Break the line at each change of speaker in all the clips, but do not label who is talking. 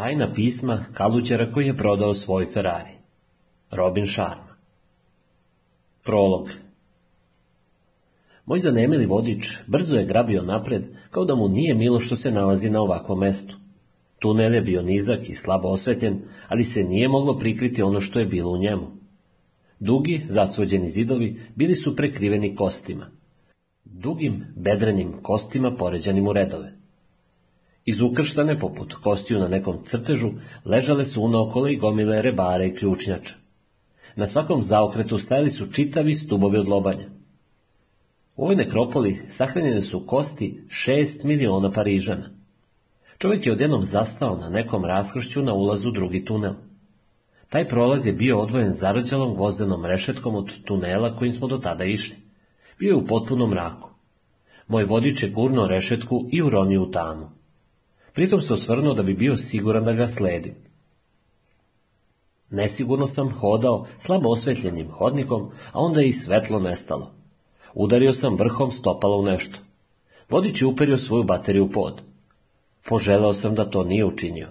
Tajna pisma Kalućera koji je prodao svoj Ferrari. Robin Sharma. Prolog Moj zanemili vodič brzo je grabio napred, kao da mu nije milo što se nalazi na ovakvom mestu. Tunel je bio nizak i slabo osvetljen, ali se nije moglo prikriti ono što je bilo u njemu. Dugi, zasvođeni zidovi bili su prekriveni kostima. Dugim, bedrenim kostima poređanim u redove ukrštane, poput kostiju na nekom crtežu, ležale su unaokolo i gomile rebare i ključnjača. Na svakom zaokretu stajali su čitavi stubovi od lobanja. U ovoj nekropoli sahranjene su kosti šest miliona Parižana. Čovjek je odjednom zastao na nekom raskršću na ulazu drugi tunel. Taj prolaz je bio odvojen zarađalom gvozdenom rešetkom od tunela kojim smo do tada išli. Bio je u potpunom mraku. Moj vodič je gurno rešetku i uronio u tamu. Pritom se osvrnuo da bi bio siguran da ga sledim. Nesigurno sam hodao slabo osvetljenim hodnikom, a onda je i svetlo nestalo. Udario sam vrhom stopala u nešto. Vodić je uperio svoju bateriju pod. Poželao sam da to nije učinio.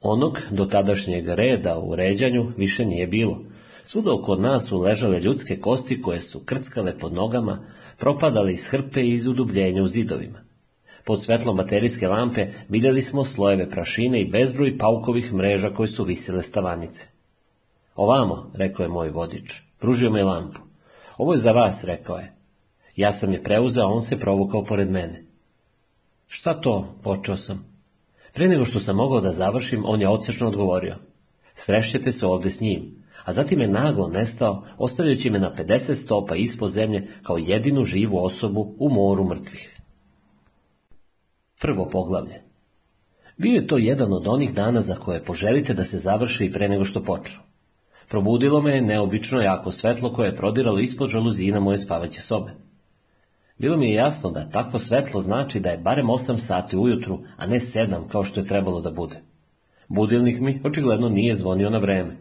Onog do tadašnjeg reda u ređanju više nije bilo. Svuda oko nas su ležale ljudske kosti koje su krckale pod nogama, propadale iz hrpe i iz udubljenja u zidovima pod svetlom materijske lampe vidjeli smo slojeve prašine i bezbroj paukovih mreža koje su visile stavanice. Ovamo, rekao je moj vodič, pružio me lampu. Ovo je za vas, rekao je. Ja sam je preuzeo, a on se provukao pored mene. Šta to, počeo sam. Prije nego što sam mogao da završim, on je odsečno odgovorio. Srešćete se ovdje s njim, a zatim je naglo nestao, ostavljajući me na 50 stopa ispod zemlje kao jedinu živu osobu u moru mrtvih. Prvo poglavlje. Bio je to jedan od onih dana za koje poželite da se završe i pre nego što počnu. Probudilo me je neobično jako svetlo koje je prodiralo ispod žaluzina moje spavaće sobe. Bilo mi je jasno da takvo svetlo znači da je barem osam sati ujutru, a ne sedam, kao što je trebalo da bude. Budilnik mi očigledno nije zvonio na vreme.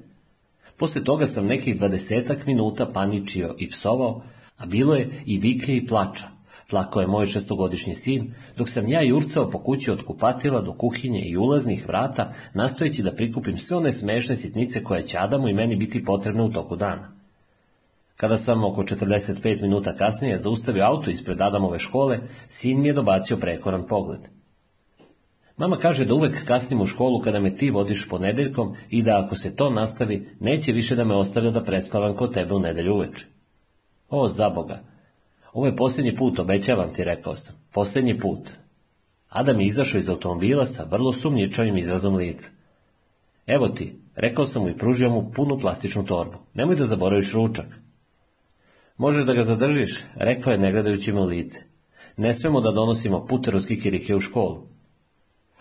Poslije toga sam nekih dvadesetak minuta paničio i psovao, a bilo je i vike i plača, tlako je moj šestogodišnji sin, dok sam ja jurcao po kući od kupatila do kuhinje i ulaznih vrata, nastojeći da prikupim sve one smešne sitnice koje će Adamu i meni biti potrebne u toku dana. Kada sam oko 45 minuta kasnije zaustavio auto ispred Adamove škole, sin mi je dobacio prekoran pogled. Mama kaže da uvek kasnim u školu kada me ti vodiš ponedeljkom i da ako se to nastavi, neće više da me ostavlja da prespavam kod tebe u nedelju uveče. O, zaboga, ovo je posljednji put, obećavam ti, rekao sam. Posljednji put. Adam je izašao iz automobila sa vrlo sumnjičavim izrazom lica. Evo ti, rekao sam mu i pružio mu punu plastičnu torbu. Nemoj da zaboraviš ručak. Možeš da ga zadržiš, rekao je negledajući mu u lice. Ne smemo da donosimo puter od kikirike u školu.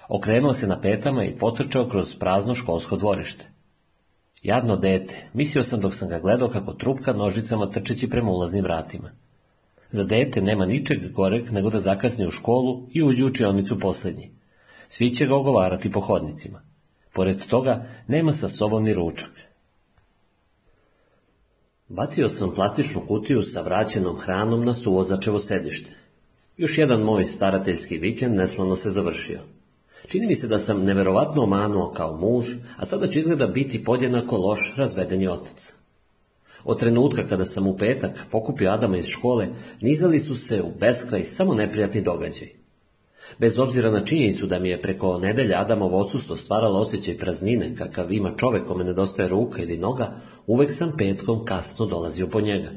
Okrenuo se na petama i potrčao kroz prazno školsko dvorište. Jadno dete, mislio sam dok sam ga gledao kako trupka nožicama trčeći prema ulaznim vratima. Za dete nema ničeg goreg nego da zakasni u školu i uđe u učionicu posljednji. Svi će ga ogovarati po hodnicima. Pored toga, nema sa sobom ni ručak. Bacio sam plastičnu kutiju sa vraćenom hranom na suvozačevo sedište. Još jedan moj starateljski vikend neslano se završio. Čini mi se da sam neverovatno omanuo kao muž, a sada ću izgleda biti podjednako loš razvedeni otac. Od trenutka kada sam u petak pokupio Adama iz škole, nizali su se u beskraj samo neprijatni događaj. Bez obzira na činjenicu da mi je preko nedelja Adamovo odsustvo stvaralo osjećaj praznine, kakav ima čovek kome nedostaje ruka ili noga, uvek sam petkom kasno dolazio po njega.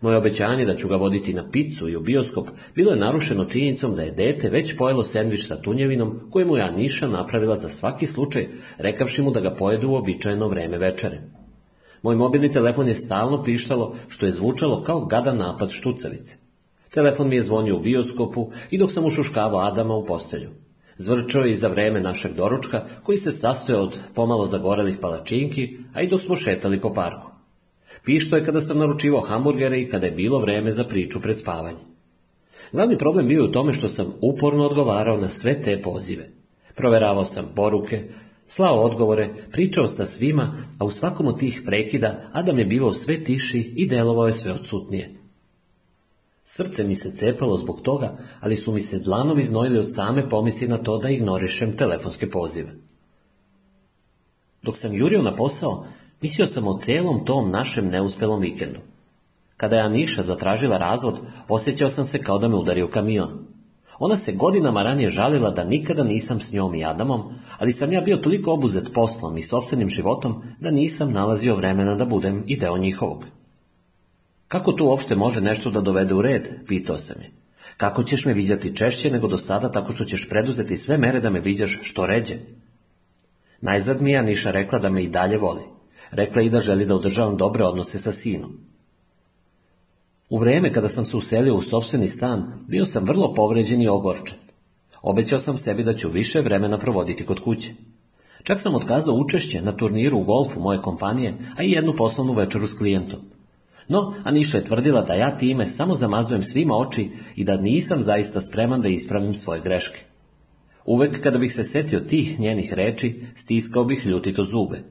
Moje obećanje da ću ga voditi na picu i u bioskop bilo je narušeno činjenicom da je dete već pojelo sendvič sa tunjevinom koje mu je Aniša napravila za svaki slučaj, rekavši mu da ga pojedu u običajno vreme večere. Moj mobilni telefon je stalno pištalo što je zvučalo kao gada napad štucavice. Telefon mi je zvonio u bioskopu i dok sam ušuškavao Adama u postelju. Zvrčao je i za vreme našeg doručka, koji se sastoje od pomalo zagorelih palačinki, a i dok smo šetali po parku. Pišto je kada sam naručivao hamburgere i kada je bilo vreme za priču pred spavanje. Glavni problem bio je u tome što sam uporno odgovarao na sve te pozive. Proveravao sam poruke, Slao odgovore, pričao sa svima, a u svakom od tih prekida Adam je bivao sve tiši i delovao je sve odsutnije. Srce mi se cepalo zbog toga, ali su mi se dlanovi znojili od same pomisli na to da ignorišem telefonske pozive. Dok sam jurio na posao, mislio sam o celom tom našem neuspelom vikendu. Kada je Aniša zatražila razvod, osjećao sam se kao da me udario kamion. Ona se godinama ranije žalila da nikada nisam s njom i Adamom, ali sam ja bio toliko obuzet poslom i sobstvenim životom da nisam nalazio vremena da budem i deo njihovog. Kako tu uopšte može nešto da dovede u red, pitao sam je. Kako ćeš me viđati češće nego do sada tako što ćeš preduzeti sve mere da me viđaš što ređe? Najzad mi je Aniša rekla da me i dalje voli. Rekla i da želi da održavam dobre odnose sa sinom. U vrijeme kada sam se uselio u sobstveni stan, bio sam vrlo povređen i ogorčen. Obećao sam sebi da ću više vremena provoditi kod kuće. Čak sam otkazao učešće na turniru u golfu moje kompanije, a i jednu poslovnu večeru s klijentom. No, Aniša je tvrdila da ja time samo zamazujem svima oči i da nisam zaista spreman da ispravim svoje greške. Uvek kada bih se setio tih njenih reči, stiskao bih ljutito zube.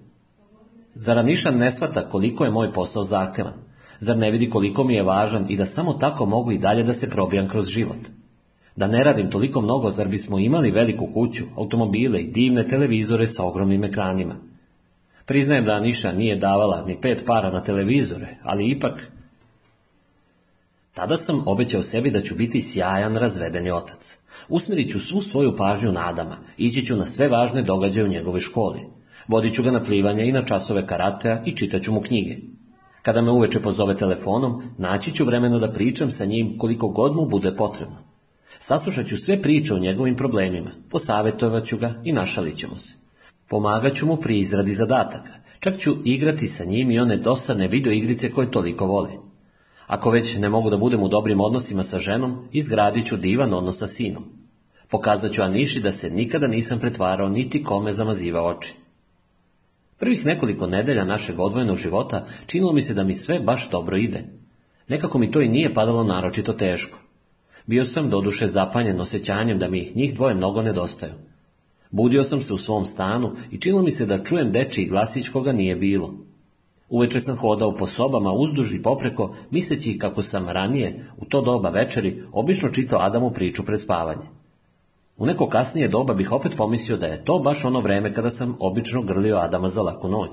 Zara ne shvata koliko je moj posao zahtevan? Zar ne vidi koliko mi je važan i da samo tako mogu i dalje da se probijam kroz život? Da ne radim toliko mnogo, zar bismo imali veliku kuću, automobile i divne televizore sa ogromnim ekranima? Priznajem da Niša nije davala ni pet para na televizore, ali ipak... Tada sam obećao sebi da ću biti sjajan razvedeni otac. Usmirit ću svu svoju pažnju na Adama, ići ću na sve važne događaje u njegove školi. Vodit ću ga na plivanje i na časove karatea i čitat ću mu knjige. Kada me uveče pozove telefonom, naći ću vremena da pričam sa njim koliko god mu bude potrebno. Saslušat ću sve priče o njegovim problemima, posavjetovat ću ga i našalit ćemo se. Pomagat ću mu pri izradi zadataka, čak ću igrati sa njim i one dosadne video igrice koje toliko voli. Ako već ne mogu da budem u dobrim odnosima sa ženom, izgradit ću divan odnos sa sinom. Pokazat ću Aniši da se nikada nisam pretvarao niti kome zamaziva oči. Prvih nekoliko nedelja našeg odvojenog života činilo mi se da mi sve baš dobro ide. Nekako mi to i nije padalo naročito teško. Bio sam doduše zapanjen osjećanjem da mi njih dvoje mnogo nedostaju. Budio sam se u svom stanu i činilo mi se da čujem dečiji glasić koga nije bilo. Uveče sam hodao po sobama uzduž i popreko, misleći kako sam ranije, u to doba večeri, obično čitao Adamu priču pred spavanje. U neko kasnije doba bih opet pomislio da je to baš ono vreme kada sam obično grlio Adama za laku noć.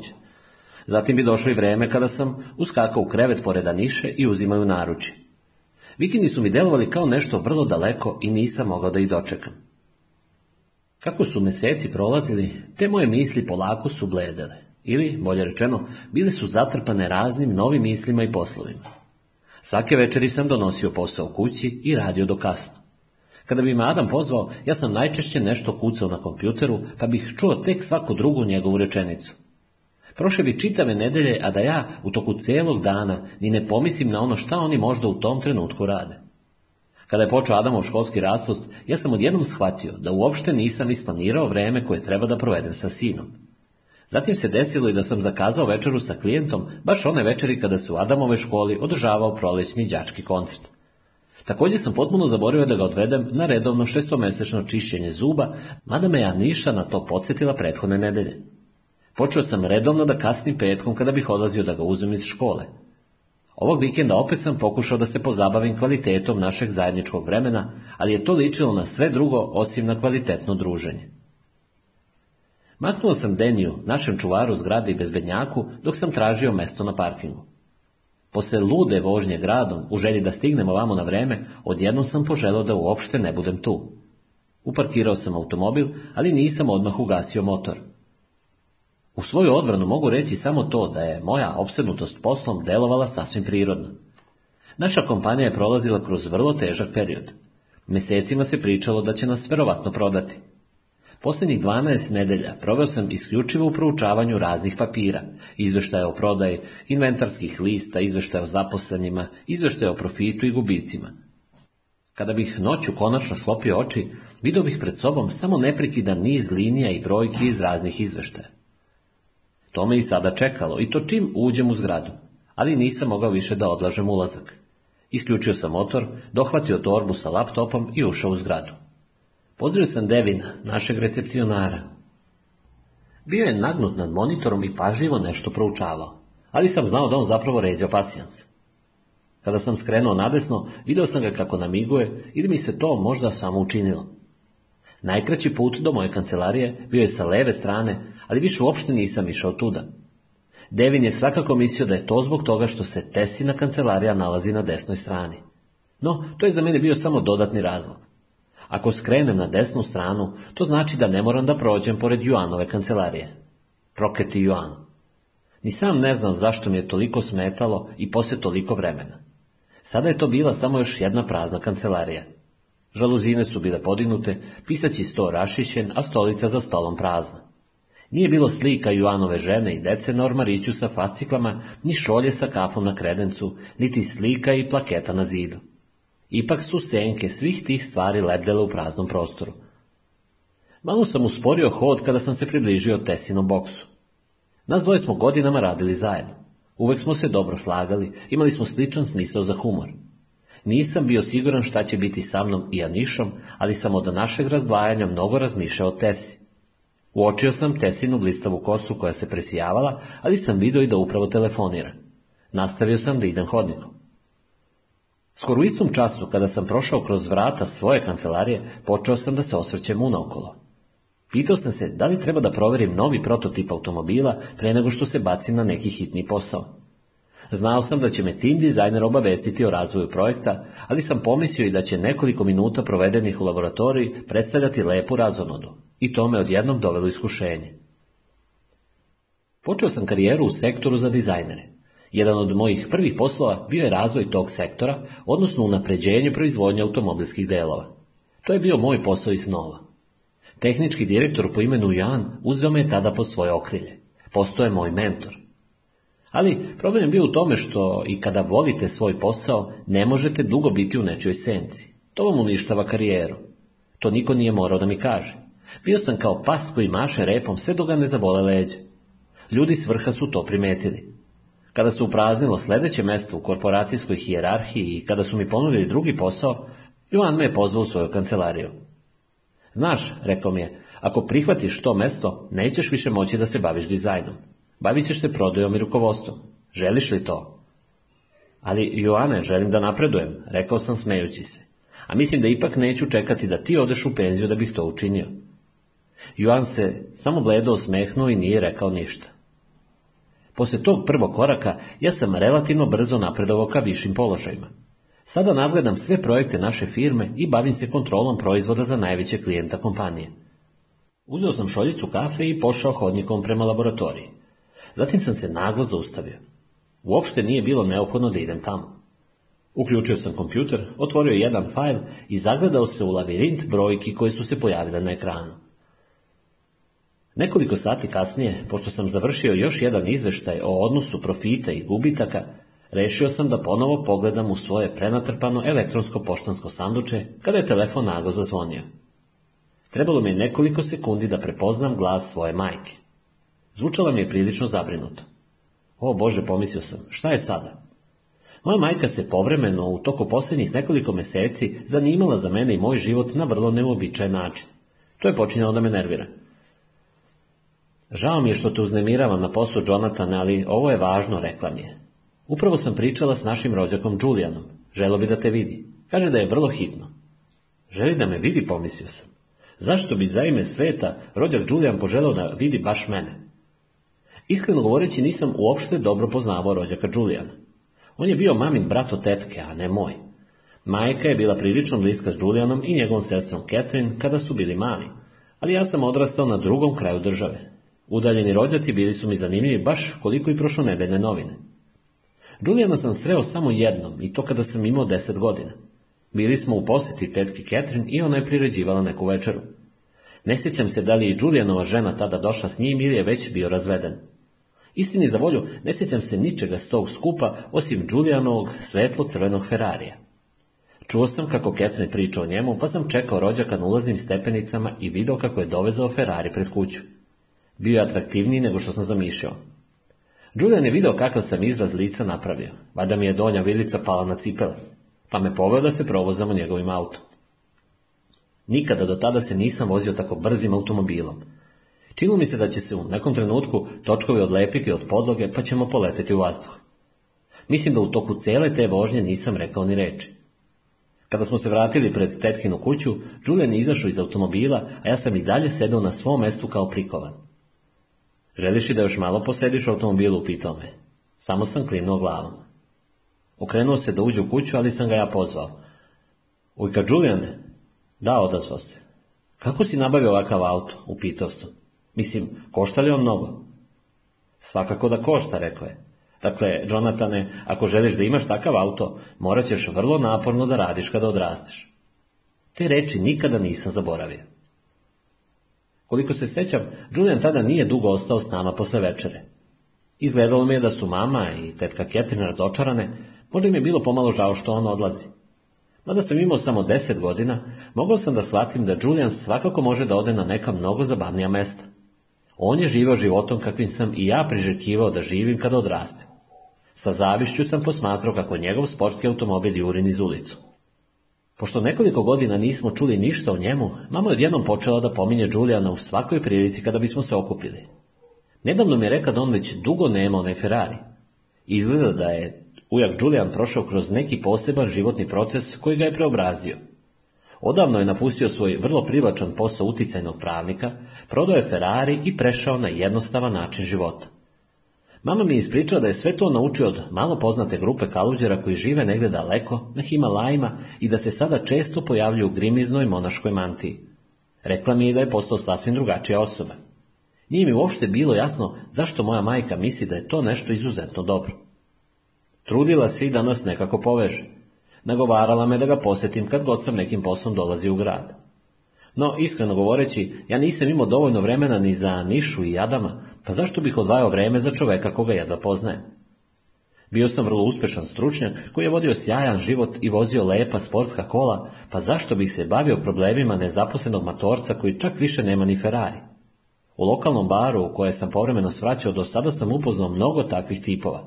Zatim bi došlo i vreme kada sam uskakao u krevet pored Aniše i uzimaju naručje. Vikini su mi delovali kao nešto vrlo daleko i nisam mogao da ih dočekam. Kako su meseci prolazili, te moje misli polako su bledele, ili, bolje rečeno, bile su zatrpane raznim novim mislima i poslovima. Svake večeri sam donosio posao kući i radio do kasno. Kada bi me Adam pozvao, ja sam najčešće nešto kucao na kompjuteru, pa bih čuo tek svaku drugu njegovu rečenicu. Prošle bi čitave nedelje, a da ja u toku cijelog dana ni ne pomislim na ono šta oni možda u tom trenutku rade. Kada je počeo Adamov školski raspust, ja sam odjednom shvatio da uopšte nisam isplanirao vreme koje treba da provedem sa sinom. Zatim se desilo i da sam zakazao večeru sa klijentom baš one večeri kada su u Adamove školi održavao prolećni đački koncert. Također sam potpuno zaboravio da ga odvedem na redovno šestomesečno čišćenje zuba, mada me ja niša na to podsjetila prethodne nedelje. Počeo sam redovno da kasnim petkom kada bih odlazio da ga uzmem iz škole. Ovog vikenda opet sam pokušao da se pozabavim kvalitetom našeg zajedničkog vremena, ali je to ličilo na sve drugo osim na kvalitetno druženje. Maknuo sam Deniju, našem čuvaru zgrade i bezbednjaku, dok sam tražio mesto na parkingu. Posle lude vožnje gradom, u želji da stignemo vamo na vreme, odjednom sam poželao da uopšte ne budem tu. Uparkirao sam automobil, ali nisam odmah ugasio motor. U svoju odbranu mogu reći samo to da je moja obsednutost poslom delovala sasvim prirodno. Naša kompanija je prolazila kroz vrlo težak period. Mesecima se pričalo da će nas verovatno prodati. Posljednjih 12 nedelja proveo sam isključivo u proučavanju raznih papira, izveštaja o prodaji, inventarskih lista, izveštaja o zaposlenjima, izveštaja o profitu i gubicima. Kada bih noću konačno slopio oči, vidio bih pred sobom samo neprekidan niz linija i brojki iz raznih izveštaja. To me i sada čekalo, i to čim uđem u zgradu, ali nisam mogao više da odlažem ulazak. Isključio sam motor, dohvatio torbu sa laptopom i ušao u zgradu. Pozdravio sam Devina, našeg recepcionara. Bio je nagnut nad monitorom i pažljivo nešto proučavao, ali sam znao da on zapravo ređao pasijans. Kada sam skrenuo nadesno, video sam ga kako namiguje ili mi se to možda samo učinilo. Najkraći put do moje kancelarije bio je sa leve strane, ali više uopšte nisam išao tuda. Devin je svakako mislio da je to zbog toga što se Tesina kancelarija nalazi na desnoj strani. No, to je za mene bio samo dodatni razlog. Ako skrenem na desnu stranu, to znači da ne moram da prođem pored Juanove kancelarije. Proketi Juan. Ni sam ne znam zašto mi je toliko smetalo i poslije toliko vremena. Sada je to bila samo još jedna prazna kancelarija. Žaluzine su bile podignute, pisaći sto rašićen, a stolica za stolom prazna. Nije bilo slika Juanove žene i dece na ormariću sa fasciklama, ni šolje sa kafom na kredencu, niti slika i plaketa na zidu. Ipak su senke svih tih stvari lebdele u praznom prostoru. Malo sam usporio hod kada sam se približio Tesinom boksu. Nas dvoje smo godinama radili zajedno. Uvek smo se dobro slagali, imali smo sličan smisao za humor. Nisam bio siguran šta će biti sa mnom i Anišom, ali sam od našeg razdvajanja mnogo razmišljao o Tesi. Uočio sam Tesinu blistavu kosu koja se presijavala, ali sam vidio i da upravo telefonira. Nastavio sam da idem hodnikom. Skoro u istom času, kada sam prošao kroz vrata svoje kancelarije, počeo sam da se osvrćem unokolo. Pitao sam se da li treba da proverim novi prototip automobila pre nego što se bacim na neki hitni posao. Znao sam da će me tim dizajner obavestiti o razvoju projekta, ali sam pomislio i da će nekoliko minuta provedenih u laboratoriji predstavljati lepu razonodu, i to me odjednom dovelo iskušenje. Počeo sam karijeru u sektoru za dizajnere. Jedan od mojih prvih poslova bio je razvoj tog sektora, odnosno unapređenje proizvodnje automobilskih delova. To je bio moj posao i snova. Tehnički direktor po imenu Jan uzeo me tada pod svoje okrilje. Postoje moj mentor. Ali problem je bio u tome što i kada volite svoj posao, ne možete dugo biti u nečoj senci. To vam uništava karijeru. To niko nije morao da mi kaže. Bio sam kao pas koji maše repom sve dok ga ne zabole leđe. Ljudi s vrha su to primetili. Kada se upraznilo sljedeće mesto u korporacijskoj hijerarhiji i kada su mi ponudili drugi posao, Joan me je pozvao u svoju kancelariju. Znaš, rekao mi je, ako prihvatiš to mesto, nećeš više moći da se baviš dizajnom. Bavit ćeš se prodajom i rukovodstvom. Želiš li to? Ali, Joane, želim da napredujem, rekao sam smejući se. A mislim da ipak neću čekati da ti odeš u penziju da bih to učinio. Joan se samo gledao osmehnuo i nije rekao ništa. Poslije tog prvog koraka ja sam relativno brzo napredovao ka višim položajima. Sada nagledam sve projekte naše firme i bavim se kontrolom proizvoda za najveće klijenta kompanije. Uzeo sam šoljicu kafe i pošao hodnikom prema laboratoriji. Zatim sam se naglo zaustavio. Uopšte nije bilo neophodno da idem tamo. Uključio sam kompjuter, otvorio jedan fajl i zagledao se u labirint brojki koje su se pojavile na ekranu. Nekoliko sati kasnije, pošto sam završio još jedan izveštaj o odnosu profita i gubitaka, rešio sam da ponovo pogledam u svoje prenatrpano elektronsko poštansko sanduče kada je telefon nago zazvonio. Trebalo mi je nekoliko sekundi da prepoznam glas svoje majke. Zvučala mi je prilično zabrinuto. O Bože, pomislio sam, šta je sada? Moja majka se povremeno u toku posljednjih nekoliko meseci zanimala za mene i moj život na vrlo neobičajan način. To je počinjalo da me nervira. Žao mi je što te uznemiravam na poslu Jonathan, ali ovo je važno, rekla mi je. Upravo sam pričala s našim rođakom Julianom. Želo bi da te vidi. Kaže da je vrlo hitno. Želi da me vidi, pomislio sam. Zašto bi za ime sveta rođak Julian poželao da vidi baš mene? Iskreno govoreći nisam uopšte dobro poznavao rođaka Juliana. On je bio mamin brato tetke, a ne moj. Majka je bila prilično bliska s Julianom i njegovom sestrom Catherine kada su bili mali, ali ja sam odrastao na drugom kraju države, Udaljeni rođaci bili su mi zanimljivi baš koliko i nedene novine. Julijana sam sreo samo jednom i to kada sam imao deset godina. Bili smo u posjeti tetki Ketrin i ona je priređivala neku večeru. Ne sjećam se da li je Julijanova žena tada došla s njim ili je već bio razveden. Istini za volju, ne sjećam se ničega s tog skupa osim Julijanovog svetlo-crvenog Ferrarija. Čuo sam kako Catherine priča o njemu, pa sam čekao rođaka na ulaznim stepenicama i video kako je dovezao Ferrari pred kuću. Bio je atraktivniji nego što sam zamišljao. Julian je video kakav sam izraz lica napravio, vada mi je donja vilica pala na cipele, pa me poveo da se provozamo njegovim autom. Nikada do tada se nisam vozio tako brzim automobilom. Čilo mi se da će se u nekom trenutku točkovi odlepiti od podloge pa ćemo poleteti u vazduh. Mislim da u toku cele te vožnje nisam rekao ni reči. Kada smo se vratili pred tetkinu kuću, Julian je izašao iz automobila, a ja sam i dalje sedao na svom mestu kao prikovan. Želiš li da još malo posediš u automobilu, pitao me. Samo sam klimnuo glavom. Okrenuo se da uđe u kuću, ali sam ga ja pozvao. Ujka Da, odazvao se. Kako si nabavio ovakav auto? Upitao sam. Mislim, košta li on mnogo? Svakako da košta, rekao je. Dakle, Jonatane, ako želiš da imaš takav auto, morat ćeš vrlo naporno da radiš kada odrasteš. Te reči nikada nisam zaboravio. Koliko se sećam, Julian tada nije dugo ostao s nama posle večere. Izgledalo mi je da su mama i tetka Ketrin razočarane, možda im je bilo pomalo žao što on odlazi. Mada sam imao samo deset godina, mogao sam da shvatim da Julian svakako može da ode na neka mnogo zabavnija mesta. On je živao životom kakvim sam i ja priželjkivao da živim kada odrastem. Sa zavišću sam posmatrao kako njegov sportski automobil juri iz ulicu. Pošto nekoliko godina nismo čuli ništa o njemu, mama je odjednom počela da pominje đulijana u svakoj prilici kada bismo se okupili. Nedavno mi je rekao da on već dugo nema onaj Ferrari. Izgleda da je ujak Julian prošao kroz neki poseban životni proces koji ga je preobrazio. Odavno je napustio svoj vrlo privlačan posao uticajnog pravnika, prodao je Ferrari i prešao na jednostavan način života. Mama mi je ispričala da je sve to naučio od malo poznate grupe kaluđera koji žive negdje daleko, na Himalajima i da se sada često pojavljuju u grimiznoj monaškoj mantiji. Rekla mi je da je postao sasvim drugačija osoba. Nije mi uopšte bilo jasno zašto moja majka misli da je to nešto izuzetno dobro. Trudila se i da nas nekako poveže. Nagovarala me da ga posjetim kad god sam nekim poslom dolazi u grad. No, iskreno govoreći, ja nisam imao dovoljno vremena ni za Nišu i Adama, pa zašto bih odvajao vreme za čoveka koga jedva poznajem? Bio sam vrlo uspješan stručnjak koji je vodio sjajan život i vozio lepa sportska kola, pa zašto bih se bavio problemima nezaposlenog matorca koji čak više nema ni Ferrari? U lokalnom baru u koje sam povremeno svraćao do sada sam upoznao mnogo takvih tipova.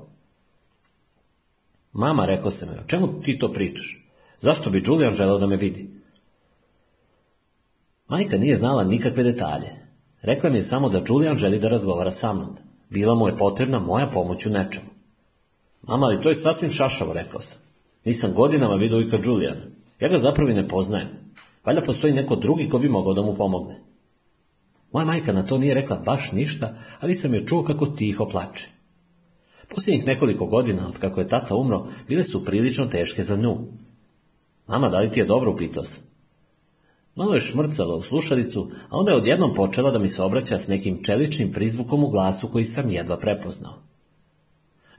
Mama, rekao sam joj, o čemu ti to pričaš? Zašto bi Julian želeo da me vidi? Majka nije znala nikakve detalje. Rekla mi je samo da Julian želi da razgovara sa mnom. Bila mu je potrebna moja pomoć u nečemu. Mama, ali to je sasvim šašavo, rekao sam. Nisam godinama vidio Ika Julian. Ja ga zapravo i ne poznajem. Valjda postoji neko drugi ko bi mogao da mu pomogne. Moja majka na to nije rekla baš ništa, ali sam je čuo kako tiho plače. Posljednjih nekoliko godina, od kako je tata umro, bile su prilično teške za nju. Mama, da li ti je dobro, upitao sam. Malo je šmrcala u slušalicu, a onda je odjednom počela da mi se obraća s nekim čeličnim prizvukom u glasu koji sam jedva prepoznao.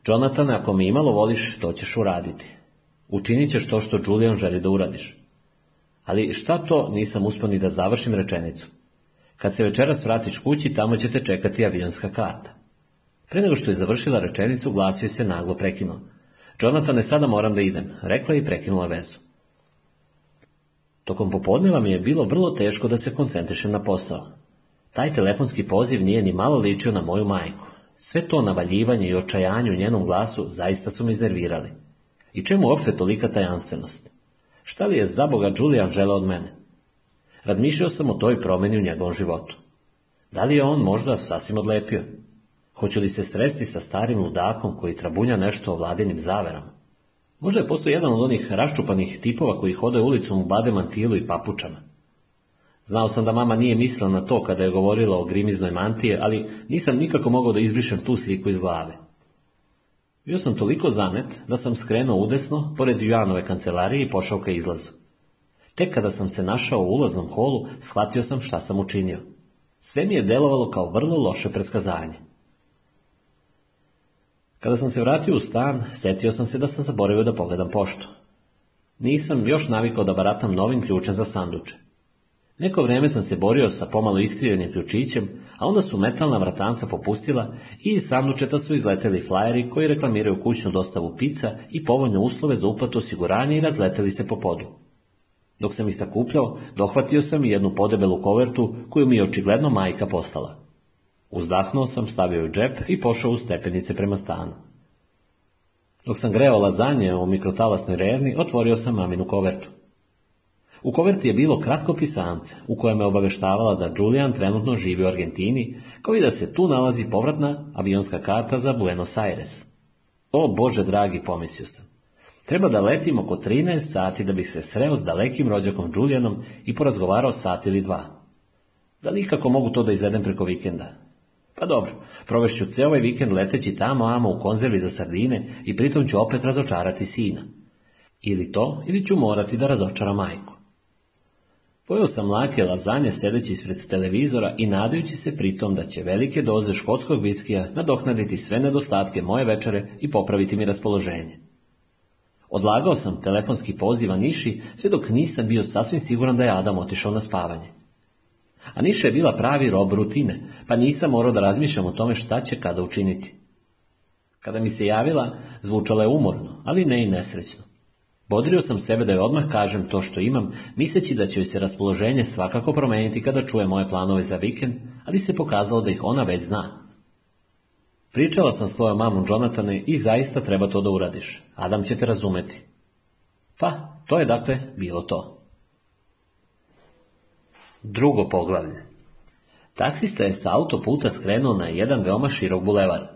Jonathan, ako mi imalo voliš, to ćeš uraditi. Učinit ćeš to što Julian želi da uradiš. Ali šta to nisam uspio ni da završim rečenicu. Kad se večeras vratiš kući, tamo će te čekati avionska karta. Pre nego što je završila rečenicu, glasio se naglo prekinuo. Jonathan, sada moram da idem, rekla je i prekinula vezu. Tokom popodneva mi je bilo vrlo teško da se koncentrišem na posao. Taj telefonski poziv nije ni malo ličio na moju majku. Sve to navaljivanje i očajanje u njenom glasu zaista su me iznervirali. I čemu uopšte tolika tajanstvenost? Šta li je za Boga Julian žele od mene? Razmišljao sam o toj promjeni u njegovom životu. Da li je on možda sasvim odlepio? Hoće li se sresti sa starim ludakom koji trabunja nešto o vladinim zaverama? Možda je postoji jedan od onih raščupanih tipova koji hode ulicom u bade i papučama. Znao sam da mama nije mislila na to kada je govorila o grimiznoj mantije, ali nisam nikako mogao da izbrišem tu sliku iz glave. Bio sam toliko zanet da sam skrenuo udesno pored Juanove kancelarije i pošao ka izlazu. Tek kada sam se našao u ulaznom holu, shvatio sam šta sam učinio. Sve mi je delovalo kao vrlo loše predskazanje. Kada sam se vratio u stan, setio sam se da sam zaboravio da pogledam poštu. Nisam još navikao da baratam novim ključem za sanduče. Neko vreme sam se borio sa pomalo iskrivenim ključićem, a onda su metalna vratanca popustila i iz sandučeta su izleteli flajeri koji reklamiraju kućnu dostavu pica i povoljne uslove za uplatu osiguranja i razleteli se po podu. Dok sam ih sakupljao, dohvatio sam i jednu podebelu kovertu koju mi je očigledno majka poslala. Uzdahnuo sam, stavio u džep i pošao u stepenice prema stanu. Dok sam greo lazanje u mikrotalasnoj revni, otvorio sam maminu kovertu. U koverti je bilo kratko pisance, u kojem je obaveštavala da Julian trenutno živi u Argentini, kao i da se tu nalazi povratna avionska karta za Buenos Aires. O Bože dragi, pomislio sam. Treba da letim oko 13 sati da bih se sreo s dalekim rođakom Julianom i porazgovarao sat ili dva. Da li ikako mogu to da izvedem preko vikenda? Pa dobro, provešću ceo ovaj vikend leteći tamo amo u konzervi za sardine i pritom ću opet razočarati sina. Ili to, ili ću morati da razočara majku. Pojao sam lake lazanje sedeći ispred televizora i nadajući se pritom da će velike doze škotskog viskija nadoknaditi sve nedostatke moje večere i popraviti mi raspoloženje. Odlagao sam telefonski poziv Niši sve dok nisam bio sasvim siguran da je Adam otišao na spavanje. A Niša je bila pravi rob rutine, pa nisam morao da razmišljam o tome šta će kada učiniti. Kada mi se javila, zvučala je umorno, ali ne i nesrećno. Bodrio sam sebe da joj odmah kažem to što imam, misleći da će joj se raspoloženje svakako promeniti kada čuje moje planove za vikend, ali se pokazalo da ih ona već zna. Pričala sam s tvojom mamom Jonatane i zaista treba to da uradiš. Adam će te razumeti. Pa, to je dakle bilo to. Drugo poglavlje. Taksista je sa autoputa skrenuo na jedan veoma širok bulevar.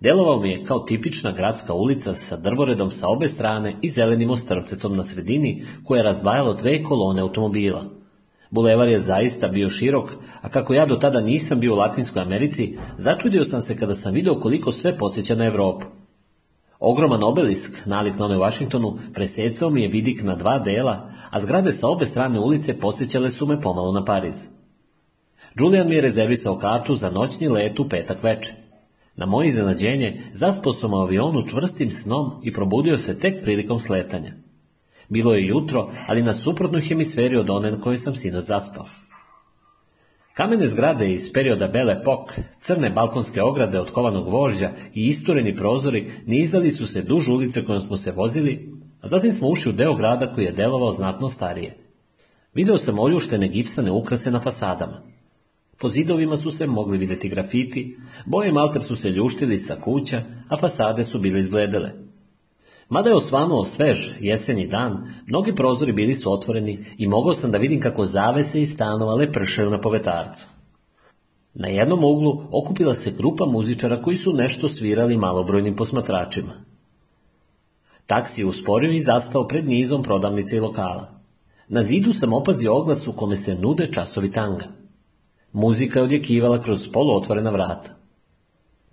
Delovao mi je kao tipična gradska ulica sa drvoredom sa obe strane i zelenim ostrvcetom na sredini koje je razdvajalo dve kolone automobila. Bulevar je zaista bio širok, a kako ja do tada nisam bio u Latinskoj Americi, začudio sam se kada sam video koliko sve podsjeća na Europu. Ogroman obelisk, nalik na onoj Washingtonu, presecao mi je vidik na dva dela, a zgrade sa obe strane ulice posjećale su me pomalo na Pariz. Julian mi je rezervisao kartu za noćni let u petak veče. Na moje iznenađenje, zaspao sam u avionu čvrstim snom i probudio se tek prilikom sletanja. Bilo je jutro, ali na suprotnoj hemisferi od one na kojoj sam sinoć zaspao. Kamene zgrade iz perioda Bele Pok, crne balkonske ograde od kovanog vožđa i istureni prozori nizali su se duž ulice kojom smo se vozili, a zatim smo ušli u deo grada koji je delovao znatno starije. Video sam oljuštene gipsane ukrase na fasadama. Po zidovima su se mogli vidjeti grafiti, boje malter su se ljuštili sa kuća, a fasade su bile izgledele. Mada je osvanuo svež jesenji dan, mnogi prozori bili su otvoreni i mogao sam da vidim kako zavese i stanova lepršaju na povetarcu. Na jednom uglu okupila se grupa muzičara koji su nešto svirali malobrojnim posmatračima. Taksi je usporio i zastao pred nizom prodavnice i lokala. Na zidu sam opazio oglas u kome se nude časovi tanga. Muzika je odjekivala kroz poluotvorena vrata.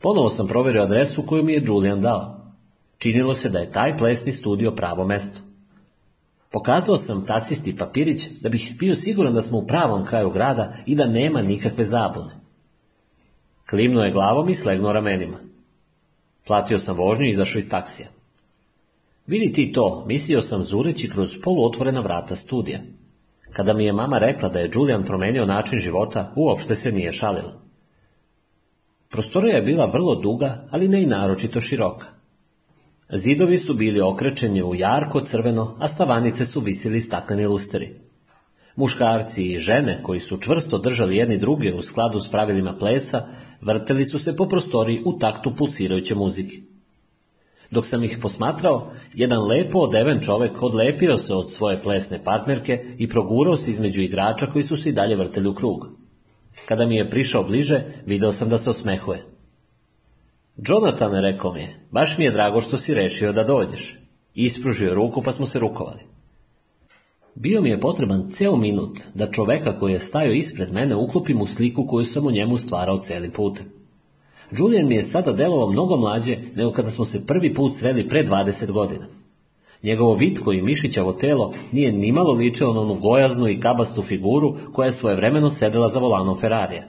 Ponovo sam proverio adresu koju mi je Julian dao. Činilo se da je taj plesni studio pravo mesto. Pokazao sam taksisti papirić da bih bio siguran da smo u pravom kraju grada i da nema nikakve zabune. Klimno je glavom i slegnuo ramenima. Platio sam vožnju i izašao iz taksija. Vidi ti to, mislio sam zureći kroz poluotvorena vrata studija. Kada mi je mama rekla da je Julian promenio način života, uopšte se nije šalila. Prostorija je bila vrlo duga, ali ne i naročito široka. Zidovi su bili okrečeni u jarko crveno, a stavanice su visili stakleni lusteri. Muškarci i žene, koji su čvrsto držali jedni druge u skladu s pravilima plesa, vrteli su se po prostoriji u taktu pulsirajuće muzike. Dok sam ih posmatrao, jedan lepo odeven čovek odlepio se od svoje plesne partnerke i progurao se između igrača koji su se i dalje vrteli u krug. Kada mi je prišao bliže, vidio sam da se osmehuje. Jonathan, rekao mi je, baš mi je drago što si rešio da dođeš. Ispružio ruku pa smo se rukovali. Bio mi je potreban ceo minut da čoveka koji je stajao ispred mene uklopim u sliku koju sam u njemu stvarao celi put. Julian mi je sada delovao mnogo mlađe nego kada smo se prvi put sreli pre 20 godina. Njegovo vitko i mišićavo telo nije nimalo ličeo na onu gojaznu i kabastu figuru koja je vremeno sedela za volanom Ferrarija.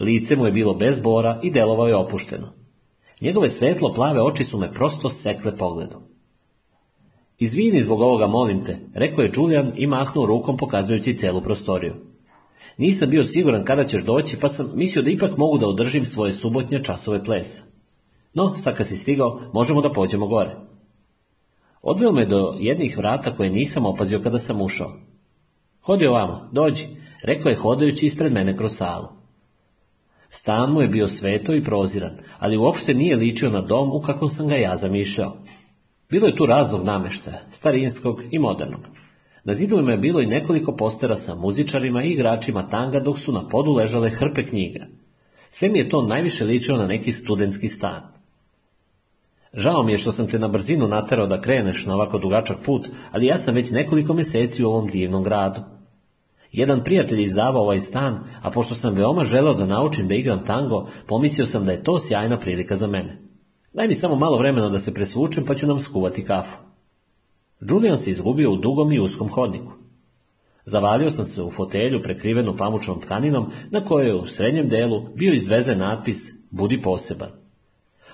Lice mu je bilo bez bora i delovao je opušteno. Njegove svetlo plave oči su me prosto sekle pogledom. Izvini zbog ovoga, molim te, rekao je Julian i mahnuo rukom pokazujući celu prostoriju. Nisam bio siguran kada ćeš doći, pa sam mislio da ipak mogu da održim svoje subotnje časove plesa. No, sad kad si stigao, možemo da pođemo gore. Odveo me do jednih vrata koje nisam opazio kada sam ušao. Hodi ovamo, dođi, rekao je hodajući ispred mene kroz salu. Stan mu je bio sveto i proziran, ali uopšte nije ličio na dom u kakvom sam ga ja zamišljao. Bilo je tu raznog nameštaja, starinskog i modernog. Na zidovima je bilo i nekoliko postera sa muzičarima i igračima tanga dok su na podu ležale hrpe knjiga. Sve mi je to najviše ličio na neki studentski stan. Žao mi je što sam te na brzinu naterao da kreneš na ovako dugačak put, ali ja sam već nekoliko mjeseci u ovom divnom gradu. Jedan prijatelj izdava ovaj stan, a pošto sam veoma želeo da naučim da igram tango, pomislio sam da je to sjajna prilika za mene. Daj mi samo malo vremena da se presvučem, pa ću nam skuvati kafu. Julian se izgubio u dugom i uskom hodniku. Zavalio sam se u fotelju prekrivenu pamučnom tkaninom, na kojoj je u srednjem delu bio izvezen natpis Budi poseban.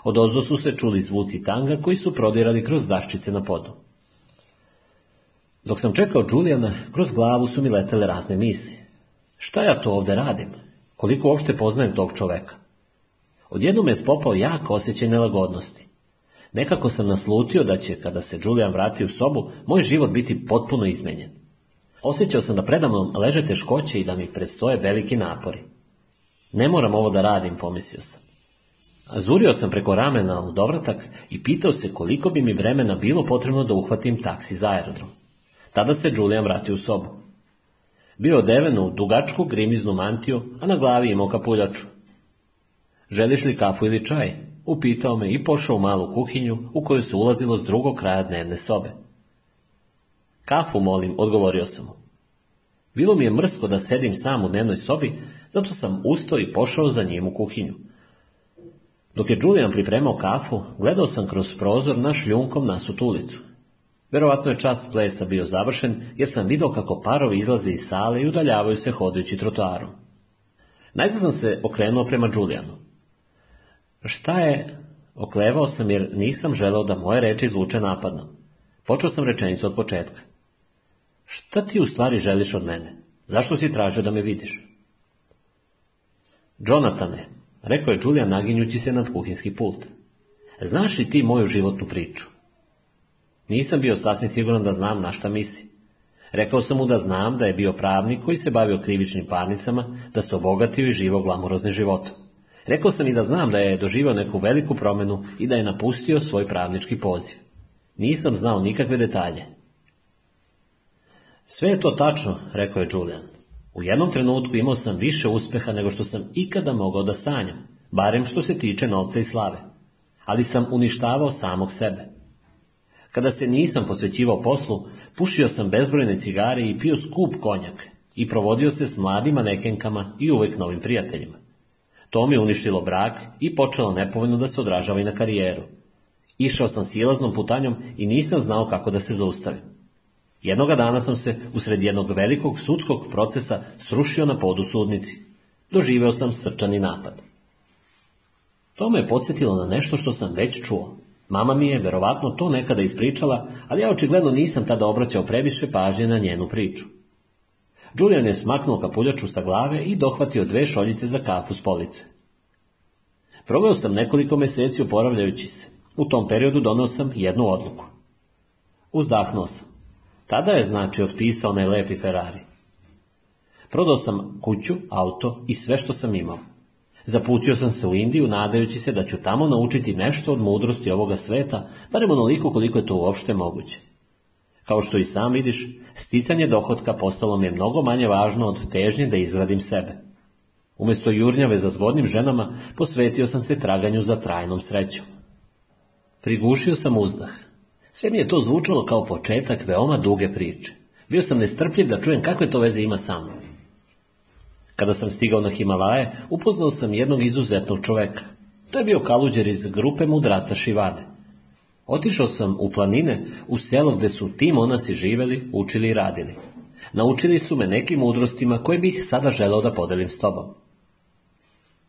Odozdo su se čuli zvuci tanga koji su prodirali kroz daščice na podu. Dok sam čekao Julijana, kroz glavu su mi letele razne misli. Šta ja to ovdje radim? Koliko uopšte poznajem tog čoveka? Odjednom je spopao jak osjećaj nelagodnosti. Nekako sam naslutio da će, kada se Julian vrati u sobu, moj život biti potpuno izmenjen. Osjećao sam da predamnom leže teškoće i da mi predstoje veliki napori. Ne moram ovo da radim, pomislio sam. Zurio sam preko ramena u dovratak i pitao se koliko bi mi vremena bilo potrebno da uhvatim taksi za aerodrom. Tada se Julian vratio u sobu. Bio devenu, u dugačku grimiznu mantiju, a na glavi imao kapuljaču. Želiš li kafu ili čaj? Upitao me i pošao u malu kuhinju u koju se ulazilo s drugog kraja dnevne sobe. Kafu molim, odgovorio sam mu. Bilo mi je mrsko da sedim sam u dnevnoj sobi, zato sam ustao i pošao za njim u kuhinju. Dok je Julian pripremao kafu, gledao sam kroz prozor na šljunkom nasut ulicu. Verovatno je čas plesa bio završen, jer sam vidio kako parovi izlaze iz sale i udaljavaju se hodajući trotoarom. Najzad sam se okrenuo prema Đulijanu. Šta je? Oklevao sam jer nisam želeo da moje reči zvuče napadno. Počeo sam rečenicu od početka. Šta ti u stvari želiš od mene? Zašto si tražio da me vidiš? Jonatane, rekao je Julian naginjući se nad kuhinski pult. Znaš li ti moju životnu priču? Nisam bio sasvim siguran da znam na šta misli. Rekao sam mu da znam da je bio pravnik koji se bavio krivičnim parnicama, da se obogatio i živo glamurozni život. Rekao sam i da znam da je doživio neku veliku promjenu i da je napustio svoj pravnički poziv. Nisam znao nikakve detalje. Sve je to tačno, rekao je Julian. U jednom trenutku imao sam više uspeha nego što sam ikada mogao da sanjam, barem što se tiče novca i slave. Ali sam uništavao samog sebe. Kada se nisam posvećivao poslu, pušio sam bezbrojne cigare i pio skup konjak i provodio se s mladima nekenkama i uvek novim prijateljima. To mi uništilo brak i počelo nepovoljno da se odražava i na karijeru. Išao sam silaznom putanjom i nisam znao kako da se zaustavim. Jednoga dana sam se usred jednog velikog sudskog procesa srušio na podu sudnici. Doživeo sam srčani napad. To me je podsjetilo na nešto što sam već čuo. Mama mi je verovatno to nekada ispričala, ali ja očigledno nisam tada obraćao previše pažnje na njenu priču. Julian je smaknuo kapuljaču sa glave i dohvatio dve šoljice za kafu s police. Proveo sam nekoliko meseci uporavljajući se. U tom periodu donao sam jednu odluku. Uzdahnuo sam. Tada je znači otpisao najlepi Ferrari. Prodao sam kuću, auto i sve što sam imao. Zaputio sam se u Indiju nadajući se da ću tamo naučiti nešto od mudrosti ovoga sveta, barem onoliko koliko je to uopšte moguće. Kao što i sam vidiš, sticanje dohotka postalo mi je mnogo manje važno od težnje da izradim sebe. Umjesto jurnjave za zvodnim ženama, posvetio sam se traganju za trajnom srećom. Prigušio sam uzdah. Sve mi je to zvučalo kao početak veoma duge priče. Bio sam nestrpljiv da čujem kakve to veze ima sa mnom. Kada sam stigao na Himalaje, upoznao sam jednog izuzetnog čoveka. To je bio kaluđer iz grupe mudraca Šivane. Otišao sam u planine, u selo gdje su ti monasi živeli, učili i radili. Naučili su me nekim mudrostima koje bih sada želeo da podelim s tobom.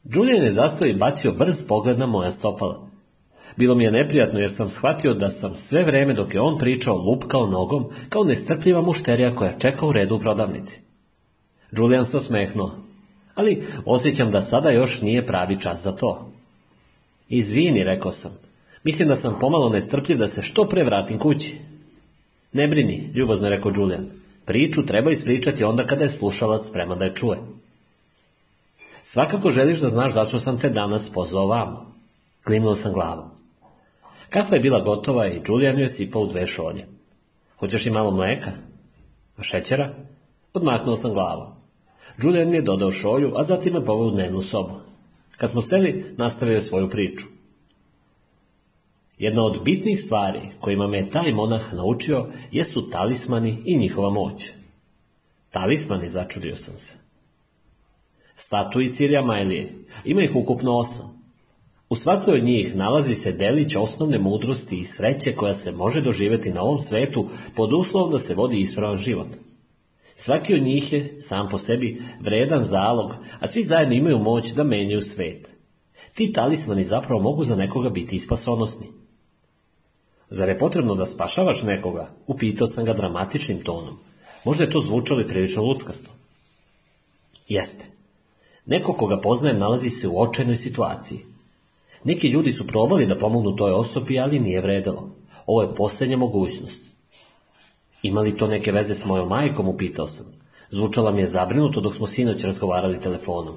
Julian je zastao i bacio brz pogled na moja stopala. Bilo mi je neprijatno jer sam shvatio da sam sve vreme dok je on pričao lupkao nogom kao nestrpljiva mušterija koja čeka u redu u prodavnici. Julian se osmehnuo. Ali osjećam da sada još nije pravi čas za to. Izvini, rekao sam. Mislim da sam pomalo nestrpljiv da se što pre vratim kući. Ne brini, ljubozno rekao Julian. Priču treba ispričati onda kada je slušalac spreman da je čuje. Svakako želiš da znaš zašto sam te danas pozvao vamo. Klimnuo sam glavom. Kafa je bila gotova i Julian je sipao u dve šolje. Hoćeš i malo mleka? A šećera? Odmahnuo sam glavom. Julian mi je dodao šolju, a zatim me poveo u dnevnu sobu. Kad smo seli, nastavio je svoju priču. Jedna od bitnih stvari kojima me taj monah naučio jesu talismani i njihova moć. Talismani, začudio sam se. statui cilja Majlije, ima ih ukupno osam. U svakoj od njih nalazi se delić osnovne mudrosti i sreće koja se može doživjeti na ovom svetu pod uslovom da se vodi ispravan život. Svaki od njih je sam po sebi vredan zalog, a svi zajedno imaju moć da menjaju svet. Ti talismani zapravo mogu za nekoga biti ispasonosni. Zar je potrebno da spašavaš nekoga? Upitao sam ga dramatičnim tonom. Možda je to zvučalo i prilično luckasto. Jeste. Neko koga poznajem nalazi se u očajnoj situaciji. Neki ljudi su probali da pomognu toj osobi, ali nije vredalo. Ovo je posljednja mogućnost. Ima li to neke veze s mojom majkom, upitao sam. Zvučala mi je zabrinuto dok smo sinoć razgovarali telefonom.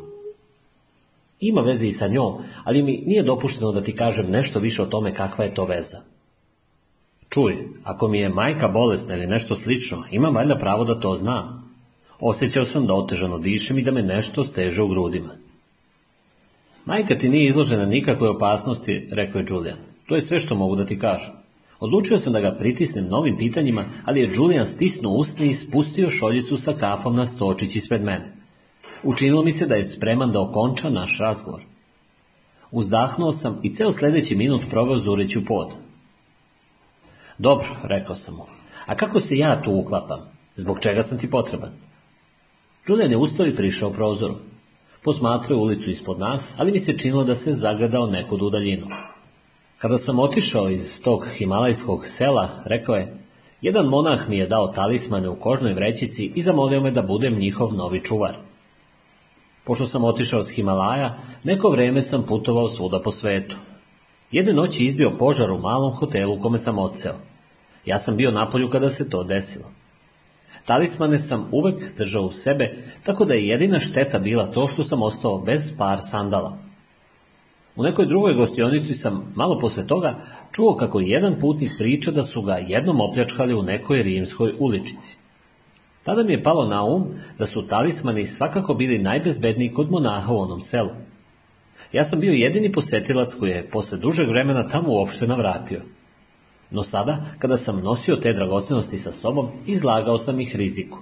Ima veze i sa njom, ali mi nije dopušteno da ti kažem nešto više o tome kakva je to veza. Čuj, ako mi je majka bolesna ili nešto slično, imam valjda pravo da to znam. Osjećao sam da otežano dišem i da me nešto steže u grudima. Majka ti nije izložena nikakvoj opasnosti, rekao je Julian. To je sve što mogu da ti kažem. Odlučio sam da ga pritisnem novim pitanjima, ali je Julian stisnuo usne i spustio šoljicu sa kafom na stočić ispred mene. Učinilo mi se da je spreman da okonča naš razgovor. Uzdahnuo sam i ceo sljedeći minut proveo zureći u pod. Dobro, rekao sam mu. A kako se ja tu uklapam? Zbog čega sam ti potreban? Julian je ustao i prišao prozoru. Posmatrao ulicu ispod nas, ali mi se činilo da se zagledao nekod u daljinu. Kada sam otišao iz tog himalajskog sela, rekao je, jedan monah mi je dao talismane u kožnoj vrećici i zamolio me da budem njihov novi čuvar. Pošto sam otišao s Himalaja, neko vreme sam putovao svuda po svetu. Jedne noći izbio požar u malom hotelu u kome sam odseo. Ja sam bio napolju kada se to desilo. Talismane sam uvek držao u sebe, tako da je jedina šteta bila to što sam ostao bez par sandala. U nekoj drugoj gostionici sam malo posle toga čuo kako jedan putnik priča da su ga jednom opljačkali u nekoj rimskoj uličici. Tada mi je palo na um da su talismani svakako bili najbezbedniji kod monaha u onom selu. Ja sam bio jedini posetilac koji je posle dužeg vremena tamo uopšte navratio. No sada, kada sam nosio te dragocenosti sa sobom, izlagao sam ih riziku.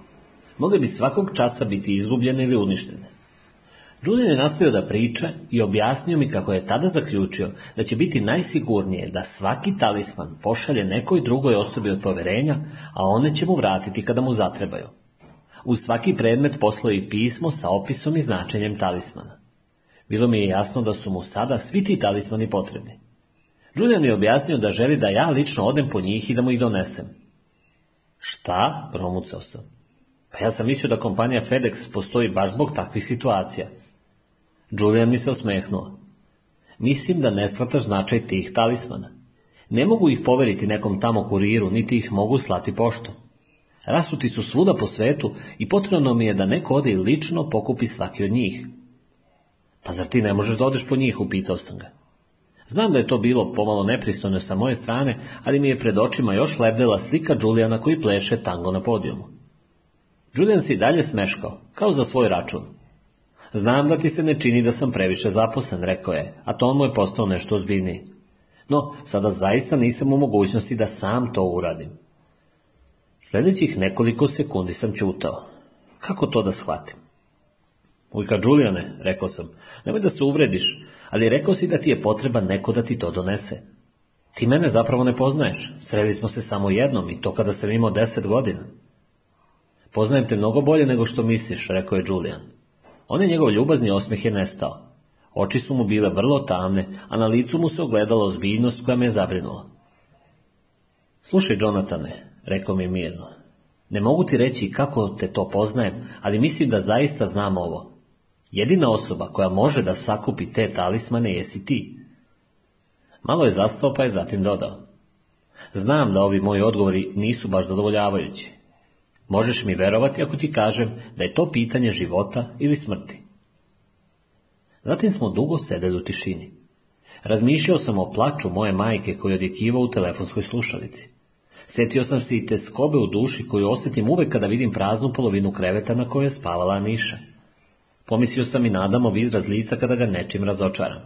Mogli bi svakog časa biti izgubljene ili uništene. Julian je nastavio da priča i objasnio mi kako je tada zaključio da će biti najsigurnije da svaki talisman pošalje nekoj drugoj osobi od poverenja, a one će mu vratiti kada mu zatrebaju. Uz svaki predmet poslao i pismo sa opisom i značenjem talismana. Bilo mi je jasno da su mu sada svi ti talismani potrebni. Julian mi je objasnio da želi da ja lično odem po njih i da mu ih donesem. Šta? Promucao sam. Pa ja sam mislio da kompanija FedEx postoji baš zbog takvih situacija. Julian mi se osmehnuo. Mislim da ne shvataš značaj tih talismana. Ne mogu ih poveriti nekom tamo kuriru, niti ih mogu slati pošto. Rasuti su svuda po svetu i potrebno mi je da neko ode i lično pokupi svaki od njih. Pa zar ti ne možeš da odeš po njih, upitao sam ga. Znam da je to bilo pomalo nepristojno sa moje strane, ali mi je pred očima još lebdela slika Julijana koji pleše tango na podijumu. Julian se i dalje smeškao, kao za svoj račun. Znam da ti se ne čini da sam previše zaposlen, rekao je, a to mu je postao nešto ozbiljniji. No, sada zaista nisam u mogućnosti da sam to uradim. Sljedećih nekoliko sekundi sam čutao. Kako to da shvatim? Ujka Đulijane, rekao sam, nemoj da se uvrediš, ali rekao si da ti je potreba neko da ti to donese. Ti mene zapravo ne poznaješ, sreli smo se samo jednom i to kada sam imao deset godina. Poznajem te mnogo bolje nego što misliš, rekao je Julian. One njegov ljubazni osmeh je nestao. Oči su mu bile vrlo tamne, a na licu mu se ogledala ozbiljnost koja me je zabrinula. Slušaj, Jonatane, rekao mi mirno, ne mogu ti reći kako te to poznajem, ali mislim da zaista znam ovo. Jedina osoba koja može da sakupi te talismane jesi ti. Malo je zastao pa je zatim dodao. Znam da ovi moji odgovori nisu baš zadovoljavajući. Možeš mi verovati ako ti kažem da je to pitanje života ili smrti. Zatim smo dugo sedeli u tišini. Razmišljao sam o plaću moje majke koji odjekivao u telefonskoj slušalici. Sjetio sam se i te skobe u duši koju osjetim uvek kada vidim praznu polovinu kreveta na kojoj je spavala Aniša. Pomislio sam i nadamov izraz lica kada ga nečim razočaram.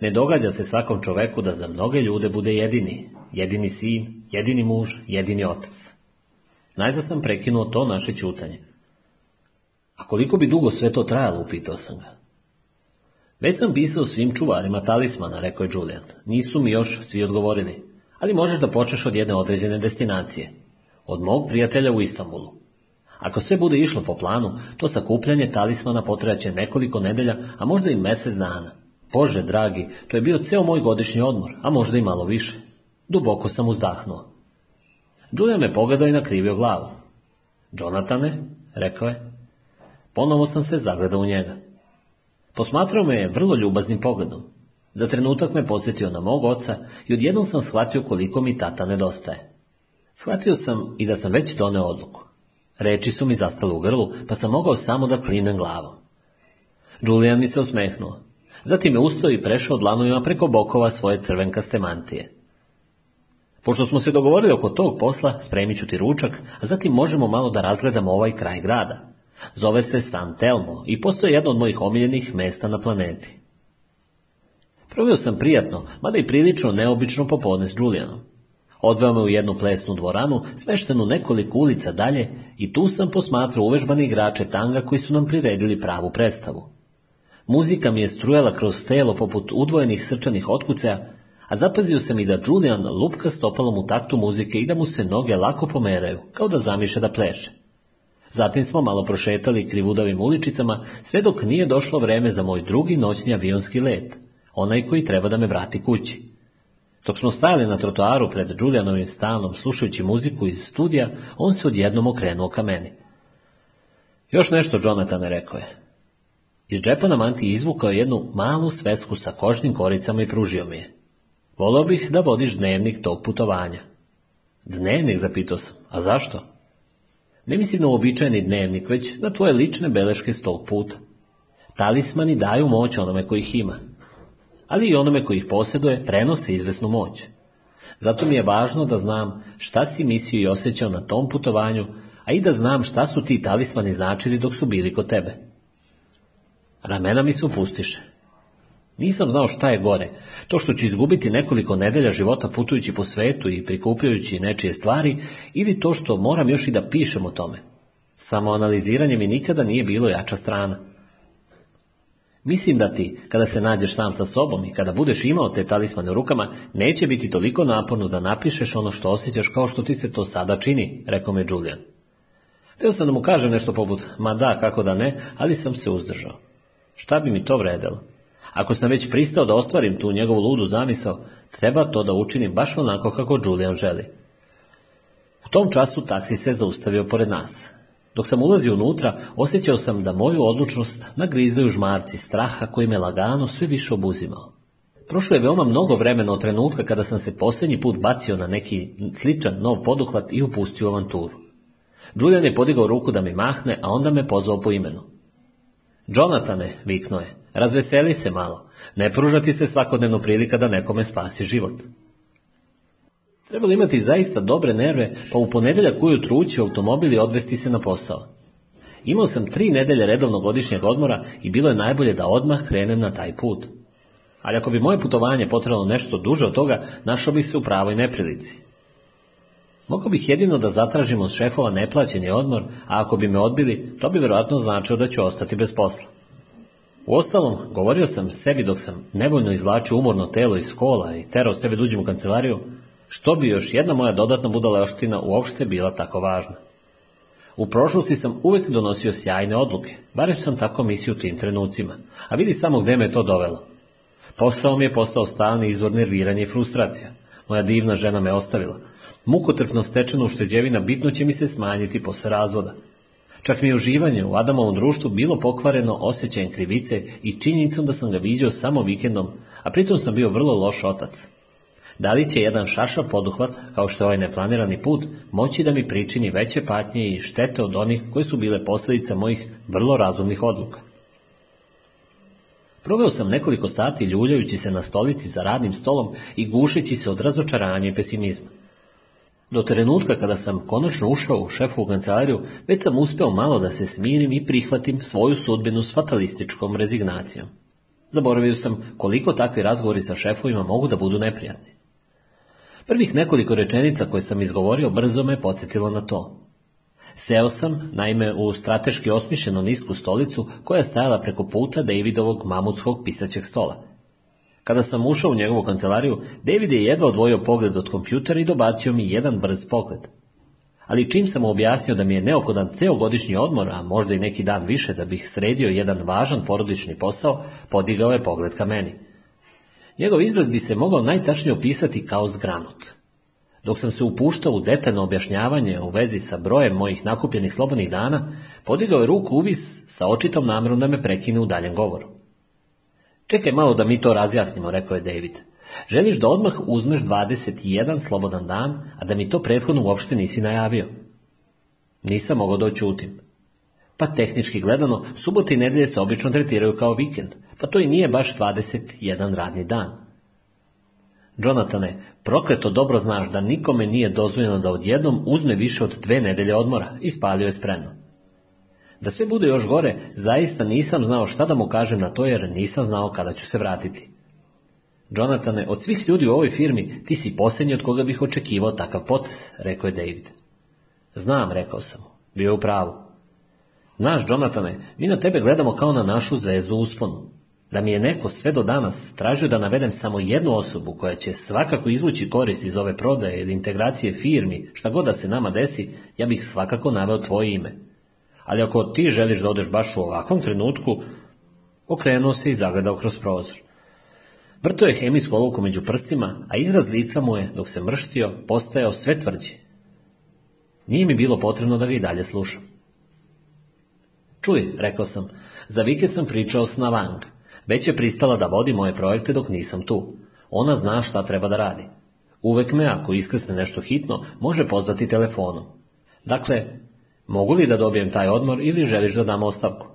Ne događa se svakom čoveku da za mnoge ljude bude jedini, jedini sin, jedini muž, jedini otac. Najzad sam prekinuo to naše čutanje. A koliko bi dugo sve to trajalo, upitao sam ga. Već sam pisao svim čuvarima talismana, rekao je Julian. Nisu mi još svi odgovorili, ali možeš da počneš od jedne određene destinacije. Od mog prijatelja u Istanbulu. Ako sve bude išlo po planu, to sakupljanje talismana će nekoliko nedelja, a možda i mjesec dana. Bože, dragi, to je bio ceo moj godišnji odmor, a možda i malo više. Duboko sam uzdahnuo. Julian me pogledao i nakrivio glavu. Jonatane, rekao je. Ponovo sam se zagledao u njega. Posmatrao me je vrlo ljubaznim pogledom. Za trenutak me podsjetio na mog oca i odjednom sam shvatio koliko mi tata nedostaje. Shvatio sam i da sam već doneo odluku. Reči su mi zastale u grlu, pa sam mogao samo da klinem glavom. Julian mi se osmehnuo. Zatim je ustao i prešao dlanovima preko bokova svoje crvenkaste mantije. Pošto smo se dogovorili oko tog posla, spremit ću ti ručak, a zatim možemo malo da razgledamo ovaj kraj grada. Zove se San Telmo i postoje jedno od mojih omiljenih mesta na planeti. Provio sam prijatno, mada i prilično neobično popodne s Julianom. Odveo me u jednu plesnu dvoranu, smeštenu nekoliko ulica dalje, i tu sam posmatrao uvežbane igrače tanga koji su nam priredili pravu predstavu. Muzika mi je strujala kroz telo poput udvojenih srčanih otkucaja, a zapazio sam i da Julian lupka stopalom u taktu muzike i da mu se noge lako pomeraju, kao da zamiše da pleše. Zatim smo malo prošetali krivudavim uličicama, sve dok nije došlo vreme za moj drugi noćni avionski let, onaj koji treba da me vrati kući. Tok smo stajali na trotoaru pred Julianovim stanom slušajući muziku iz studija, on se odjednom okrenuo ka meni. Još nešto, Jonathan, rekao je. Iz džepa na manti izvukao jednu malu svesku sa kožnim koricama i pružio mi je. Volao bih da vodiš dnevnik tog putovanja. Dnevnik, zapitao sam. A zašto? Ne mislim na uobičajeni dnevnik, već na tvoje lične beleške s tog puta. Talismani daju moć onome koji ih ima, ali i onome koji ih posjeduje prenose izvesnu moć. Zato mi je važno da znam šta si mislio i osjećao na tom putovanju, a i da znam šta su ti talismani značili dok su bili kod tebe. Ramena mi su upustiše. Nisam znao šta je gore. To što ću izgubiti nekoliko nedelja života putujući po svetu i prikupljajući nečije stvari ili to što moram još i da pišem o tome. Samo analiziranje mi nikada nije bilo jača strana. Mislim da ti, kada se nađeš sam sa sobom i kada budeš imao te talismane u rukama, neće biti toliko naporno da napišeš ono što osjećaš kao što ti se to sada čini, rekao me Julian. Teo sam da mu kažem nešto poput, ma da, kako da ne, ali sam se uzdržao. Šta bi mi to vredelo? Ako sam već pristao da ostvarim tu njegovu ludu zamisao, treba to da učinim baš onako kako Julian želi. U tom času taksi se zaustavio pored nas. Dok sam ulazio unutra, osjećao sam da moju odlučnost nagrizaju žmarci straha koji me lagano sve više obuzimao. Prošlo je veoma mnogo vremena od trenutka kada sam se posljednji put bacio na neki sličan nov poduhvat i upustio avanturu. Julian je podigao ruku da mi mahne, a onda me pozvao po imenu. je, viknuo je, Razveseli se malo. Ne pružati se svakodnevno prilika da nekome spasi život. Trebalo imati zaista dobre nerve, pa u ponedeljak koju ući u automobil odvesti se na posao. Imao sam tri nedelje redovno godišnjeg odmora i bilo je najbolje da odmah krenem na taj put. Ali ako bi moje putovanje potrebalo nešto duže od toga, našao bih se u pravoj neprilici. Mogao bih jedino da zatražim od šefova neplaćeni odmor, a ako bi me odbili, to bi vjerojatno značilo da ću ostati bez posla. Uostalom, govorio sam sebi dok sam nevoljno izvlačio umorno telo iz kola i terao sebe da u kancelariju, što bi još jedna moja dodatna budalaština uopšte bila tako važna. U prošlosti sam uvijek donosio sjajne odluke, barem sam tako mislio u tim trenucima, a vidi samo gdje me je to dovelo. Posao mi je postao stalni izvor nerviranja i frustracija. Moja divna žena me ostavila. Mukotrpno stečena ušteđevina bitno će mi se smanjiti posle razvoda. Čak mi je uživanje u Adamovom društvu bilo pokvareno osjećajem krivice i činjenicom da sam ga viđao samo vikendom, a pritom sam bio vrlo loš otac. Da li će jedan šaša poduhvat, kao što je ovaj neplanirani put, moći da mi pričini veće patnje i štete od onih koje su bile posljedica mojih vrlo razumnih odluka? Proveo sam nekoliko sati ljuljajući se na stolici za radnim stolom i gušeći se od razočaranja i pesimizma. Do trenutka kada sam konačno ušao u šefu u kancelariju, već sam uspio malo da se smirim i prihvatim svoju sudbinu s fatalističkom rezignacijom. Zaboravio sam koliko takvi razgovori sa šefovima mogu da budu neprijatni. Prvih nekoliko rečenica koje sam izgovorio brzo me podsjetilo na to. Seo sam, naime, u strateški osmišljenu nisku stolicu koja je stajala preko puta Davidovog mamutskog pisaćeg stola kada sam ušao u njegovu kancelariju, David je jedva odvojio pogled od kompjutera i dobacio mi jedan brz pogled. Ali čim sam mu objasnio da mi je neophodan ceo godišnji odmor, a možda i neki dan više da bih sredio jedan važan porodični posao, podigao je pogled ka meni. Njegov izraz bi se mogao najtačnije opisati kao zgranut. Dok sam se upuštao u detaljno objašnjavanje u vezi sa brojem mojih nakupljenih slobodnih dana, podigao je ruku uvis sa očitom namerom da me prekine u daljem govoru. Čekaj malo da mi to razjasnimo, rekao je David. Želiš da odmah uzmeš 21 slobodan dan, a da mi to prethodno uopšte nisi najavio? Nisam mogao da oćutim. Pa tehnički gledano, subote i nedelje se obično tretiraju kao vikend, pa to i nije baš 21 radni dan. Jonatane, prokleto dobro znaš da nikome nije dozvoljeno da odjednom uzme više od dve nedelje odmora, spalio je spremno. Da sve bude još gore, zaista nisam znao šta da mu kažem na to jer nisam znao kada ću se vratiti. Jonatane, od svih ljudi u ovoj firmi, ti si posljednji od koga bih očekivao takav potes, rekao je David. Znam, rekao sam Bio je u pravu. Naš, Jonatane, mi na tebe gledamo kao na našu zvezu usponu. Da mi je neko sve do danas tražio da navedem samo jednu osobu koja će svakako izvući korist iz ove prodaje ili integracije firmi, šta god da se nama desi, ja bih svakako naveo tvoje ime ali ako ti želiš da odeš baš u ovakvom trenutku, okrenuo se i zagledao kroz prozor. Vrto je hemijsku olovku među prstima, a izraz lica mu je, dok se mrštio, postajao sve tvrđi. Nije mi bilo potrebno da ga i dalje slušam. Čuj, rekao sam, za vikend sam pričao s Navang. Već je pristala da vodi moje projekte dok nisam tu. Ona zna šta treba da radi. Uvek me, ako iskrsne nešto hitno, može pozvati telefonom. Dakle, Mogu li da dobijem taj odmor ili želiš da dam ostavku?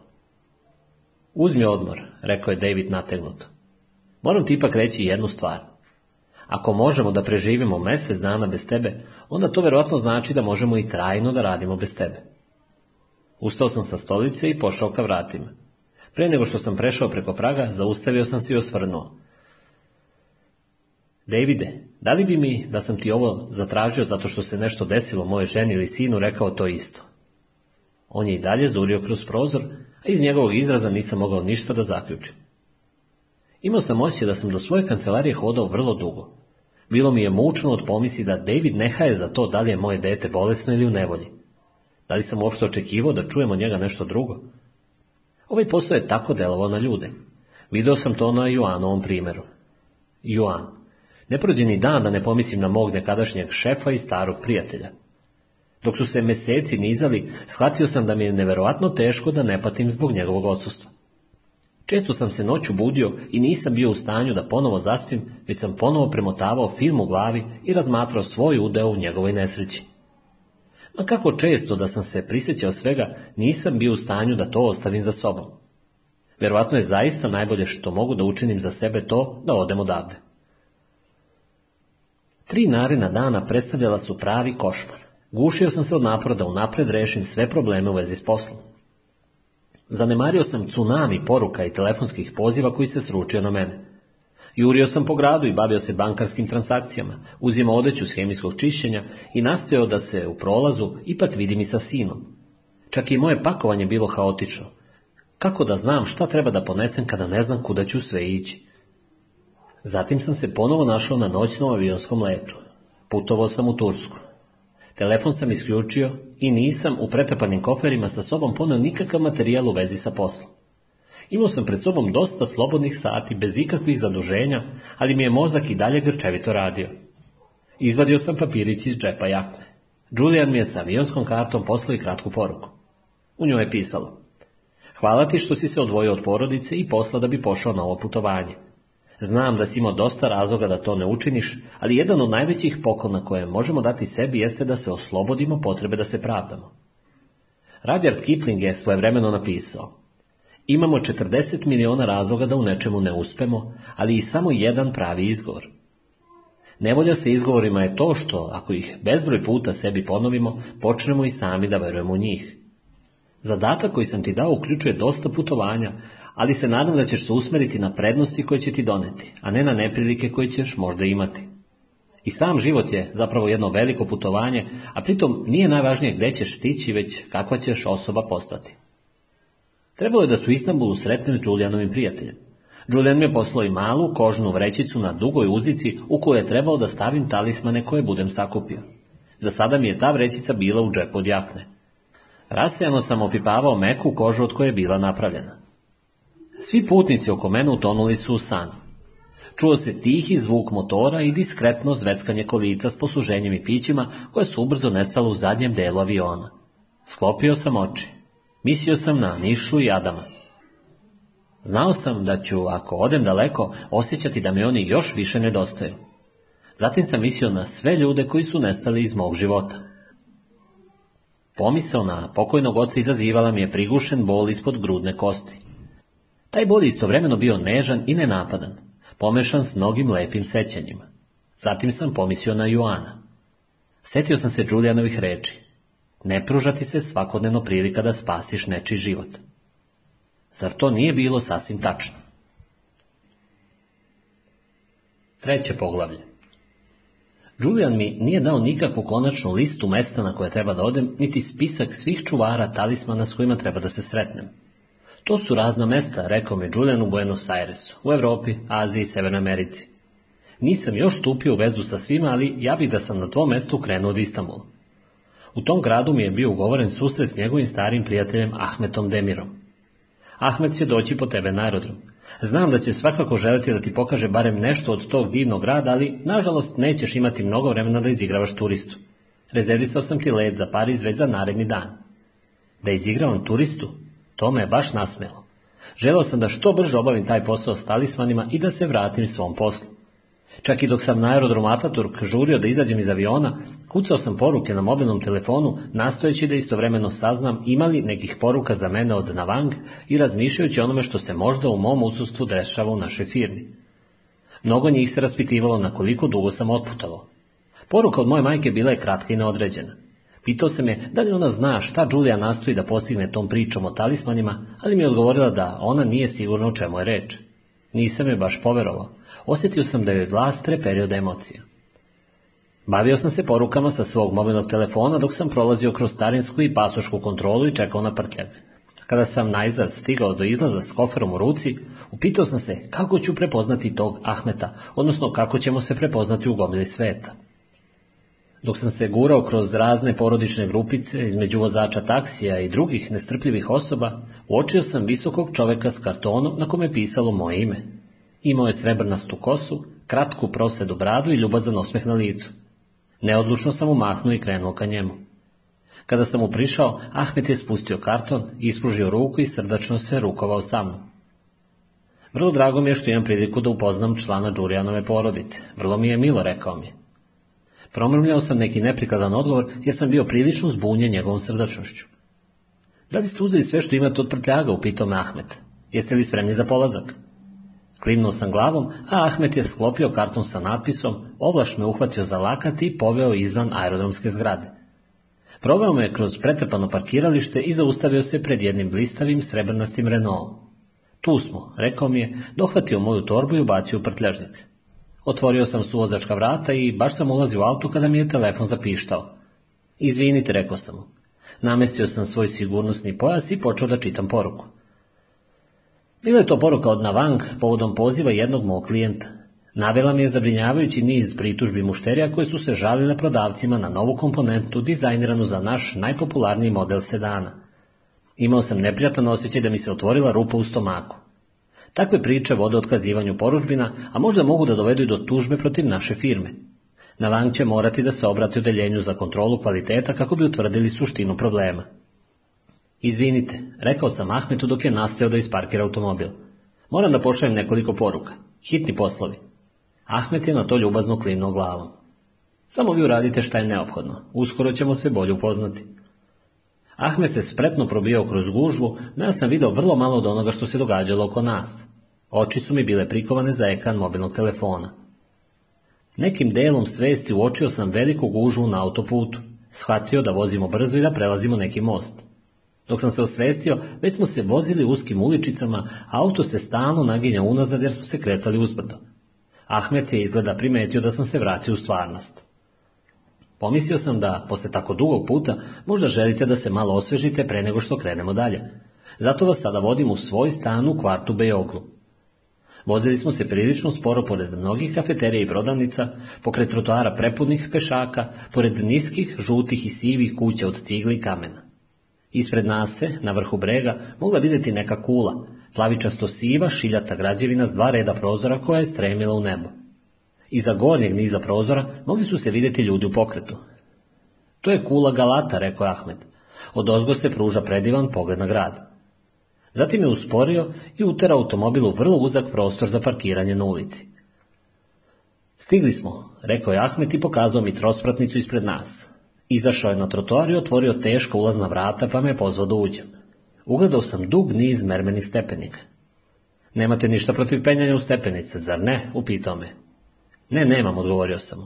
Uzmi odmor, rekao je David nategnuto. Moram ti ipak reći jednu stvar. Ako možemo da preživimo mjesec dana bez tebe, onda to vjerojatno znači da možemo i trajno da radimo bez tebe. Ustao sam sa stolice i pošao ka vratima. Pre nego što sam prešao preko praga, zaustavio sam se i osvrnuo. Davide, da li bi mi da sam ti ovo zatražio zato što se nešto desilo moje ženi ili sinu rekao to isto? On je i dalje zurio kroz prozor, a iz njegovog izraza nisam mogao ništa da zaključim. Imao sam osjećaj da sam do svoje kancelarije hodao vrlo dugo. Bilo mi je mučno od pomisli da David ne haje za to da li je moje dete bolesno ili u nevolji. Da li sam uopšte očekivao da čujem od njega nešto drugo? Ovaj posao je tako delovao na ljude. Video sam to na Joanovom primjeru. Joan. Ne prođe ni dan da ne pomislim na mog nekadašnjeg šefa i starog prijatelja. Dok su se meseci nizali, shvatio sam da mi je neverovatno teško da ne patim zbog njegovog odsustva. Često sam se noću budio i nisam bio u stanju da ponovo zaspim, već sam ponovo premotavao film u glavi i razmatrao svoj udeo u njegovoj nesreći. Ma kako često da sam se prisjećao svega, nisam bio u stanju da to ostavim za sobom. Vjerojatno je zaista najbolje što mogu da učinim za sebe to da odem odavde. Tri narena dana predstavljala su pravi košmar. Gušio sam se od napora da unapred rešim sve probleme u vezi s poslom. Zanemario sam tsunami poruka i telefonskih poziva koji se sručio na mene. Jurio sam po gradu i bavio se bankarskim transakcijama, uzimao odeću s hemijskog čišćenja i nastojao da se u prolazu ipak vidim i sa sinom. Čak i moje pakovanje bilo haotično. Kako da znam šta treba da ponesem kada ne znam kuda ću sve ići? Zatim sam se ponovo našao na noćnom avionskom letu. Putovao sam u Tursku. Telefon sam isključio i nisam u pretrpanim koferima sa sobom ponao nikakav materijal u vezi sa poslom. Imao sam pred sobom dosta slobodnih sati bez ikakvih zaduženja, ali mi je mozak i dalje grčevito radio. Izvadio sam papirić iz džepa jakne. Julian mi je sa avionskom kartom poslao i kratku poruku. U njoj je pisalo. Hvala ti što si se odvojio od porodice i posla da bi pošao na ovo putovanje. Znam da si imao dosta razloga da to ne učiniš, ali jedan od najvećih poklona koje možemo dati sebi jeste da se oslobodimo potrebe da se pravdamo. Rudyard Kipling je svojevremeno napisao Imamo 40 miliona razloga da u nečemu ne uspemo, ali i samo jedan pravi izgovor. Nevolja se izgovorima je to što, ako ih bezbroj puta sebi ponovimo, počnemo i sami da verujemo u njih. Zadatak koji sam ti dao uključuje dosta putovanja, ali se nadam da ćeš se usmeriti na prednosti koje će ti doneti, a ne na neprilike koje ćeš možda imati. I sam život je zapravo jedno veliko putovanje, a pritom nije najvažnije gdje ćeš stići, već kakva ćeš osoba postati. Trebalo je da su Istanbulu sretnem s Julianovim prijateljem. Julian mi je poslao i malu kožnu vrećicu na dugoj uzici u kojoj je trebao da stavim talismane koje budem sakupio. Za sada mi je ta vrećica bila u džepu od jakne. Rasijano sam opipavao meku kožu od koje je bila napravljena. Svi putnici oko mene utonuli su u san. Čuo se tihi zvuk motora i diskretno zveckanje kolica s posluženjem i pićima koje su ubrzo nestalo u zadnjem delu aviona. Sklopio sam oči. Mislio sam na Nišu i Adama. Znao sam da ću, ako odem daleko, osjećati da mi oni još više nedostaju. Zatim sam mislio na sve ljude koji su nestali iz mog života. Pomisao na pokojnog oca izazivala mi je prigušen bol ispod grudne kosti. Taj bod istovremeno bio nežan i nenapadan, pomešan s mnogim lepim sećanjima. Zatim sam pomislio na Joana. Sjetio sam se Đulijanovih reči. Ne pružati se svakodnevno prilika da spasiš nečiji život. Zar to nije bilo sasvim tačno? Treće poglavlje. Julian mi nije dao nikakvu konačnu listu mesta na koje treba da odem, niti spisak svih čuvara talismana s kojima treba da se sretnem. To su razna mesta, rekao mi Julian u Buenos Airesu, u Europi, Aziji i Severnoj Americi. Nisam još stupio u vezu sa svima, ali ja bih da sam na tvom mestu krenuo od Istambula. U tom gradu mi je bio ugovoren susret s njegovim starim prijateljem Ahmetom Demirom. Ahmet će doći po tebe na aerodrom. Znam da će svakako želiti da ti pokaže barem nešto od tog divnog grada, ali nažalost nećeš imati mnogo vremena da izigravaš turistu. Rezervisao sam ti let za Pariz već za naredni dan. Da izigravam turistu? To me je baš nasmelo. Želeo sam da što brže obavim taj posao s talismanima i da se vratim svom poslu. Čak i dok sam na aerodromu Ataturk žurio da izađem iz aviona, kucao sam poruke na mobilnom telefonu, nastojeći da istovremeno saznam imali nekih poruka za mene od Navang i razmišljajući onome što se možda u mom usustvu dešava u našoj firmi. Mnogo njih se raspitivalo na koliko dugo sam otputovao. Poruka od moje majke bila je kratka i neodređena. Pitao sam je da li ona zna šta Đulija nastoji da postigne tom pričom o talismanima, ali mi je odgovorila da ona nije sigurna o čemu je reč. Nisam je baš poverovao. Osjetio sam da joj glas treperio perioda emocija. Bavio sam se porukama sa svog mobilnog telefona dok sam prolazio kroz starinsku i pasošku kontrolu i čekao na prtljag. Kada sam najzad stigao do izlaza s koferom u ruci, upitao sam se kako ću prepoznati tog Ahmeta, odnosno kako ćemo se prepoznati u gomili sveta. Dok sam se gurao kroz razne porodične grupice između vozača taksija i drugih nestrpljivih osoba, uočio sam visokog čoveka s kartonom na kome je pisalo moje ime. Imao je srebrnastu kosu, kratku prosedu bradu i ljubazan osmeh na licu. Neodlučno sam mu i krenuo ka njemu. Kada sam mu prišao, Ahmet je spustio karton, ispružio ruku i srdačno se rukovao sa mnom. Vrlo drago mi je što imam priliku da upoznam člana Đurijanove porodice. Vrlo mi je milo, rekao mi je. Promrmljao sam neki neprikladan odgovor jer sam bio prilično zbunjen njegovom srdačnošću. Da li ste uzeli sve što imate od prtljaga, upitao me Ahmet. Jeste li spremni za polazak? Klimnuo sam glavom, a Ahmet je sklopio karton sa natpisom, ovlaš me uhvatio za lakat i poveo izvan aerodromske zgrade. Proveo me kroz pretrpano parkiralište i zaustavio se pred jednim blistavim srebrnastim Renaultom. Tu smo, rekao mi je, dohvatio moju torbu i ubacio u prtljažnik. Otvorio sam suvozačka vrata i baš sam ulazio u auto kada mi je telefon zapištao. Izvinite, rekao sam mu. Namestio sam svoj sigurnosni pojas i počeo da čitam poruku. Bila je to poruka od Navang povodom poziva jednog mog klijenta. Navela mi je zabrinjavajući niz pritužbi mušterija koje su se žalile prodavcima na novu komponentu dizajniranu za naš najpopularniji model sedana. Imao sam neprijatan osjećaj da mi se otvorila rupa u stomaku. Takve priče vode otkazivanju poružbina, a možda mogu da dovedu i do tužbe protiv naše firme. van će morati da se obrati odeljenju za kontrolu kvaliteta kako bi utvrdili suštinu problema. Izvinite, rekao sam Ahmetu dok je nastao da isparkira automobil. Moram da pošaljem nekoliko poruka. Hitni poslovi. Ahmet je na to ljubazno klimnuo glavom. Samo vi uradite šta je neophodno. Uskoro ćemo se bolje upoznati. Ahmed se spretno probio kroz gužvu, no ja sam video vrlo malo od onoga što se događalo oko nas. Oči su mi bile prikovane za ekran mobilnog telefona. Nekim delom svesti uočio sam veliku gužvu na autoputu, shvatio da vozimo brzo i da prelazimo neki most. Dok sam se osvestio, već smo se vozili uskim uličicama, a auto se stalno naginja unazad jer smo se kretali uzbrdo. Ahmet je izgleda primetio da sam se vratio u stvarnost. Pomislio sam da, posle tako dugog puta, možda želite da se malo osvežite pre nego što krenemo dalje. Zato vas sada vodim u svoj stan u kvartu Bejoglu. Vozili smo se prilično sporo pored mnogih kafeterija i prodavnica, pokret trotoara prepudnih pešaka, pored niskih, žutih i sivih kuća od cigli i kamena. Ispred nas se, na vrhu brega, mogla vidjeti neka kula, plavičasto siva, šiljata građevina s dva reda prozora koja je stremila u nebo. Iza gornjeg niza prozora mogli su se vidjeti ljudi u pokretu. To je kula Galata, rekao Ahmed. Od ozgo se pruža predivan pogled na grad. Zatim je usporio i uterao automobilu u vrlo uzak prostor za parkiranje na ulici. Stigli smo, rekao je Ahmet i pokazao mi trospratnicu ispred nas. Izašao je na trotoar i otvorio teško ulazna vrata pa me pozvao da uđem. Ugledao sam dug niz mermenih stepenika. Nemate ništa protiv penjanja u stepenice, zar ne? Upitao me. Ne, nemam, odgovorio sam mu.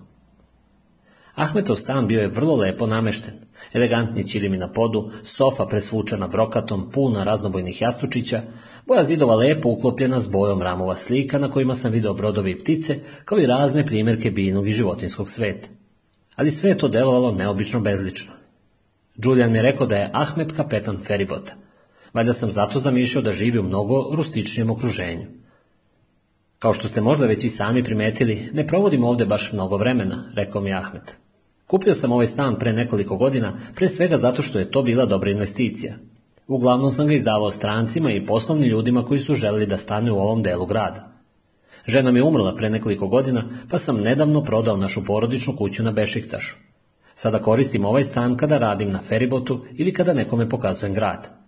Ahmetov stan bio je vrlo lepo namešten. Elegantni mi na podu, sofa presvučena brokatom, puna raznobojnih jastučića, boja zidova lepo uklopljena s bojom ramova slika na kojima sam video brodovi i ptice, kao i razne primjerke binog i životinskog sveta. Ali sve je to delovalo neobično bezlično. Julian mi je rekao da je Ahmet kapetan feribota. Valjda sam zato zamišljao da živi u mnogo rustičnijem okruženju. Kao što ste možda već i sami primetili, ne provodim ovdje baš mnogo vremena, rekao mi Ahmet. Kupio sam ovaj stan pre nekoliko godina, pre svega zato što je to bila dobra investicija. Uglavnom sam ga izdavao strancima i poslovnim ljudima koji su želeli da stane u ovom delu grada. Žena mi je umrla pre nekoliko godina, pa sam nedavno prodao našu porodičnu kuću na Bešiktašu. Sada koristim ovaj stan kada radim na feribotu ili kada nekome pokazujem grad.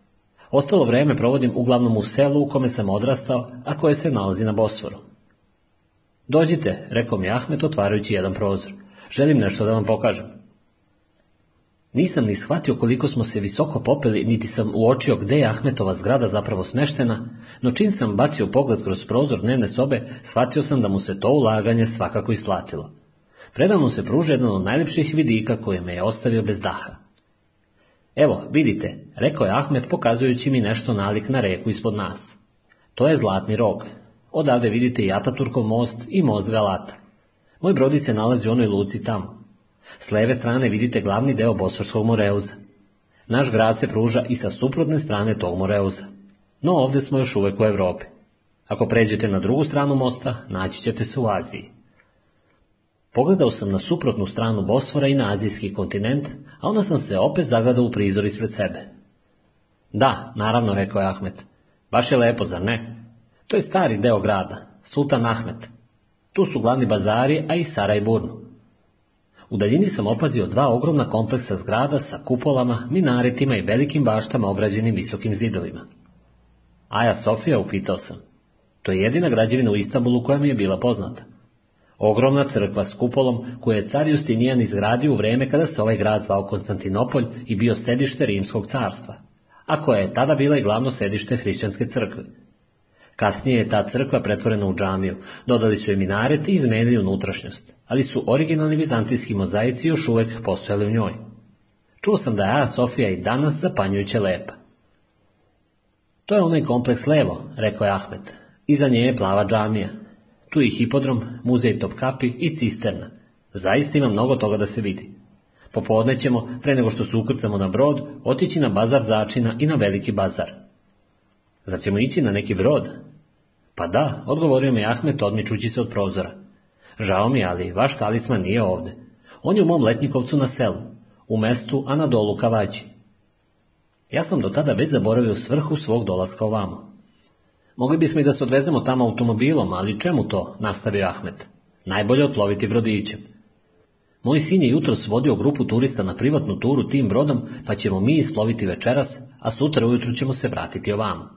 Ostalo vrijeme provodim uglavnom u selu u kome sam odrastao, a koje se nalazi na Bosforu. Dođite, rekao mi Ahmet otvarajući jedan prozor. Želim nešto da vam pokažem. Nisam ni shvatio koliko smo se visoko popeli, niti sam uočio gdje je Ahmetova zgrada zapravo smeštena, no čim sam bacio pogled kroz prozor dnevne sobe, shvatio sam da mu se to ulaganje svakako isplatilo. Predavno se pruže jedan od najljepših vidika koje me je ostavio bez daha. Evo, vidite, rekao je Ahmet pokazujući mi nešto nalik na reku ispod nas. To je Zlatni rog. Odavde vidite i Ataturkov most i most Galata. Moj brodić se nalazi u onoj luci tamo. S leve strane vidite glavni deo Bosorskog moreuza. Naš grad se pruža i sa suprotne strane tog moreuza. No ovdje smo još uvek u Evropi. Ako pređete na drugu stranu mosta, naći ćete se u Aziji. Pogledao sam na suprotnu stranu Bosfora i na azijski kontinent, a onda sam se opet zagledao u prizor ispred sebe. Da, naravno, rekao je Ahmet. Baš je lepo, zar ne? To je stari deo grada, Sultan Ahmet. Tu su glavni bazari, a i Burnu. U daljini sam opazio dva ogromna kompleksa zgrada sa kupolama, minaretima i velikim baštama ograđenim visokim zidovima. Aja Sofija upitao sam. To je jedina građevina u Istanbulu koja mi je bila poznata. Ogromna crkva s kupolom koju je car Justinijan izgradio u vrijeme kada se ovaj grad zvao Konstantinopolj i bio sedište Rimskog carstva, a koja je tada bila i glavno sedište hrišćanske crkve. Kasnije je ta crkva pretvorena u džamiju, dodali su je minaret i izmenili unutrašnjost, ali su originalni vizantijski mozaici još uvijek postojali u njoj. Čuo sam da je Aja Sofija i danas zapanjujuće lepa. To je onaj kompleks levo, rekao je Ahmet. Iza nje je plava džamija, tu je hipodrom, muzej Topkapi i cisterna. Zaista ima mnogo toga da se vidi. Popodne ćemo, pre nego što se ukrcamo na brod, otići na bazar začina i na veliki bazar. Zar ćemo ići na neki brod? Pa da, odgovorio mi Ahmet odmičući se od prozora. Žao mi, ali vaš talisman nije ovde. On je u mom letnikovcu na selu, u mestu Anadolu Kavaći. Ja sam do tada već zaboravio svrhu svog dolaska ovamo. Mogli bismo i da se odvezemo tamo automobilom, ali čemu to, nastavio Ahmet. Najbolje otloviti brodićem. Moj sin je jutros vodio grupu turista na privatnu turu tim brodom, pa ćemo mi isploviti večeras, a sutra ujutru ćemo se vratiti ovamo.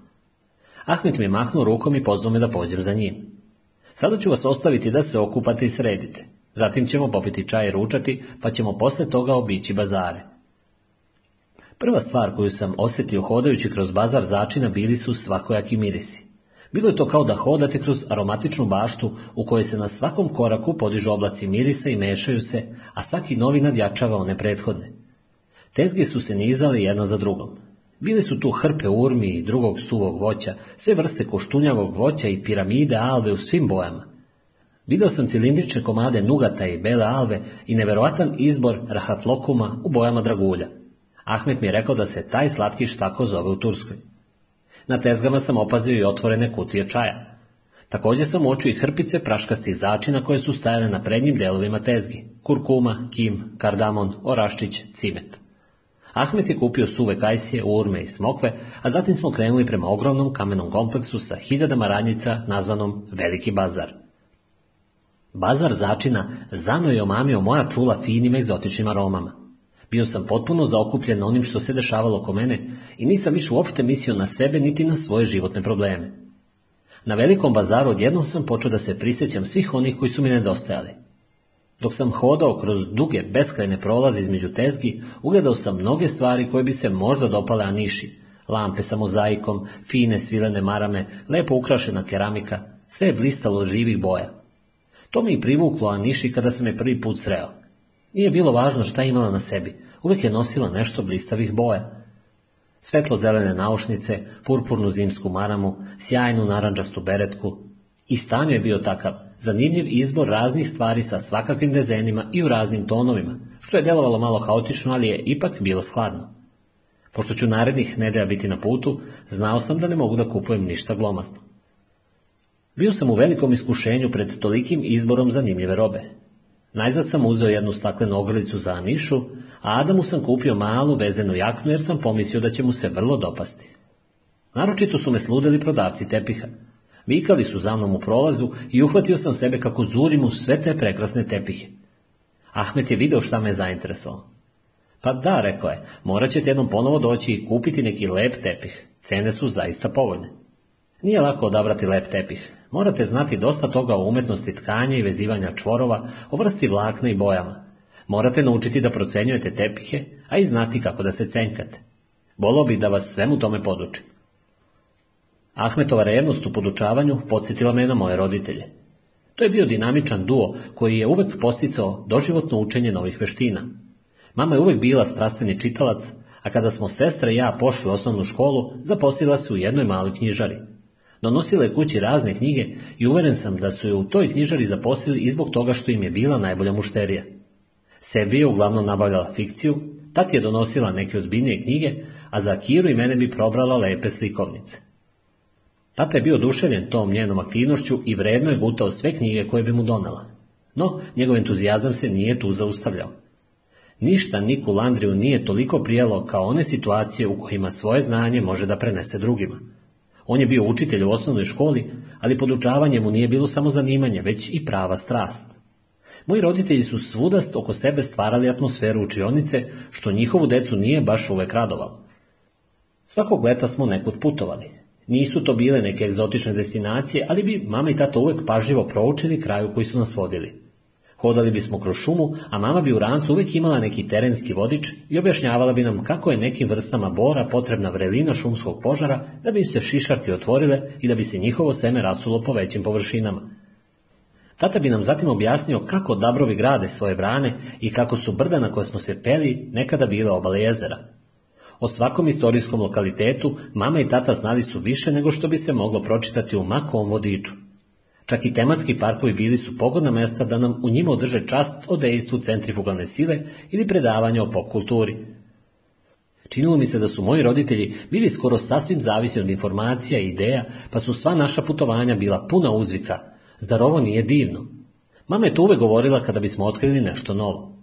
Ahmet mi mahnuo rukom i pozvao me da pođem za njim. Sada ću vas ostaviti da se okupate i sredite. Zatim ćemo popiti čaj i ručati, pa ćemo posle toga obići bazare. Prva stvar koju sam osjetio hodajući kroz bazar začina bili su svakojaki mirisi. Bilo je to kao da hodate kroz aromatičnu baštu u kojoj se na svakom koraku podižu oblaci mirisa i mešaju se, a svaki novi nadjačava one prethodne. Tezge su se nizale jedna za drugom. Bile su tu hrpe urmi i drugog suvog voća, sve vrste koštunjavog voća i piramide alve u svim bojama. Video sam cilindrične komade nugata i bele alve i neverovatan izbor rahatlokuma u bojama dragulja. Ahmet mi je rekao da se taj slatkiš tako zove u Turskoj. Na tezgama sam opazio i otvorene kutije čaja. Također sam uočio i hrpice praškastih začina koje su stajale na prednjim delovima tezgi. Kurkuma, kim, kardamon, oraščić, cimet. Ahmet je kupio suve kajsije, urme i smokve, a zatim smo krenuli prema ogromnom kamenom kompleksu sa hiljadama radnica nazvanom Veliki bazar. Bazar začina zano je omamio moja čula finim egzotičnim aromama. Bio sam potpuno zaokupljen onim što se dešavalo oko mene i nisam više uopšte mislio na sebe niti na svoje životne probleme. Na velikom bazaru odjednom sam počeo da se prisjećam svih onih koji su mi nedostajali. Dok sam hodao kroz duge, beskrajne prolaze između tezgi, ugledao sam mnoge stvari koje bi se možda dopale niši. Lampe sa mozaikom, fine svilene marame, lepo ukrašena keramika, sve je blistalo živih boja. To mi je privuklo niši kada sam je prvi put sreo. Nije bilo važno šta je imala na sebi, uvijek je nosila nešto blistavih boja. Svetlo-zelene naušnice, purpurnu zimsku maramu, sjajnu naranđastu beretku. I stan je bio takav, zanimljiv izbor raznih stvari sa svakakvim dezenima i u raznim tonovima, što je djelovalo malo haotično, ali je ipak bilo skladno. Pošto ću narednih nedelja biti na putu, znao sam da ne mogu da kupujem ništa glomasno. Bio sam u velikom iskušenju pred tolikim izborom zanimljive robe, Najzad sam uzeo jednu staklenu ogrlicu za Anišu, a Adamu sam kupio malu vezenu jaknu jer sam pomislio da će mu se vrlo dopasti. Naročito su me sludili prodavci tepiha. Vikali su za mnom u prolazu i uhvatio sam sebe kako zurim u sve te prekrasne tepihe. Ahmet je video šta me zainteresovalo. Pa da, rekao je, morat ćete jednom ponovo doći i kupiti neki lep tepih. Cene su zaista povoljne. Nije lako odabrati lep tepih morate znati dosta toga o umetnosti tkanja i vezivanja čvorova, o vrsti vlakna i bojama. Morate naučiti da procenjujete tepihe, a i znati kako da se cenkate. Bolo bi da vas svemu tome podučim. Ahmetova revnost u podučavanju podsjetila me na moje roditelje. To je bio dinamičan duo koji je uvek posticao doživotno učenje novih veština. Mama je uvek bila strastveni čitalac, a kada smo sestra i ja pošli u osnovnu školu, zaposlila se u jednoj maloj knjižari – Donosila je kući razne knjige i uveren sam da su je u toj knjižari zaposlili i zbog toga što im je bila najbolja mušterija. Sebi je uglavnom nabavljala fikciju, tati je donosila neke ozbiljnije knjige, a za Kiru i mene bi probrala lepe slikovnice. Tata je bio oduševljen tom njenom aktivnošću i vredno je gutao sve knjige koje bi mu donela. No, njegov entuzijazam se nije tu zaustavljao. Ništa Niku Landriju nije toliko prijelo kao one situacije u kojima svoje znanje može da prenese drugima. On je bio učitelj u osnovnoj školi, ali podučavanje mu nije bilo samo zanimanje, već i prava strast. Moji roditelji su svudast oko sebe stvarali atmosferu učionice, što njihovu decu nije baš uvek radovalo. Svakog leta smo nekud putovali. Nisu to bile neke egzotične destinacije, ali bi mama i tata uvek pažljivo proučili kraju koji su nas vodili. Hodali bismo kroz šumu, a mama bi u rancu uvijek imala neki terenski vodič i objašnjavala bi nam kako je nekim vrstama bora potrebna vrelina šumskog požara da bi im se šišarke otvorile i da bi se njihovo seme rasulo po većim površinama. Tata bi nam zatim objasnio kako dabrovi grade svoje brane i kako su brda na koje smo se peli nekada bile obale jezera. O svakom istorijskom lokalitetu mama i tata znali su više nego što bi se moglo pročitati u makovom vodiču. Čak i tematski parkovi bili su pogodna mesta da nam u njima održe čast o dejstvu centrifugalne sile ili predavanja o pop kulturi. Činilo mi se da su moji roditelji bili skoro sasvim zavisni od informacija i ideja, pa su sva naša putovanja bila puna uzvika. Zar ovo nije divno? Mama je to uvek govorila kada bismo otkrili nešto novo.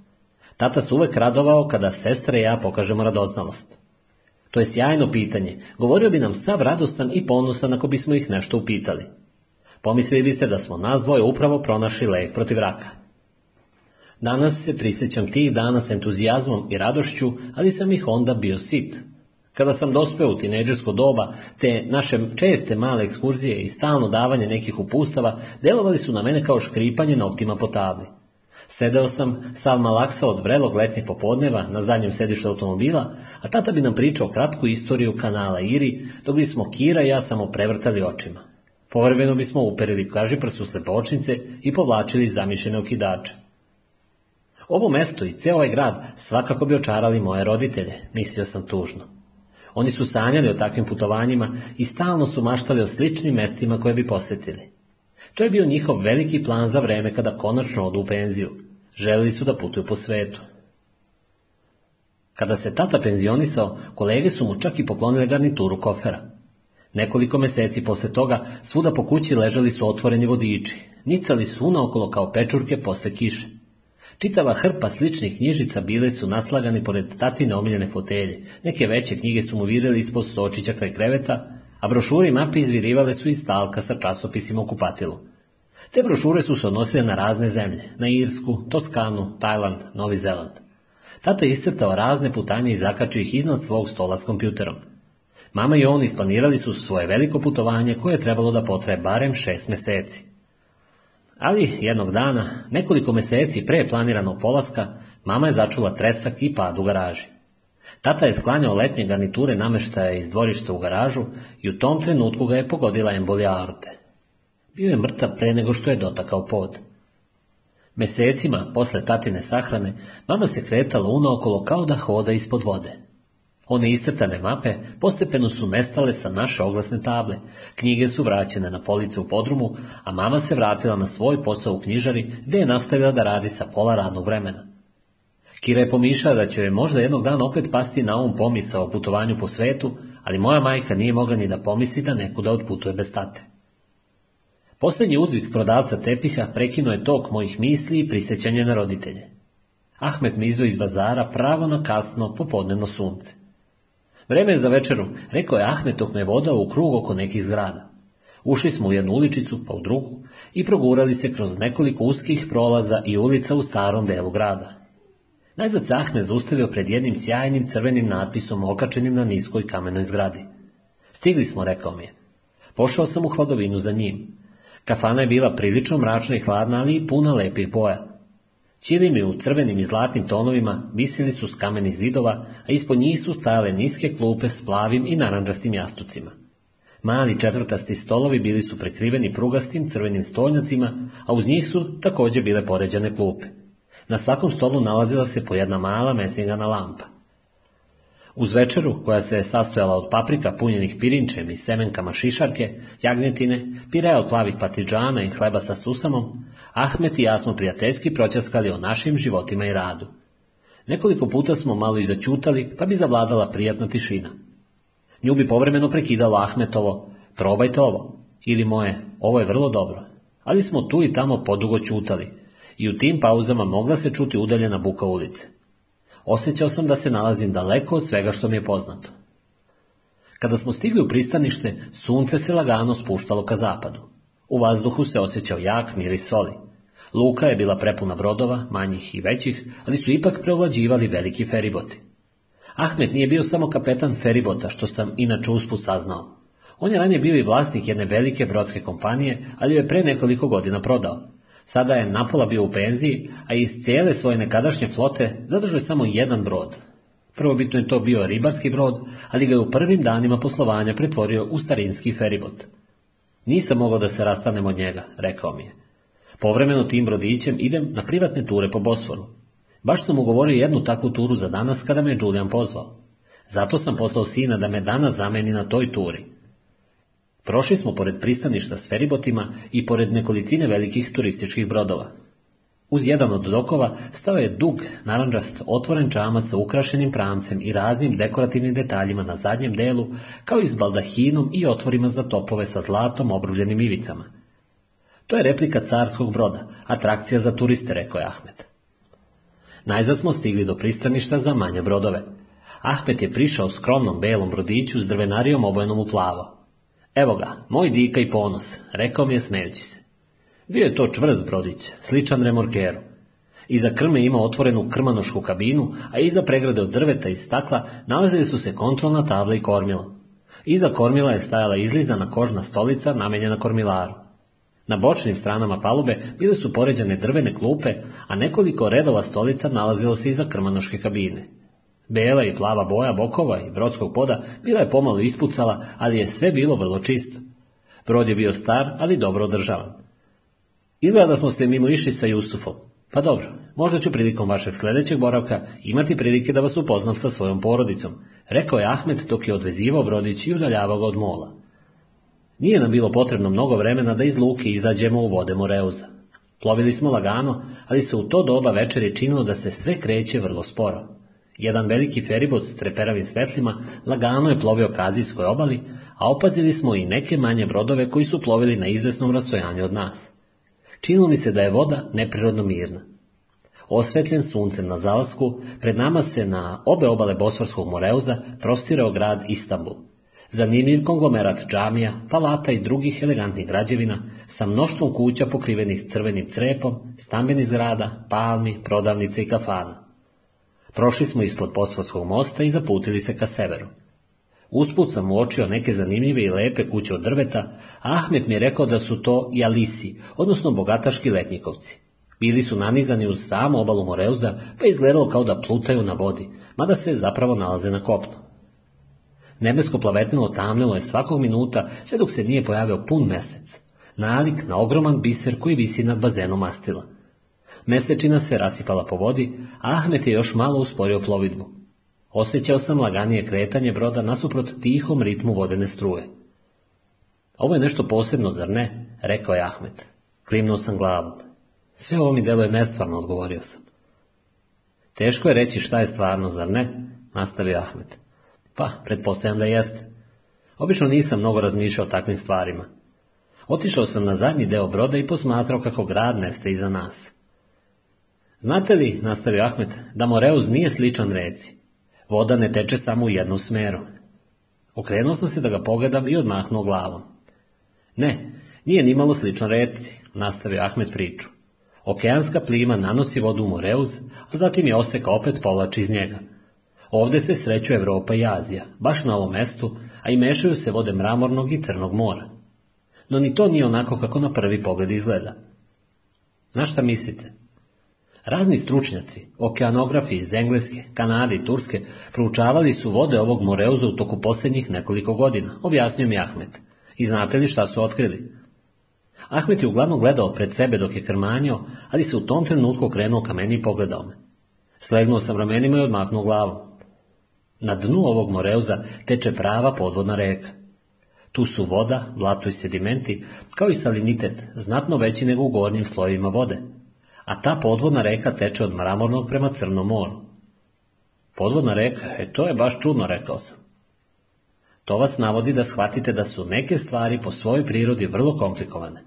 Tata se uvek radovao kada sestra i ja pokažemo radoznalost. To je sjajno pitanje, govorio bi nam sav radostan i ponosan ako bismo ih nešto upitali. Pomislili biste da smo nas dvoje upravo pronašli lek protiv raka. Danas se prisjećam tih dana s entuzijazmom i radošću, ali sam ih onda bio sit. Kada sam dospeo u tineđersko doba, te naše česte male ekskurzije i stalno davanje nekih upustava delovali su na mene kao škripanje noktima po tabli. Sedeo sam sav malaksa od vrelog letnjeg popodneva na zadnjem sedištu automobila, a tata bi nam pričao kratku istoriju kanala Iri, dok smo Kira i ja samo prevrtali očima. Povremeno bismo uperili kaži u slepočnice i povlačili zamišljene okidače. Ovo mesto i ceo ovaj grad svakako bi očarali moje roditelje, mislio sam tužno. Oni su sanjali o takvim putovanjima i stalno su maštali o sličnim mestima koje bi posjetili. To je bio njihov veliki plan za vreme kada konačno odu u penziju. Želili su da putuju po svetu. Kada se tata penzionisao, kolege su mu čak i poklonile garnituru kofera. Nekoliko meseci posle toga svuda po kući ležali su otvoreni vodiči, nicali su unaokolo kao pečurke posle kiše. Čitava hrpa sličnih knjižica bile su naslagani pored tatine omiljene fotelje, neke veće knjige su mu virele ispod stočića kraj kreveta, a brošuri i mape izvirivale su iz stalka sa časopisima u kupatilu. Te brošure su se odnosile na razne zemlje, na Irsku, Toskanu, Tajland, Novi Zeland. Tata je iscrtao razne putanje i zakačio ih iznad svog stola s kompjuterom – Mama i on isplanirali su svoje veliko putovanje koje je trebalo da potraje barem šest meseci. Ali jednog dana, nekoliko meseci pre planiranog polaska, mama je začula tresak i pad u garaži. Tata je sklanjao letnje garniture nameštaja iz dvorišta u garažu i u tom trenutku ga je pogodila embolija aorte. Bio je mrtav pre nego što je dotakao pod. Mesecima posle tatine sahrane, mama se kretala unaokolo kao da hoda ispod vode. One iscrtane mape postepeno su nestale sa naše oglasne table. Knjige su vraćene na police u podrumu, a mama se vratila na svoj posao u knjižari gdje je nastavila da radi sa pola radnog vremena. Kira je pomišljala da će joj možda jednog dana opet pasti na ovom um pomisa o putovanju po svetu, ali moja majka nije mogla ni da pomisli da nekuda odputuje bez tate. Posljednji uzvik prodavca tepiha prekinuo je tok mojih misli i prisjećanje na roditelje. Ahmet mi iz bazara pravo na kasno popodnevno sunce. Vreme za večeru, rekao je Ahmet dok me voda u krug oko nekih zgrada. Ušli smo u jednu uličicu, pa u drugu, i progurali se kroz nekoliko uskih prolaza i ulica u starom delu grada. Najzad se Ahmet zaustavio pred jednim sjajnim crvenim natpisom okačenim na niskoj kamenoj zgradi. Stigli smo, rekao mi je. Pošao sam u hladovinu za njim. Kafana je bila prilično mračna i hladna, ali i puna lepih boja. Čilimi u crvenim i zlatnim tonovima visili su s kamenih zidova, a ispod njih su stajale niske klupe s plavim i naranđastim jastucima. Mali četvrtasti stolovi bili su prekriveni prugastim crvenim stolnjacima, a uz njih su također bile poređene klupe. Na svakom stolu nalazila se po jedna mala mesingana lampa. Uz večeru, koja se je sastojala od paprika punjenih pirinčem i semenkama šišarke, jagnetine, pirea od plavih patiđana i hleba sa susamom, Ahmet i ja smo prijateljski proćaskali o našim životima i radu. Nekoliko puta smo malo i začutali, pa bi zavladala prijatna tišina. Nju bi povremeno prekidalo Ahmetovo, probajte ovo, ili moje, ovo je vrlo dobro. Ali smo tu i tamo podugo čutali, i u tim pauzama mogla se čuti udaljena buka ulice. Osjećao sam da se nalazim daleko od svega što mi je poznato. Kada smo stigli u pristanište, sunce se lagano spuštalo ka zapadu. U vazduhu se osjećao jak miris soli. Luka je bila prepuna brodova, manjih i većih, ali su ipak preovlađivali veliki feriboti. Ahmet nije bio samo kapetan feribota, što sam na usput saznao. On je ranije bio i vlasnik jedne velike brodske kompanije, ali joj je pre nekoliko godina prodao. Sada je napola bio u penziji, a iz cijele svoje nekadašnje flote zadržao je samo jedan brod. Prvobitno je to bio ribarski brod, ali ga je u prvim danima poslovanja pretvorio u starinski feribot. Nisam mogao da se rastanem od njega, rekao mi je. Povremeno tim brodićem idem na privatne ture po Bosforu. Baš sam ugovorio jednu takvu turu za danas kada me je Julian pozvao. Zato sam poslao sina da me danas zameni na toj turi. Prošli smo pored pristaništa s feribotima i pored nekolicine velikih turističkih brodova. Uz jedan od dokova stao je dug, naranđast, otvoren čamac sa ukrašenim pramcem i raznim dekorativnim detaljima na zadnjem delu, kao i s baldahinom i otvorima za topove sa zlatom obrubljenim ivicama. To je replika carskog broda, atrakcija za turiste, rekao je Ahmet. Najzad smo stigli do pristaništa za manje brodove. Ahmet je prišao skromnom belom brodiću s drvenarijom obojenom u plavo. Evo ga, moj dika i ponos, rekao mi je smejući se. Bio je to čvrst brodić, sličan remorkeru. Iza krme imao otvorenu krmanošku kabinu, a iza pregrade od drveta i stakla nalazili su se kontrolna tabla i kormila. Iza kormila je stajala izlizana kožna stolica namenjena kormilaru. Na bočnim stranama palube bile su poređene drvene klupe, a nekoliko redova stolica nalazilo se iza krmanoške kabine. Bela i plava boja bokova i brodskog poda bila je pomalo ispucala, ali je sve bilo vrlo čisto. Brod je bio star, ali dobro održavan. Izgleda da smo se mimo išli sa Jusufom. Pa dobro, možda ću prilikom vašeg sljedećeg boravka imati prilike da vas upoznam sa svojom porodicom, rekao je Ahmed dok je odvezivao brodić i udaljavao ga od mola. Nije nam bilo potrebno mnogo vremena da iz luke izađemo u vode Moreuza. Plovili smo lagano, ali se u to doba večeri činilo da se sve kreće vrlo sporo. Jedan veliki feribot s treperavim svetlima lagano je plovio Kazijskoj obali, a opazili smo i neke manje brodove koji su plovili na izvesnom rastojanju od nas. Činilo mi se da je voda neprirodno mirna. Osvetljen suncem na zalasku, pred nama se na obe obale Bosforskog moreuza prostirao grad Istanbul. Zanimljiv konglomerat džamija, palata i drugih elegantnih građevina sa mnoštvom kuća pokrivenih crvenim crepom, stambenih zgrada, palmi, prodavnice i kafana. Prošli smo ispod Poslovskog mosta i zaputili se ka severu. Usput sam uočio neke zanimljive i lepe kuće od drveta, a Ahmet mi je rekao da su to jalisi, odnosno bogataški letnikovci. Bili su nanizani uz samu obalu Moreuza, pa izgledalo kao da plutaju na vodi, mada se zapravo nalaze na kopnu. Nebesko plavetnilo tamnilo je svakog minuta, sve dok se nije pojavio pun mesec, nalik na ogroman biser koji visi nad bazenom mastila. Mesečina se rasipala po vodi, a Ahmet je još malo usporio plovidbu. Osjećao sam laganije kretanje broda nasuprot tihom ritmu vodene struje. Ovo je nešto posebno, zar ne? rekao je Ahmet. Klimnuo sam glavom. Sve ovo mi deluje nestvarno, odgovorio sam. Teško je reći šta je stvarno, zar ne? Nastavio Ahmet. Pa, pretpostavljam da jeste. Obično nisam mnogo razmišljao o takvim stvarima. Otišao sam na zadnji deo broda i posmatrao kako grad neste iza nas. Znate li, nastavio Ahmet, da Moreuz nije sličan reci. Voda ne teče samo u jednu smeru. Okrenuo sam se da ga pogledam i odmahnuo glavom. Ne, nije ni malo sličan reci, nastavio Ahmet priču. Okeanska plima nanosi vodu u Moreuz, a zatim je oseka opet povlači iz njega. Ovde se sreću Evropa i Azija, baš na ovom mestu, a i mešaju se vode mramornog i crnog mora. No ni to nije onako kako na prvi pogled izgleda. Na šta mislite? Razni stručnjaci, okeanografi iz Engleske, Kanade i Turske, proučavali su vode ovog moreuza u toku posljednjih nekoliko godina, objasnio mi Ahmet. I znate li šta su otkrili? Ahmet je uglavnom gledao pred sebe dok je krmanio, ali se u tom trenutku krenuo ka meni i pogledao me. Slegnuo sam ramenima i odmahnuo glavu. Na dnu ovog moreuza teče prava podvodna reka. Tu su voda, blato i sedimenti, kao i salinitet, znatno veći nego u gornjim slojevima vode, a ta podvodna reka teče od Mramornog prema Crnom moru. Podvodna reka, e to je baš čudno, rekao sam. To vas navodi da shvatite da su neke stvari po svojoj prirodi vrlo komplikovane.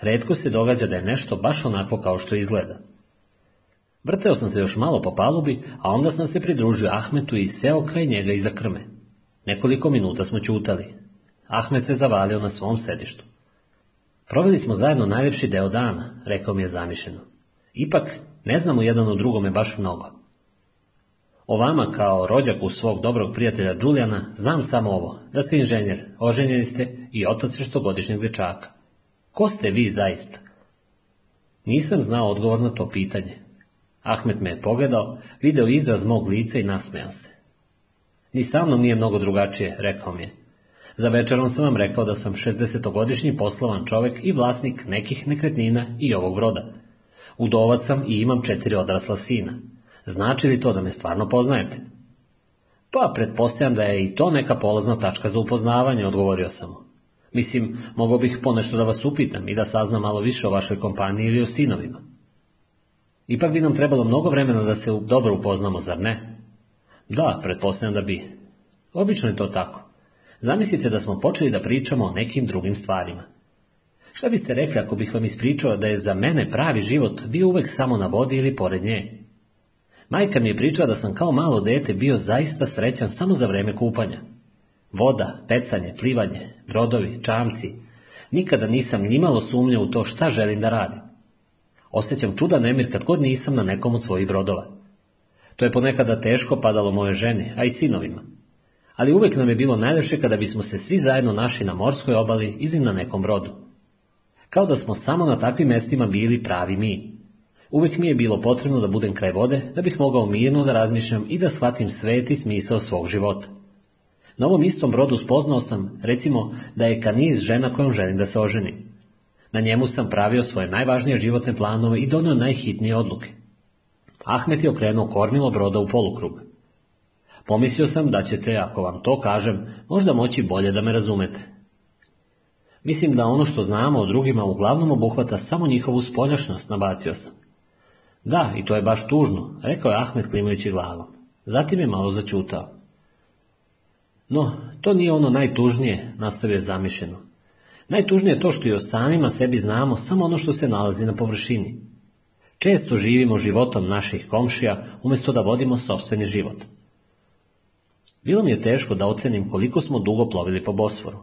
Redko se događa da je nešto baš onako kao što izgleda. Vrteo sam se još malo po palubi, a onda sam se pridružio Ahmetu i seo kraj njega iza krme. Nekoliko minuta smo čutali. Ahmet se zavalio na svom sedištu. Proveli smo zajedno najljepši deo dana, rekao mi je zamišljeno. Ipak, ne znamo jedan o drugome baš mnogo. O vama kao rođaku svog dobrog prijatelja Đulijana znam samo ovo, da ste inženjer, oženjeni ste i otac šestogodišnjeg dječaka. Ko ste vi zaista? Nisam znao odgovor na to pitanje. Ahmet me je pogledao, video izraz mog lica i nasmeo se. Ni sa mnom nije mnogo drugačije, rekao mi je. Za večerom sam vam rekao da sam 60 poslovan čovjek i vlasnik nekih nekretnina i ovog broda, Udovac sam i imam četiri odrasla sina. Znači li to da me stvarno poznajete? Pa, pretpostavljam da je i to neka polazna tačka za upoznavanje, odgovorio sam mu. Mislim, mogao bih ponešto da vas upitam i da saznam malo više o vašoj kompaniji ili o sinovima. Ipak bi nam trebalo mnogo vremena da se dobro upoznamo, zar ne? Da, pretpostavljam da bi. Obično je to tako. Zamislite da smo počeli da pričamo o nekim drugim stvarima. Šta biste rekli ako bih vam ispričao da je za mene pravi život bio uvek samo na vodi ili pored nje? Majka mi je pričala da sam kao malo dete bio zaista srećan samo za vreme kupanja. Voda, pecanje, plivanje, brodovi, čamci. Nikada nisam malo sumnjao u to šta želim da radim. Osjećam čuda nemir kad god nisam na nekom od svojih brodova. To je ponekada teško padalo moje žene, a i sinovima. Ali uvek nam je bilo najljepše kada bismo se svi zajedno našli na morskoj obali ili na nekom brodu kao da smo samo na takvim mestima bili pravi mi. Uvijek mi je bilo potrebno da budem kraj vode, da bih mogao mirno da razmišljam i da shvatim svet i smisao svog života. Na ovom istom brodu spoznao sam, recimo, da je kaniz žena kojom želim da se oženim. Na njemu sam pravio svoje najvažnije životne planove i donio najhitnije odluke. Ahmet je okrenuo kormilo broda u polukrug. Pomislio sam da ćete, ako vam to kažem, možda moći bolje da me razumete. Mislim da ono što znamo o drugima uglavnom obuhvata samo njihovu spoljašnost, nabacio sam. Da, i to je baš tužno, rekao je Ahmed klimajući glavom. Zatim je malo začutao. No, to nije ono najtužnije, nastavio je zamišljeno. Najtužnije je to što i o samima sebi znamo samo ono što se nalazi na površini. Često živimo životom naših komšija umjesto da vodimo sobstveni život. Bilo mi je teško da ocenim koliko smo dugo plovili po Bosforu.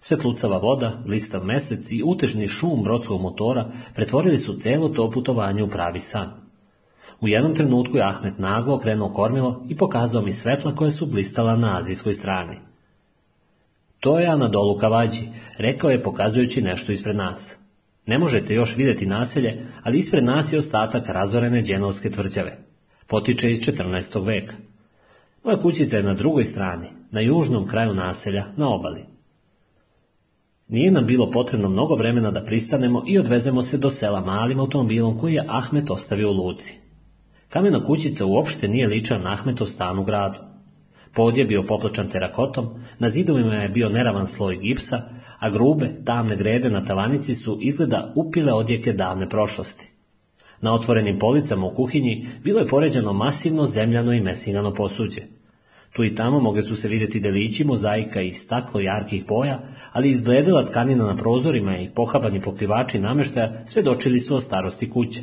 Svetlucava voda, blistav mesec i utežni šum brodskog motora pretvorili su celo to putovanje u pravi san. U jednom trenutku je Ahmet naglo okrenuo kormilo i pokazao mi svetla koja su blistala na azijskoj strani. To je Anadolu Kavađi, rekao je pokazujući nešto ispred nas. Ne možete još vidjeti naselje, ali ispred nas je ostatak razorene dženovske tvrđave. Potiče iz 14. veka. Moja kućica je na drugoj strani, na južnom kraju naselja, na obali. Nije nam bilo potrebno mnogo vremena da pristanemo i odvezemo se do sela malim automobilom koji je Ahmet ostavio u luci. Kamena kućica uopšte nije ličan na Ahmetov stan u gradu. Pod je bio poplačan terakotom, na zidovima je bio neravan sloj gipsa, a grube, tamne grede na tavanici su izgleda upile odjeke davne prošlosti. Na otvorenim policama u kuhinji bilo je poređeno masivno zemljano i mesinano posuđe. Tu i tamo mogli su se vidjeti delići mozaika i staklo jarkih boja, ali izbledela tkanina na prozorima i pohabani pokrivači namještaja svjedočili su o starosti kuće.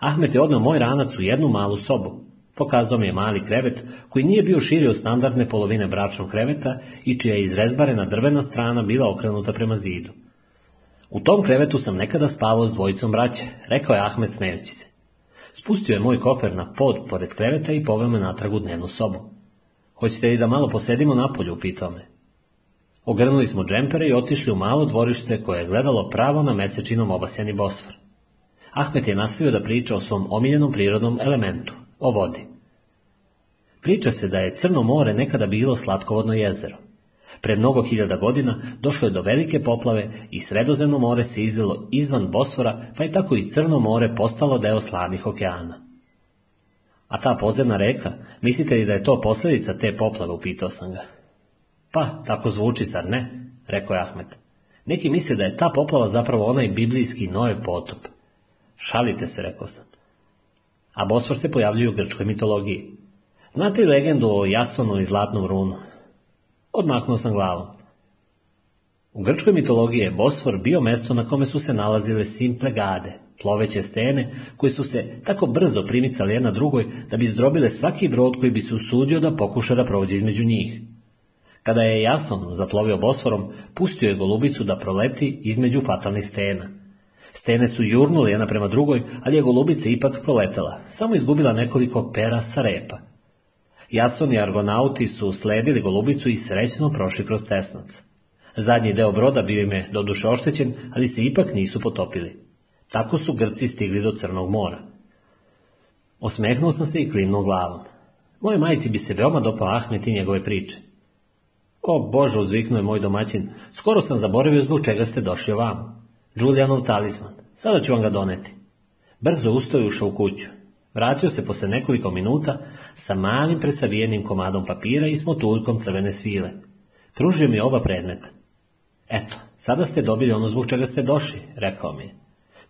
Ahmet je odnao moj ranac u jednu malu sobu. Pokazao mi je mali krevet koji nije bio širi od standardne polovine bračnog kreveta i čija je izrezbarena drvena strana bila okrenuta prema zidu. U tom krevetu sam nekada spavao s dvojicom braće, rekao je Ahmet smejući se. Spustio je moj kofer na pod pored kreveta i poveo me natrag u dnevnu sobu. Hoćete li da malo posedimo napolju, u me. Ogrnuli smo džempere i otišli u malo dvorište koje je gledalo pravo na mesečinom obasjeni Bosfor. Ahmet je nastavio da priča o svom omiljenom prirodnom elementu, o vodi. Priča se da je Crno more nekada bilo slatkovodno jezero. Pre mnogo hiljada godina došlo je do velike poplave i Sredozemno more se izdjelo izvan Bosfora, pa je tako i Crno more postalo deo slavnih okeana. A ta podzemna reka, mislite li da je to posljedica te poplave, upitao sam ga. Pa, tako zvuči, zar ne? rekao je Ahmet. Neki misle da je ta poplava zapravo onaj biblijski Noe potop. Šalite se, rekao sam. A Bosfor se pojavljuje u grčkoj mitologiji. Znate legendu o jasonu i zlatnom runu? Odmahnuo sam glavom. U grčkoj mitologiji je Bosfor bio mesto na kome su se nalazile simple gade, Ploveće stene, koje su se tako brzo primicale jedna drugoj, da bi zdrobile svaki brod koji bi se usudio da pokuša da prođe između njih. Kada je Jason zaplovio Bosforom, pustio je Golubicu da proleti između fatalnih stena. Stene su jurnule jedna prema drugoj, ali je Golubica ipak proletela, samo izgubila nekoliko pera sa repa. Jason i Argonauti su sledili Golubicu i srećno prošli kroz tesnac. Zadnji deo broda bio im je doduše oštećen, ali se ipak nisu potopili. Tako su Grci stigli do Crnog mora. Osmehnuo sam se i klimnuo glavom. Moje majici bi se veoma dopao Ahmet i njegove priče. O Bože, uzviknuo je moj domaćin, skoro sam zaboravio zbog čega ste došli ovamo. Đuljanov talisman, sada ću vam ga doneti. Brzo ustao i ušao u kuću. Vratio se posle nekoliko minuta sa malim presavijenim komadom papira i smotuljkom crvene svile. Pružio mi oba predmeta. Eto, sada ste dobili ono zbog čega ste došli, rekao mi je.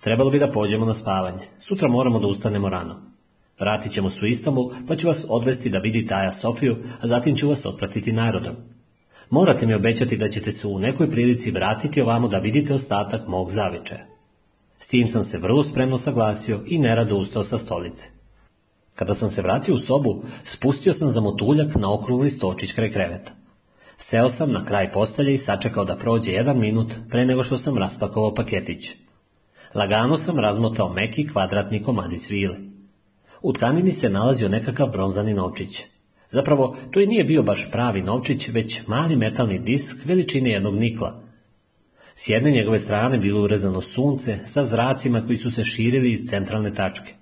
Trebalo bi da pođemo na spavanje. Sutra moramo da ustanemo rano. Vratit ćemo se u Istanbul, pa ću vas odvesti da vidi Taja Sofiju, a zatim ću vas otpratiti narodom. Morate mi obećati da ćete se u nekoj prilici vratiti ovamo da vidite ostatak mog zavičaja. S tim sam se vrlo spremno saglasio i nerado ustao sa stolice. Kada sam se vratio u sobu, spustio sam za motuljak na okrugli stočić kraj kreveta. Seo sam na kraj postelje i sačekao da prođe jedan minut pre nego što sam raspakovao paketić. Lagano sam razmotao meki kvadratni komadi svile. U tkanini se nalazio nekakav bronzani novčić. Zapravo, to i nije bio baš pravi novčić, već mali metalni disk veličine jednog nikla. S jedne njegove strane bilo urezano sunce sa zracima koji su se širili iz centralne tačke.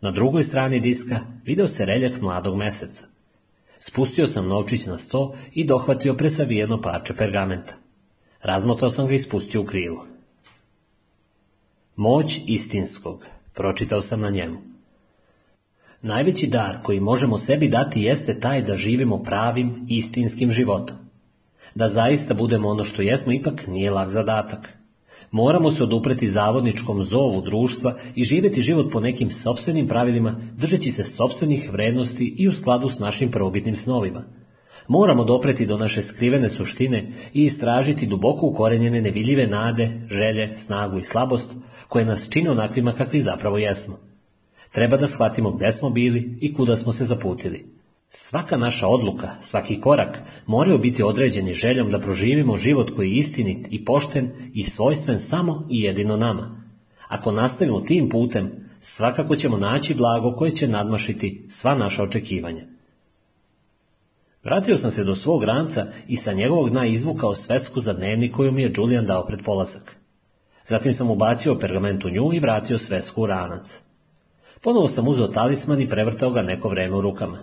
Na drugoj strani diska video se reljef mladog meseca. Spustio sam novčić na sto i dohvatio presavijeno parče pergamenta. Razmotao sam ga i spustio u krilo. Moć istinskog, pročitao sam na njemu. Najveći dar koji možemo sebi dati jeste taj da živimo pravim, istinskim životom. Da zaista budemo ono što jesmo ipak nije lak zadatak. Moramo se odupreti zavodničkom zovu društva i živjeti život po nekim sobstvenim pravilima, držeći se sobstvenih vrednosti i u skladu s našim prvobitnim snovima – Moramo dopreti do naše skrivene suštine i istražiti duboko ukorenjene nevidljive nade, želje, snagu i slabost koje nas čine onakvima kakvi zapravo jesmo. Treba da shvatimo gdje smo bili i kuda smo se zaputili. Svaka naša odluka, svaki korak moraju biti određeni željom da proživimo život koji je istinit i pošten i svojstven samo i jedino nama. Ako nastavimo tim putem, svakako ćemo naći blago koje će nadmašiti sva naša očekivanja. Vratio sam se do svog ranca i sa njegovog dna izvukao svesku za dnevnik koju mi je Julian dao pred polazak. Zatim sam ubacio pergament u nju i vratio svesku u ranac. Ponovo sam uzeo talisman i prevrtao ga neko vreme u rukama.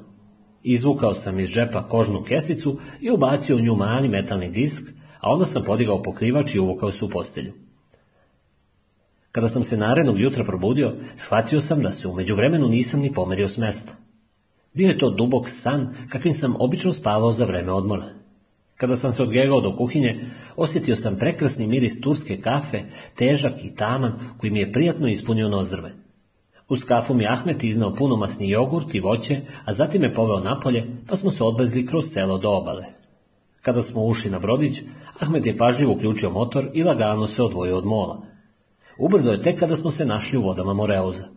Izvukao sam iz džepa kožnu kesicu i ubacio u nju mali metalni disk, a onda sam podigao pokrivač i uvukao se u postelju. Kada sam se narednog jutra probudio, shvatio sam da se umeđu vremenu nisam ni pomerio s mesta. Bio je to dubok san, kakvim sam obično spavao za vreme odmora. Kada sam se odgegao do kuhinje, osjetio sam prekrasni miris turske kafe, težak i taman, koji mi je prijatno ispunio nozdrve. Uz kafu mi Ahmet iznao puno jogurt i voće, a zatim je poveo napolje, pa smo se odvezli kroz selo do obale. Kada smo ušli na brodić, Ahmet je pažljivo uključio motor i lagano se odvojio od mola. Ubrzo je tek kada smo se našli u vodama Moreuza.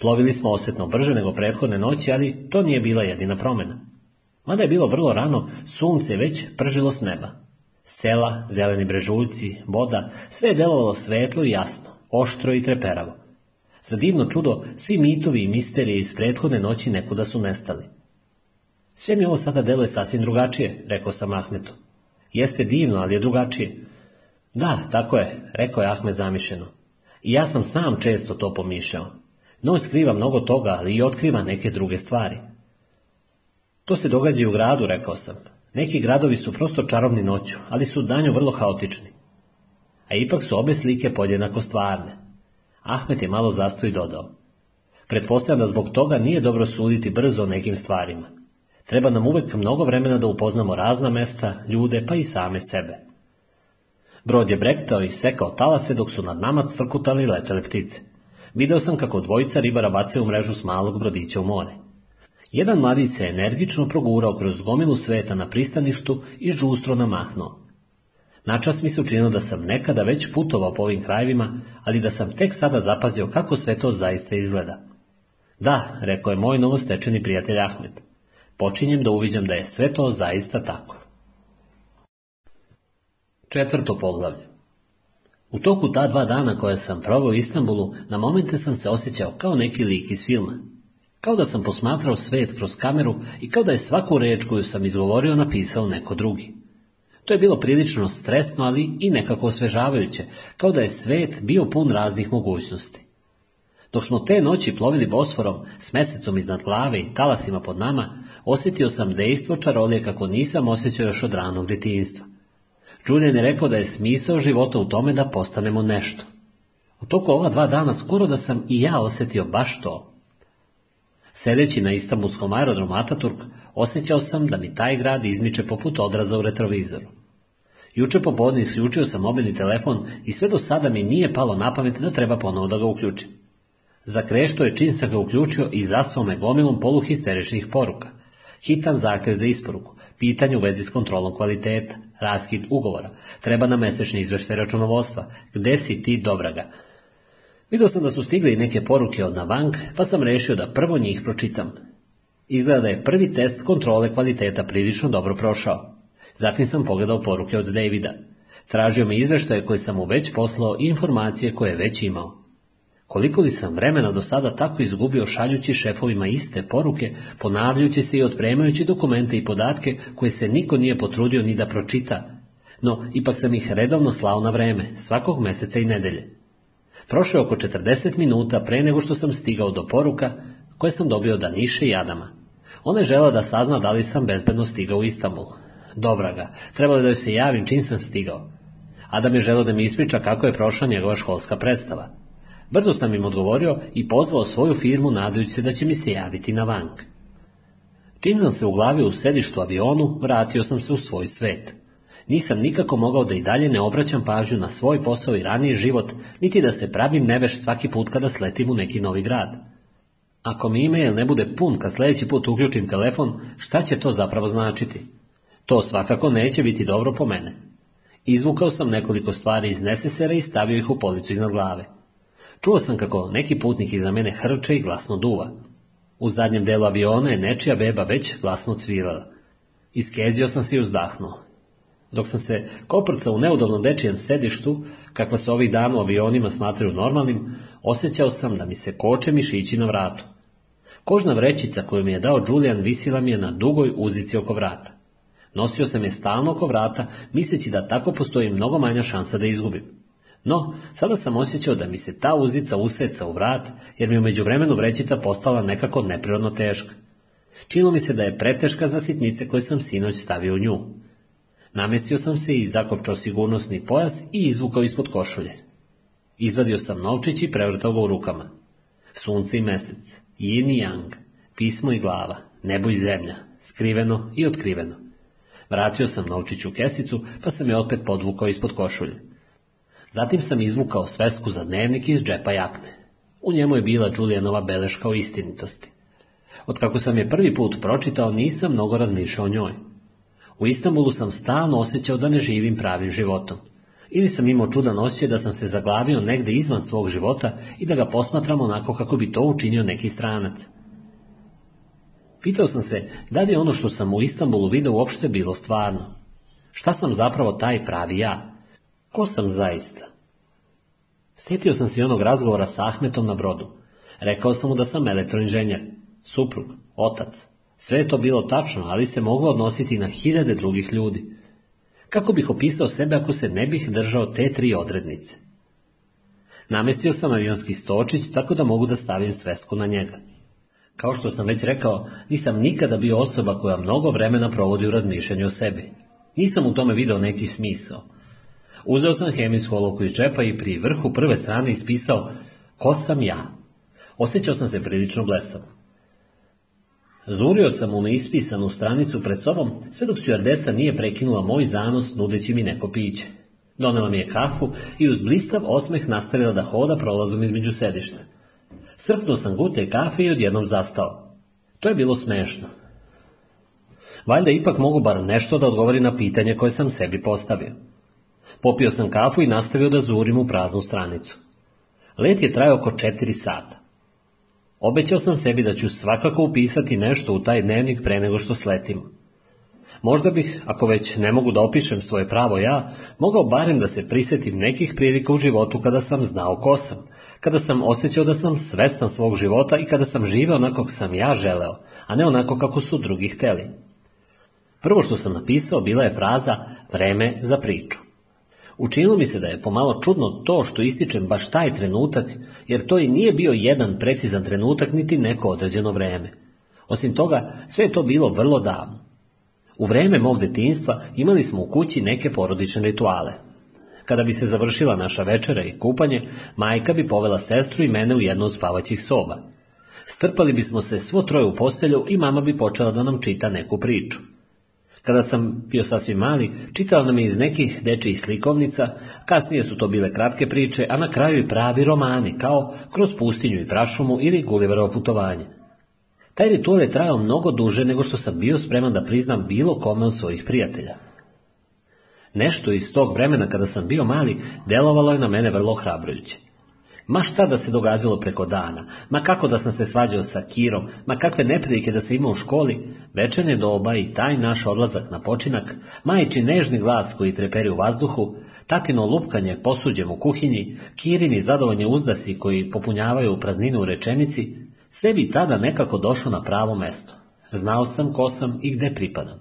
Plovili smo osjetno brže nego prethodne noći, ali to nije bila jedina promjena. Mada je bilo vrlo rano, sunce je već pržilo s neba. Sela, zeleni brežuljci, voda, sve je delovalo svetlo i jasno, oštro i treperavo. Za divno čudo, svi mitovi i misterije iz prethodne noći nekuda su nestali. Sve mi ovo sada deluje sasvim drugačije, rekao sam Ahmetu. Jeste divno, ali je drugačije. Da, tako je, rekao je Ahmet zamišljeno. I ja sam sam često to pomišljao. Noć skriva mnogo toga, ali i otkriva neke druge stvari. To se događa i u gradu, rekao sam. Neki gradovi su prosto čarobni noću, ali su danju vrlo haotični. A ipak su obe slike podjednako stvarne. Ahmet je malo zastoj dodao. Pretpostavljam da zbog toga nije dobro suditi brzo o nekim stvarima. Treba nam uvek mnogo vremena da upoznamo razna mesta, ljude, pa i same sebe. Brod je brektao i sekao talase dok su nad nama cvrkutali letele ptice. Video sam kako dvojica ribara bacaju mrežu s malog brodića u more. Jedan mladić se energično progurao kroz gomilu sveta na pristaništu i žustro namahnuo. Načas mi se učinilo da sam nekada već putovao po ovim krajevima, ali da sam tek sada zapazio kako sve to zaista izgleda. Da, rekao je moj novostečeni prijatelj Ahmed. Počinjem da uviđam da je sve to zaista tako. Četvrto poglavlje u toku ta dva dana koja sam proveo u Istanbulu, na momente sam se osjećao kao neki lik iz filma. Kao da sam posmatrao svet kroz kameru i kao da je svaku reč koju sam izgovorio napisao neko drugi. To je bilo prilično stresno, ali i nekako osvežavajuće, kao da je svet bio pun raznih mogućnosti. Dok smo te noći plovili Bosforom, s mesecom iznad glave i talasima pod nama, osjetio sam dejstvo čarolije kako nisam osjećao još od ranog djetinjstva. Julian je rekao da je smisao života u tome da postanemo nešto. U toku ova dva dana skoro da sam i ja osjetio baš to. Sedeći na istambulskom aerodromu Ataturk, osjećao sam da mi taj grad izmiče poput odraza u retrovizoru. Juče popodne isključio sam mobilni telefon i sve do sada mi nije palo na pamet da treba ponovo da ga uključim. krešto je čim sam ga uključio i za me gomilom poluhisteričnih poruka. Hitan zahtev za isporuku, pitanje u vezi s kontrolom kvaliteta, raskid ugovora. Treba na mjesečni izvještaj računovodstva. Gde si ti, Dobraga? Vidio sam da su stigle i neke poruke od Navang, pa sam rešio da prvo njih pročitam. Izgleda da je prvi test kontrole kvaliteta prilično dobro prošao. Zatim sam pogledao poruke od Davida. Tražio mi izveštaje koje sam mu već poslao i informacije koje je već imao. Koliko li sam vremena do sada tako izgubio šaljući šefovima iste poruke, ponavljajući se i otpremajući dokumente i podatke koje se niko nije potrudio ni da pročita, no ipak sam ih redovno slao na vreme, svakog meseca i nedelje. Prošlo je oko 40 minuta pre nego što sam stigao do poruka koje sam dobio da Niše i Adama. Ona je žela da sazna da li sam bezbedno stigao u Istanbul. Dobra ga, trebalo je da joj se javim čim sam stigao. Adam je želio da mi ispriča kako je prošla njegova školska predstava. Brzo sam im odgovorio i pozvao svoju firmu nadajući se da će mi se javiti na vank. Čim sam se uglavio u sedištu avionu, vratio sam se u svoj svet. Nisam nikako mogao da i dalje ne obraćam pažnju na svoj posao i raniji život, niti da se pravim neveš svaki put kada sletim u neki novi grad. Ako mi email ne bude pun kad sljedeći put uključim telefon, šta će to zapravo značiti? To svakako neće biti dobro po mene. Izvukao sam nekoliko stvari iz nesesera i stavio ih u policu iznad glave. Čuo sam kako neki putnik iza mene hrče i glasno duva. U zadnjem delu aviona je nečija beba već glasno cvirala. Iskezio sam se i uzdahnuo. Dok sam se koprcao u neudobnom dečijem sedištu, kakva se ovih dana u avionima smatraju normalnim, osjećao sam da mi se koče mišići na vratu. Kožna vrećica koju mi je dao Julian visila mi je na dugoj uzici oko vrata. Nosio sam je stalno oko vrata, misleći da tako postoji mnogo manja šansa da izgubim. No, sada sam osjećao da mi se ta uzica useca u vrat, jer mi umeđu vremenu vrećica postala nekako neprirodno teška. Činilo mi se da je preteška za sitnice koje sam sinoć stavio u nju. Namestio sam se i zakopčao sigurnosni pojas i izvukao ispod košulje. Izvadio sam novčić i prevrtao ga u rukama. Sunce i mesec, yin i yang, pismo i glava, nebo i zemlja, skriveno i otkriveno. Vratio sam novčić u kesicu, pa sam je opet podvukao ispod košulje. Zatim sam izvukao svesku za dnevnik iz džepa jakne. U njemu je bila Julijanova beleška o istinitosti. Od kako sam je prvi put pročitao, nisam mnogo razmišljao o njoj. U Istanbulu sam stalno osjećao da ne živim pravim životom. Ili sam imao čudan osjećaj da sam se zaglavio negde izvan svog života i da ga posmatram onako kako bi to učinio neki stranac. Pitao sam se da li je ono što sam u Istanbulu vidio uopšte bilo stvarno. Šta sam zapravo taj pravi ja? ko sam zaista? Sjetio sam se onog razgovora sa Ahmetom na brodu. Rekao sam mu da sam elektroinženjer, suprug, otac. Sve je to bilo tačno, ali se moglo odnositi na hiljade drugih ljudi. Kako bih opisao sebe ako se ne bih držao te tri odrednice? Namestio sam avionski stočić tako da mogu da stavim svesku na njega. Kao što sam već rekao, nisam nikada bio osoba koja mnogo vremena provodi u razmišljanju o sebi. Nisam u tome video neki smisao. Uzeo sam hemijsku olovku iz džepa i pri vrhu prve strane ispisao ko sam ja. Osjećao sam se prilično blesav. Zurio sam u neispisanu stranicu pred sobom, sve dok Jardesa nije prekinula moj zanos nudeći mi neko piće. Donela mi je kafu i uz blistav osmeh nastavila da hoda prolazom između sedišta. Srknuo sam gute kafe i odjednom zastao. To je bilo smešno. Valjda ipak mogu bar nešto da odgovori na pitanje koje sam sebi postavio. Popio sam kafu i nastavio da zurim u praznu stranicu. Let je trajao oko četiri sata. Obećao sam sebi da ću svakako upisati nešto u taj dnevnik pre nego što sletim. Možda bih, ako već ne mogu da opišem svoje pravo ja, mogao barem da se prisjetim nekih prilika u životu kada sam znao ko sam, kada sam osjećao da sam svestan svog života i kada sam živeo onako kako sam ja želeo, a ne onako kako su drugi hteli. Prvo što sam napisao bila je fraza vreme za priču. Učinilo mi se da je pomalo čudno to što ističem baš taj trenutak, jer to i nije bio jedan precizan trenutak niti neko određeno vreme. Osim toga, sve je to bilo vrlo davno. U vreme mog detinstva imali smo u kući neke porodične rituale. Kada bi se završila naša večera i kupanje, majka bi povela sestru i mene u jednu od spavaćih soba. Strpali bismo se svo troje u postelju i mama bi počela da nam čita neku priču. Kada sam bio sasvim mali, čitala nam je iz nekih dečijih slikovnica, kasnije su to bile kratke priče, a na kraju i pravi romani, kao Kroz pustinju i prašumu ili Gulliverovo putovanje. Taj ritual je trajao mnogo duže nego što sam bio spreman da priznam bilo kome od svojih prijatelja. Nešto iz tog vremena kada sam bio mali delovalo je na mene vrlo hrabrojuće. Ma šta da se događalo preko dana, ma kako da sam se svađao sa Kirom, ma kakve neprilike da se imao u školi, večernje doba i taj naš odlazak na počinak, majči nežni glas koji treperi u vazduhu, tatino lupkanje posuđem u kuhinji, kirini zadovoljni uzdasi koji popunjavaju prazninu u rečenici, sve bi tada nekako došlo na pravo mesto. Znao sam ko sam i gde pripadam.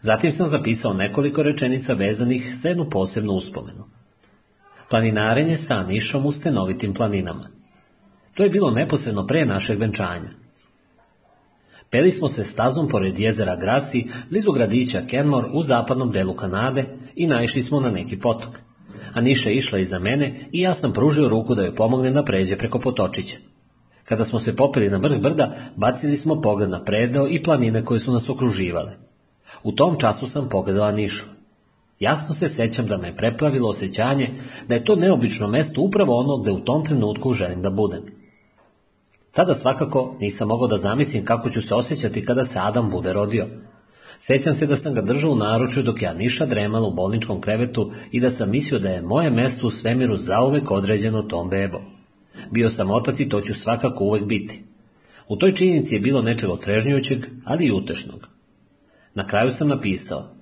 Zatim sam zapisao nekoliko rečenica vezanih za jednu posebnu uspomenu planinarenje sa Nišom u stenovitim planinama. To je bilo neposredno pre našeg venčanja. Peli smo se stazom pored jezera Grasi, blizu gradića Kenmor u zapadnom delu Kanade i naišli smo na neki potok. A je išla iza mene i ja sam pružio ruku da joj pomogne da pređe preko potočića. Kada smo se popeli na vrh brda, bacili smo pogled na predeo i planine koje su nas okruživale. U tom času sam pogledala Nišu. Jasno se sećam da me je preplavilo osjećanje da je to neobično mesto upravo ono gde u tom trenutku želim da budem. Tada svakako nisam mogao da zamislim kako ću se osjećati kada se Adam bude rodio. Sećam se da sam ga držao u naručju dok ja niša dremala u bolničkom krevetu i da sam mislio da je moje mesto u svemiru zauvek određeno tom bebo. Bio sam otac i to ću svakako uvek biti. U toj činjenici je bilo nečeg otrežnjućeg, ali i utešnog. Na kraju sam napisao,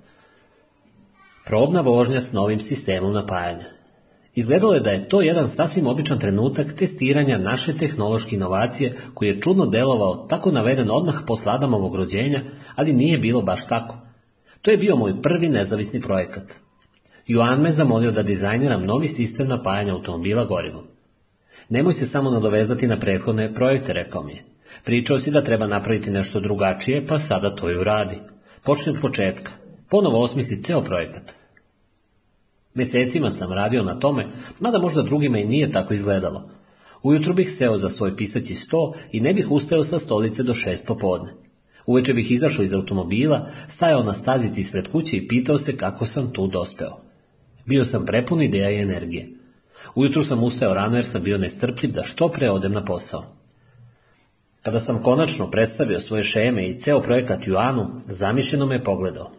Probna vožnja s novim sistemom napajanja. Izgledalo je da je to jedan sasvim običan trenutak testiranja naše tehnološke inovacije koji je čudno delovao tako naveden odmah po ovog rođenja, ali nije bilo baš tako. To je bio moj prvi nezavisni projekat. Joan me zamolio da dizajniram novi sistem napajanja automobila gorivom. Nemoj se samo nadovezati na prethodne projekte, rekao mi je. Pričao si da treba napraviti nešto drugačije, pa sada to i uradi. Počni od početka ponovo osmisliti ceo projekat. Mesecima sam radio na tome, mada možda drugima i nije tako izgledalo. Ujutru bih seo za svoj pisaći sto i ne bih ustao sa stolice do šest popodne. Uveče bih izašao iz automobila, stajao na stazici ispred kuće i pitao se kako sam tu dospeo. Bio sam prepun ideja i energije. Ujutru sam ustao rano jer sam bio nestrpljiv da što pre odem na posao. Kada sam konačno predstavio svoje šeme i ceo projekat Juanu, zamišljeno me pogledao.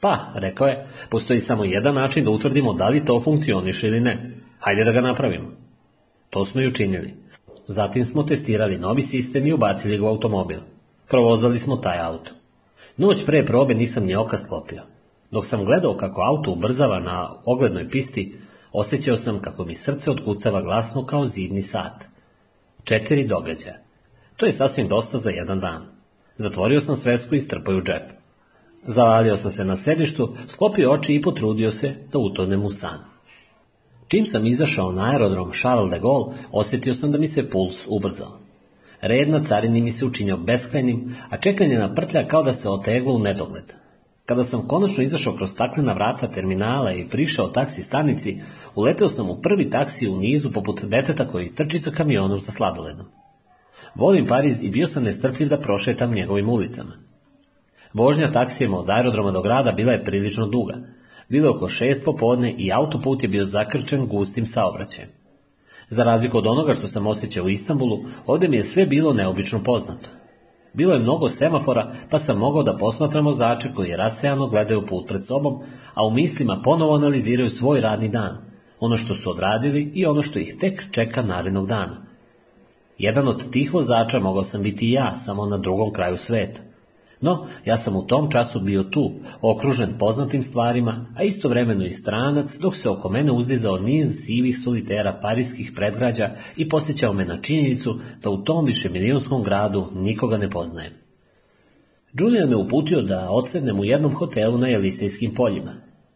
Pa, rekao je, postoji samo jedan način da utvrdimo da li to funkcioniše ili ne. Hajde da ga napravimo. To smo i učinili. Zatim smo testirali novi sistem i ubacili ga u automobil. Provozali smo taj auto. Noć pre probe nisam ni oka sklopio. Dok sam gledao kako auto ubrzava na oglednoj pisti, osjećao sam kako mi srce otkucava glasno kao zidni sat. Četiri događaja. To je sasvim dosta za jedan dan. Zatvorio sam svesku i strpao džep. Zavalio sam se na sedištu, sklopio oči i potrudio se da utonem u san. Čim sam izašao na aerodrom Charles de Gaulle, osjetio sam da mi se puls ubrzao. Red na carini mi se učinio beskrajnim, a čekanje na prtlja kao da se oteglo u nedogled. Kada sam konačno izašao kroz staklena vrata terminala i prišao taksi stanici, uleteo sam u prvi taksi u nizu poput deteta koji trči sa kamionom sa sladoledom. Volim Pariz i bio sam nestrpljiv da prošetam njegovim ulicama. Vožnja taksijem od aerodroma do grada bila je prilično duga. Bilo je oko šest popodne i autoput je bio zakrčen gustim saobraćajem. Za razliku od onoga što sam osjećao u Istanbulu, ovdje mi je sve bilo neobično poznato. Bilo je mnogo semafora, pa sam mogao da posmatramo zače koji rasejano gledaju put pred sobom, a u mislima ponovo analiziraju svoj radni dan, ono što su odradili i ono što ih tek čeka narednog dana. Jedan od tih vozača mogao sam biti i ja, samo na drugom kraju sveta. No, ja sam u tom času bio tu, okružen poznatim stvarima, a istovremeno i stranac, dok se oko mene uzdizao niz sivih solitera parijskih predgrađa i posjećao me na činjenicu da u tom milionskom gradu nikoga ne poznajem. Julian me uputio da odsednem u jednom hotelu na Elisejskim poljima.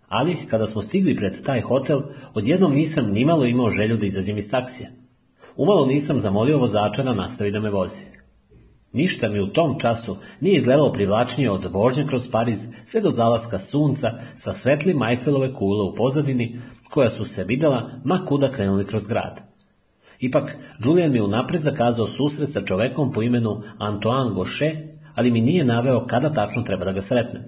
Ali, kada smo stigli pred taj hotel, odjednom nisam nimalo imao želju da izađem iz taksija. Umalo nisam zamolio vozača da nastavi da me vozi. Ništa mi u tom času nije izgledalo privlačnije od vožnje kroz Pariz sve do zalaska sunca sa svetli majfelove kule u pozadini koja su se vidjela ma kuda krenuli kroz grad. Ipak, Julian mi je unaprijed zakazao susret sa čovekom po imenu Antoine Goše, ali mi nije naveo kada tačno treba da ga sretnem.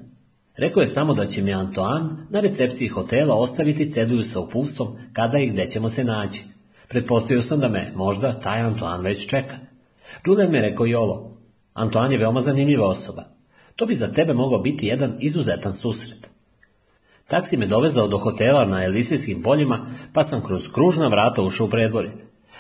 Rekao je samo da će mi Antoine na recepciji hotela ostaviti ceduju sa upustom kada i gde ćemo se naći. Pretpostavio sam da me možda taj Antoine već čeka. Julian me rekao i ovo. Antoan je veoma zanimljiva osoba. To bi za tebe mogao biti jedan izuzetan susret. Taksi me dovezao do hotela na Elisijskim poljima, pa sam kroz kružna vrata ušao u predvorje.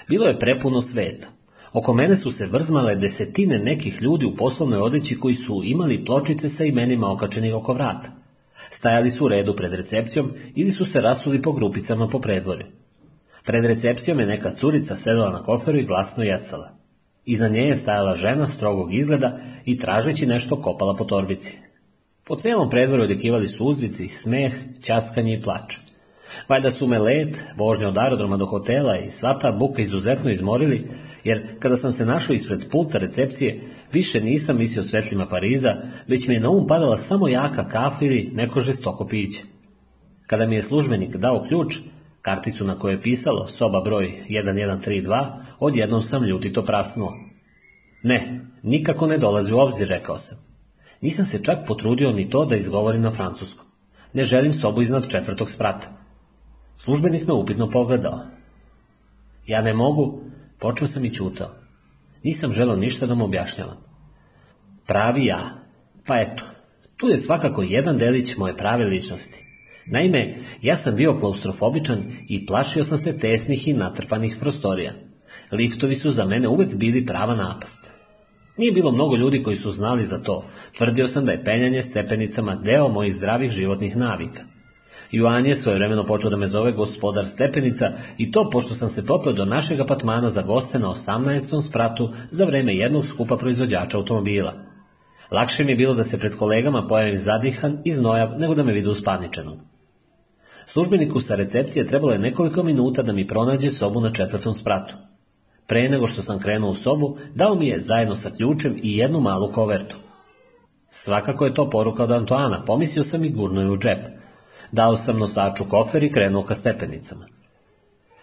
Bilo je prepuno sveta. Oko mene su se vrzmale desetine nekih ljudi u poslovnoj odeći koji su imali pločice sa imenima okačenih oko vrata. Stajali su u redu pred recepcijom ili su se rasuli po grupicama po predvorju. Pred recepcijom je neka curica sedela na koferu i glasno jacala. Iznad nje je stajala žena strogog izgleda i tražeći nešto kopala po torbici. Po cijelom predvoru odjekivali su uzvici, smeh, časkanje i plač. Valjda su me let, vožnja od aerodroma do hotela i sva ta buka izuzetno izmorili, jer kada sam se našao ispred pulta recepcije, više nisam mislio svetljima Pariza, već mi je na um padala samo jaka kafa ili neko žestoko piće. Kada mi je službenik dao ključ, Karticu na kojoj je pisalo soba broj 1132 odjednom sam ljutito prasnuo. Ne, nikako ne dolazi u obzir, rekao sam. Nisam se čak potrudio ni to da izgovorim na francusku. Ne želim sobu iznad četvrtog sprata. Službenik me upitno pogledao. Ja ne mogu, počeo sam i čutao. Nisam želao ništa da mu objašnjavam. Pravi ja, pa eto, tu je svakako jedan delić moje prave ličnosti. Naime, ja sam bio klaustrofobičan i plašio sam se tesnih i natrpanih prostorija. Liftovi su za mene uvek bili prava napast. Nije bilo mnogo ljudi koji su znali za to. Tvrdio sam da je penjanje stepenicama deo mojih zdravih životnih navika. Joan je svojevremeno počeo da me zove gospodar stepenica i to pošto sam se popeo do našeg apatmana za goste na 18. spratu za vreme jednog skupa proizvođača automobila. Lakše mi je bilo da se pred kolegama pojavim zadihan i znojav nego da me vidu uspaničenom. Službeniku sa recepcije trebalo je nekoliko minuta da mi pronađe sobu na četvrtom spratu. Pre nego što sam krenuo u sobu, dao mi je zajedno sa ključem i jednu malu kovertu. Svakako je to poruka od Antoana, pomislio sam i gurnuo je u džep. Dao sam nosaču kofer i krenuo ka stepenicama.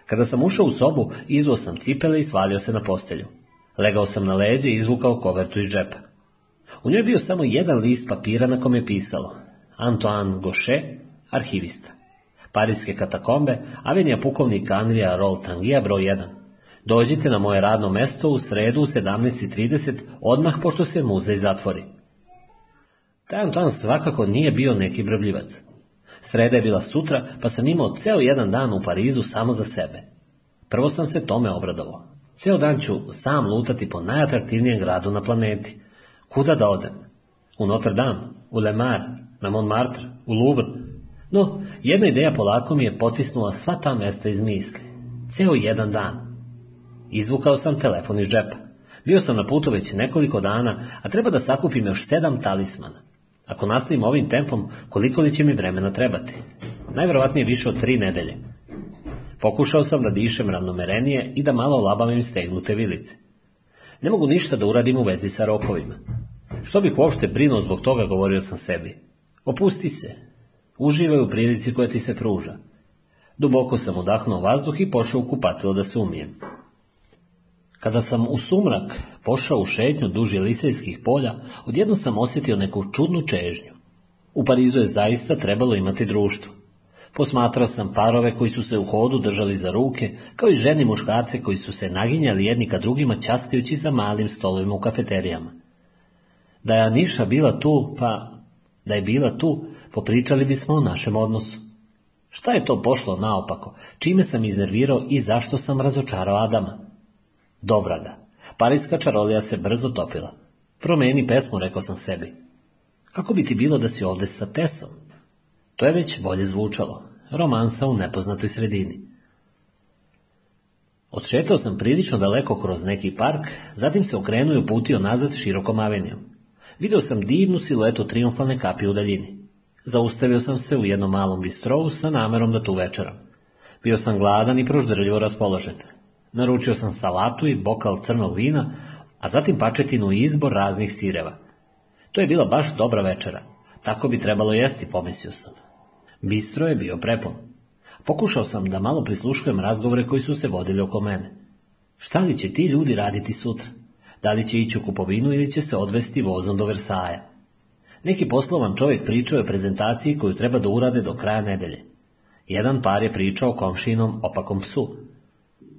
Kada sam ušao u sobu, izvo sam cipele i svalio se na postelju. Legao sam na leđe i izvukao kovertu iz džepa. U njoj je bio samo jedan list papira na kome je pisalo Antoine Goše, arhivista. Parijske katakombe, avenija pukovnik Andrija Roltangija broj 1. Dođite na moje radno mesto u sredu u 17.30, odmah pošto se muzej zatvori. Taj Antoine svakako nije bio neki brbljivac. Sreda je bila sutra, pa sam imao ceo jedan dan u Parizu samo za sebe. Prvo sam se tome obradovao. Ceo dan ću sam lutati po najatraktivnijem gradu na planeti. Kuda da odem? U Notre Dame, u Le Mar, na Montmartre, u Louvre, no, jedna ideja polako mi je potisnula sva ta mesta iz misli. Ceo jedan dan. Izvukao sam telefon iz džepa. Bio sam na putu već nekoliko dana, a treba da sakupim još sedam talismana. Ako nastavim ovim tempom, koliko li će mi vremena trebati? Najverovatnije više od tri nedelje. Pokušao sam da dišem ravnomerenije i da malo labavim stegnute vilice. Ne mogu ništa da uradim u vezi sa rokovima. Što bih uopšte brinuo zbog toga, govorio sam sebi. Opusti se, uživaju u prilici koja ti se pruža. Duboko sam udahnuo vazduh i pošao u kupatilo da se umijem. Kada sam u sumrak pošao u šetnju duži lisejskih polja, odjedno sam osjetio neku čudnu čežnju. U Parizu je zaista trebalo imati društvo. Posmatrao sam parove koji su se u hodu držali za ruke, kao i ženi muškarce koji su se naginjali jedni ka drugima časkajući za malim stolovima u kafeterijama. Da je Aniša bila tu, pa da je bila tu, popričali bismo o našem odnosu. Šta je to pošlo naopako? Čime sam iznervirao i zašto sam razočarao Adama? Dobra ga. Parijska čarolija se brzo topila. Promeni pesmu, rekao sam sebi. Kako bi ti bilo da si ovde sa Tesom? To je već bolje zvučalo. Romansa u nepoznatoj sredini. Odšetao sam prilično daleko kroz neki park, zatim se okrenuo i uputio nazad širokom avenijom. Video sam divnu siluetu triumfalne kapi u daljini zaustavio sam se u jednom malom bistrovu sa namerom da tu večeram. Bio sam gladan i pruždrljivo raspoložen. Naručio sam salatu i bokal crnog vina, a zatim pačetinu i izbor raznih sireva. To je bila baš dobra večera. Tako bi trebalo jesti, pomislio sam. Bistro je bio prepon. Pokušao sam da malo prisluškujem razgovore koji su se vodili oko mene. Šta li će ti ljudi raditi sutra? Da li će ići u kupovinu ili će se odvesti vozom do Versaja? Neki poslovan čovjek pričao je o prezentaciji koju treba da urade do kraja nedelje. Jedan par je pričao komšinom opakom psu.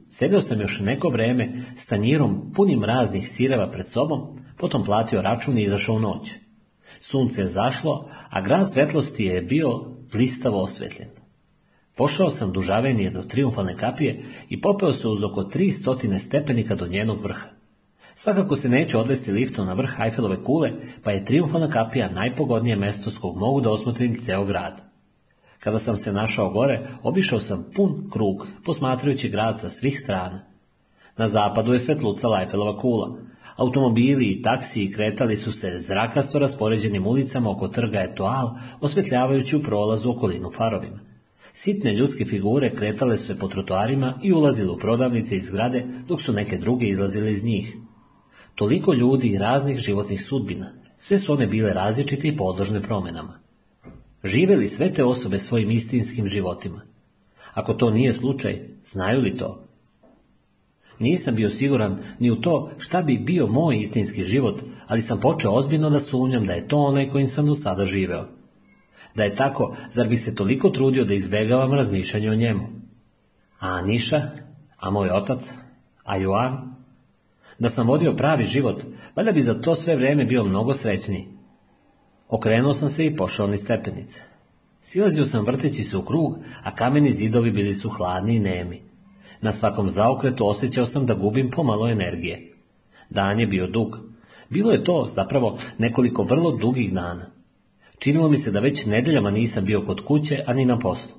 Sedeo sam još neko vreme s tanjirom punim raznih sireva pred sobom, potom platio račun i izašao u noć. Sunce je zašlo, a grad svetlosti je bio blistavo osvetljen. Pošao sam dužavenije do triumfalne kapije i popeo se uz oko tri stotine stepenika do njenog vrha. Svakako se neće odvesti liftom na vrh Eiffelove kule, pa je triumfalna kapija najpogodnije mesto s kog mogu da osmotrim ceo grad. Kada sam se našao gore, obišao sam pun krug, posmatrajući grad sa svih strana. Na zapadu je svetluca Lajfelova kula. Automobili i taksiji kretali su se zrakasto raspoređenim ulicama oko trga Etoal, osvetljavajući u prolazu okolinu farovima. Sitne ljudske figure kretale su se po trotoarima i ulazile u prodavnice i zgrade, dok su neke druge izlazile iz njih. Toliko ljudi i raznih životnih sudbina, sve su one bile različite i podložne promjenama. Žive li sve te osobe svojim istinskim životima? Ako to nije slučaj, znaju li to? Nisam bio siguran ni u to šta bi bio moj istinski život, ali sam počeo ozbiljno da sumnjam da je to onaj kojim sam do sada živeo. Da je tako, zar bi se toliko trudio da izbjegavam razmišljanje o njemu? A Niša, a moj otac, a Joan, da sam vodio pravi život, valjda bi za to sve vrijeme bio mnogo srećniji. Okrenuo sam se i pošao ni stepenice. Silazio sam vrteći se u krug, a kameni zidovi bili su hladni i nemi. Na svakom zaokretu osjećao sam da gubim pomalo energije. Dan je bio dug. Bilo je to, zapravo, nekoliko vrlo dugih dana. Činilo mi se da već nedeljama nisam bio kod kuće, a ni na poslu.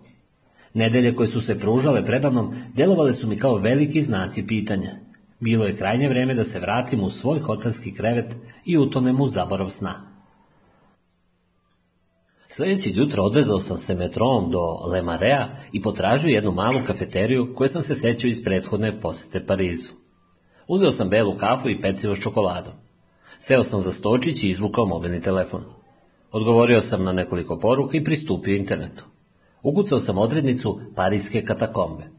Nedelje koje su se pružale predavnom djelovale su mi kao veliki znaci pitanja. Bilo je krajnje vrijeme da se vratim u svoj hotelski krevet i utonem u zaborav sna. Sljedeći jutro odvezao sam se metrom do Le Marea i potražio jednu malu kafeteriju koju sam se sećao iz prethodne posjete Parizu. Uzeo sam belu kafu i pecivo s čokoladom. Seo sam za stočić i izvukao mobilni telefon. Odgovorio sam na nekoliko poruka i pristupio internetu. Ugucao sam odrednicu Parijske katakombe.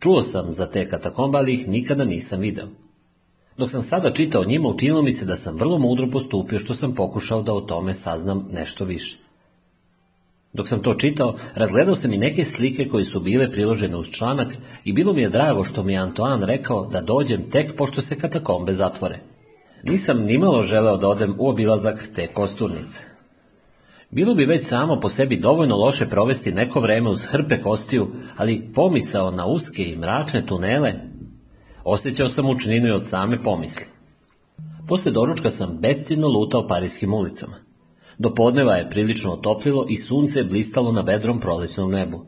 Čuo sam za te katakombe, ali ih nikada nisam video. Dok sam sada čitao njima, učinilo mi se da sam vrlo mudro postupio što sam pokušao da o tome saznam nešto više. Dok sam to čitao, razgledao sam i neke slike koje su bile priložene uz članak i bilo mi je drago što mi je Antoan rekao da dođem tek pošto se katakombe zatvore. Nisam nimalo želeo da odem u obilazak te kosturnice. Bilo bi već samo po sebi dovoljno loše provesti neko vreme uz hrpe kostiju, ali pomisao na uske i mračne tunele osjećao sam učninu i od same pomisli. Poslije doručka sam besciljno lutao parijskim ulicama. Do podneva je prilično otoplilo i sunce je blistalo na bedrom prolećnom nebu.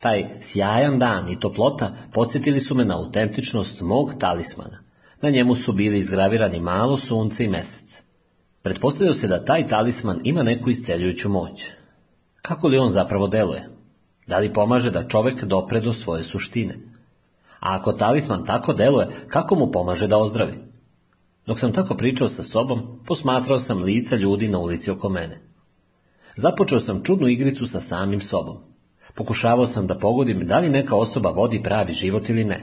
Taj sjajan dan i toplota podsjetili su me na autentičnost mog talismana. Na njemu su bili izgravirani malo sunce i mesec. Pretpostavio se da taj talisman ima neku isceljujuću moć. Kako li on zapravo deluje? Da li pomaže da čovek dopre do svoje suštine? A ako talisman tako deluje, kako mu pomaže da ozdravi? Dok sam tako pričao sa sobom, posmatrao sam lica ljudi na ulici oko mene. Započeo sam čudnu igricu sa samim sobom. Pokušavao sam da pogodim da li neka osoba vodi pravi život ili ne.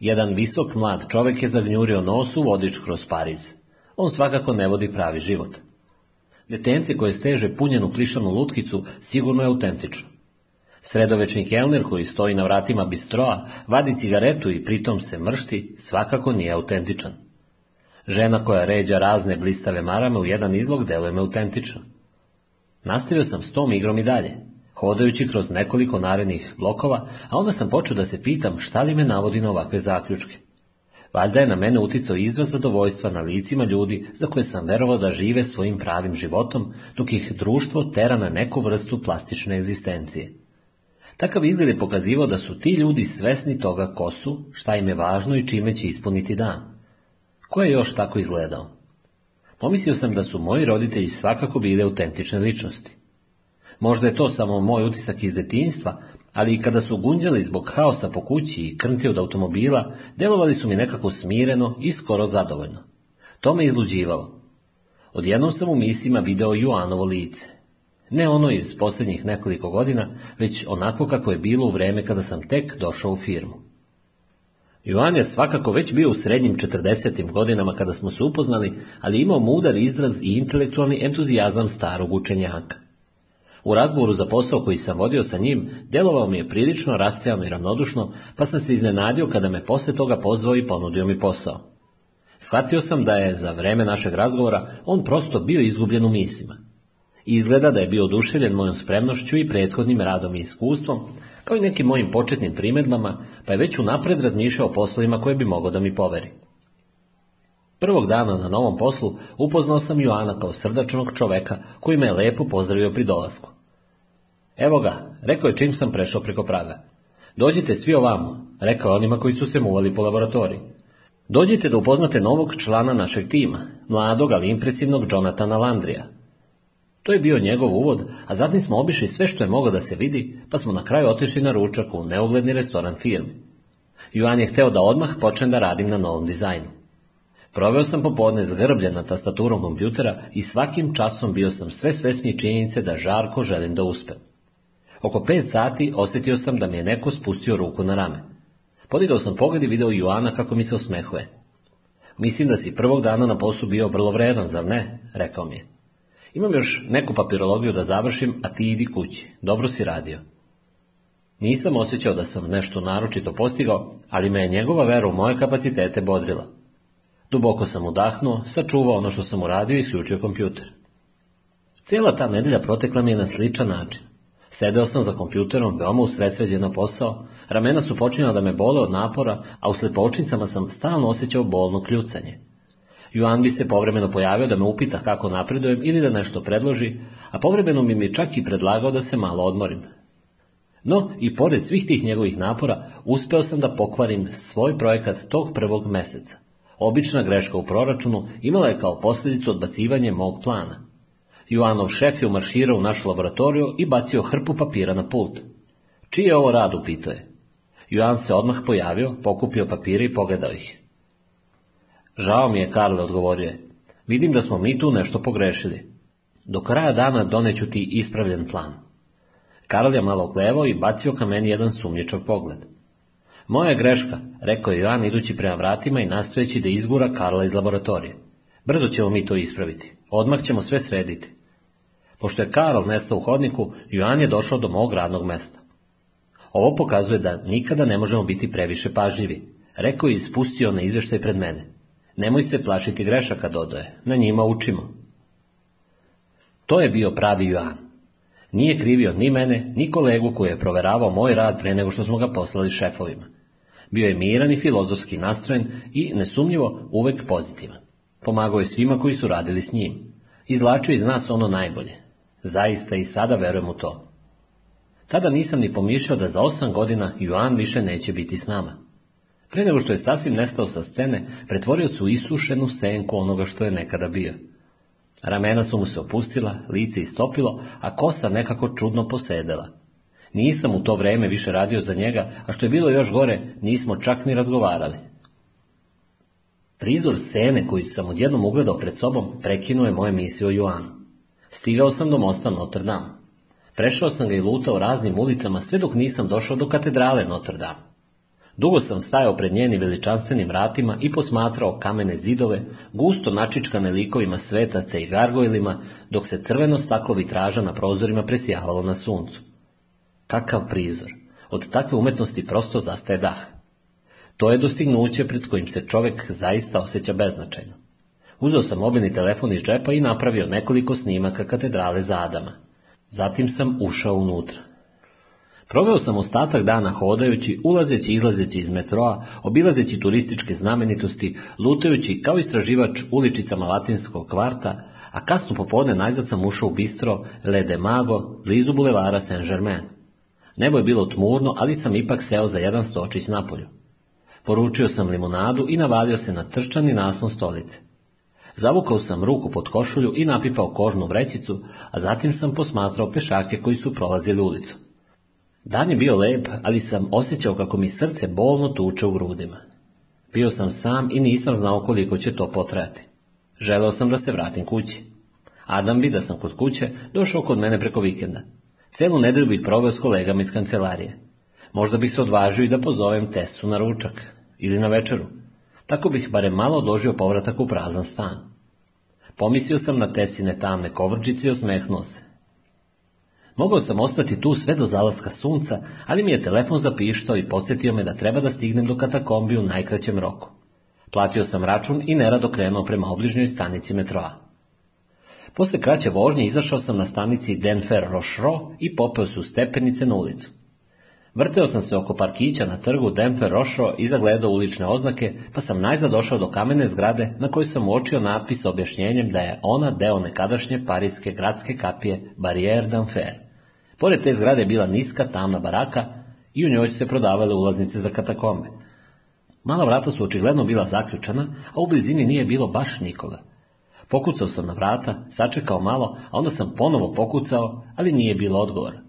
Jedan visok mlad čovek je zagnjurio nosu u vodič kroz Pariz on svakako ne vodi pravi život. Detence koje steže punjenu klišanu lutkicu sigurno je autentično. Sredovečni kelner koji stoji na vratima bistroa, vadi cigaretu i pritom se mršti, svakako nije autentičan. Žena koja ređa razne blistave marame u jedan izlog deluje me autentično. Nastavio sam s tom igrom i dalje, hodajući kroz nekoliko narednih blokova, a onda sam počeo da se pitam šta li me navodi na ovakve zaključke. Valjda je na mene uticao izraz zadovoljstva na licima ljudi za koje sam verovao da žive svojim pravim životom, dok ih društvo tera na neku vrstu plastične egzistencije. Takav izgled je pokazivao da su ti ljudi svesni toga ko su, šta im je važno i čime će ispuniti dan. Ko je još tako izgledao? Pomislio sam da su moji roditelji svakako bile autentične ličnosti. Možda je to samo moj utisak iz detinjstva, ali i kada su gunđali zbog haosa po kući i krnti od automobila, delovali su mi nekako smireno i skoro zadovoljno. To me izluđivalo. Odjednom sam u mislima video Joanovo lice. Ne ono iz posljednjih nekoliko godina, već onako kako je bilo u vreme kada sam tek došao u firmu. Joan je svakako već bio u srednjim četrdesetim godinama kada smo se upoznali, ali imao mudar izraz i intelektualni entuzijazam starog učenjaka. U razgovoru za posao koji sam vodio sa njim, delovao mi je prilično rasejano i ravnodušno, pa sam se iznenadio kada me poslije toga pozvao i ponudio mi posao. Shvatio sam da je za vrijeme našeg razgovora on prosto bio izgubljen u mislima. Izgleda da je bio oduševljen mojom spremnošću i prethodnim radom i iskustvom, kao i nekim mojim početnim primjedbama, pa je već unaprijed razmišljao o poslovima koje bi mogao da mi poveri. Prvog dana na novom poslu upoznao sam Joana kao srdačnog čoveka koji me je lepo pozdravio pri dolasku. Evo ga, rekao je čim sam prešao preko praga. Dođite svi ovamo, rekao je onima koji su se muvali po laboratoriji. Dođite da upoznate novog člana našeg tima, mladog ali impresivnog Jonathana Landrija. To je bio njegov uvod, a zatim smo obišli sve što je moglo da se vidi, pa smo na kraju otišli na ručak u neugledni restoran firme. Juan je hteo da odmah počnem da radim na novom dizajnu. Proveo sam popodne zgrbljen na tastaturom kompjutera i svakim časom bio sam sve svesniji činjenice da žarko želim da uspem. Oko pet sati osjetio sam da mi je neko spustio ruku na rame. Podigao sam pogled i video Joana kako mi se osmehuje. Mislim da si prvog dana na poslu bio vrlo vredan, zar ne? Rekao mi je. Imam još neku papirologiju da završim, a ti idi kući. Dobro si radio. Nisam osjećao da sam nešto naročito postigao, ali me je njegova vera u moje kapacitete bodrila. Duboko sam udahnuo, sačuvao ono što sam uradio i isključio kompjuter. Cijela ta nedelja protekla mi je na sličan način. Sedeo sam za kompjuterom, veoma usredsređen na posao, ramena su počinjala da me bole od napora, a u slepočnicama sam stalno osjećao bolno kljucanje. Juan bi se povremeno pojavio da me upita kako napredujem ili da nešto predloži, a povremeno mi mi čak i predlagao da se malo odmorim. No, i pored svih tih njegovih napora, uspeo sam da pokvarim svoj projekat tog prvog meseca. Obična greška u proračunu imala je kao posljedicu odbacivanje mog plana. Joanov šef je umarširao u našu laboratoriju i bacio hrpu papira na pult. Čiji je ovo rad, upito je. Joan se odmah pojavio, pokupio papire i pogledao ih. Žao mi je, Karle, odgovorio je. Vidim da smo mi tu nešto pogrešili. Do kraja dana doneću ti ispravljen plan. Karl je malo klevao i bacio ka meni jedan sumnjičav pogled. Moja je greška, rekao je Joan idući prema vratima i nastojeći da izgura Karla iz laboratorije. Brzo ćemo mi to ispraviti. Odmah ćemo sve srediti. Pošto je Karol nestao u hodniku, Joan je došao do mog radnog mesta. Ovo pokazuje da nikada ne možemo biti previše pažljivi, rekao je i spustio na izvještaj pred mene. Nemoj se plašiti grešaka, dodoje, na njima učimo. To je bio pravi Joan. Nije krivio ni mene, ni kolegu koji je proveravao moj rad pre nego što smo ga poslali šefovima. Bio je miran i filozofski nastrojen i, nesumnjivo, uvek pozitivan. Pomagao je svima koji su radili s njim. Izlačio iz nas ono najbolje, Zaista i sada verujem u to. Tada nisam ni pomišljao da za osam godina Joan više neće biti s nama. Pre nego što je sasvim nestao sa scene, pretvorio se u isušenu senku onoga što je nekada bio. Ramena su mu se opustila, lice istopilo, a kosa nekako čudno posedela. Nisam u to vrijeme više radio za njega, a što je bilo još gore, nismo čak ni razgovarali. Prizor sene koji sam odjednom ugledao pred sobom prekinuo je moje misije o Joanu. Stigao sam do mosta Notre Dame. Prešao sam ga i lutao raznim ulicama sve dok nisam došao do katedrale Notre Dame. Dugo sam stajao pred njenim veličanstvenim vratima i posmatrao kamene zidove, gusto načičkane likovima svetaca i gargojlima, dok se crveno staklo vitraža na prozorima presijavalo na suncu. Kakav prizor! Od takve umetnosti prosto zastaje dah. To je dostignuće pred kojim se čovjek zaista osjeća beznačajno. Uzeo sam mobilni telefon iz džepa i napravio nekoliko snimaka katedrale zadama. Zatim sam ušao unutra. Proveo sam ostatak dana hodajući, ulazeći i izlazeći iz metroa, obilazeći turističke znamenitosti, lutajući kao istraživač uličicama latinskog kvarta, a kasno popodne najzad sam ušao u bistro Le Mago, blizu bulevara Saint-Germain. Nebo je bilo tmurno, ali sam ipak seo za jedan stočić napolju. Poručio sam limonadu i navalio se na trčani naslon stolice. Zavukao sam ruku pod košulju i napipao kožnu vrećicu, a zatim sam posmatrao pešake koji su prolazili ulicu. Dan je bio lep, ali sam osjećao kako mi srce bolno tuče u grudima. Bio sam sam i nisam znao koliko će to potrajati. Želeo sam da se vratim kući. Adam bi da sam kod kuće došao kod mene preko vikenda. Celu nedelju bih proveo s kolegama iz kancelarije. Možda bih se odvažio i da pozovem Tesu na ručak ili na večeru. Tako bih barem malo odložio povratak u prazan stan. Pomislio sam na tesine tamne kovrđice i osmehnuo se. Mogao sam ostati tu sve do zalaska sunca, ali mi je telefon zapištao i podsjetio me da treba da stignem do katakombi u najkraćem roku. Platio sam račun i nerado krenuo prema obližnjoj stanici metroa. Posle kraće vožnje izašao sam na stanici Denfer Rochereau i popeo su stepenice na ulicu. Vrteo sam se oko parkića na trgu Denver Rošo i zagledao ulične oznake, pa sam najzad došao do kamene zgrade na kojoj sam uočio natpis s objašnjenjem da je ona deo nekadašnje parijske gradske kapije Barrière d'Anfer. Pored te zgrade je bila niska, tamna baraka i u njoj su se prodavale ulaznice za katakome. Mala vrata su očigledno bila zaključana, a u blizini nije bilo baš nikoga. Pokucao sam na vrata, sačekao malo, a onda sam ponovo pokucao, ali nije bilo odgovora.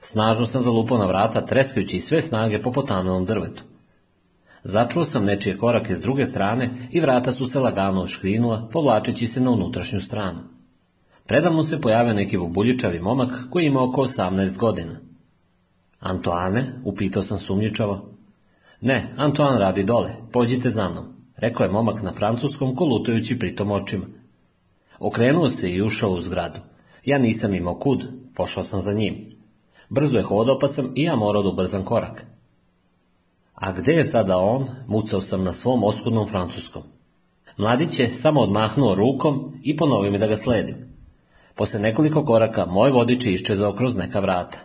Snažno sam zalupao na vrata, treskajući sve snage po potamljenom drvetu. Začuo sam nečije korake s druge strane i vrata su se lagano oškrinula, povlačeći se na unutrašnju stranu. Predamno se pojavio neki bubuljičavi momak koji ima oko 18 godina. Antoane, upitao sam sumnjičavo. Ne, Antoan radi dole, pođite za mnom, rekao je momak na francuskom kolutajući pritom očima. Okrenuo se i ušao u zgradu. Ja nisam imao kud, pošao sam za njim. Brzo je hodao pa sam i ja morao da ubrzam korak. A gdje je sada on, mucao sam na svom oskudnom francuskom. Mladić je samo odmahnuo rukom i ponovio mi da ga sledim. Posle nekoliko koraka moj vodič je iščezao kroz neka vrata.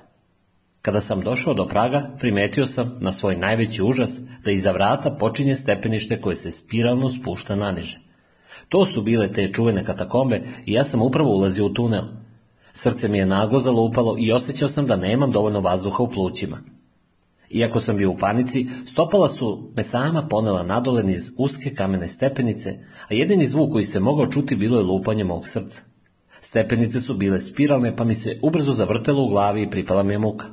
Kada sam došao do praga, primetio sam na svoj najveći užas da iza vrata počinje stepenište koje se spiralno spušta naniže. To su bile te čuvene katakombe i ja sam upravo ulazio u tunel. Srce mi je naglo zalupalo i osjećao sam da nemam dovoljno vazduha u plućima. Iako sam bio u panici, stopala su me sama ponela nadolen iz uske kamene stepenice, a jedini zvuk koji se mogao čuti bilo je lupanje mog srca. Stepenice su bile spiralne, pa mi se ubrzo zavrtelo u glavi i pripala mi je muka.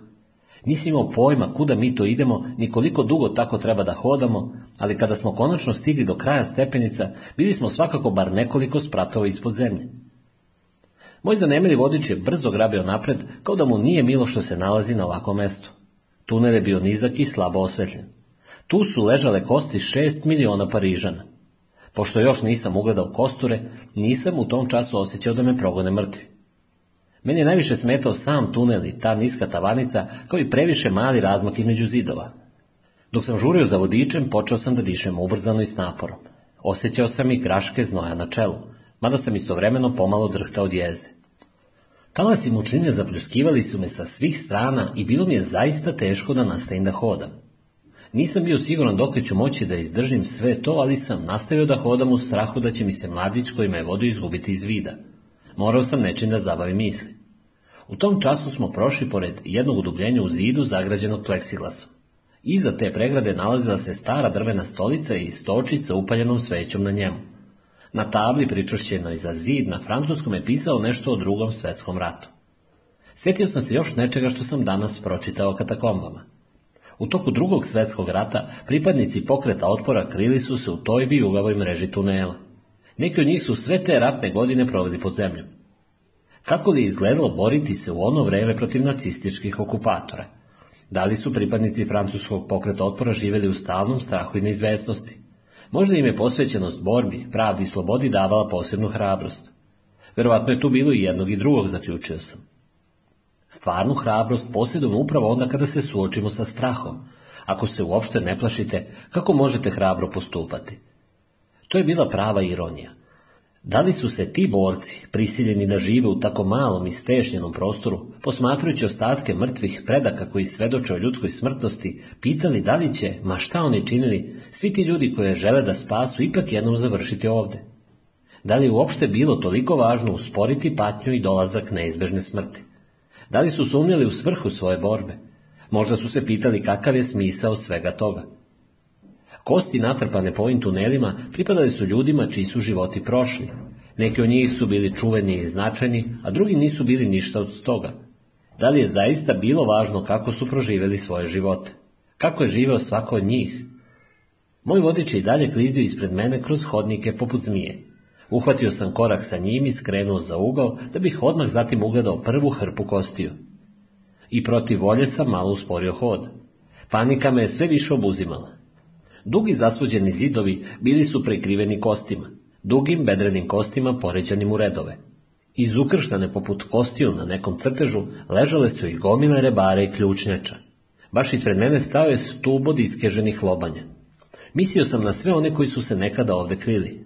Nisam imao pojma kuda mi to idemo, ni koliko dugo tako treba da hodamo, ali kada smo konačno stigli do kraja stepenica, bili smo svakako bar nekoliko spratova ispod zemlje. Moj zanemeli vodič je brzo grabio napred, kao da mu nije milo što se nalazi na ovakvom mestu. Tunel je bio nizak i slabo osvetljen. Tu su ležale kosti šest miliona Parižana. Pošto još nisam ugledao kosture, nisam u tom času osjećao da me progone mrtvi. Meni je najviše smetao sam tunel i ta niska tavanica, kao i previše mali razmak između zidova. Dok sam žurio za vodičem, počeo sam da dišem ubrzano i s naporom. Osjećao sam i graške znoja na čelu mada sam istovremeno pomalo drhtao od jeze. i mučnine zapljuskivali su me sa svih strana i bilo mi je zaista teško da nastavim da hodam. Nisam bio siguran dok ću moći da izdržim sve to, ali sam nastavio da hodam u strahu da će mi se mladić koji me vodu izgubiti iz vida. Morao sam nečim da zabavim misli. U tom času smo prošli pored jednog udubljenja u zidu zagrađenog pleksiglasom. Iza te pregrade nalazila se stara drvena stolica i stočić sa upaljenom svećom na njemu. Na tabli pričvršćenoj za zid na francuskom je pisao nešto o drugom svjetskom ratu. Sjetio sam se još nečega što sam danas pročitao o katakombama. U toku drugog svetskog rata pripadnici pokreta otpora krili su se u toj vijugavoj mreži tunela. Neki od njih su sve te ratne godine proveli pod zemljom. Kako li je izgledalo boriti se u ono vreme protiv nacističkih okupatora? Da li su pripadnici francuskog pokreta otpora živjeli u stalnom strahu i neizvestnosti? Možda im je posvećenost borbi, pravdi i slobodi davala posebnu hrabrost. Verovatno je tu bilo i jednog i drugog, zaključio sam. Stvarnu hrabrost posjedujemo upravo onda kada se suočimo sa strahom. Ako se uopšte ne plašite, kako možete hrabro postupati? To je bila prava ironija. Da li su se ti borci, prisiljeni da žive u tako malom i stešnjenom prostoru, posmatrujući ostatke mrtvih predaka koji svedoče o ljudskoj smrtnosti, pitali da li će, ma šta oni činili, svi ti ljudi koje žele da spasu ipak jednom završiti ovde? Da li uopšte bilo toliko važno usporiti patnju i dolazak neizbežne smrti? Da li su sumnjali u svrhu svoje borbe? Možda su se pitali kakav je smisao svega toga. Kosti natrpane po ovim tunelima pripadali su ljudima čiji su životi prošli. Neki od njih su bili čuveni i značajni, a drugi nisu bili ništa od toga. Da li je zaista bilo važno kako su proživjeli svoje živote? Kako je živeo svako od njih? Moj vodič je i dalje klizio ispred mene kroz hodnike poput zmije. Uhvatio sam korak sa njim i skrenuo za ugao, da bih odmah zatim ugledao prvu hrpu kostiju. I protiv volje sam malo usporio hod. Panika me je sve više obuzimala. Dugi zasvođeni zidovi bili su prekriveni kostima, dugim bedrenim kostima poređanim u redove. Iz ukrštane poput kostiju na nekom crtežu ležale su i gomile rebare i ključnjača. Baš ispred mene stao je od iskeženih lobanja. Mislio sam na sve one koji su se nekada ovdje krili.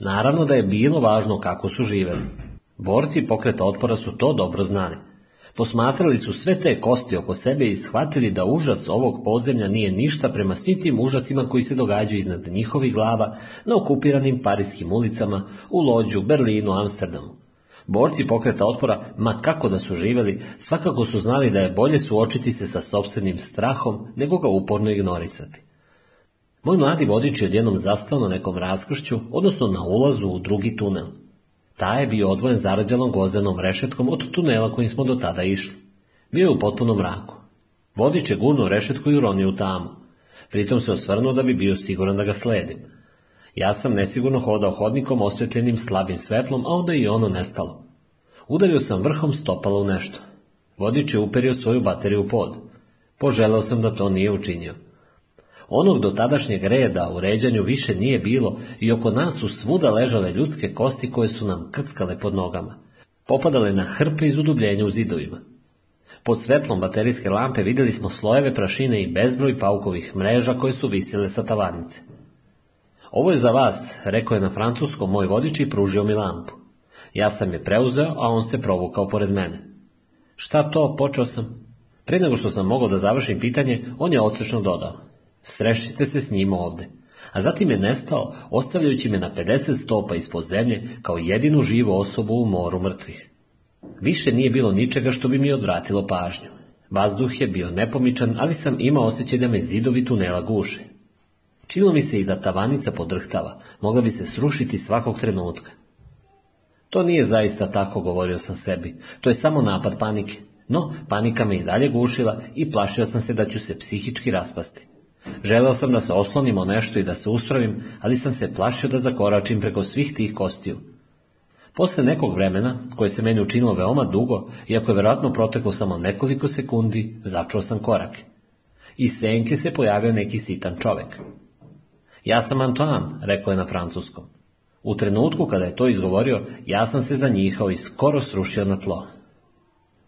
Naravno da je bilo važno kako su živeli. Borci pokreta otpora su to dobro znali. Posmatrali su sve te kosti oko sebe i shvatili da užas ovog podzemlja nije ništa prema svim tim užasima koji se događaju iznad njihovih glava na okupiranim parijskim ulicama, u Lođu, Berlinu, Amsterdamu. Borci pokreta otpora, ma kako da su živjeli, svakako su znali da je bolje suočiti se sa sobstvenim strahom nego ga uporno ignorisati. Moj mladi vodič je odjednom zastao na nekom raskršću, odnosno na ulazu u drugi tunel. Taj je bio odvojen zarađalom gozdenom rešetkom od tunela kojim smo do tada išli. Bio je u potpunom mraku. Vodič je gurnuo rešetku i uronio u tamu. Pritom se osvrnuo da bi bio siguran da ga sledim. Ja sam nesigurno hodao hodnikom osvjetljenim slabim svetlom, a onda i ono nestalo. Udario sam vrhom stopala u nešto. Vodič je uperio svoju bateriju u pod. Poželao sam da to nije učinio. Onog do tadašnjeg reda u ređanju više nije bilo i oko nas su svuda ležale ljudske kosti koje su nam krckale pod nogama. Popadale na hrpe iz udubljenja u zidovima. Pod svetlom baterijske lampe vidjeli smo slojeve prašine i bezbroj paukovih mreža koje su visile sa tavanice. Ovo je za vas, rekao je na francuskom moj vodič i pružio mi lampu. Ja sam je preuzeo, a on se provukao pored mene. Šta to, počeo sam. Prije nego što sam mogao da završim pitanje, on je odsečno dodao. Srešite se s njim ovde. A zatim je nestao, ostavljajući me na 50 stopa ispod zemlje kao jedinu živu osobu u moru mrtvih. Više nije bilo ničega što bi mi odvratilo pažnju. Vazduh je bio nepomičan, ali sam imao osjećaj da me zidovi tunela guše. Činilo mi se i da tavanica podrhtava, mogla bi se srušiti svakog trenutka. To nije zaista tako, govorio sam sebi. To je samo napad panike. No, panika me i dalje gušila i plašio sam se da ću se psihički raspasti. Želeo sam da se oslonim o nešto i da se uspravim, ali sam se plašio da zakoračim preko svih tih kostiju. Posle nekog vremena, koje se meni učinilo veoma dugo, iako je vjerojatno proteklo samo nekoliko sekundi, začuo sam korak. I senke se pojavio neki sitan čovek. Ja sam Antoine, rekao je na francuskom. U trenutku kada je to izgovorio, ja sam se zanjihao i skoro srušio na tlo.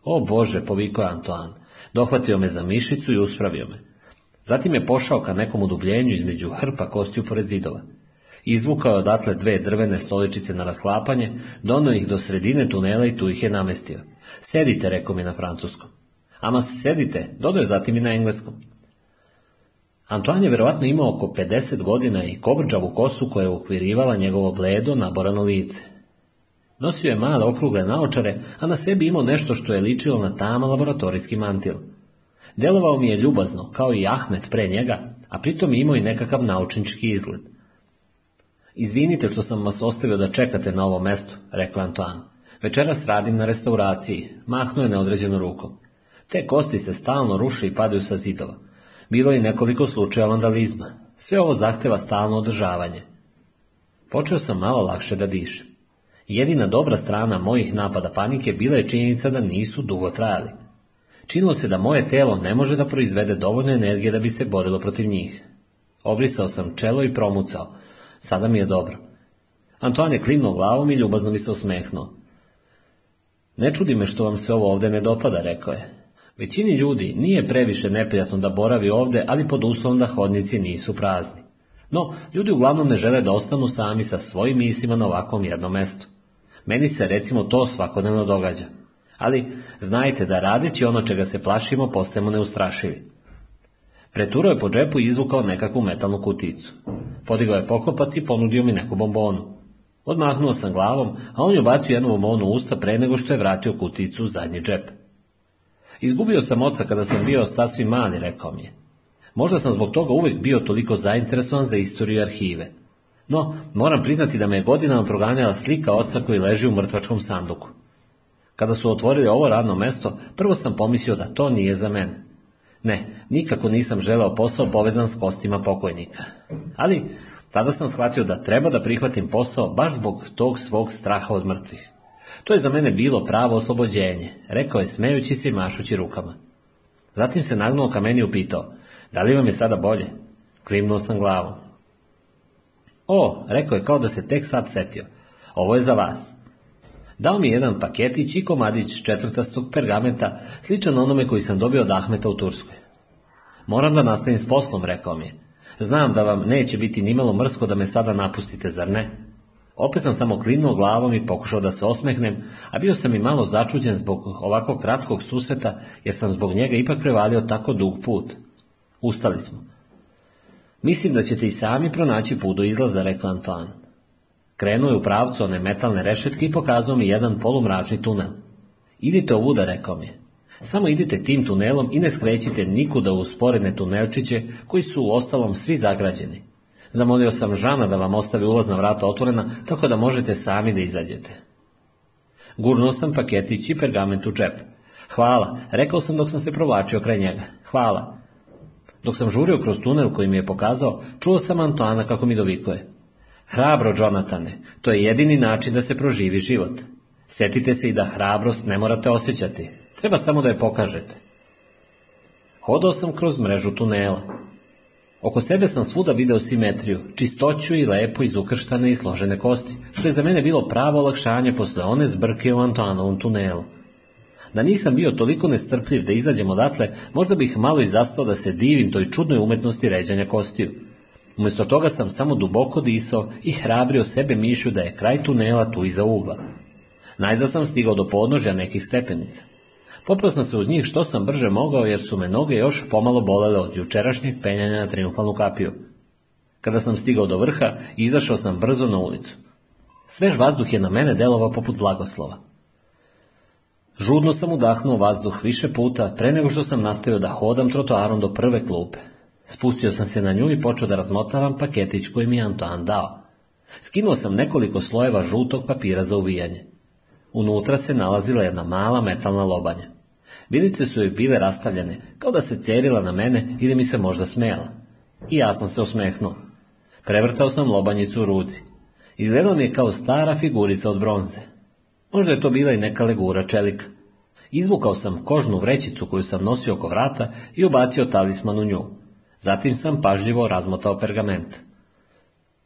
O Bože, povikao je Antoine. Dohvatio me za mišicu i uspravio me. Zatim je pošao ka nekom udubljenju između hrpa kostiju pored zidova. Izvukao je odatle dve drvene stoličice na rasklapanje, donio ih do sredine tunela i tu ih je namestio. Sedite, rekao mi na francuskom. Ama sedite, dodao zatim i na engleskom. Antoine je vjerojatno imao oko 50 godina i kobrđavu kosu koja je ukvirivala njegovo bledo naborano lice. Nosio je male okrugle naočare, a na sebi imao nešto što je ličilo na tama laboratorijski mantil – Delovao mi je ljubazno, kao i Ahmet pre njega, a pritom je imao i nekakav naučnički izgled. Izvinite što sam vas ostavio da čekate na ovo mestu, rekao Antoan. Večeras radim na restauraciji, mahnuo je neodređeno rukom. Te kosti se stalno ruše i padaju sa zidova. Bilo je nekoliko slučaja vandalizma. Sve ovo zahteva stalno održavanje. Počeo sam malo lakše da dišem. Jedina dobra strana mojih napada panike bila je činjenica da nisu dugo trajali. Činilo se da moje telo ne može da proizvede dovoljno energije da bi se borilo protiv njih. Obrisao sam čelo i promucao. Sada mi je dobro. Antoine je klimnuo glavom i ljubazno mi se osmehnuo. Ne čudi me što vam se ovo ovdje ne dopada, rekao je. Većini ljudi nije previše neprijatno da boravi ovdje, ali pod uslovom da hodnici nisu prazni. No, ljudi uglavnom ne žele da ostanu sami sa svojim mislima na ovakvom jednom mestu. Meni se recimo to svakodnevno događa ali znajte da radeći ono čega se plašimo postajemo neustrašivi. Preturo je po džepu i izvukao nekakvu metalnu kuticu. Podigao je poklopac i ponudio mi neku bombonu. Odmahnuo sam glavom, a on je ubacio jednu bombonu u usta pre nego što je vratio kuticu u zadnji džep. Izgubio sam oca kada sam bio sasvim mali, rekao mi je. Možda sam zbog toga uvijek bio toliko zainteresovan za istoriju arhive. No, moram priznati da me je godinama proganjala slika oca koji leži u mrtvačkom sanduku. Kada su otvorili ovo radno mesto, prvo sam pomislio da to nije za mene. Ne, nikako nisam želeo posao povezan s kostima pokojnika. Ali tada sam shvatio da treba da prihvatim posao baš zbog tog svog straha od mrtvih. To je za mene bilo pravo oslobođenje, rekao je smejući se i mašući rukama. Zatim se nagnuo ka meni i upitao, da li vam je sada bolje? Klimnuo sam glavom. O, rekao je kao da se tek sad setio, ovo je za vas. Dao mi jedan paketić i komadić četvrtastog pergamenta, sličan onome koji sam dobio od Ahmeta u Turskoj. Moram da nastavim s poslom, rekao mi je. Znam da vam neće biti nimalo mrsko da me sada napustite, zar ne? Opet sam samo klinuo glavom i pokušao da se osmehnem, a bio sam i malo začuđen zbog ovako kratkog susreta, jer sam zbog njega ipak prevalio tako dug put. Ustali smo. Mislim da ćete i sami pronaći put do izlaza, rekao Antoan. Krenuo je u pravcu one metalne rešetke i pokazao mi jedan polumračni tunel. Idite ovuda, rekao mi je. Samo idite tim tunelom i ne skrećite nikuda u sporedne tunelčiće koji su u ostalom svi zagrađeni. Zamolio sam Žana da vam ostavi ulazna vrata otvorena tako da možete sami da izađete. Gurnuo sam paketić i pergament u džep. — Hvala, rekao sam dok sam se provlačio kraj njega. Hvala. Dok sam žurio kroz tunel koji mi je pokazao, čuo sam Antoana kako mi dovikuje. Hrabro, Jonatane, to je jedini način da se proživi život. Setite se i da hrabrost ne morate osjećati, treba samo da je pokažete. Hodao sam kroz mrežu tunela. Oko sebe sam svuda video simetriju, čistoću i lepo ukrštane i složene kosti, što je za mene bilo pravo olakšanje posle one zbrke u Antoanovom tunelu. Da nisam bio toliko nestrpljiv da izađem odatle, možda bih malo i zastao da se divim toj čudnoj umetnosti ređanja kostiju. Umjesto toga sam samo duboko disao i hrabrio sebe mišu da je kraj tunela tu iza ugla. Najzad sam stigao do podnožja nekih stepenica. Popio sam se uz njih što sam brže mogao jer su me noge još pomalo bolele od jučerašnjeg penjanja na triumfalnu kapiju. Kada sam stigao do vrha, izašao sam brzo na ulicu. Svež vazduh je na mene delovao poput blagoslova. Žudno sam udahnuo vazduh više puta pre nego što sam nastavio da hodam trotoarom do prve klupe, Spustio sam se na nju i počeo da razmotavam paketić koji mi je Antoan dao. Skinuo sam nekoliko slojeva žutog papira za uvijanje. Unutra se nalazila jedna mala metalna lobanja. Bilice su joj bile rastavljene, kao da se cerila na mene ili mi se možda smela. I ja sam se osmehnuo. Prevrtao sam lobanjicu u ruci. Izgledao mi je kao stara figurica od bronze. Možda je to bila i neka legura čelika. Izvukao sam kožnu vrećicu koju sam nosio oko vrata i ubacio talisman u nju. Zatim sam pažljivo razmotao pergament.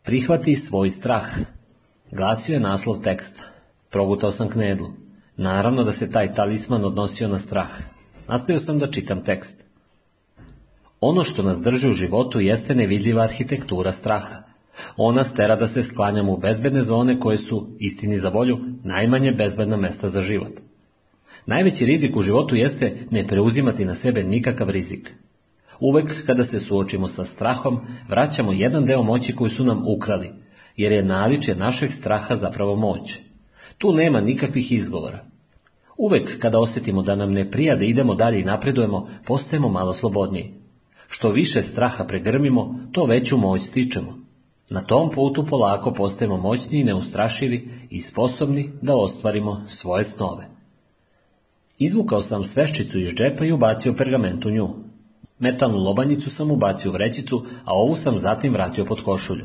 Prihvati svoj strah. Glasio je naslov teksta. Progutao sam knedlu. Naravno da se taj talisman odnosio na strah. Nastavio sam da čitam tekst. Ono što nas drži u životu jeste nevidljiva arhitektura straha. Ona stera da se sklanjamo u bezbedne zone koje su, istini za volju, najmanje bezbedna mesta za život. Najveći rizik u životu jeste ne preuzimati na sebe nikakav rizik. Uvek kada se suočimo sa strahom, vraćamo jedan deo moći koji su nam ukrali, jer je naličje našeg straha zapravo moć. Tu nema nikakvih izgovora. Uvek kada osjetimo da nam ne prija da idemo dalje i napredujemo, postajemo malo slobodniji. Što više straha pregrmimo, to veću moć stičemo. Na tom putu polako postajemo moćni i neustrašivi i sposobni da ostvarimo svoje snove. Izvukao sam sveščicu iz džepa i ubacio pergament u nju. Metalnu lobanjicu sam ubacio u vrećicu, a ovu sam zatim vratio pod košulju.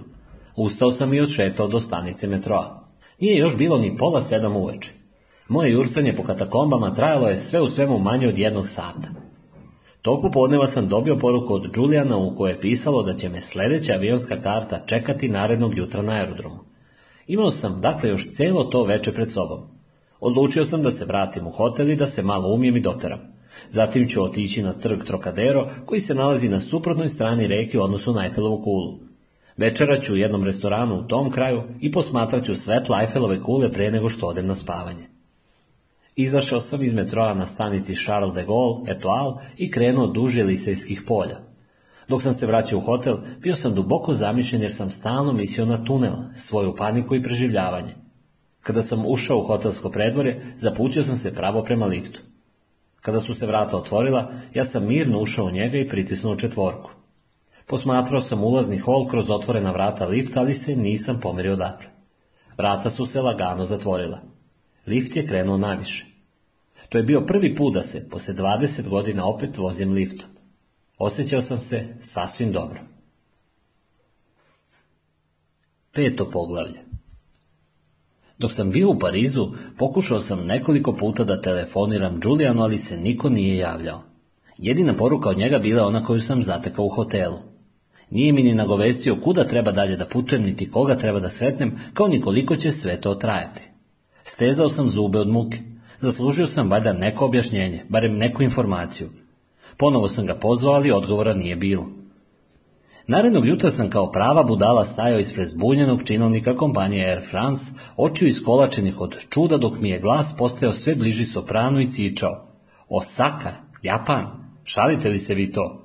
Ustao sam i odšetao do stanice metroa. Nije još bilo ni pola sedam uveče. Moje jurcanje po katakombama trajalo je sve u svemu manje od jednog sata. Toku podneva sam dobio poruku od Đulijana u kojoj je pisalo da će me sljedeća avionska karta čekati narednog jutra na aerodromu. Imao sam dakle još cijelo to veče pred sobom. Odlučio sam da se vratim u hotel i da se malo umijem i doteram. Zatim ću otići na trg trokadero koji se nalazi na suprotnoj strani reke u odnosu na Eiffelovu kulu. Večera ću u jednom restoranu u tom kraju i posmatrat ću svetla Eiffelove kule prije nego što odem na spavanje. Izašao sam iz metroa na stanici Charles de Gaulle, Etoile i krenuo duže lisejskih polja. Dok sam se vraćao u hotel, bio sam duboko zamišljen jer sam stalno misio na tunel, svoju paniku i preživljavanje. Kada sam ušao u hotelsko predvore, zaputio sam se pravo prema liftu. Kada su se vrata otvorila, ja sam mirno ušao u njega i pritisnuo četvorku. Posmatrao sam ulazni hol kroz otvorena vrata lifta, ali se nisam pomerio odatle. Vrata su se lagano zatvorila. Lift je krenuo naviše. To je bio prvi put da se, posle 20 godina, opet vozim liftom. Osjećao sam se sasvim dobro. Peto poglavlje dok sam bio u Parizu, pokušao sam nekoliko puta da telefoniram Julianu, ali se niko nije javljao. Jedina poruka od njega bila ona koju sam zatekao u hotelu. Nije mi ni nagovestio kuda treba dalje da putujem, niti koga treba da sretnem, kao ni koliko će sve to trajati. Stezao sam zube od muke. Zaslužio sam valjda neko objašnjenje, barem neku informaciju. Ponovo sam ga pozvao, ali odgovora nije bilo. Narednog jutra sam kao prava budala stajao ispred zbunjenog činovnika kompanije Air France, očiju iskolačenih od čuda dok mi je glas postao sve bliži sopranu i cičao. Osaka, Japan, šalite li se vi to?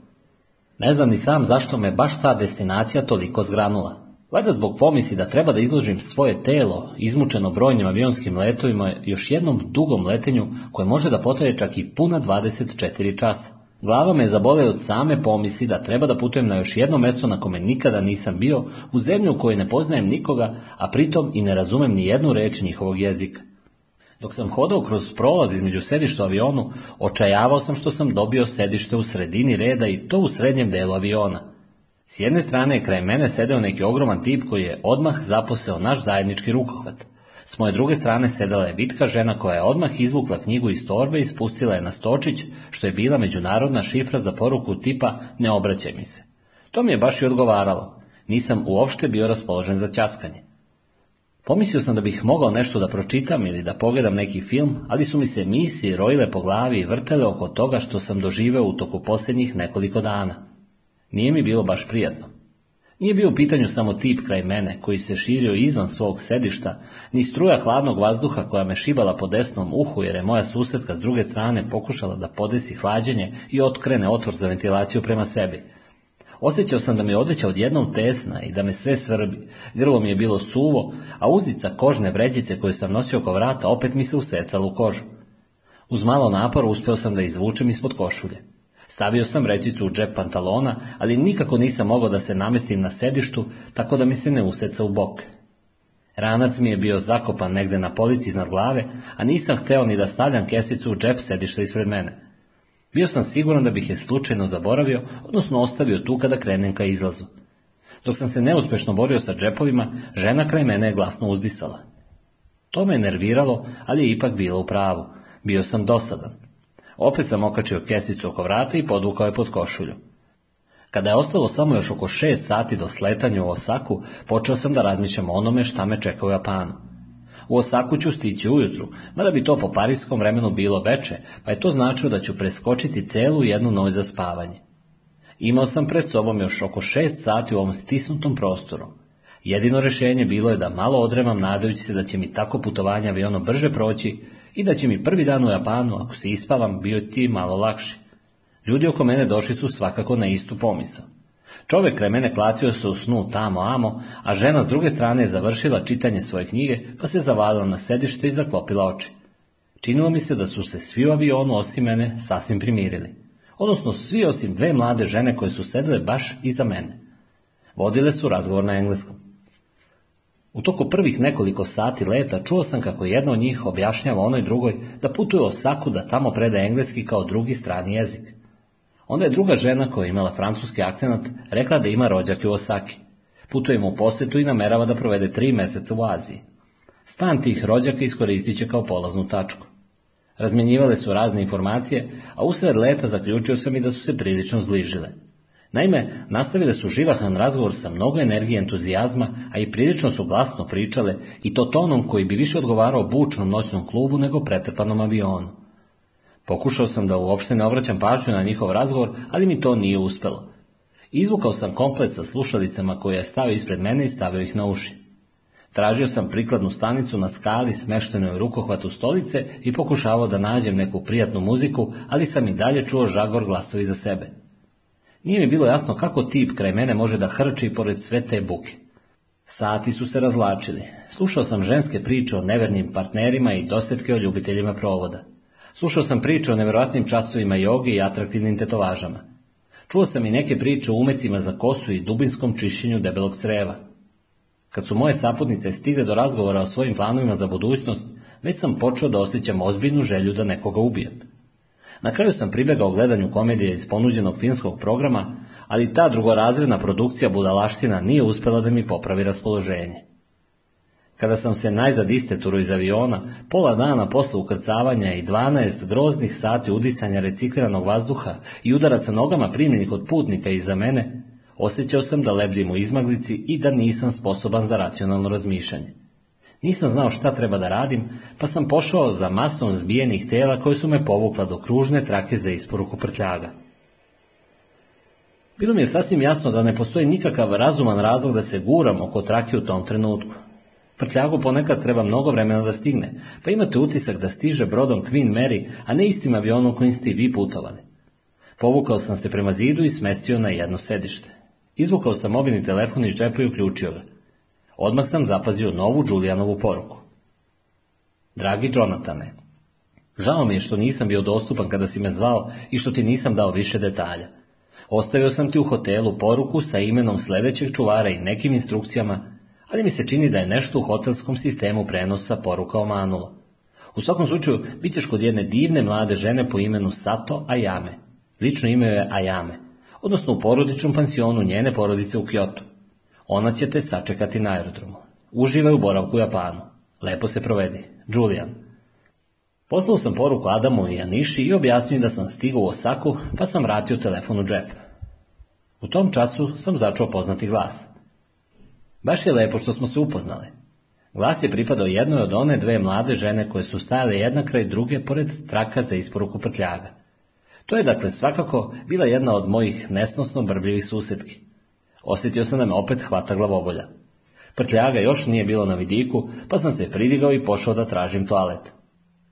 Ne znam ni sam zašto me baš ta destinacija toliko zgranula. Vada zbog pomisli da treba da izložim svoje telo, izmučeno brojnim avionskim letovima, još jednom dugom letenju koje može da potraje čak i puna 24 časa. Glava me zabole od same pomisli da treba da putujem na još jedno mesto na kome nikada nisam bio, u zemlju u kojoj ne poznajem nikoga, a pritom i ne razumem ni jednu reč njihovog jezika. Dok sam hodao kroz prolaz između sedišta avionu, očajavao sam što sam dobio sedište u sredini reda i to u srednjem delu aviona. S jedne strane je kraj mene sedeo neki ogroman tip koji je odmah zaposeo naš zajednički rukohvat. S moje druge strane sedala je bitka žena koja je odmah izvukla knjigu iz torbe i spustila je na stočić, što je bila međunarodna šifra za poruku tipa ne obraćaj mi se. To mi je baš i odgovaralo. Nisam uopšte bio raspoložen za ćaskanje. Pomislio sam da bih mogao nešto da pročitam ili da pogledam neki film, ali su mi se misli rojile po glavi i vrtele oko toga što sam doživeo u toku posljednjih nekoliko dana. Nije mi bilo baš prijatno. Nije bio u pitanju samo tip kraj mene, koji se širio izvan svog sedišta, ni struja hladnog vazduha koja me šibala po desnom uhu, jer je moja susjedka s druge strane pokušala da podesi hlađenje i otkrene otvor za ventilaciju prema sebi. Osjećao sam da mi je odjeća odjednom tesna i da me sve svrbi. Grlo mi je bilo suvo, a uzica kožne vređice koju sam nosio oko vrata opet mi se usecala u kožu. Uz malo napora uspeo sam da izvučem ispod košulje. Stavio sam vrećicu u džep pantalona, ali nikako nisam mogao da se namestim na sedištu, tako da mi se ne useca u bok. Ranac mi je bio zakopan negde na polici iznad glave, a nisam hteo ni da stavljam kesicu u džep sedišta ispred mene. Bio sam siguran da bih je slučajno zaboravio, odnosno ostavio tu kada krenem ka izlazu. Dok sam se neuspešno borio sa džepovima, žena kraj mene je glasno uzdisala. To me je nerviralo, ali je ipak bilo u pravu. Bio sam dosadan. Opet sam okačio kesicu oko vrata i podukao je pod košulju. Kada je ostalo samo još oko šest sati do sletanja u Osaku, počeo sam da razmišljam o onome šta me čeka u Japanu. U Osaku ću stići ujutru, mada bi to po parijskom vremenu bilo veče, pa je to značilo da ću preskočiti celu jednu noć za spavanje. Imao sam pred sobom još oko šest sati u ovom stisnutom prostoru. Jedino rješenje bilo je da malo odremam nadajući se da će mi tako putovanje avionom brže proći i da će mi prvi dan u Japanu, ako se ispavam, bio ti malo lakši. Ljudi oko mene došli su svakako na istu pomisao. Čovjek kraj mene klatio se u snu tamo amo, a žena s druge strane je završila čitanje svoje knjige pa se zavalila na sedište i zaklopila oči. Činilo mi se da su se svi u avionu osim mene sasvim primirili. Odnosno svi osim dve mlade žene koje su sedile baš iza mene. Vodile su razgovor na engleskom. U toku prvih nekoliko sati leta čuo sam kako jedna od njih objašnjava onoj drugoj da putuje u Osaku da tamo preda engleski kao drugi strani jezik. Onda je druga žena koja je imala francuski akcenat rekla da ima rođake u Osaki. Putuje mu u posjetu i namerava da provede tri meseca u Aziji. Stan tih rođaka iskoristit će kao polaznu tačku. Razmjenjivale su razne informacije, a usred leta zaključio sam i da su se prilično zbližile. Naime, nastavile su živahan razgovor sa mnogo energije, i entuzijazma, a i prilično su glasno pričale i to tonom koji bi više odgovarao bučnom noćnom klubu nego pretrpanom avionu. Pokušao sam da uopšte ne obraćam pažnju na njihov razgovor, ali mi to nije uspelo. Izvukao sam komplet sa slušalicama koje je stavio ispred mene i stavio ih na uši. Tražio sam prikladnu stanicu na skali smeštenoj rukohvatu stolice i pokušavao da nađem neku prijatnu muziku, ali sam i dalje čuo žagor glasovi za sebe. Nije mi bilo jasno kako tip kraj mene može da hrči pored sve te buke. Sati su se razlačili. Slušao sam ženske priče o nevernim partnerima i dosjetke o ljubiteljima provoda. Slušao sam priče o nevjerojatnim časovima jogi i atraktivnim tetovažama. Čuo sam i neke priče o umecima za kosu i dubinskom čišćenju debelog sreva. Kad su moje saputnice stigle do razgovora o svojim planovima za budućnost, već sam počeo da osjećam ozbiljnu želju da nekoga ubijem. Na kraju sam pribegao gledanju komedije iz ponuđenog finskog programa, ali ta drugorazredna produkcija budalaština nije uspjela da mi popravi raspoloženje. Kada sam se najzad isteturu iz aviona, pola dana posle ukrcavanja i dvanaest groznih sati udisanja recikliranog vazduha i udaraca nogama primljenih od putnika iza mene, osjećao sam da lebdim u izmaglici i da nisam sposoban za racionalno razmišljanje. Nisam znao šta treba da radim, pa sam pošao za masom zbijenih tela koje su me povukla do kružne trake za isporuku prtljaga. Bilo mi je sasvim jasno da ne postoji nikakav razuman razlog da se guram oko trake u tom trenutku. Prtljagu ponekad treba mnogo vremena da stigne, pa imate utisak da stiže brodom Queen Mary, a ne istim avionom kojim ste i vi putovali. Povukao sam se prema zidu i smestio na jedno sedište. Izvukao sam mobilni telefon iz džepa i uključio ga. Odmah sam zapazio novu Julijanovu poruku. Dragi Jonatane, žao mi je što nisam bio dostupan kada si me zvao i što ti nisam dao više detalja. Ostavio sam ti u hotelu poruku sa imenom sljedećeg čuvara i nekim instrukcijama, ali mi se čini da je nešto u hotelskom sistemu prenosa poruka omanulo. U svakom slučaju, bit ćeš kod jedne divne mlade žene po imenu Sato Ayame, Lično ime je Ayame, odnosno u porodičnom pansionu njene porodice u Kyoto. Ona će te sačekati na aerodromu. Uživaj u boravku u Japanu. Lepo se provedi. Julian. Poslao sam poruku Adamu i Aniši i objasnio da sam stigao u Osaku, pa sam vratio telefon u džep. U tom času sam začeo poznati glas. Baš je lepo što smo se upoznali. Glas je pripadao jednoj od one dve mlade žene koje su stajale jedna kraj druge pored traka za isporuku prtljaga. To je dakle svakako bila jedna od mojih nesnosno brbljivih susjetki. Osjetio sam da me opet hvata glavobolja. Prtljaga još nije bilo na vidiku, pa sam se pridigao i pošao da tražim toalet.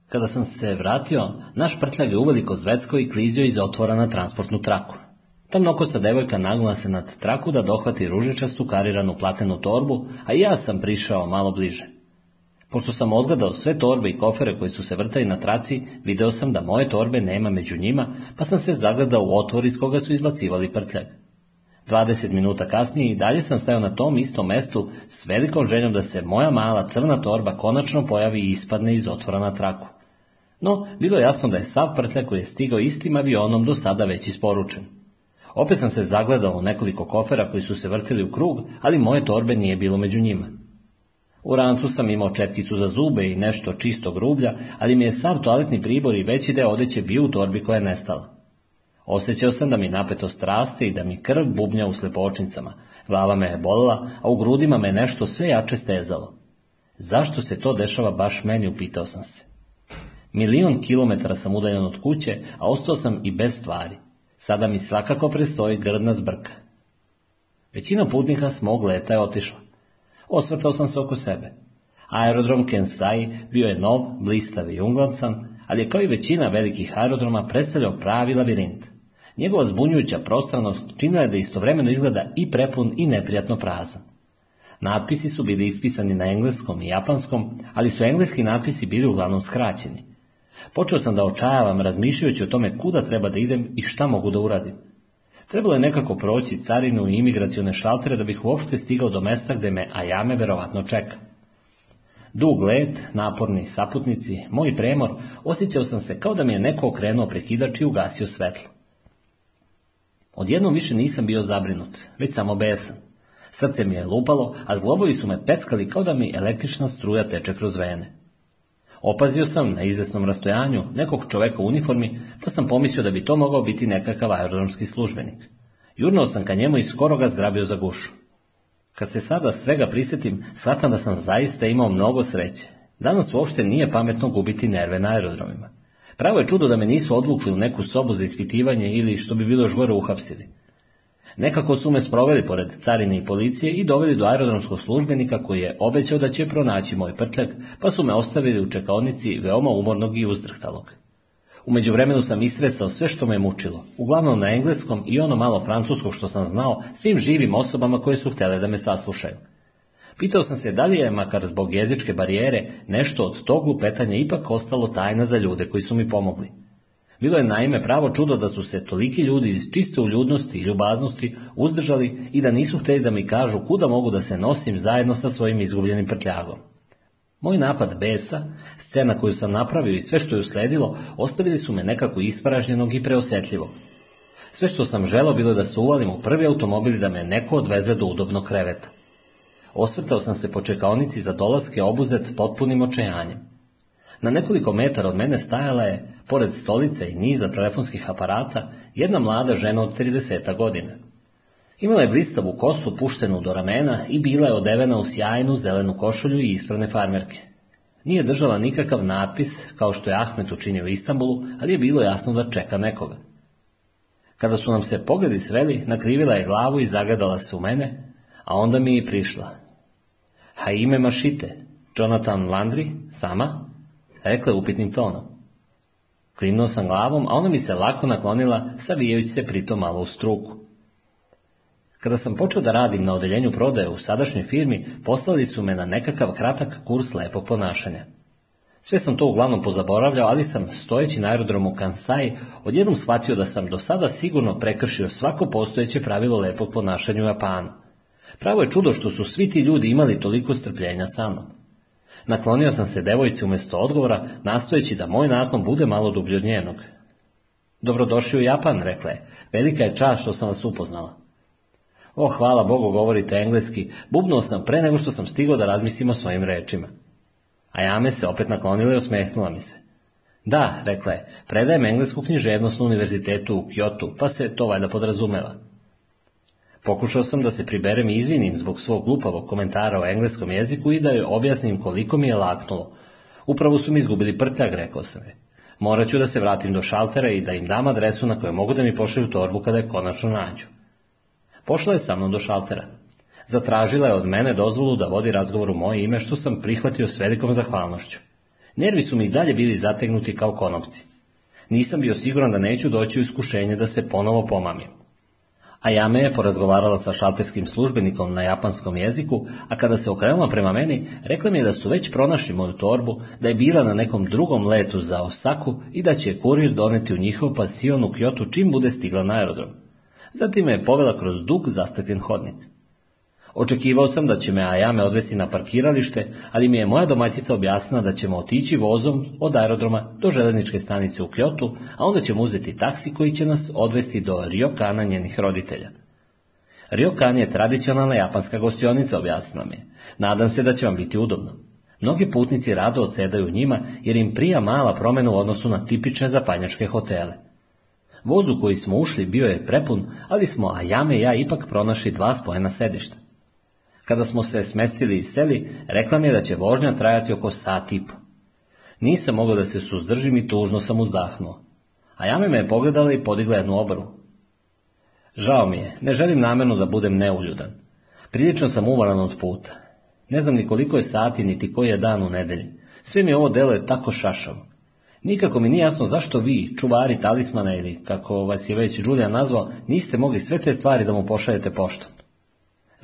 Kada sam se vratio, naš prtljag je uveliko zvecko i klizio iz otvora na transportnu traku. sa devojka nagla se nad traku da dohvati ružičastu kariranu platenu torbu, a ja sam prišao malo bliže. Pošto sam odgledao sve torbe i kofere koji su se vrtali na traci, video sam da moje torbe nema među njima, pa sam se zagledao u otvor iz koga su izbacivali prtljag. 20 minuta kasnije i dalje sam stajao na tom istom mestu s velikom željom da se moja mala crna torba konačno pojavi i ispadne iz otvora na traku. No, bilo je jasno da je sav prtljak koji je stigao istim avionom do sada već isporučen. Opet sam se zagledao u nekoliko kofera koji su se vrtili u krug, ali moje torbe nije bilo među njima. U rancu sam imao četkicu za zube i nešto čistog rublja, ali mi je sav toaletni pribor i veći deo odeće bio u torbi koja je nestala. Osjećao sam da mi napeto strasti i da mi krv bubnja u slepočnicama. Glava me je bolila, a u grudima me nešto sve jače stezalo. Zašto se to dešava baš meni, upitao sam se. Milion kilometara sam udaljen od kuće, a ostao sam i bez stvari. Sada mi svakako prestoji grdna zbrka. Većina putnika s mog leta je otišla. Osvrtao sam se oko sebe. Aerodrom Kensai bio je nov, blistav i unglancan, ali je kao i većina velikih aerodroma predstavljao pravi labirint. Njegova zbunjujuća prostranost činila je da istovremeno izgleda i prepun i neprijatno prazan. Natpisi su bili ispisani na engleskom i japanskom, ali su engleski natpisi bili uglavnom skraćeni. Počeo sam da očajavam razmišljajući o tome kuda treba da idem i šta mogu da uradim. Trebalo je nekako proći carinu i imigracione šaltere da bih uopšte stigao do mesta gde me Ajame verovatno čeka. Dug let, naporni saputnici, moj premor, osjećao sam se kao da mi je neko okrenuo prekidač i ugasio svetlo. Odjednom više nisam bio zabrinut, već sam obesan. Srce mi je lupalo, a zglobovi su me peckali kao da mi električna struja teče kroz vene. Opazio sam na izvesnom rastojanju nekog čoveka u uniformi, pa sam pomislio da bi to mogao biti nekakav aerodromski službenik. Jurnao sam ka njemu i skoro ga zgrabio za gušu. Kad se sada svega prisjetim, shvatam da sam zaista imao mnogo sreće. Danas uopšte nije pametno gubiti nerve na aerodromima. Pravo je čudo da me nisu odvukli u neku sobu za ispitivanje ili, što bi bilo još uhapsili. Nekako su me sproveli pored carine i policije i doveli do aerodromskog službenika koji je obećao da će pronaći moj prtljak, pa su me ostavili u čekaonici veoma umornog i uzdrhtalog. U međuvremenu sam istresao sve što me mučilo, uglavnom na engleskom i ono malo francuskog što sam znao svim živim osobama koje su htjele da me saslušaju. Pitao sam se da li je, makar zbog jezičke barijere, nešto od tog lupetanja ipak ostalo tajna za ljude koji su mi pomogli. Bilo je naime pravo čudo da su se toliki ljudi iz čiste uljudnosti i ljubaznosti uzdržali i da nisu hteli da mi kažu kuda mogu da se nosim zajedno sa svojim izgubljenim prtljagom. Moj napad besa, scena koju sam napravio i sve što je usledilo, ostavili su me nekako ispražnjenog i preosjetljivog. Sve što sam želo bilo je da se uvalim u prvi automobil i da me neko odveze do udobnog kreveta. Osvrtao sam se po čekaonici za dolaske obuzet potpunim očajanjem. Na nekoliko metara od mene stajala je, pored stolice i niza telefonskih aparata, jedna mlada žena od 30 godina. Imala je blistavu kosu puštenu do ramena i bila je odevena u sjajnu zelenu košulju i isprane farmerke. Nije držala nikakav natpis, kao što je Ahmet učinio u Istanbulu, ali je bilo jasno da čeka nekoga. Kada su nam se pogledi sveli, nakrivila je glavu i zagadala se u mene, a onda mi je i prišla. — A ime Mašite, Jonathan Landry, sama, rekla je upitnim tonom. Klimnuo sam glavom, a ona mi se lako naklonila, savijajući se pritom malo u struku. Kada sam počeo da radim na odeljenju prodaje u sadašnjoj firmi, poslali su me na nekakav kratak kurs lepog ponašanja. Sve sam to uglavnom pozaboravljao, ali sam stojeći na aerodromu Kansai odjednom shvatio da sam do sada sigurno prekršio svako postojeće pravilo lepog ponašanja u Japanu. Pravo je čudo što su svi ti ljudi imali toliko strpljenja sa mnom. Naklonio sam se devojci umjesto odgovora, nastojeći da moj nakon bude malo dublji od njenog. Dobrodošli u Japan, rekla je. Velika je čast što sam vas upoznala. O, hvala Bogu, govorite engleski. Bubnuo sam pre nego što sam stigao da razmislim o svojim rečima. A me se opet naklonila i osmehnula mi se. Da, rekla je, predajem englesku književnost na univerzitetu u Kyoto, pa se to valjda podrazumeva. Pokušao sam da se priberem i izvinim zbog svog glupavog komentara o engleskom jeziku i da joj objasnim koliko mi je laknulo. Upravo su mi izgubili prtljak rekao sam je. Morat ću da se vratim do šaltera i da im dam adresu na koju mogu da mi pošalju torbu kada je konačno nađu. Pošla je sa mnom do šaltera. Zatražila je od mene dozvolu da vodi razgovor u moje ime, što sam prihvatio s velikom zahvalnošću. Nervi su mi dalje bili zategnuti kao konopci. Nisam bio siguran da neću doći u iskušenje da se ponovo pomamim. Ajame je porazgovarala sa šalterskim službenikom na japanskom jeziku, a kada se okrenula prema meni, rekla mi je da su već pronašli moju torbu, da je bila na nekom drugom letu za Osaku i da će je kurir doneti u njihov pasion u Kyoto čim bude stigla na aerodrom. Zatim me je povela kroz dug zastakljen hodnik. Očekivao sam da će me Ajame odvesti na parkiralište, ali mi je moja domaćica objasnila da ćemo otići vozom od aerodroma do železničke stanice u Kljotu, a onda ćemo uzeti taksi koji će nas odvesti do Riokana njenih roditelja. Ryokan je tradicionalna japanska gostionica, objasnila mi je. Nadam se da će vam biti udobno. Mnogi putnici rado odsedaju njima jer im prija mala promjena u odnosu na tipične zapanjačke hotele. Vozu u koji smo ušli bio je prepun, ali smo Ajame i ja ipak pronašli dva spojena sedišta. Kada smo se smestili i seli, rekla mi je da će vožnja trajati oko sat i po. Nisam mogao da se suzdržim i tužno sam uzdahnuo. A jame me je pogledala i podigla jednu obaru. Žao mi je, ne želim namjerno da budem neuljudan. Prilično sam umaran od puta. Ne znam ni koliko je sati, niti koji je dan u nedelji. Sve mi ovo delo je tako šašavo. Nikako mi nije jasno zašto vi, čuvari talismana ili, kako vas je već Đulja nazvao, niste mogli sve te stvari da mu pošaljete poštom.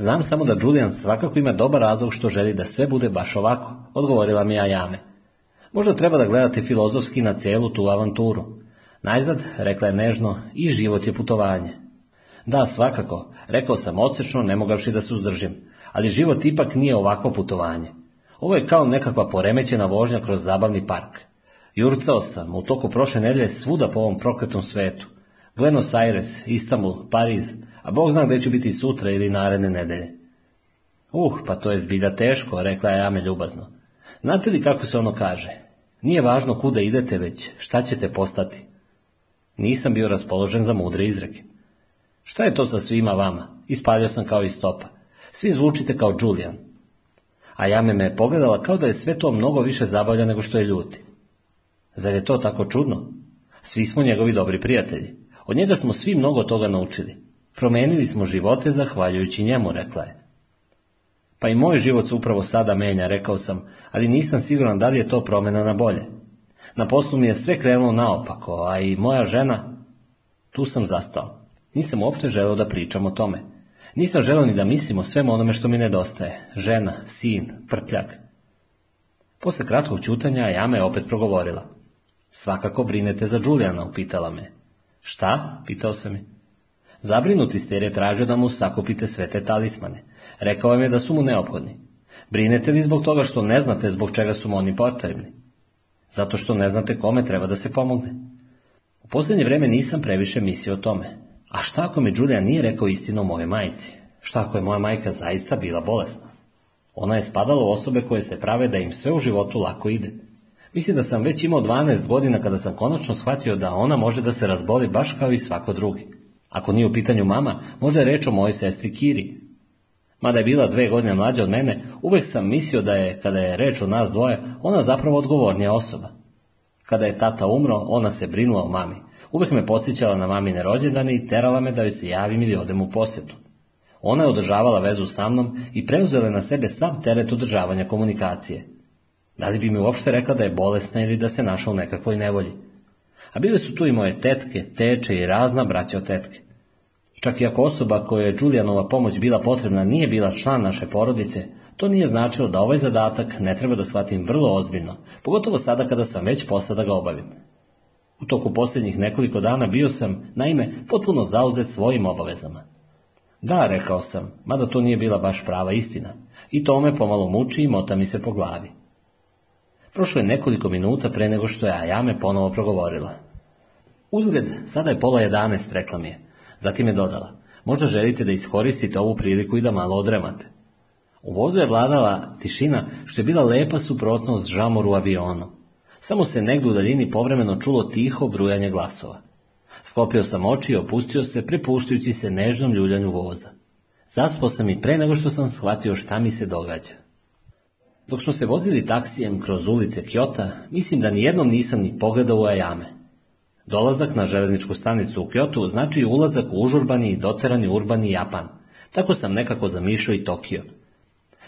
Znam samo da mm. Julian svakako ima dobar razlog što želi da sve bude baš ovako, odgovorila mi Ajame. Možda treba da gledate filozofski na cijelu tu avanturu. Najzad, rekla je nežno, i život je putovanje. Da, svakako, rekao sam odsečno, ne mogavši da se uzdržim, ali život ipak nije ovako putovanje. Ovo je kao nekakva poremećena vožnja kroz zabavni park. Jurcao sam u toku prošle nedelje svuda po ovom prokretom svetu. Buenos Aires, Istanbul, Pariz, a Bog zna gdje će biti sutra ili naredne nedelje. Uh, pa to je zbilja teško, rekla je Ame ljubazno. Znate li kako se ono kaže? Nije važno kuda idete već, šta ćete postati. Nisam bio raspoložen za mudre izreke. Šta je to sa svima vama? Ispalio sam kao iz stopa. Svi zvučite kao Julian. A Jame me je pogledala kao da je sve to mnogo više zabavlja nego što je ljuti. Zar je to tako čudno? Svi smo njegovi dobri prijatelji. Od njega smo svi mnogo toga naučili. Promenili smo živote zahvaljujući njemu, rekla je. Pa i moj život se upravo sada menja, rekao sam, ali nisam siguran da li je to promjena na bolje. Na poslu mi je sve krenulo naopako, a i moja žena... Tu sam zastao. Nisam uopšte želeo da pričam o tome. Nisam želeo ni da mislim o svemu onome što mi nedostaje. Žena, sin, prtljak. Posle kratkog ćutanja, Jame je opet progovorila. Svakako brinete za Đulijana, upitala me. Šta? Pitao sam je. Zabrinuti ste jer je tražio da mu sakupite sve te talismane. Rekao vam je da su mu neophodni. Brinete li zbog toga što ne znate zbog čega su mu oni potrebni? Zato što ne znate kome treba da se pomogne. U posljednje vreme nisam previše mislio o tome. A šta ako mi Julian nije rekao istinu o moje majci? Šta ako je moja majka zaista bila bolesna? Ona je spadala u osobe koje se prave da im sve u životu lako ide. Mislim da sam već imao 12 godina kada sam konačno shvatio da ona može da se razboli baš kao i svako drugi. Ako nije u pitanju mama, možda je reč o mojoj sestri Kiri. Mada je bila dve godine mlađa od mene, uvek sam mislio da je, kada je reč o nas dvoje, ona zapravo odgovornija osoba. Kada je tata umro, ona se brinula o mami. Uvek me podsjećala na mamine rođendane i terala me da joj se javim ili odem u posjetu. Ona je održavala vezu sa mnom i preuzela na sebe sav teret održavanja komunikacije. Da li bi mi uopšte rekla da je bolesna ili da se našla u nekakvoj nevolji? a bile su tu i moje tetke, teče i razna braća od tetke. Čak i ako osoba kojoj je Julianova pomoć bila potrebna nije bila član naše porodice, to nije značilo da ovaj zadatak ne treba da shvatim vrlo ozbiljno, pogotovo sada kada sam već posla da ga obavim. U toku posljednjih nekoliko dana bio sam, naime, potpuno zauzet svojim obavezama. Da, rekao sam, mada to nije bila baš prava istina. I to me pomalo muči i mota mi se po glavi. Prošlo je nekoliko minuta pre nego što je Ajame ponovo progovorila. Uzgled, sada je pola jedanaest, rekla mi je. Zatim je dodala. Možda želite da iskoristite ovu priliku i da malo odremate. U vozu je vladala tišina, što je bila lepa suprotnost žamoru avionu. Samo se negdje u daljini povremeno čulo tiho brujanje glasova. Sklopio sam oči i opustio se, prepuštajući se nežnom ljuljanju voza. Zaspao sam i pre nego što sam shvatio šta mi se događa. Dok smo se vozili taksijem kroz ulice Kjota, mislim da nijednom nisam ni pogledao u Ajame. Dolazak na železničku stanicu u Kjotu znači ulazak u užurbani i doterani urbani Japan. Tako sam nekako zamišljao i Tokio.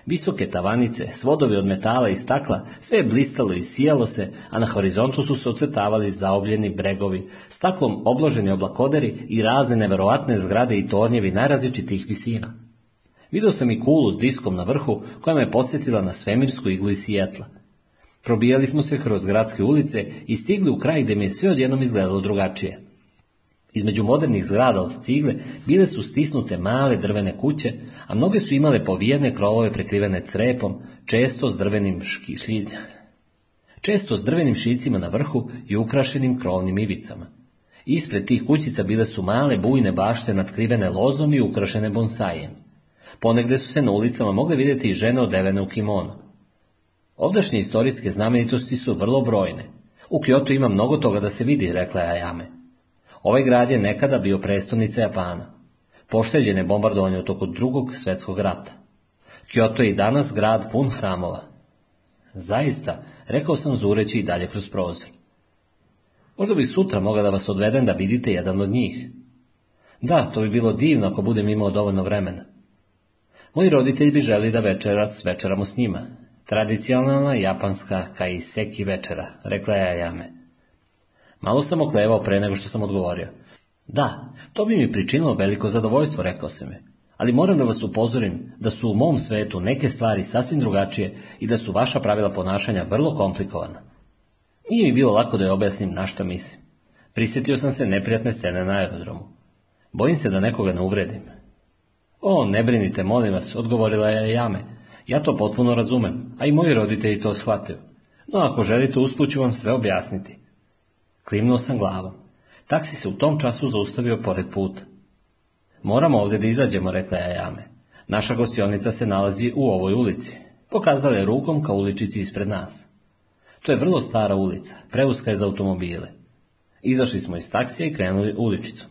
Visoke tavanice, svodovi od metala i stakla, sve je blistalo i sijalo se, a na horizontu su se ocrtavali zaobljeni bregovi, staklom obloženi oblakoderi i razne neverovatne zgrade i tornjevi najrazličitih visina. Vidio sam i kulu s diskom na vrhu koja me podsjetila na svemirsku iglu iz Sijetla. Probijali smo se kroz gradske ulice i stigli u kraj gdje mi je sve odjednom izgledalo drugačije. Između modernih zgrada od cigle bile su stisnute male drvene kuće, a mnoge su imale povijene krovove prekrivene crepom, često s drvenim šiljima često s drvenim šicima na vrhu i ukrašenim krovnim ivicama. Ispred tih kućica bile su male bujne bašte natkrivene lozom i ukrašene bonsajem ponegde su se na ulicama mogle vidjeti i žene odevene u kimono. Ovdašnje istorijske znamenitosti su vrlo brojne. U Kyoto ima mnogo toga da se vidi, rekla je Ayame. Ovaj grad je nekada bio prestonica Japana. Pošteđen je bombardovanje u toku drugog svjetskog rata. Kyoto je i danas grad pun hramova. Zaista, rekao sam zureći i dalje kroz prozor. Možda bih sutra mogao da vas odvedem da vidite jedan od njih. Da, to bi bilo divno ako budem imao dovoljno vremena. Moji roditelji bi želi da večeras večeramo s njima. Tradicionalna japanska kaiseki večera, rekla je Ajame. Malo sam oklevao pre nego što sam odgovorio. Da, to bi mi pričinilo veliko zadovoljstvo, rekao se mi. Ali moram da vas upozorim da su u mom svetu neke stvari sasvim drugačije i da su vaša pravila ponašanja vrlo komplikovana. Nije mi bilo lako da je objasnim na što mislim. Prisjetio sam se neprijatne scene na aerodromu. Bojim se da nekoga ne uvredim. O, ne brinite, molim vas, odgovorila je Jame. Ja to potpuno razumem, a i moji roditelji to shvataju. No ako želite, usput ću vam sve objasniti. Klimnuo sam glavom. Taksi se u tom času zaustavio pored puta. Moramo ovdje da izađemo, rekla je Jame. Naša gostionica se nalazi u ovoj ulici. Pokazala je rukom ka uličici ispred nas. To je vrlo stara ulica, preuska je za automobile. Izašli smo iz taksija i krenuli uličicom.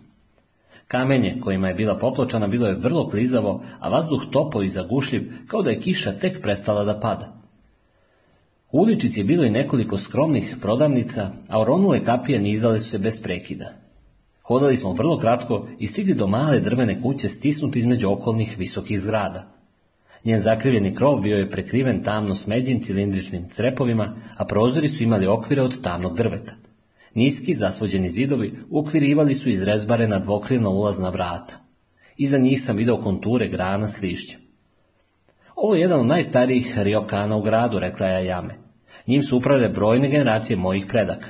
Kamenje kojima je bila popločana bilo je vrlo klizavo, a vazduh topo i zagušljiv, kao da je kiša tek prestala da pada. U uličici je bilo i nekoliko skromnih prodavnica, a oronule kapije nizale su se bez prekida. Hodali smo vrlo kratko i stigli do male drvene kuće stisnuti između okolnih visokih zgrada. Njen zakrivljeni krov bio je prekriven tamno smeđim cilindričnim crepovima, a prozori su imali okvire od tamnog drveta. Niski zasvođeni zidovi ukvirivali su iz rezbare na ulazna vrata. Iza njih sam video konture grana s lišćem. Ovo je jedan od najstarijih riokana u gradu, rekla je Jame. Njim su upravile brojne generacije mojih predaka.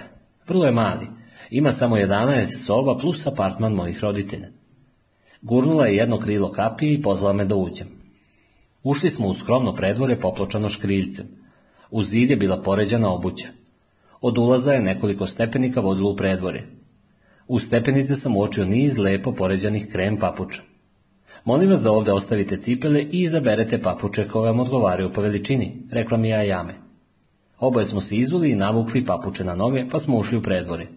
Vrlo je mali. Ima samo 11 soba plus apartman mojih roditelja. Gurnula je jedno krilo kapije i pozvala me da uđem. Ušli smo u skromno predvore popločano škriljcem. U zid je bila poređena obuća. Od ulaza je nekoliko stepenika vodilo u predvorje. U stepenice sam uočio niz lepo poređanih krem papuča. Molim vas da ovdje ostavite cipele i izaberete papuče koje vam odgovaraju po veličini, rekla mi ja jame. Oboje smo se izuli i navukli papuče na noge, pa smo ušli u predvorje.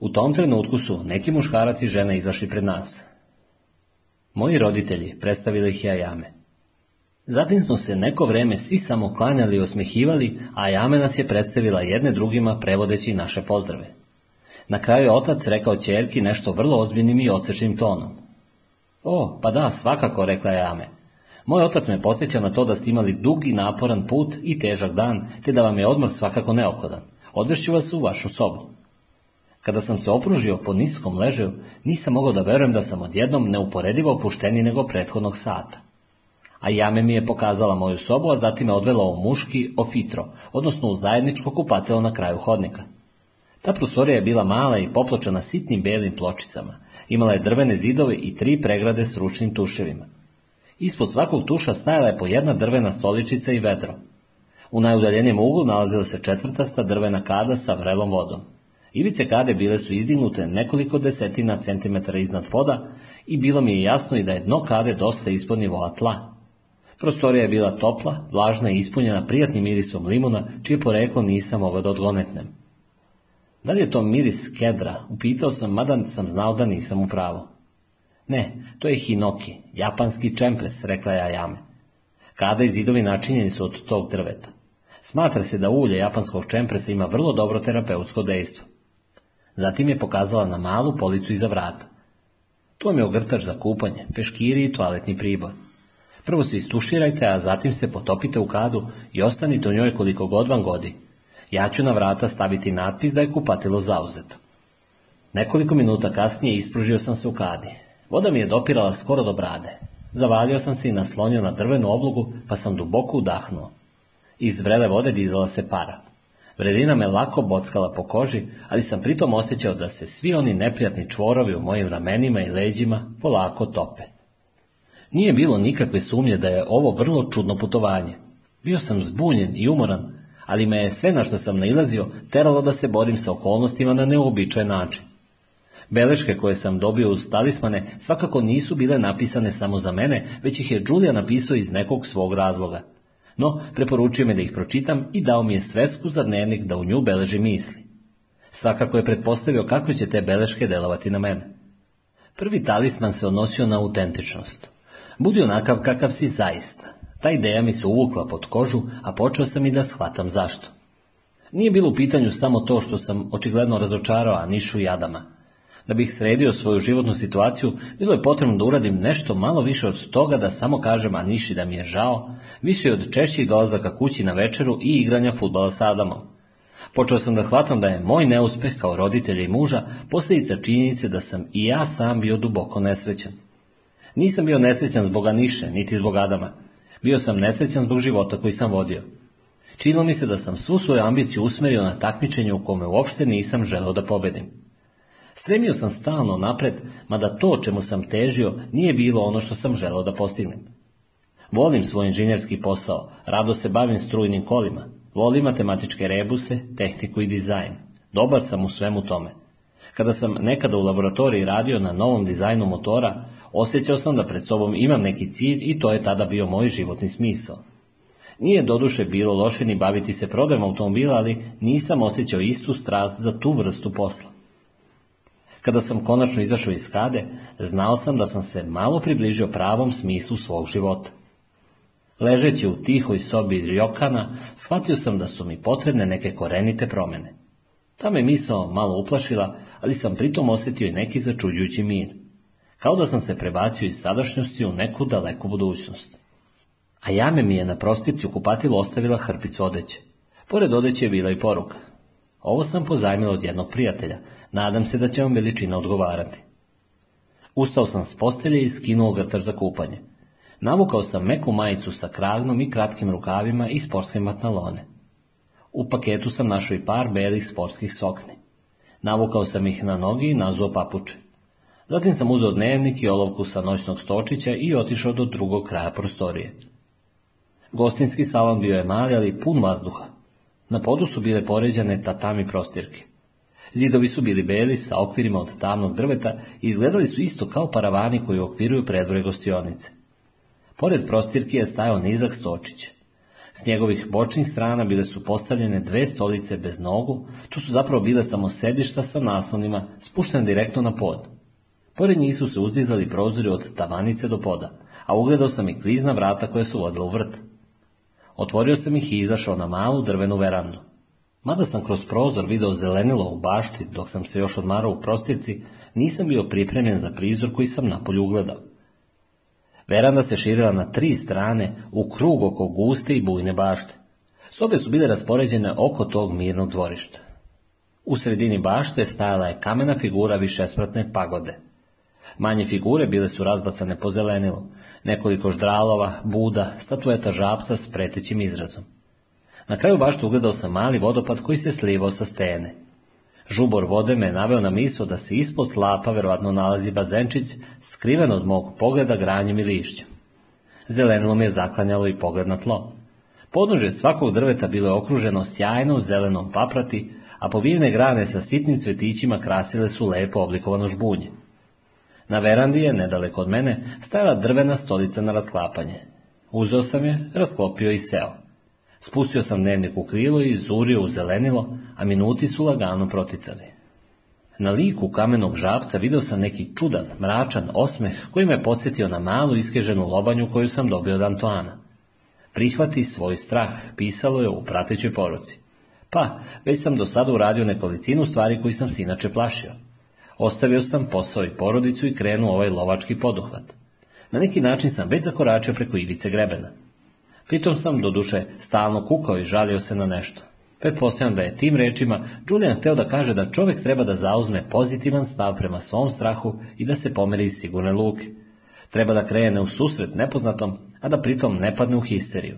U tom trenutku su neki muškarac i žena izašli pred nas. Moji roditelji predstavili ih ja jame. Zatim smo se neko vreme svi samo klanjali i osmehivali, a Jame nas je predstavila jedne drugima prevodeći naše pozdrave. Na kraju je otac rekao čerki nešto vrlo ozbiljnim i odsječnim tonom. O, pa da, svakako, rekla je Jame. Moj otac me podsjeća na to da ste imali dug i naporan put i težak dan, te da vam je odmor svakako neophodan. Odvešću vas u vašu sobu. Kada sam se opružio po niskom ležaju, nisam mogao da verujem da sam odjednom neuporedivo opušteniji nego prethodnog sata a Jame mi je pokazala moju sobu, a zatim me odvela u muški ofitro, odnosno u zajedničko kupatelo na kraju hodnika. Ta prostorija je bila mala i popločena sitnim belim pločicama. Imala je drvene zidove i tri pregrade s ručnim tuševima. Ispod svakog tuša stajala je po jedna drvena stoličica i vedro. U najudaljenijem uglu nalazila se četvrtasta drvena kada sa vrelom vodom. Ivice kade bile su izdignute nekoliko desetina centimetara iznad poda i bilo mi je jasno i da je dno kade dosta ispod nivoa tla. Prostorija je bila topla, vlažna i ispunjena prijatnim mirisom limuna, čije poreklo nisam mogao da odgonetnem. Da li je to miris kedra, upitao sam, mada sam znao da nisam u pravo. Ne, to je hinoki, japanski čempres, rekla ja jame. Kada i zidovi načinjeni su od tog drveta. Smatra se da ulje japanskog čempresa ima vrlo dobro terapeutsko dejstvo. Zatim je pokazala na malu policu iza vrata. Tu vam je ogrtač za kupanje, peškiri i toaletni pribor. Prvo se istuširajte, a zatim se potopite u kadu i ostanite u njoj koliko god vam godi. Ja ću na vrata staviti natpis da je kupatilo zauzeto. Nekoliko minuta kasnije ispružio sam se u kadi. Voda mi je dopirala skoro do brade. Zavalio sam se i naslonio na drvenu oblogu, pa sam duboko udahnuo. Iz vrele vode dizala se para. Vredina me lako bockala po koži, ali sam pritom osjećao da se svi oni neprijatni čvorovi u mojim ramenima i leđima polako tope. Nije bilo nikakve sumnje da je ovo vrlo čudno putovanje. Bio sam zbunjen i umoran, ali me je sve na što sam nailazio teralo da se borim sa okolnostima na neobičaj način. Beleške koje sam dobio uz talismane svakako nisu bile napisane samo za mene, već ih je Đulija napisao iz nekog svog razloga. No, preporučio me da ih pročitam i dao mi je svesku za dnevnik da u nju beleži misli. Svakako je pretpostavio kako će te beleške delovati na mene. Prvi talisman se odnosio na autentičnost. Budi onakav kakav si zaista. Ta ideja mi se uvukla pod kožu, a počeo sam i da shvatam zašto. Nije bilo u pitanju samo to što sam očigledno razočarao Anišu i Adama. Da bih sredio svoju životnu situaciju, bilo je potrebno da uradim nešto malo više od toga da samo kažem Aniši da mi je žao, više od češćih dolazaka kući na večeru i igranja futbala s Adamom. Počeo sam da hvatam da je moj neuspeh kao roditelja i muža posljedica činjenice da sam i ja sam bio duboko nesrećan. Nisam bio nesrećan zbog Aniše, niti zbog Adama. Bio sam nesrećan zbog života koji sam vodio. Činilo mi se da sam svu svoju ambiciju usmerio na takmičenje u kome uopšte nisam želeo da pobedim. Stremio sam stalno napred, mada to čemu sam težio nije bilo ono što sam želeo da postignem. Volim svoj inženjerski posao, rado se bavim strujnim kolima, volim matematičke rebuse, tehniku i dizajn. Dobar sam u svemu tome. Kada sam nekada u laboratoriji radio na novom dizajnu motora, Osjećao sam da pred sobom imam neki cilj i to je tada bio moj životni smisao. Nije doduše bilo loše ni baviti se prodajom automobila, ali nisam osjećao istu strast za tu vrstu posla. Kada sam konačno izašao iz kade, znao sam da sam se malo približio pravom smislu svog života. Ležeći u tihoj sobi ljokana, shvatio sam da su mi potrebne neke korenite promjene. Ta me misao malo uplašila, ali sam pritom osjetio i neki začuđujući mir kao da sam se prebacio iz sadašnjosti u neku daleku budućnost. A jame mi je na prostici u ostavila hrpicu odeće. Pored odeće je bila i poruka. Ovo sam pozajmila od jednog prijatelja, nadam se da će vam veličina odgovarati. Ustao sam s postelje i skinuo grtar za kupanje. Navukao sam meku majicu sa kragnom i kratkim rukavima i sportske matnalone. U paketu sam našao i par belih sportskih sokni. Navukao sam ih na nogi i nazuo papuče. Zatim sam uzeo dnevnik i olovku sa noćnog stočića i otišao do drugog kraja prostorije. Gostinski salon bio je mali, ali pun vazduha. Na podu su bile poređane tatami prostirke. Zidovi su bili beli sa okvirima od tamnog drveta i izgledali su isto kao paravani koji okviruju predvore gostionice. Pored prostirki je stajao nizak stočić. S njegovih bočnih strana bile su postavljene dve stolice bez nogu, tu su zapravo bile samo sedišta sa naslonima, spuštene direktno na pod. Pored njih su se uzdizali prozori od tavanice do poda, a ugledao sam i klizna vrata koja su vodila u vrt. Otvorio sam ih i izašao na malu drvenu verandu. Mada sam kroz prozor video zelenilo u bašti dok sam se još odmarao u prostirci, nisam bio pripremljen za prizor koji sam napolju ugledao. Veranda se širila na tri strane u krug oko guste i bujne bašte. Sobe su bile raspoređene oko tog mirnog dvorišta. U sredini bašte stajala je kamena figura višespratne pagode – Manje figure bile su razbacane po zelenilu, nekoliko ždralova, buda, statueta žapca s pretećim izrazom. Na kraju tu ugledao sam mali vodopad koji se slivao sa stene. Žubor vode me naveo na miso da se ispod slapa verovatno nalazi bazenčić, skriven od mog pogleda granjem i lišćem. Zelenilo me je zaklanjalo i pogled na tlo. Podnože svakog drveta bilo je okruženo sjajnom zelenom paprati, a povijene grane sa sitnim cvetićima krasile su lepo oblikovano žbunje. Na verandi je, nedaleko od mene, stajala drvena stolica na rasklapanje. Uzeo sam je, rasklopio i seo. Spustio sam dnevnik u krilo i zurio u zelenilo, a minuti su lagano proticali. Na liku kamenog žabca video sam neki čudan, mračan osmeh koji me podsjetio na malu iskeženu lobanju koju sam dobio od Antoana. Prihvati svoj strah, pisalo je u pratećoj poruci. Pa, već sam do sada uradio nekolicinu stvari koji sam se inače plašio. Ostavio sam posao i porodicu i krenuo ovaj lovački poduhvat. Na neki način sam već zakoračio preko ivice grebena. Pritom sam doduše stalno kukao i žalio se na nešto. Pretpostavljam da je tim rečima Julian hteo da kaže da čovjek treba da zauzme pozitivan stav prema svom strahu i da se pomeri iz sigurne luke. Treba da krene u susret nepoznatom, a da pritom ne padne u histeriju.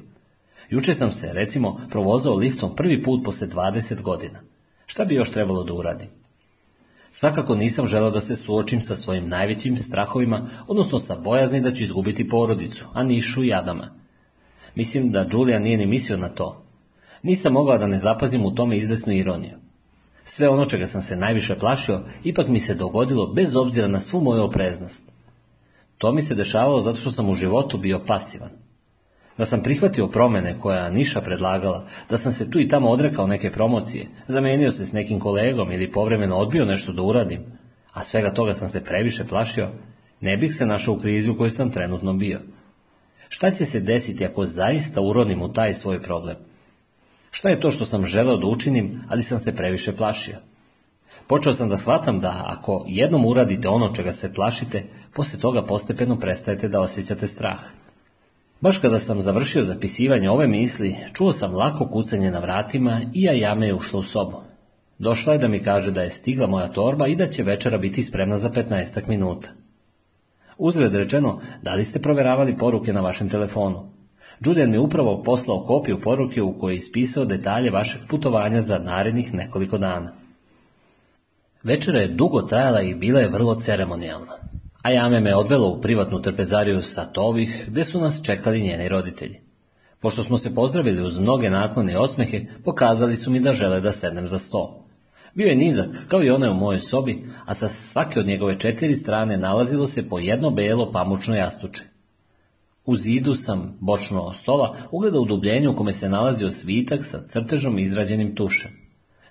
Juče sam se, recimo, provozao liftom prvi put posle 20 godina. Šta bi još trebalo da uradim? Svakako nisam želao da se suočim sa svojim najvećim strahovima, odnosno sa bojazni da ću izgubiti porodicu, a nišu i Adama. Mislim da Julia nije ni mislio na to. Nisam mogao da ne zapazim u tome izvesnu ironiju. Sve ono čega sam se najviše plašio, ipak mi se dogodilo bez obzira na svu moju opreznost. To mi se dešavalo zato što sam u životu bio pasivan da sam prihvatio promjene koja Niša predlagala, da sam se tu i tamo odrekao neke promocije, zamenio se s nekim kolegom ili povremeno odbio nešto da uradim, a svega toga sam se previše plašio, ne bih se našao u krizi u kojoj sam trenutno bio. Šta će se desiti ako zaista uronim u taj svoj problem? Šta je to što sam želeo da učinim, ali sam se previše plašio? Počeo sam da shvatam da ako jednom uradite ono čega se plašite, poslije toga postepeno prestajete da osjećate strah. Baš kada sam završio zapisivanje ove misli, čuo sam lako kucanje na vratima i ja jame je ušlo u sobu. Došla je da mi kaže da je stigla moja torba i da će večera biti spremna za 15 minuta. Uzred rečeno, da li ste provjeravali poruke na vašem telefonu? Julian mi upravo poslao kopiju poruke u kojoj je ispisao detalje vašeg putovanja za narednih nekoliko dana. Večera je dugo trajala i bila je vrlo ceremonijalna jame me odvelo u privatnu trpezariju Satovih, gdje su nas čekali njeni roditelji. Pošto smo se pozdravili uz mnoge naklone i osmehe, pokazali su mi da žele da sednem za sto. Bio je nizak, kao i onaj u mojoj sobi, a sa svake od njegove četiri strane nalazilo se po jedno belo pamučno jastuče. U zidu sam, bočno od stola, ugledao udubljenje u kome se nalazio svitak sa crtežom izrađenim tušem.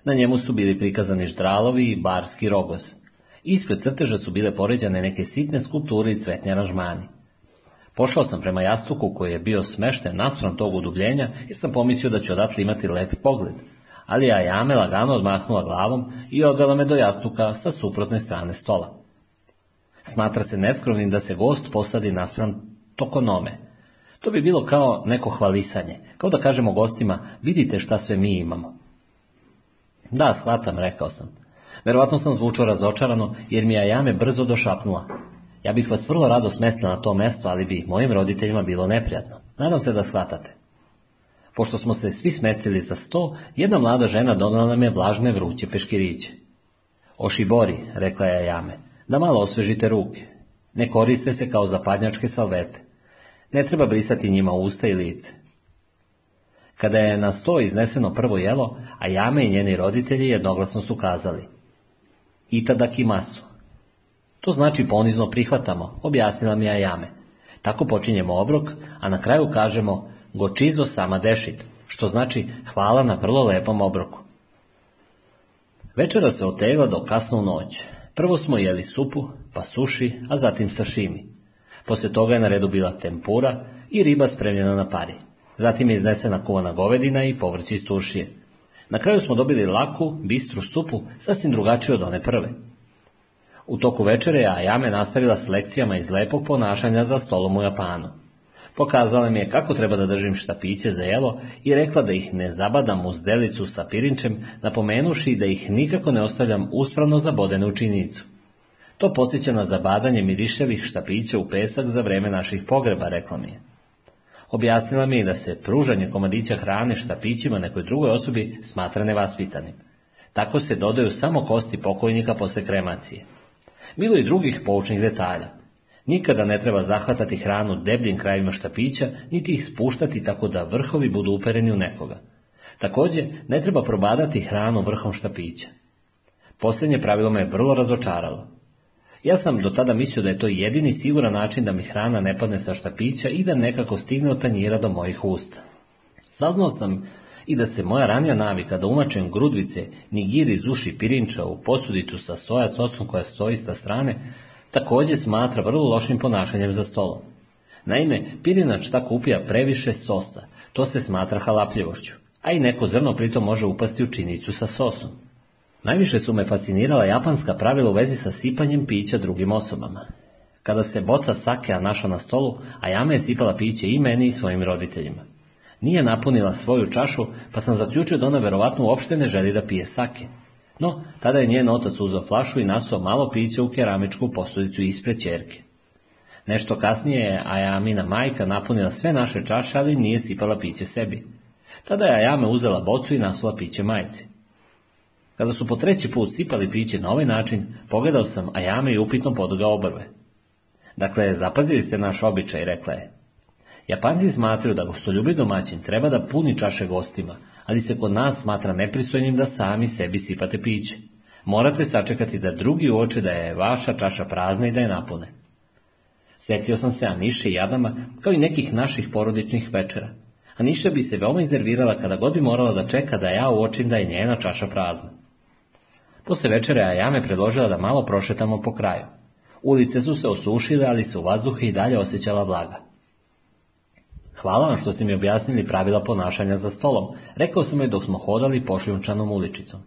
Na njemu su bili prikazani ždralovi i barski rogoz. Ispred crteža su bile poređane neke sitne skulpture i cvetni aranžmani. Pošao sam prema jastuku koji je bio smešten naspram tog udubljenja i sam pomislio da ću odatle imati lep pogled, ali ja jame lagano odmahnula glavom i odvela me do jastuka sa suprotne strane stola. Smatra se neskromnim da se gost posadi naspram tokonome. To bi bilo kao neko hvalisanje, kao da kažemo gostima, vidite šta sve mi imamo. Da, shvatam, rekao sam. Verovatno sam zvučao razočarano, jer mi je Ajame brzo došapnula. Ja bih vas vrlo rado smestila na to mesto, ali bi mojim roditeljima bilo neprijatno. Nadam se da shvatate. Pošto smo se svi smestili za sto, jedna mlada žena donala nam je vlažne vruće peškiriće. Ošibori, rekla je Ajame, da malo osvežite ruke. Ne koriste se kao zapadnjačke salvete. Ne treba brisati njima usta i lice. Kada je na sto izneseno prvo jelo, a jame i njeni roditelji jednoglasno su kazali, itadakimasu. To znači ponizno prihvatamo, objasnila mi jame. Tako počinjemo obrok, a na kraju kažemo gočizo sama dešit, što znači hvala na vrlo lepom obroku. Večera se otegla do u noć. Prvo smo jeli supu, pa suši, a zatim sašimi. Poslije toga je na redu bila tempura i riba spremljena na pari. Zatim je iznesena kuvana govedina i povrći iz tušije. Na kraju smo dobili laku, bistru supu, sasvim drugačiju od one prve. U toku večere je Ajame nastavila s lekcijama iz lepog ponašanja za stolom u Japanu. Pokazala mi je kako treba da držim štapiće za jelo i rekla da ih ne zabadam uz delicu sa pirinčem, napomenuši da ih nikako ne ostavljam uspravno zabodene u činjenicu. To podsjeća na zabadanje miriševih štapića u pesak za vreme naših pogreba, rekla mi je. Objasnila mi je da se pružanje komadića hrane štapićima nekoj drugoj osobi smatra nevaspitanim. Tako se dodaju samo kosti pokojnika posle kremacije. Bilo i drugih poučnih detalja. Nikada ne treba zahvatati hranu debljim krajevima štapića, niti ih spuštati tako da vrhovi budu upereni u nekoga. Također, ne treba probadati hranu vrhom štapića. Posljednje pravilo me je vrlo razočaralo. Ja sam do tada mislio da je to jedini siguran način da mi hrana ne padne sa štapića i da nekako stigne od tanjira do mojih usta. Saznao sam i da se moja ranija navika da umačem grudvice nigiri iz uši pirinča u posudicu sa soja sosom koja stoji sa strane, također smatra vrlo lošim ponašanjem za stolom. Naime, pirinač tako upija previše sosa, to se smatra halapljivošću, a i neko zrno pritom može upasti u činicu sa sosom. Najviše su me fascinirala japanska pravila u vezi sa sipanjem pića drugim osobama. Kada se boca sakea našla na stolu, a je sipala piće i meni i svojim roditeljima. Nije napunila svoju čašu, pa sam zaključio da ona verovatno uopšte ne želi da pije sake. No, tada je njen otac uzeo flašu i nasuo malo piće u keramičku posudicu ispred čerke. Nešto kasnije je Ajamina majka napunila sve naše čaše, ali nije sipala piće sebi. Tada je Ajame uzela bocu i nasula piće majci. Kada su po treći put sipali piće na ovaj način, pogledao sam a jame i upitno podugao obrve. Dakle, zapazili ste naš običaj, rekla je. Japanci smatraju da gostoljubi domaćin treba da puni čaše gostima, ali se kod nas smatra nepristojnim da sami sebi sipate piće. Morate sačekati da drugi uoče da je vaša čaša prazna i da je napune. Sjetio sam se Aniše i Adama, kao i nekih naših porodičnih večera. Aniša bi se veoma iznervirala kada god bi morala da čeka da ja uočim da je njena čaša prazna. Posle večere Ajame predložila da malo prošetamo po kraju. Ulice su se osušile, ali se u vazduhu i dalje osjećala vlaga. Hvala vam što ste mi objasnili pravila ponašanja za stolom, rekao sam joj dok smo hodali pošljunčanom uličicom.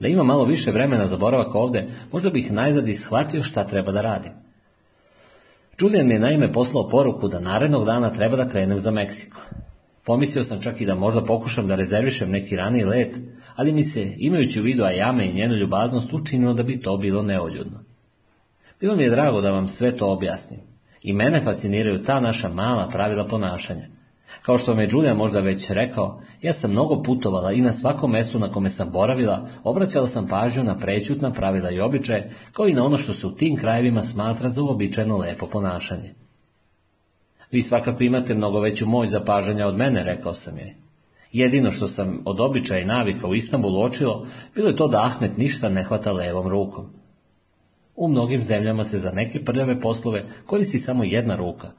Da ima malo više vremena za boravak ovdje, možda bih najzad shvatio šta treba da radim. Julian mi je naime poslao poruku da narednog dana treba da krenem za Meksiko. Pomislio sam čak i da možda pokušam da rezervišem neki rani let, ali mi se, imajući u vidu Ajame i njenu ljubaznost, učinilo da bi to bilo neoljudno. Bilo mi je drago da vam sve to objasnim. I mene fasciniraju ta naša mala pravila ponašanja. Kao što me je Julia možda već rekao, ja sam mnogo putovala i na svakom mestu na kome sam boravila, obraćala sam pažnju na prećutna pravila i običaje, kao i na ono što se u tim krajevima smatra za uobičajeno lepo ponašanje. Vi svakako imate mnogo veću moć zapažanja od mene, rekao sam je. Jedino što sam od običaja i navika u Istanbulu očilo, bilo je to da Ahmet ništa ne hvata levom rukom. U mnogim zemljama se za neke prljave poslove koristi samo jedna ruka.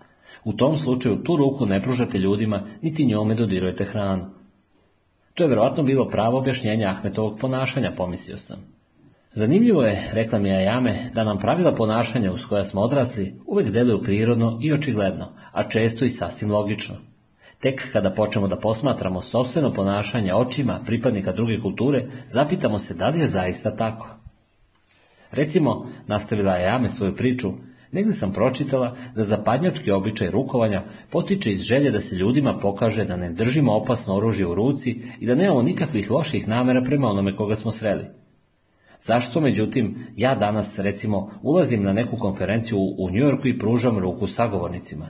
U tom slučaju tu ruku ne pružate ljudima, niti njome dodirujete hranu. To je vjerojatno bilo pravo objašnjenje Ahmetovog ponašanja, pomislio sam. Zanimljivo je, rekla mi Ajame, da nam pravila ponašanja uz koja smo odrasli uvek deluju prirodno i očigledno, a često i sasvim logično. Tek kada počnemo da posmatramo sobstveno ponašanje očima pripadnika druge kulture, zapitamo se da li je zaista tako. Recimo, nastavila je Ame svoju priču, negdje sam pročitala da zapadnjački običaj rukovanja potiče iz želje da se ljudima pokaže da ne držimo opasno oružje u ruci i da nemamo nikakvih loših namera prema onome koga smo sreli. Zašto, međutim, ja danas, recimo, ulazim na neku konferenciju u Njujorku i pružam ruku sagovornicima?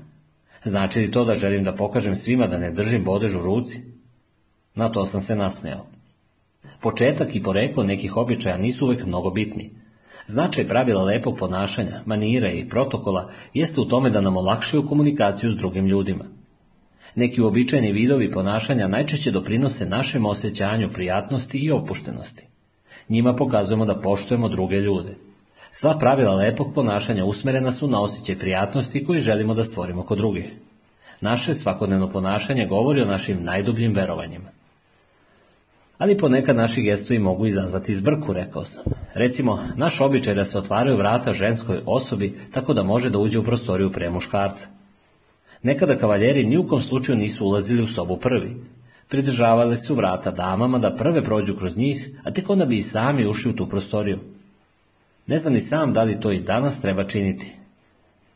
Znači li to da želim da pokažem svima da ne držim bodež u ruci? Na to sam se nasmeo. Početak i poreklo nekih običaja nisu uvijek mnogo bitni. Značaj pravila lepog ponašanja, manira i protokola jeste u tome da nam olakšaju komunikaciju s drugim ljudima. Neki uobičajeni vidovi ponašanja najčešće doprinose našem osjećanju prijatnosti i opuštenosti. Njima pokazujemo da poštujemo druge ljude. Sva pravila lepog ponašanja usmerena su na osjećaj prijatnosti koji želimo da stvorimo kod druge. Naše svakodnevno ponašanje govori o našim najdubljim verovanjima. Ali ponekad naši gestovi mogu izazvati zbrku, rekao sam. Recimo, naš običaj da se otvaraju vrata ženskoj osobi tako da može da uđe u prostoriju pre muškarca. Nekada kavaljeri ni u kom slučaju nisu ulazili u sobu prvi. Pridržavali su vrata damama da prve prođu kroz njih, a tek onda bi i sami ušli u tu prostoriju. Ne znam ni sam da li to i danas treba činiti.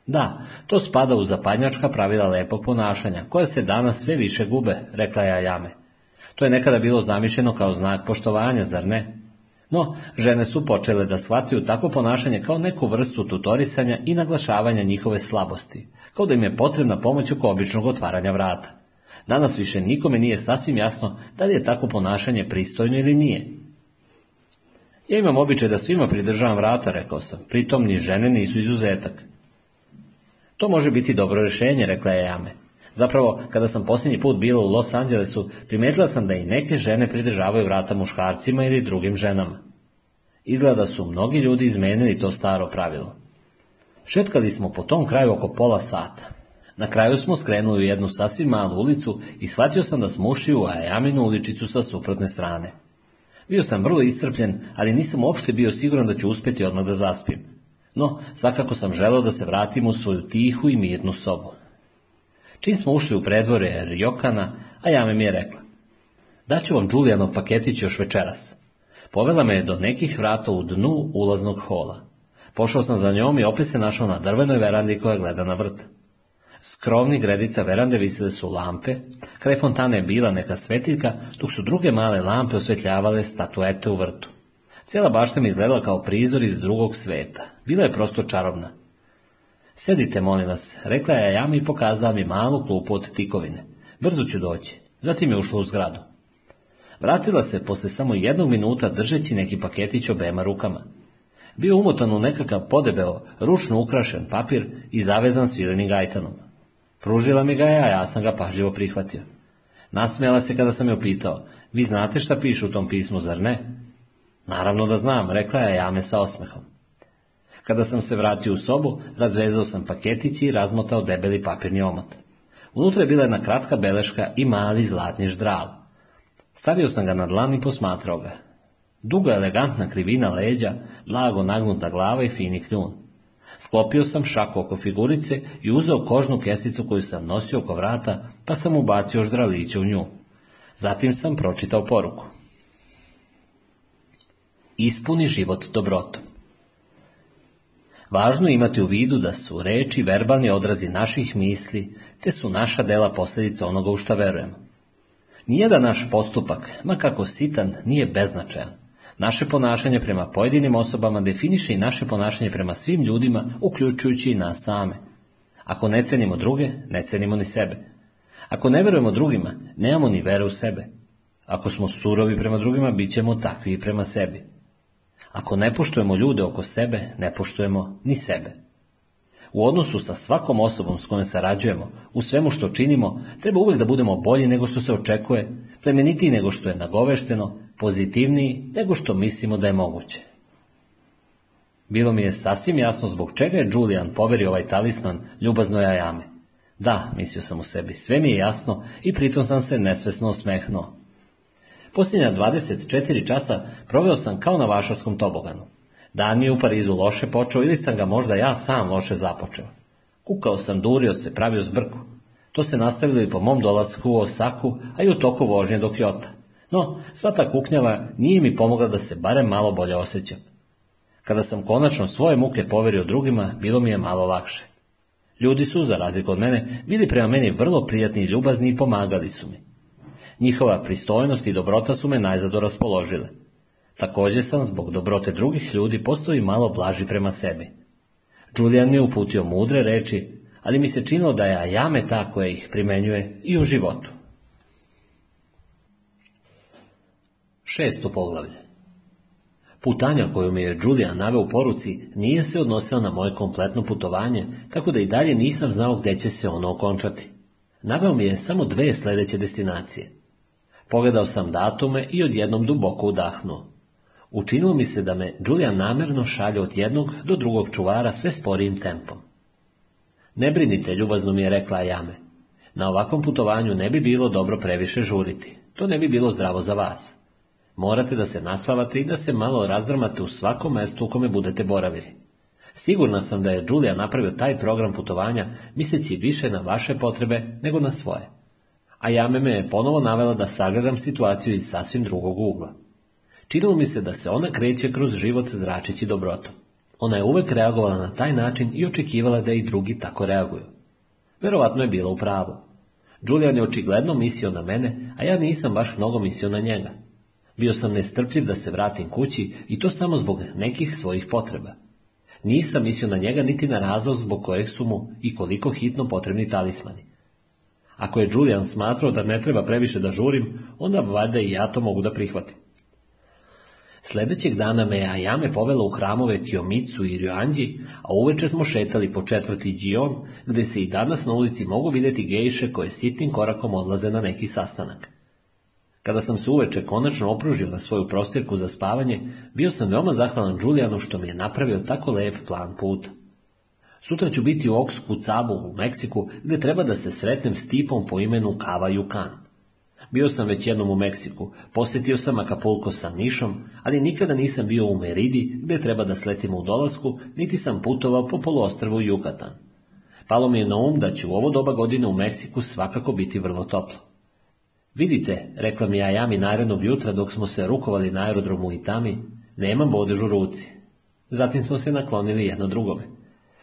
Da, to spada u zapadnjačka pravila lepog ponašanja, koja se danas sve više gube, rekla je jame. To je nekada bilo zamišljeno kao znak poštovanja, zar ne? No, žene su počele da shvataju takvo ponašanje kao neku vrstu tutorisanja i naglašavanja njihove slabosti, kao da im je potrebna pomoć oko običnog otvaranja vrata. Danas više nikome nije sasvim jasno da li je takvo ponašanje pristojno ili nije. Ja imam običaj da svima pridržavam vrata, rekao sam. Pritom ni žene nisu izuzetak. To može biti dobro rješenje, rekla je Jame. Zapravo, kada sam posljednji put bila u Los Angelesu, primetila sam da i neke žene pridržavaju vrata muškarcima ili drugim ženama. Izgleda su mnogi ljudi izmenili to staro pravilo. Šetkali smo po tom kraju oko pola sata. Na kraju smo skrenuli u jednu sasvim malu ulicu i shvatio sam da smo ušli u Ajaminu uličicu sa suprotne strane. Bio sam vrlo iscrpljen, ali nisam uopšte bio siguran da ću uspjeti odmah da zaspim. No, svakako sam želao da se vratim u svoju tihu i mirnu sobu. Čim smo ušli u predvore Rijokana, a ja mi je rekla. Daću vam Đulijanov paketić još večeras. Povela me je do nekih vrata u dnu ulaznog hola. Pošao sam za njom i opet se našao na drvenoj verandi koja gleda na vrt. Skrovni gredica verande visile su lampe, kraj fontane je bila neka svetiljka, dok su druge male lampe osvetljavale statuete u vrtu. Cijela bašta mi izgledala kao prizor iz drugog sveta. Bila je prosto čarobna. Sedite, molim vas, rekla je ja i pokazala mi malu klupu od tikovine. Brzo ću doći. Zatim je ušla u zgradu. Vratila se posle samo jednog minuta držeći neki paketić obema rukama. Bio umotan u nekakav podebeo, ručno ukrašen papir i zavezan svilenim gajtanom. Pružila mi ga je, a ja sam ga pažljivo prihvatio. Nasmijala se kada sam je pitao, vi znate šta piše u tom pismu, zar ne? Naravno da znam, rekla je jame sa osmehom. Kada sam se vratio u sobu, razvezao sam paketići i razmotao debeli papirni omot. Unutra je bila jedna kratka beleška i mali zlatni ždral. Stavio sam ga na dlan i posmatrao ga. Duga elegantna krivina leđa, blago nagnuta glava i fini kljun. Sklopio sam šaku oko figurice i uzeo kožnu kesicu koju sam nosio oko vrata, pa sam ubacio ždraliće u nju. Zatim sam pročitao poruku. Ispuni život dobrotom. Važno je imati u vidu da su reči verbalni odrazi naših misli, te su naša dela posljedica onoga u šta verujemo. Nijedan naš postupak, ma kako sitan, nije beznačajan. Naše ponašanje prema pojedinim osobama definiše i naše ponašanje prema svim ljudima, uključujući i nas same. Ako ne cenimo druge, ne cenimo ni sebe. Ako ne verujemo drugima, nemamo ni vere u sebe. Ako smo surovi prema drugima, bit ćemo takvi i prema sebi. Ako ne poštujemo ljude oko sebe, ne poštujemo ni sebe. U odnosu sa svakom osobom s kojom sarađujemo, u svemu što činimo, treba uvijek da budemo bolji nego što se očekuje, plemenitiji nego što je nagovešteno, pozitivniji nego što mislimo da je moguće. Bilo mi je sasvim jasno zbog čega je Julian poverio ovaj talisman ljubaznoj ajame. Da, mislio sam u sebi, sve mi je jasno i pritom sam se nesvesno osmehnuo. Posljednja 24 časa proveo sam kao na vašarskom toboganu. Dan mi je u Parizu loše počeo ili sam ga možda ja sam loše započeo. Kukao sam, durio se, pravio zbrku. To se nastavilo i po mom dolasku u Osaku, a i u toku vožnje do Kyoto. No, sva ta kuknjava nije mi pomogla da se barem malo bolje osjećam. Kada sam konačno svoje muke poverio drugima, bilo mi je malo lakše. Ljudi su, za razliku od mene, bili prema meni vrlo prijatni i ljubazni i pomagali su mi. Njihova pristojnost i dobrota su me najzado raspoložile. Također sam zbog dobrote drugih ljudi postao i malo blaži prema sebi. Julian mi je uputio mudre reči, ali mi se činilo da je Ajame ta koja ih primenjuje i u životu. Šesto poglavlje Putanja koju mi je Julian naveo u poruci nije se odnosila na moje kompletno putovanje, tako da i dalje nisam znao gdje će se ono okončati. Naveo mi je samo dve sljedeće destinacije. Pogledao sam datume i odjednom duboko udahnuo. Učinilo mi se da me Julian namjerno šalje od jednog do drugog čuvara sve sporijim tempom. Ne brinite, ljubazno mi je rekla Jame. Na ovakvom putovanju ne bi bilo dobro previše žuriti. To ne bi bilo zdravo za vas. Morate da se naspavate i da se malo razdrmate u svakom mestu u kome budete boravili. Sigurna sam da je Đulija napravio taj program putovanja misleći više na vaše potrebe nego na svoje. A Jame me je ponovo navela da sagledam situaciju iz sasvim drugog ugla. Činilo mi se da se ona kreće kroz život zračeći dobrotom. Ona je uvek reagovala na taj način i očekivala da i drugi tako reaguju. Verovatno je bila u pravu. Julian je očigledno misio na mene, a ja nisam baš mnogo misio na njega. Bio sam nestrpljiv da se vratim kući i to samo zbog nekih svojih potreba. Nisam mislio na njega niti na razlog zbog kojeg su mu i koliko hitno potrebni talismani. Ako je Julian smatrao da ne treba previše da žurim, onda valjda i ja to mogu da prihvatim. Sljedećeg dana me Ajame povela u hramove Kiomicu i Ryoanji, a uveče smo šetali po četvrti Gion, gdje se i danas na ulici mogu vidjeti gejše koje sitnim korakom odlaze na neki sastanak. Kada sam se uveče konačno opružio na svoju prostirku za spavanje, bio sam veoma zahvalan Julianu što mi je napravio tako lep plan puta. Sutra ću biti u Oksku Cabu u Meksiku, gdje treba da se sretnem s tipom po imenu Kava Jukan. Bio sam već jednom u Meksiku, posjetio sam Acapulco sa Nišom, ali nikada nisam bio u Meridi gdje treba da sletimo u dolasku, niti sam putovao po poluostrvu Jukatan. Palo mi je na um da će u ovo doba godine u Meksiku svakako biti vrlo toplo. Vidite, rekla mi Ajami narednog jutra dok smo se rukovali na aerodromu Itami, nemam bodež u ruci. Zatim smo se naklonili jedno drugome.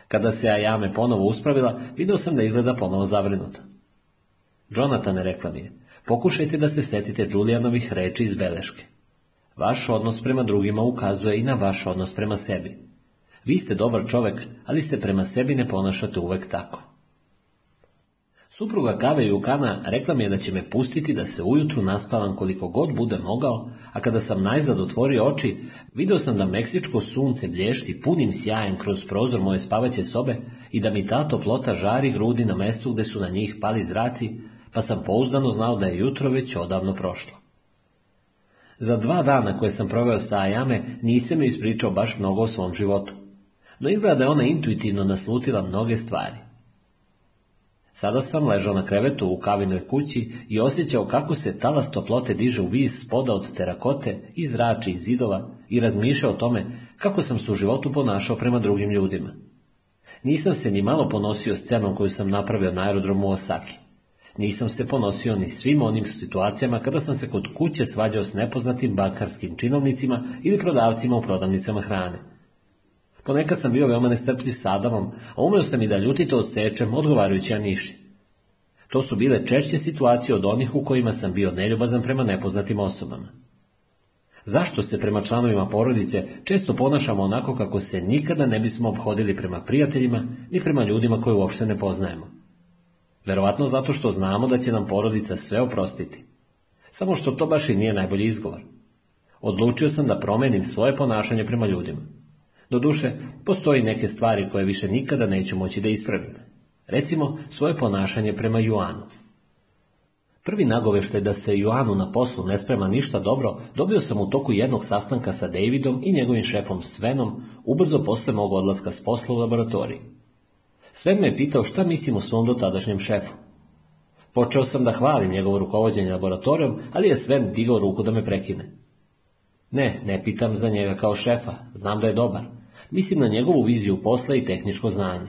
Kada se Ajame ponovo uspravila, vidio sam da izgleda pomalo zabrinuta. Jonathan, rekla mi je, Pokušajte da se setite Đulijanovih reči iz beleške. Vaš odnos prema drugima ukazuje i na vaš odnos prema sebi. Vi ste dobar čovek, ali se prema sebi ne ponašate uvek tako. Supruga Kave Jukana rekla mi je da će me pustiti da se ujutru naspavam koliko god bude mogao, a kada sam najzad otvorio oči, video sam da meksičko sunce blješti punim sjajem kroz prozor moje spavaće sobe i da mi ta toplota žari grudi na mestu gde su na njih pali zraci, pa sam pouzdano znao da je jutro već odavno prošlo. Za dva dana koje sam proveo sa Ajame nisam joj ispričao baš mnogo o svom životu, no izgleda da je ona intuitivno naslutila mnoge stvari. Sada sam ležao na krevetu u kavinoj kući i osjećao kako se talas toplote diže u vis spoda od terakote i zrači iz zidova i razmišljao o tome kako sam se u životu ponašao prema drugim ljudima. Nisam se ni malo ponosio scenom koju sam napravio na aerodromu Osaki. Nisam se ponosio ni svim onim situacijama kada sam se kod kuće svađao s nepoznatim bankarskim činovnicima ili prodavcima u prodavnicama hrane. Ponekad sam bio veoma nestrpljiv s Adamom, a umeo sam i da ljutito odsečem odgovarajući Aniši. To su bile češće situacije od onih u kojima sam bio neljubazan prema nepoznatim osobama. Zašto se prema članovima porodice često ponašamo onako kako se nikada ne bismo obhodili prema prijateljima i prema ljudima koje uopšte ne poznajemo? Verovatno zato što znamo da će nam porodica sve oprostiti. Samo što to baš i nije najbolji izgovor. Odlučio sam da promenim svoje ponašanje prema ljudima. Doduše, postoji neke stvari koje više nikada neću moći da ispravim. Recimo, svoje ponašanje prema Juanu. Prvi je da se Joanu na poslu ne sprema ništa dobro, dobio sam u toku jednog sastanka sa Davidom i njegovim šefom Svenom, ubrzo posle mog odlaska s posla u laboratoriji. Sve me je pitao šta mislim o svom dotadašnjem šefu. Počeo sam da hvalim njegovo rukovođenje laboratorijom, ali je Sven digao ruku da me prekine. Ne, ne pitam za njega kao šefa, znam da je dobar. Mislim na njegovu viziju posla i tehničko znanje.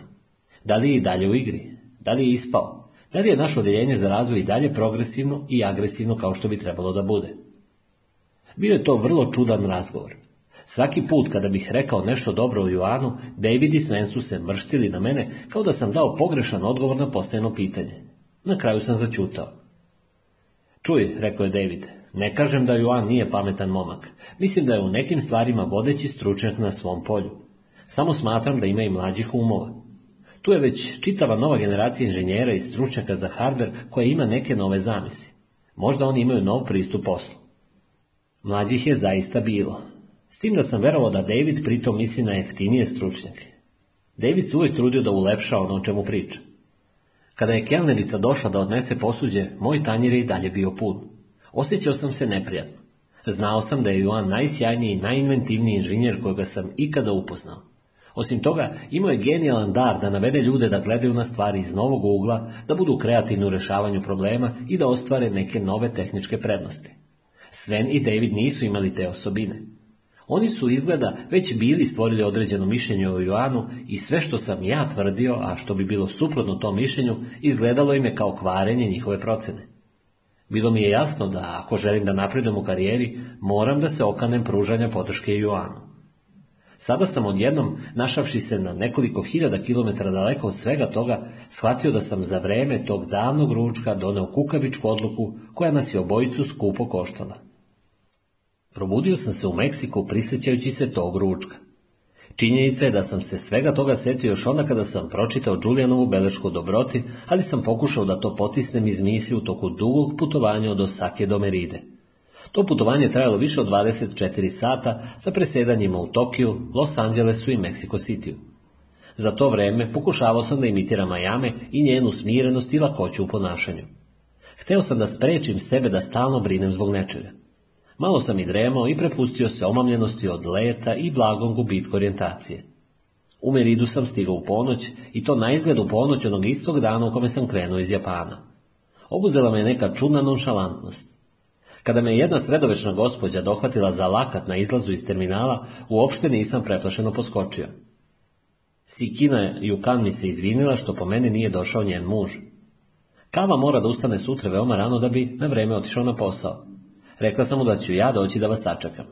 Da li je i dalje u igri? Da li je ispao? Da li je naše odeljenje za razvoj i dalje progresivno i agresivno kao što bi trebalo da bude? Bio je to vrlo čudan razgovor. Svaki put kada bih rekao nešto dobro o Joanu, David i Sven su se mrštili na mene kao da sam dao pogrešan odgovor na postavljeno pitanje. Na kraju sam začutao. Čuj, rekao je David, ne kažem da Joan nije pametan momak. Mislim da je u nekim stvarima vodeći stručnjak na svom polju. Samo smatram da ima i mlađih umova. Tu je već čitava nova generacija inženjera i stručnjaka za hardware koja ima neke nove zamisli. Možda oni imaju nov pristup poslu. Mlađih je zaista bilo, s tim da sam vjerovao da David pritom misli na jeftinije stručnjake. David se uvijek trudio da ulepša ono o čemu priča. Kada je kelnerica došla da odnese posuđe, moj tanjir je i dalje bio pun. Osjećao sam se neprijatno. Znao sam da je Joan najsjajniji i najinventivniji inženjer kojega sam ikada upoznao. Osim toga, imao je genijalan dar da navede ljude da gledaju na stvari iz novog ugla, da budu kreativni u rešavanju problema i da ostvare neke nove tehničke prednosti. Sven i David nisu imali te osobine. Oni su izgleda već bili stvorili određeno mišljenje o Joanu i sve što sam ja tvrdio, a što bi bilo suprotno tom mišljenju, izgledalo im je kao kvarenje njihove procene. Bilo mi je jasno da ako želim da napredem u karijeri, moram da se okanem pružanja podrške Joanu. Sada sam odjednom, našavši se na nekoliko hiljada kilometara daleko od svega toga, shvatio da sam za vreme tog davnog ručka doneo kukavičku odluku koja nas je obojicu skupo koštala. Probudio sam se u Meksiku prisjećajući se tog ručka. Činjenica je da sam se svega toga setio još onda kada sam pročitao Đulijanovu belešku dobroti, ali sam pokušao da to potisnem iz misije u toku dugog putovanja od Osake do Meride. To putovanje je trajalo više od 24 sata sa presedanjima u Tokiju, Los Angelesu i Meksiko Cityu. Za to vreme pokušavao sam da imitiram Majame i njenu smirenost i lakoću u ponašanju. Hteo sam da sprečim sebe da stalno brinem zbog nečega. Malo sam i dremao i prepustio se omamljenosti od leta i blagom gubitku orijentacije. U Meridu sam stigao u ponoć i to na izgledu u ponoć onog istog dana u kome sam krenuo iz Japana. Obuzela me neka čudna nonšalantnost. Kada me jedna sredovečna gospođa dohvatila za lakat na izlazu iz terminala, uopšte nisam preplašeno poskočio. Sikina Jukan mi se izvinila što po meni nije došao njen muž. Kava mora da ustane sutra veoma rano da bi na vreme otišao na posao. Rekla sam mu da ću ja doći da vas sačekam.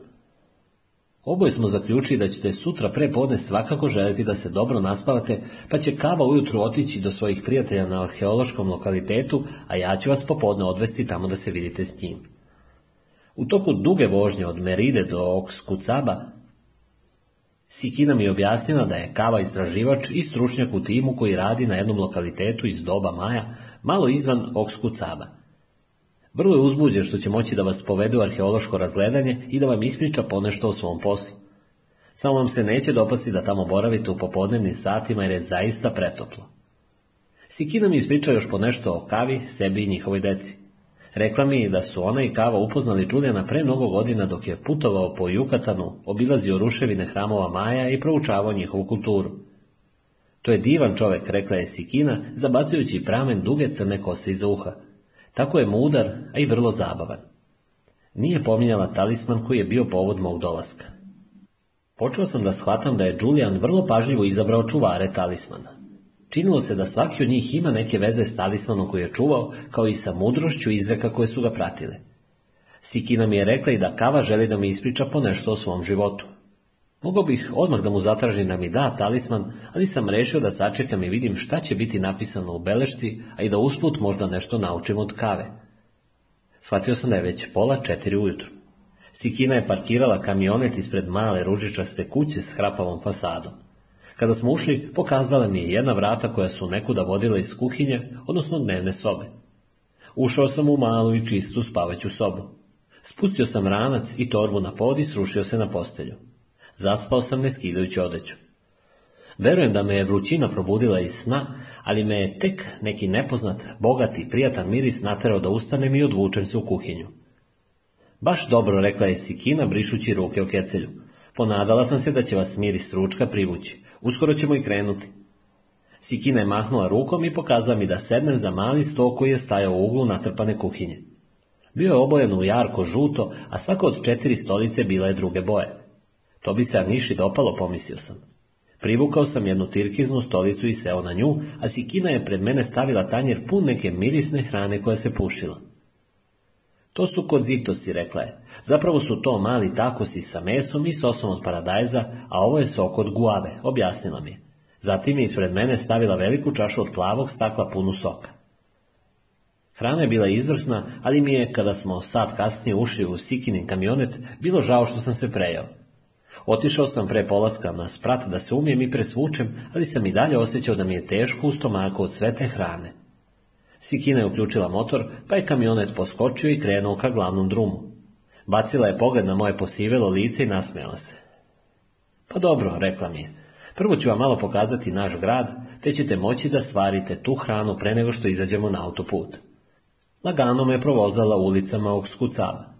Oboje smo zaključili da ćete sutra pre podne svakako želiti da se dobro naspavate, pa će kava ujutru otići do svojih prijatelja na arheološkom lokalitetu, a ja ću vas popodne odvesti tamo da se vidite s njim. U toku duge vožnje od Meride do Okskucaba, Sikina mi je objasnila da je Kava istraživač i stručnjak u timu koji radi na jednom lokalitetu iz doba Maja, malo izvan Okskucaba. Vrlo je uzbuđen što će moći da vas povedu arheološko razgledanje i da vam ispriča ponešto o svom poslu. Samo vam se neće dopasti da tamo boravite u popodnevnim satima jer je zaista pretoplo. Sikina mi ispriča još ponešto o kavi, sebi i njihovoj deci. Rekla mi je da su ona i kava upoznali Đuljana pre mnogo godina dok je putovao po Jukatanu, obilazio ruševine hramova Maja i proučavao njihovu kulturu. To je divan čovek, rekla je Sikina, zabacujući pramen duge crne kose iz uha. Tako je mudar, a i vrlo zabavan. Nije pominjala talisman koji je bio povod mog dolaska. Počeo sam da shvatam da je Julian vrlo pažljivo izabrao čuvare talismana. Činilo se da svaki od njih ima neke veze s talismanom koji je čuvao, kao i sa mudrošću izreka koje su ga pratile. Sikina mi je rekla i da Kava želi da mi ispriča ponešto o svom životu. Mogao bih odmah da mu zatražim da mi da talisman, ali sam rešio da sačekam i vidim šta će biti napisano u belešci, a i da usput možda nešto naučim od kave. Shvatio sam da je već pola četiri ujutru. Sikina je parkirala kamionet ispred male ružičaste kuće s hrapavom fasadom. Kada smo ušli, pokazala mi je jedna vrata koja su nekuda vodila iz kuhinje, odnosno dnevne sobe. Ušao sam u malu i čistu spavaću sobu. Spustio sam ranac i torbu na pod i srušio se na postelju. Zaspao sam ne skidajući odeću. Verujem da me je vrućina probudila iz sna, ali me je tek neki nepoznat, bogati i prijatan miris naterao da ustanem i odvučem se u kuhinju. Baš dobro, rekla je Sikina, brišući ruke o kecelju. Ponadala sam se da će vas miris ručka privući. Uskoro ćemo i krenuti. Sikina je mahnula rukom i pokazala mi da sednem za mali sto koji je stajao u uglu natrpane kuhinje. Bio je obojen u jarko žuto, a svaka od četiri stolice bila je druge boje. To bi se Aniši dopalo, pomislio sam. Privukao sam jednu tirkiznu stolicu i seo na nju, a Sikina je pred mene stavila tanjer pun neke mirisne hrane koja se pušila. To su konzitosi rekla je. Zapravo su to mali takosi sa mesom i sosom od paradajza, a ovo je sok od guave, objasnila mi je. Zatim je ispred mene stavila veliku čašu od plavog stakla punu soka. Hrana je bila izvrsna, ali mi je, kada smo sat kasnije ušli u Sikinin kamionet, bilo žao što sam se prejao. Otišao sam pre polaska na sprat da se umijem i presvučem, ali sam i dalje osjećao da mi je teško u stomaku od sve te hrane. Sikina je uključila motor, pa je kamionet poskočio i krenuo ka glavnom drumu. Bacila je pogled na moje posivelo lice i nasmjela se. Pa dobro, rekla mi je. Prvo ću vam malo pokazati naš grad, te ćete moći da stvarite tu hranu pre nego što izađemo na autoput. Lagano me provozala ulicama ovog skucava.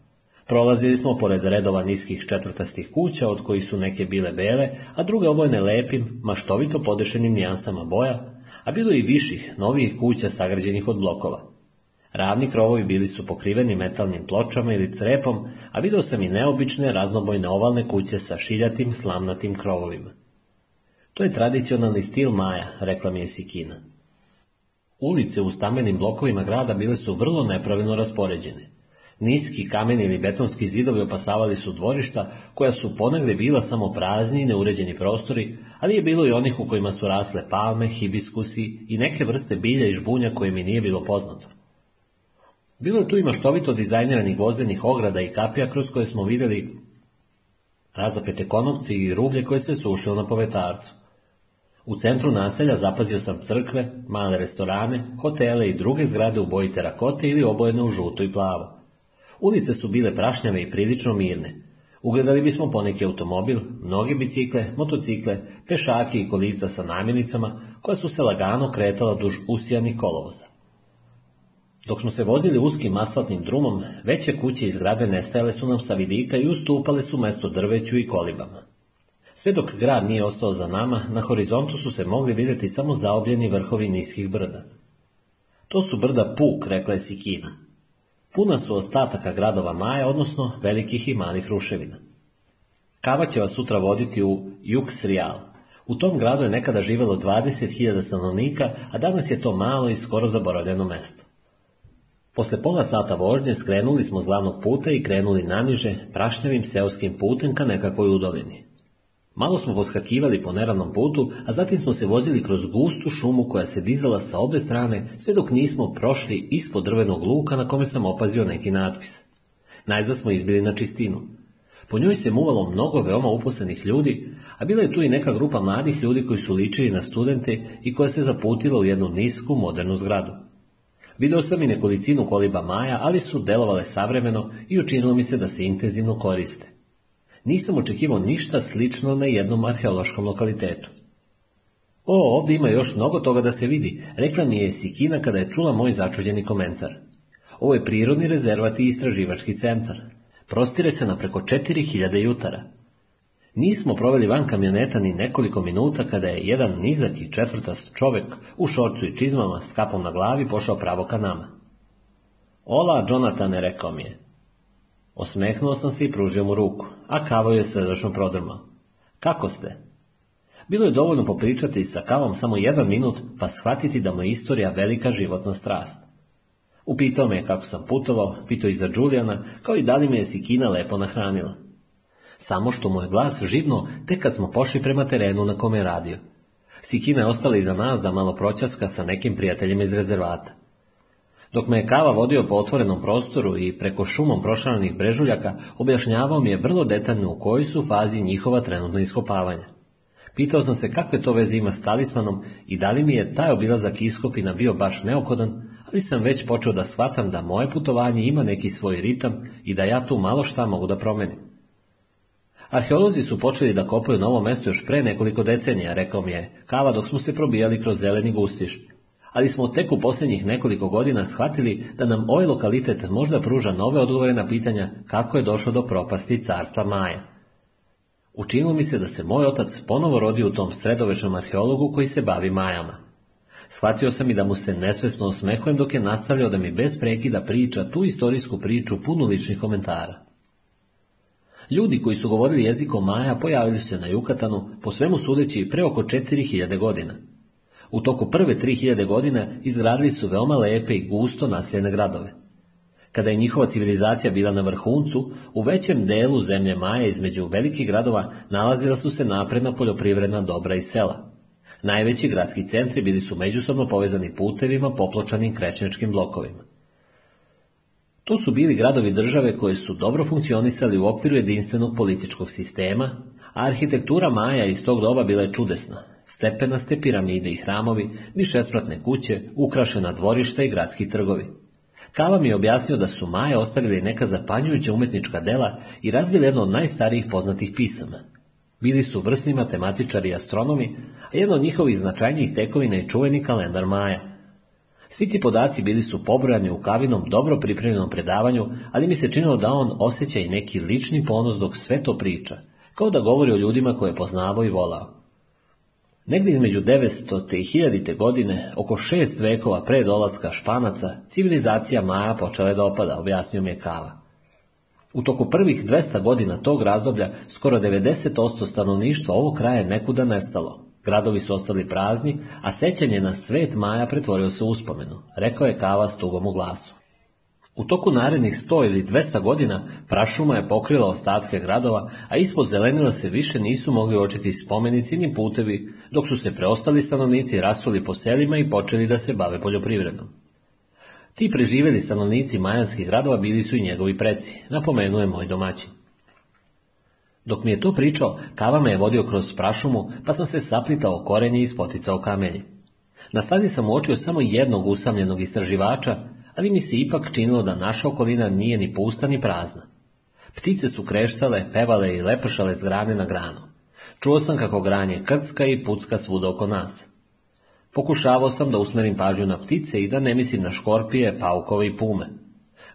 Prolazili smo pored redova niskih četvrtastih kuća, od kojih su neke bile bele, a druge obojene lepim, maštovito podešenim nijansama boja, a bilo i viših, novijih kuća sagrađenih od blokova. Ravni krovovi bili su pokriveni metalnim pločama ili crepom, a video sam i neobične raznobojne ovalne kuće sa šiljatim slamnatim krovovima. To je tradicionalni stil Maja, rekla mi je Sikina. Ulice u stamenim blokovima grada bile su vrlo nepravilno raspoređene. Niski kameni ili betonski zidovi opasavali su dvorišta, koja su ponegde bila samo prazni i neuređeni prostori, ali je bilo i onih u kojima su rasle palme, hibiskusi i neke vrste bilja i žbunja koje mi nije bilo poznato. Bilo je tu i maštovito dizajniranih gvozdenih ograda i kapija kroz koje smo vidjeli razapete konopci i rublje koje se sušilo na povetarcu. U centru naselja zapazio sam crkve, male restorane, hotele i druge zgrade u boji terakote ili obojene u žuto i plavo. Ulice su bile prašnjave i prilično mirne. Ugledali bismo poneki automobil, mnoge bicikle, motocikle, pešake i kolica sa namirnicama koja su se lagano kretala duž usijanih kolovoza. Dok smo se vozili uskim asfaltnim drumom, veće kuće i zgrade nestajale su nam sa vidika i ustupale su mesto drveću i kolibama. Sve dok grad nije ostao za nama, na horizontu su se mogli vidjeti samo zaobljeni vrhovi niskih brda. To su brda Puk, rekla je Sikina. Puna su ostataka gradova Maja, odnosno velikih i malih ruševina. Kava će vas sutra voditi u Rijal. U tom gradu je nekada živjelo 20.000 stanovnika, a danas je to malo i skoro zaboravljeno mesto. Posle pola sata vožnje skrenuli smo s glavnog puta i krenuli naniže prašnjavim seoskim putem ka nekakvoj udolini. Malo smo poskakivali po neravnom putu, a zatim smo se vozili kroz gustu šumu koja se dizala sa obe strane, sve dok nismo prošli ispod drvenog luka na kome sam opazio neki natpis. Najzad smo izbili na čistinu. Po njoj se muvalo mnogo veoma uposlenih ljudi, a bila je tu i neka grupa mladih ljudi koji su ličili na studente i koja se zaputila u jednu nisku modernu zgradu. Video sam i nekolicinu koliba maja, ali su delovale savremeno i učinilo mi se da se intenzivno koriste. Nisam očekivao ništa slično na jednom arheološkom lokalitetu. O, ovdje ima još mnogo toga da se vidi, rekla mi je Sikina kada je čula moj začuđeni komentar. Ovo je prirodni rezervat i istraživački centar. Prostire se na preko 4000 jutara. Nismo proveli van kamioneta ni nekoliko minuta kada je jedan nizak i četvrtast čovek u šorcu i čizmama s kapom na glavi pošao pravo ka nama. Ola, Jonathan, rekao mi je. Osmehnuo sam se i pružio mu ruku, a kavo je srdačno prodrma. Kako ste? Bilo je dovoljno popričati sa kavom samo jedan minut, pa shvatiti da mu je istorija velika životna strast. Upitao me kako sam putovao, pitao i za Đulijana, kao i da li me je Sikina lepo nahranila. Samo što mu je glas živno, tek kad smo pošli prema terenu na kome je radio. Sikina je ostala iza nas da malo proćaska sa nekim prijateljima iz rezervata. Dok me je Kava vodio po otvorenom prostoru i preko šumom prošaranih brežuljaka, objašnjavao mi je vrlo detaljno u kojoj su fazi njihova trenutna iskopavanja. Pitao sam se kakve to veze ima s talismanom i da li mi je taj obilazak iskopina bio baš neokodan, ali sam već počeo da shvatam da moje putovanje ima neki svoj ritam i da ja tu malo šta mogu da promenim. Arheolozi su počeli da kopaju na ovom mestu još pre nekoliko decenija, rekao mi je Kava dok smo se probijali kroz zeleni gustiš ali smo tek u posljednjih nekoliko godina shvatili da nam ovaj lokalitet možda pruža nove odgovore na pitanja kako je došlo do propasti carstva Maja. Učinilo mi se da se moj otac ponovo rodi u tom sredovečnom arheologu koji se bavi Majama. Shvatio sam i da mu se nesvesno osmehujem dok je nastavljao da mi bez prekida priča tu istorijsku priču punu ličnih komentara. Ljudi koji su govorili jezikom Maja pojavili su se na Jukatanu po svemu sudeći pre oko 4000 godina – u toku prve 3000 godina izgradili su veoma lepe i gusto naseljene gradove. Kada je njihova civilizacija bila na vrhuncu, u većem delu zemlje Maja između velikih gradova nalazila su se napredna poljoprivredna dobra i sela. Najveći gradski centri bili su međusobno povezani putevima popločanim krećničkim blokovima. To su bili gradovi države koji su dobro funkcionisali u okviru jedinstvenog političkog sistema, a arhitektura Maja iz tog doba bila je čudesna, stepenaste piramide i hramovi, višespratne kuće, ukrašena dvorišta i gradski trgovi. Kava mi je objasnio da su Maje ostavili neka zapanjujuća umetnička dela i razvili jedno od najstarijih poznatih pisama. Bili su vrsni matematičari i astronomi, a jedno od njihovih značajnijih tekovina je čuveni kalendar Maja. Svi ti podaci bili su pobrojani u kavinom dobro pripremljenom predavanju, ali mi se činilo da on osjeća i neki lični ponos dok sve to priča, kao da govori o ljudima koje poznavao i volao. Negdje između 900. i 1000. godine, oko šest vekova pre dolaska Španaca, civilizacija Maja počela je da opada, objasnio mi je Kava. U toku prvih 200 godina tog razdoblja, skoro 90% stanovništva ovog kraja nekuda nestalo. Gradovi su ostali prazni, a sećanje na svet Maja pretvorio se u uspomenu, rekao je Kava s tugom u glasu. U toku narednih 100 ili 200 godina prašuma je pokrila ostatke gradova, a ispod zelenila se više nisu mogli očiti spomenici ni putevi, dok su se preostali stanovnici rasuli po selima i počeli da se bave poljoprivredom. Ti preživjeli stanovnici majanskih gradova bili su i njegovi preci, napomenuje moj domaćin. Dok mi je to pričao, kava me je vodio kroz prašumu, pa sam se saplitao korenje i spoticao kamelje. Na stazi sam uočio samo jednog usamljenog istraživača, ali mi se ipak činilo da naša okolina nije ni pusta ni prazna. Ptice su kreštale, pevale i lepršale s grane na granu. Čuo sam kako granje krcka i pucka svuda oko nas. Pokušavao sam da usmerim pažnju na ptice i da ne mislim na škorpije, paukove i pume.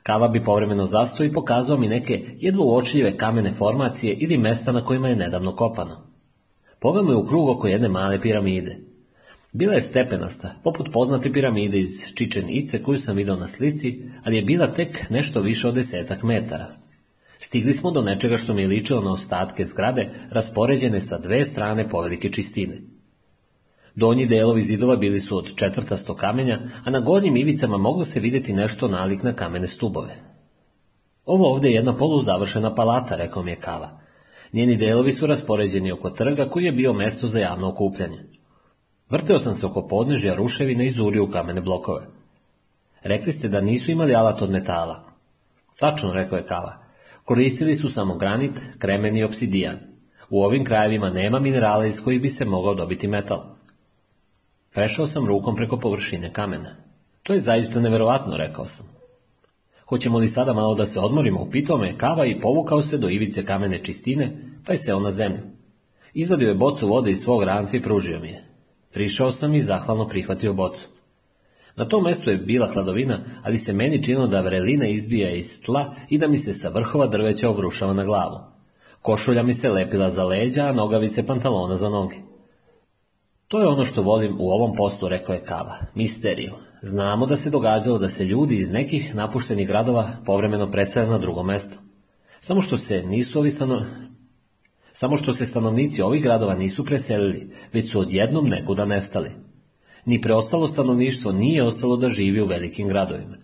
Kava bi povremeno zastoji i pokazao mi neke jedvo uočljive kamene formacije ili mesta na kojima je nedavno kopano. Poveo me u krug oko jedne male piramide. Bila je stepenasta, poput poznate piramide iz Čičen Ice koju sam vidio na slici, ali je bila tek nešto više od desetak metara. Stigli smo do nečega što mi je ličilo na ostatke zgrade, raspoređene sa dve strane povelike čistine. Donji delovi zidova bili su od četvrtasto kamenja, a na gornjim ivicama moglo se vidjeti nešto nalik na kamene stubove. Ovo ovdje je jedna poluzavršena palata, rekao mi je Kava. Njeni delovi su raspoređeni oko trga koji je bio mesto za javno okupljanje. Vrteo sam se oko podnežja ruševina i u kamene blokove. Rekli ste da nisu imali alat od metala. Tačno, rekao je Kava. Koristili su samo granit, kremen i obsidijan. U ovim krajevima nema minerala iz kojih bi se mogao dobiti metal. Prešao sam rukom preko površine kamena. To je zaista neverovatno, rekao sam. Hoćemo li sada malo da se odmorimo, upitao me kava i povukao se do ivice kamene čistine, pa je seo na zemlju. Izvadio je bocu vode iz svog ranca i pružio mi je. Prišao sam i zahvalno prihvatio bocu. Na tom mestu je bila hladovina, ali se meni činilo da vrelina izbija iz tla i da mi se sa vrhova drveća obrušava na glavu. Košulja mi se lepila za leđa, a nogavice pantalona za noge. To je ono što volim u ovom poslu, rekao je Kava. Misteriju. Znamo da se događalo da se ljudi iz nekih napuštenih gradova povremeno presele na drugo mesto. Samo što se nisu ovi samo što se stanovnici ovih gradova nisu preselili, već su odjednom nekuda nestali. Ni preostalo stanovništvo nije ostalo da živi u velikim gradovima.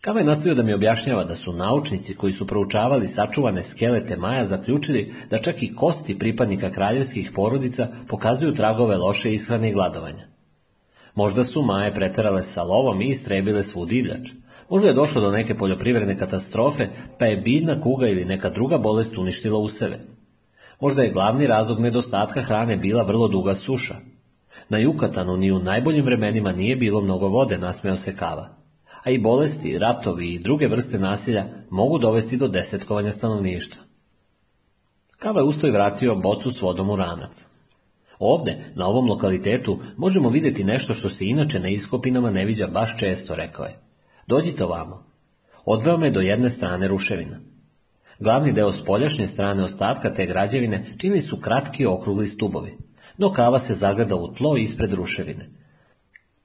Kava je nastavio da mi objašnjava da su naučnici koji su proučavali sačuvane skelete Maja zaključili da čak i kosti pripadnika kraljevskih porodica pokazuju tragove loše ishrane i gladovanja. Možda su Maje preterale sa lovom i istrebile svu divljač. Možda je došlo do neke poljoprivredne katastrofe, pa je biljna kuga ili neka druga bolest uništila u sebe. Možda je glavni razlog nedostatka hrane bila vrlo duga suša. Na Jukatanu ni u najboljim vremenima nije bilo mnogo vode, nasmeo se kava. A i bolesti, ratovi i druge vrste nasilja mogu dovesti do desetkovanja stanovništva. Kava je ustoj vratio bocu s vodom u ranac. Ovdje, na ovom lokalitetu, možemo vidjeti nešto što se inače na iskopinama ne viđa baš često, rekao je. Dođite ovamo. Odveo me do jedne strane ruševina. Glavni deo spoljašnje strane ostatka te građevine čili su kratki okrugli stubovi, no kava se zagleda u tlo ispred ruševine.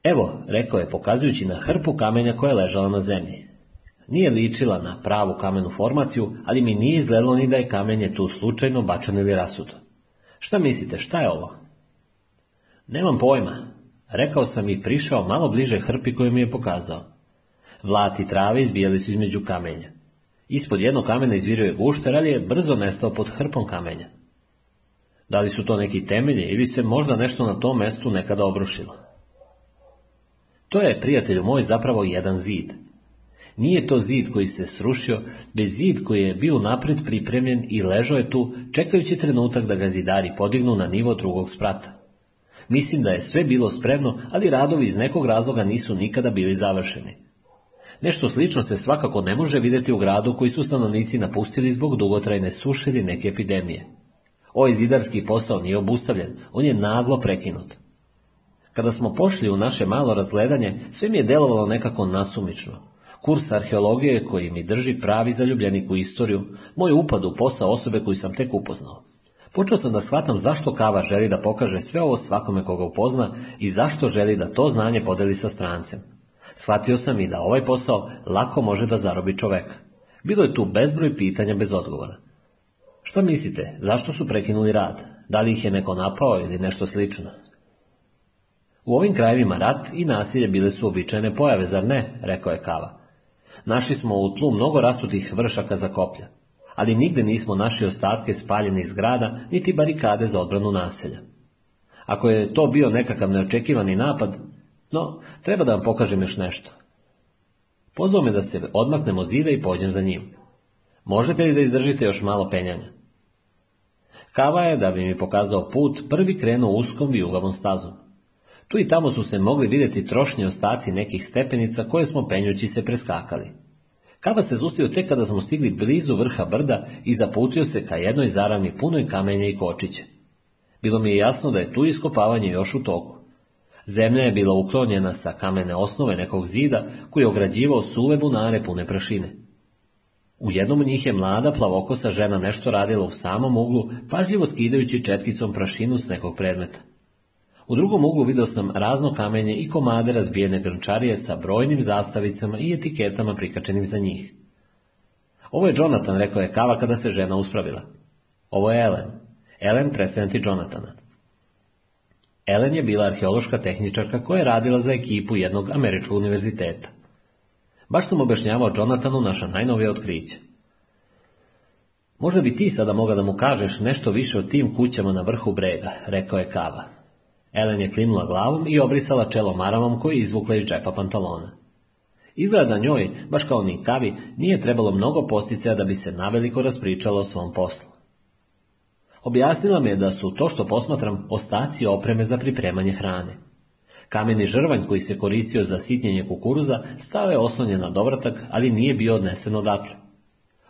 Evo, rekao je pokazujući na hrpu kamenja koja je ležala na zemlji. Nije ličila na pravu kamenu formaciju, ali mi nije izgledalo ni da je kamenje tu slučajno bačeno ili rasuto. Šta mislite, šta je ovo? Nemam pojma, rekao sam i prišao malo bliže hrpi koju mi je pokazao. Vlati trave izbijali su između kamenja. Ispod jednog kamena izvirio je gušter, ali je brzo nestao pod hrpom kamenja. Da li su to neki temelji ili se možda nešto na tom mestu nekada obrušilo? To je, prijatelju moj, zapravo jedan zid. Nije to zid koji se srušio, bez zid koji je bio napred pripremljen i ležao je tu, čekajući trenutak da ga zidari podignu na nivo drugog sprata. Mislim da je sve bilo spremno, ali radovi iz nekog razloga nisu nikada bili završeni. Nešto slično se svakako ne može vidjeti u gradu koji su stanovnici napustili zbog dugotrajne suše ili neke epidemije. Ovaj zidarski posao nije obustavljen, on je naglo prekinut. Kada smo pošli u naše malo razgledanje, sve mi je delovalo nekako nasumično. Kurs arheologije koji mi drži pravi zaljubljenik u istoriju, moj upad u posao osobe koju sam tek upoznao. Počeo sam da shvatam zašto Kava želi da pokaže sve ovo svakome koga upozna i zašto želi da to znanje podeli sa strancem. Shvatio sam i da ovaj posao lako može da zarobi čoveka. Bilo je tu bezbroj pitanja bez odgovora. Šta mislite, zašto su prekinuli rad? Da li ih je neko napao ili nešto slično? U ovim krajevima rat i nasilje bile su običajne pojave, zar ne? rekao je Kava. Našli smo u tlu mnogo rasutih vršaka za koplja, ali nigde nismo našli ostatke spaljenih zgrada niti barikade za odbranu naselja. Ako je to bio nekakav neočekivani napad, no, treba da vam pokažem još nešto. Pozvao me da se odmaknem od zida i pođem za njim. Možete li da izdržite još malo penjanja? Kava je, da bi mi pokazao put, prvi krenuo uskom vijugavom stazom. Tu i tamo su se mogli vidjeti trošni ostaci nekih stepenica koje smo penjući se preskakali. Kava se zustio tek kada smo stigli blizu vrha brda i zaputio se ka jednoj zaravni punoj kamenja i kočiće. Bilo mi je jasno da je tu iskopavanje još u toku. Zemlja je bila uklonjena sa kamene osnove nekog zida koji je ograđivao suve bunare pune prašine. U jednom od njih je mlada plavokosa žena nešto radila u samom uglu, pažljivo skidajući četkicom prašinu s nekog predmeta. U drugom uglu vidio sam razno kamenje i komade razbijene grnčarije sa brojnim zastavicama i etiketama prikačenim za njih. Ovo je Jonathan, rekao je Kava kada se žena uspravila. Ovo je Ellen. Ellen predstavljati Jonathana. Ellen je bila arheološka tehničarka koja je radila za ekipu jednog američkog univerziteta. Baš sam objašnjavao Jonathanu naša najnovija otkrića. Možda bi ti sada moga da mu kažeš nešto više o tim kućama na vrhu brega, rekao je Kava. Ellen je klimnula glavom i obrisala čelo maramom koji je izvukla iz džepa pantalona. Izgleda njoj, baš kao ni Kavi, nije trebalo mnogo posticaja da bi se naveliko raspričala o svom poslu. Objasnila me da su to što posmatram ostaci opreme za pripremanje hrane. Kameni žrvanj koji se koristio za sitnjenje kukuruza stao je oslonjen na dovratak, ali nije bio odnesen odatle.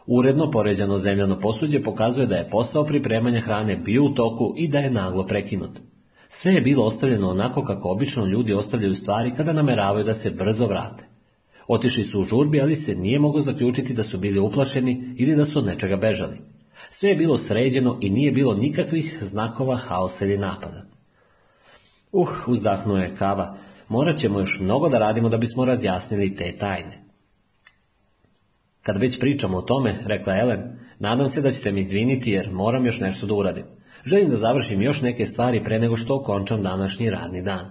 Uredno poređano zemljano posuđe pokazuje da je posao pripremanja hrane bio u toku i da je naglo prekinut. Sve je bilo ostavljeno onako kako obično ljudi ostavljaju stvari kada nameravaju da se brzo vrate. Otišli su u žurbi, ali se nije moglo zaključiti da su bili uplašeni ili da su od nečega bežali. Sve je bilo sređeno i nije bilo nikakvih znakova haosa ili napada. Uh, uzdahnuo je kava, morat ćemo još mnogo da radimo da bismo razjasnili te tajne. Kad već pričamo o tome, rekla Ellen, nadam se da ćete mi izviniti jer moram još nešto da uradim. Želim da završim još neke stvari pre nego što okončam današnji radni dan.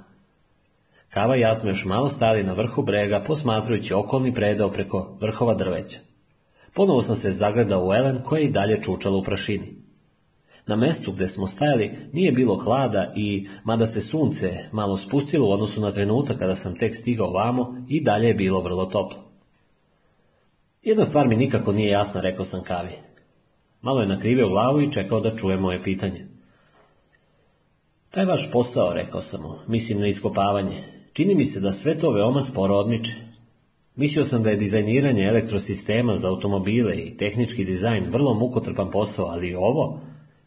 Kava i ja smo još malo stali na vrhu brega posmatrujući okolni predeo preko vrhova drveća. Ponovo sam se zagledao u Elen koja je i dalje čučala u prašini. Na mestu gdje smo stajali nije bilo hlada i, mada se sunce malo spustilo u odnosu na trenutak kada sam tek stigao vamo, i dalje je bilo vrlo toplo. Jedna stvar mi nikako nije jasna, rekao sam Kavi. Malo je nakrivio glavu i čekao da čuje moje pitanje. Taj vaš posao, rekao sam mu, mislim na iskopavanje. Čini mi se da sve to veoma sporo odmiče. Mislio sam da je dizajniranje elektrosistema za automobile i tehnički dizajn vrlo mukotrpan posao, ali i ovo,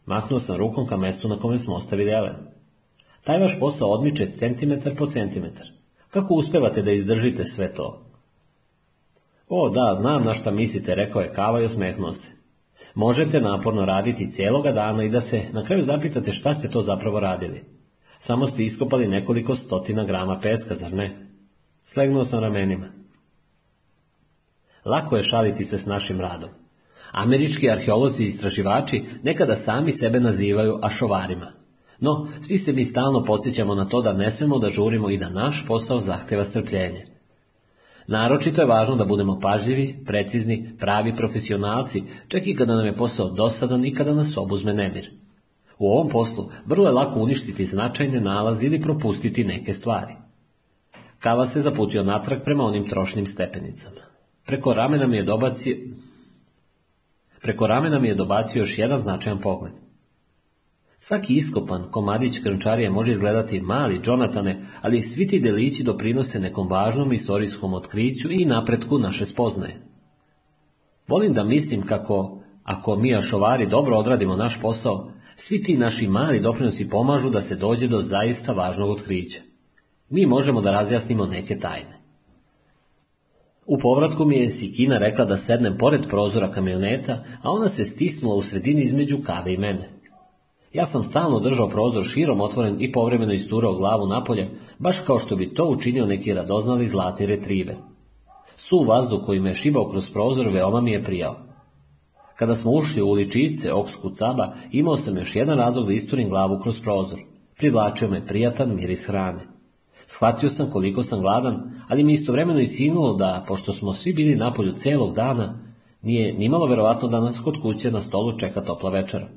mahnuo sam rukom ka mestu na kome smo ostavili Elen. Taj vaš posao odmiče centimetar po centimetar. Kako uspevate da izdržite sve to? O, da, znam na šta mislite, rekao je Kava i osmehnuo se. Možete naporno raditi cijeloga dana i da se na kraju zapitate šta ste to zapravo radili. Samo ste iskopali nekoliko stotina grama peska, zar ne? Slegnuo sam ramenima. Lako je šaliti se s našim radom. Američki arheolozi i istraživači nekada sami sebe nazivaju ašovarima. No, svi se mi stalno podsjećamo na to da ne svemo da žurimo i da naš posao zahteva strpljenje. Naročito je važno da budemo pažljivi, precizni, pravi profesionalci, čak i kada nam je posao dosadan i kada nas obuzme nemir. U ovom poslu vrlo je lako uništiti značajne nalaze ili propustiti neke stvari. Kava se zaputio natrag prema onim trošnim stepenicama. Preko ramena mi je dobacio... Preko ramena mi je dobacio još jedan značajan pogled. Svaki iskopan komadić krnčarije može izgledati mali, Jonatane, ali svi ti delići doprinose nekom važnom istorijskom otkriću i napretku naše spoznaje. Volim da mislim kako, ako mi ašovari dobro odradimo naš posao, svi ti naši mali doprinosi pomažu da se dođe do zaista važnog otkrića. Mi možemo da razjasnimo neke tajne. U povratku mi je Sikina rekla da sednem pored prozora kamioneta, a ona se stisnula u sredini između Kave i mene. Ja sam stalno držao prozor širom otvoren i povremeno isturao glavu napolje, baš kao što bi to učinio neki radoznali zlatni retriver. Su vazdu koji me je šibao kroz prozor veoma mi je prijao. Kada smo ušli u uličice Oksku Caba, imao sam još jedan razlog da isturim glavu kroz prozor. Privlačio me prijatan miris hrane. Shvatio sam koliko sam gladan, ali mi istovremeno i sinulo da, pošto smo svi bili napolju celog dana, nije nimalo verovatno da nas kod kuće na stolu čeka topla večera.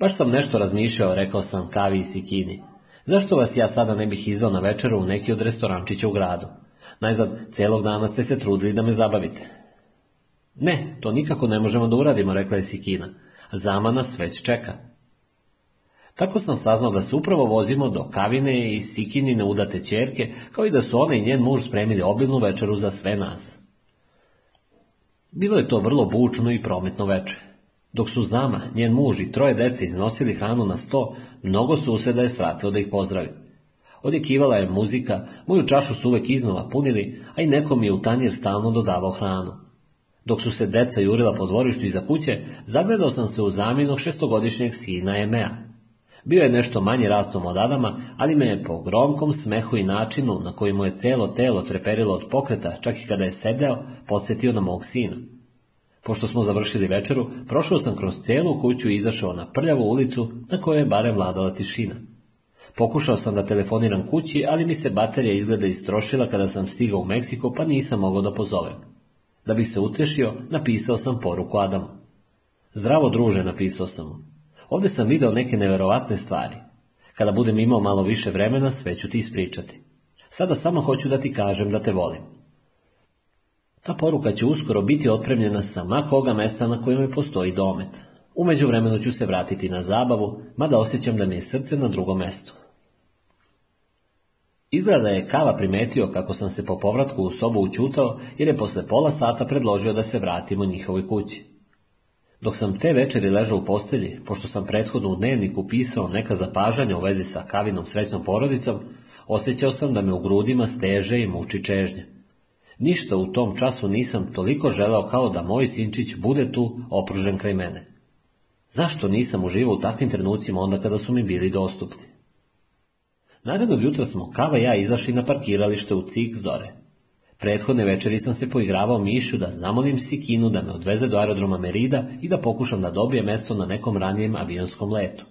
Baš sam nešto razmišljao, rekao sam kavi i sikini. Zašto vas ja sada ne bih izveo na večeru u neki od restorančića u gradu? Najzad, celog dana ste se trudili da me zabavite. Ne, to nikako ne možemo da uradimo, rekla je Sikina. Zamana nas već čeka. Tako sam saznao da se upravo vozimo do Kavine i Sikinine udate čerke, kao i da su ona i njen muž spremili obilnu večeru za sve nas. Bilo je to vrlo bučno i prometno veče. Dok su Zama, njen muž i troje dece iznosili hranu na sto, mnogo suseda je svratilo da ih pozdravi. Odjekivala je muzika, moju čašu su uvek iznova punili, a i nekom je u tanjer stalno dodavao hranu. Dok su se deca jurila po dvorištu iza kuće, zagledao sam se u zaminog šestogodišnjeg sina Emea. Bio je nešto manji rastom od Adama, ali me je po gromkom smehu i načinu na koji mu je celo telo treperilo od pokreta, čak i kada je sedeo, podsjetio na mog sina. Pošto smo završili večeru, prošao sam kroz cijelu kuću i izašao na prljavu ulicu na kojoj je barem vladala tišina. Pokušao sam da telefoniram kući, ali mi se baterija izgleda istrošila kada sam stigao u Meksiko, pa nisam mogao da pozovem. Da bi se utješio, napisao sam poruku Adamu. Zdravo druže, napisao sam mu. Ovdje sam video neke neverovatne stvari. Kada budem imao malo više vremena, sve ću ti ispričati. Sada samo hoću da ti kažem da te volim. Ta poruka će uskoro biti otpremljena sa makoga mesta na kojem postoji domet. Umeđu vremenu ću se vratiti na zabavu, mada osjećam da mi je srce na drugom mestu. Izgleda je Kava primetio kako sam se po povratku u sobu učutao, jer je posle pola sata predložio da se vratimo njihovoj kući. Dok sam te večeri ležao u postelji, pošto sam prethodno u dnevniku pisao neka zapažanja u vezi sa kavinom srećnom porodicom, osjećao sam da me u grudima steže i muči čežnje. Ništa u tom času nisam toliko želeo kao da moj sinčić bude tu opružen kraj mene. Zašto nisam uživao u takvim trenucima onda kada su mi bili dostupni? Narednog jutra smo Kava i ja izašli na parkiralište u cik zore. Prethodne večeri sam se poigravao mišu da zamolim Sikinu da me odveze do aerodroma Merida i da pokušam da dobije mesto na nekom ranijem avionskom letu.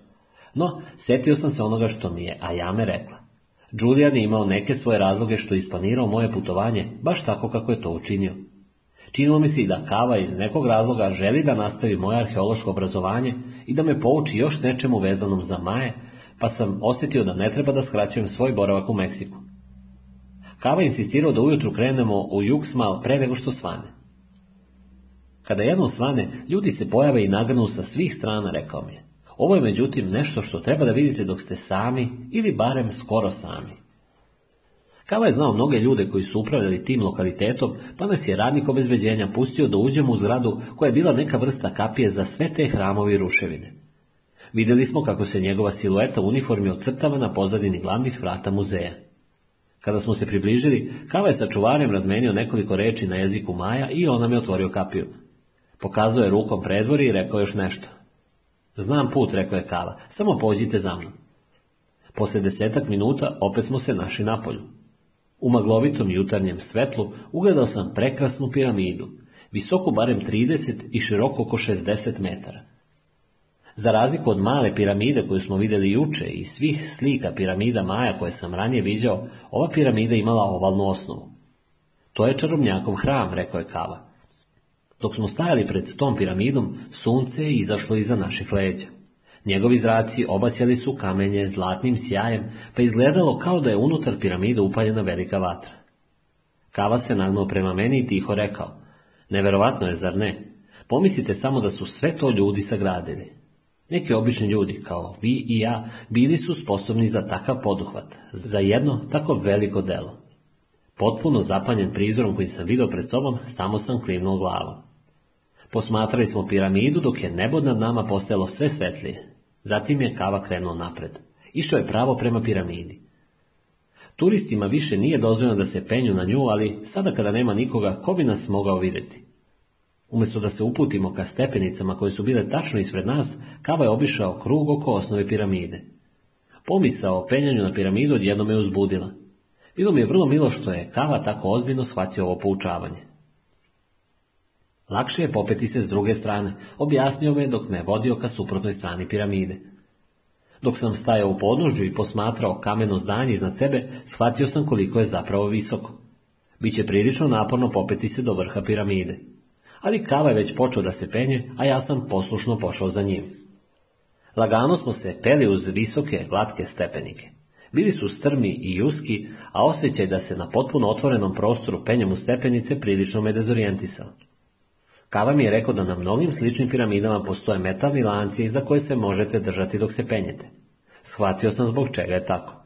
No, setio sam se onoga što mi je Ajame rekla. Julian je imao neke svoje razloge što je isplanirao moje putovanje, baš tako kako je to učinio. Činilo mi se i da Kava iz nekog razloga želi da nastavi moje arheološko obrazovanje i da me pouči još nečemu vezanom za Maje, pa sam osjetio da ne treba da skraćujem svoj boravak u Meksiku. Kava insistirao da ujutru krenemo u Juksmal pre nego što svane. Kada jednom svane, ljudi se pojave i nagrnu sa svih strana, rekao mi je. Ovo je međutim nešto što treba da vidite dok ste sami ili barem skoro sami. Kava je znao mnoge ljude koji su upravljali tim lokalitetom, pa nas je radnik obezbeđenja pustio da uđemo u zgradu koja je bila neka vrsta kapije za sve te hramovi i ruševine. Vidjeli smo kako se njegova silueta u uniformi ocrtava na pozadini glavnih vrata muzeja. Kada smo se približili, Kava je sa čuvarem razmenio nekoliko reči na jeziku Maja i on nam je otvorio kapiju. Pokazao je rukom predvori i rekao još nešto. Znam put, rekao je Kava, samo pođite za mnom. Poslije desetak minuta opet smo se našli na polju. U maglovitom jutarnjem svetlu ugledao sam prekrasnu piramidu, visoku barem 30 i široko oko 60 metara. Za razliku od male piramide koju smo vidjeli juče i svih slika piramida Maja koje sam ranije viđao, ova piramida imala ovalnu osnovu. To je čarobnjakov hram, rekao je Kava. Dok smo stajali pred tom piramidom, sunce je izašlo iza naših leđa. Njegovi zraci obasjali su kamenje zlatnim sjajem, pa izgledalo kao da je unutar piramide upaljena velika vatra. Kava se nagnuo prema meni i tiho rekao, neverovatno je, zar ne? Pomislite samo da su sve to ljudi sagradili. Neki obični ljudi, kao vi i ja, bili su sposobni za takav poduhvat, za jedno tako veliko delo. Potpuno zapanjen prizorom koji sam vidio pred sobom, samo sam klimnuo glavom. Posmatrali smo piramidu dok je nebo nad nama postajalo sve svetlije. Zatim je kava krenuo napred. Išao je pravo prema piramidi. Turistima više nije dozvoljeno da se penju na nju, ali sada kada nema nikoga, ko bi nas mogao vidjeti? Umjesto da se uputimo ka stepenicama koje su bile tačno ispred nas, Kava je obišao krug oko osnove piramide. Pomisao o penjanju na piramidu odjednom je uzbudila. Bilo mi je vrlo milo što je Kava tako ozbiljno shvatio ovo poučavanje. Lakše je popeti se s druge strane, objasnio me dok me vodio ka suprotnoj strani piramide. Dok sam stajao u podnožju i posmatrao kameno zdanje iznad sebe, shvatio sam koliko je zapravo visoko. Biće prilično naporno popeti se do vrha piramide ali kava je već počeo da se penje, a ja sam poslušno pošao za njim. Lagano smo se peli uz visoke, glatke stepenike. Bili su strmi i uski, a osjećaj da se na potpuno otvorenom prostoru penjem u stepenice prilično me dezorijentisao. Kava mi je rekao da na mnogim sličnim piramidama postoje metalni lanci za koje se možete držati dok se penjete. Shvatio sam zbog čega je tako.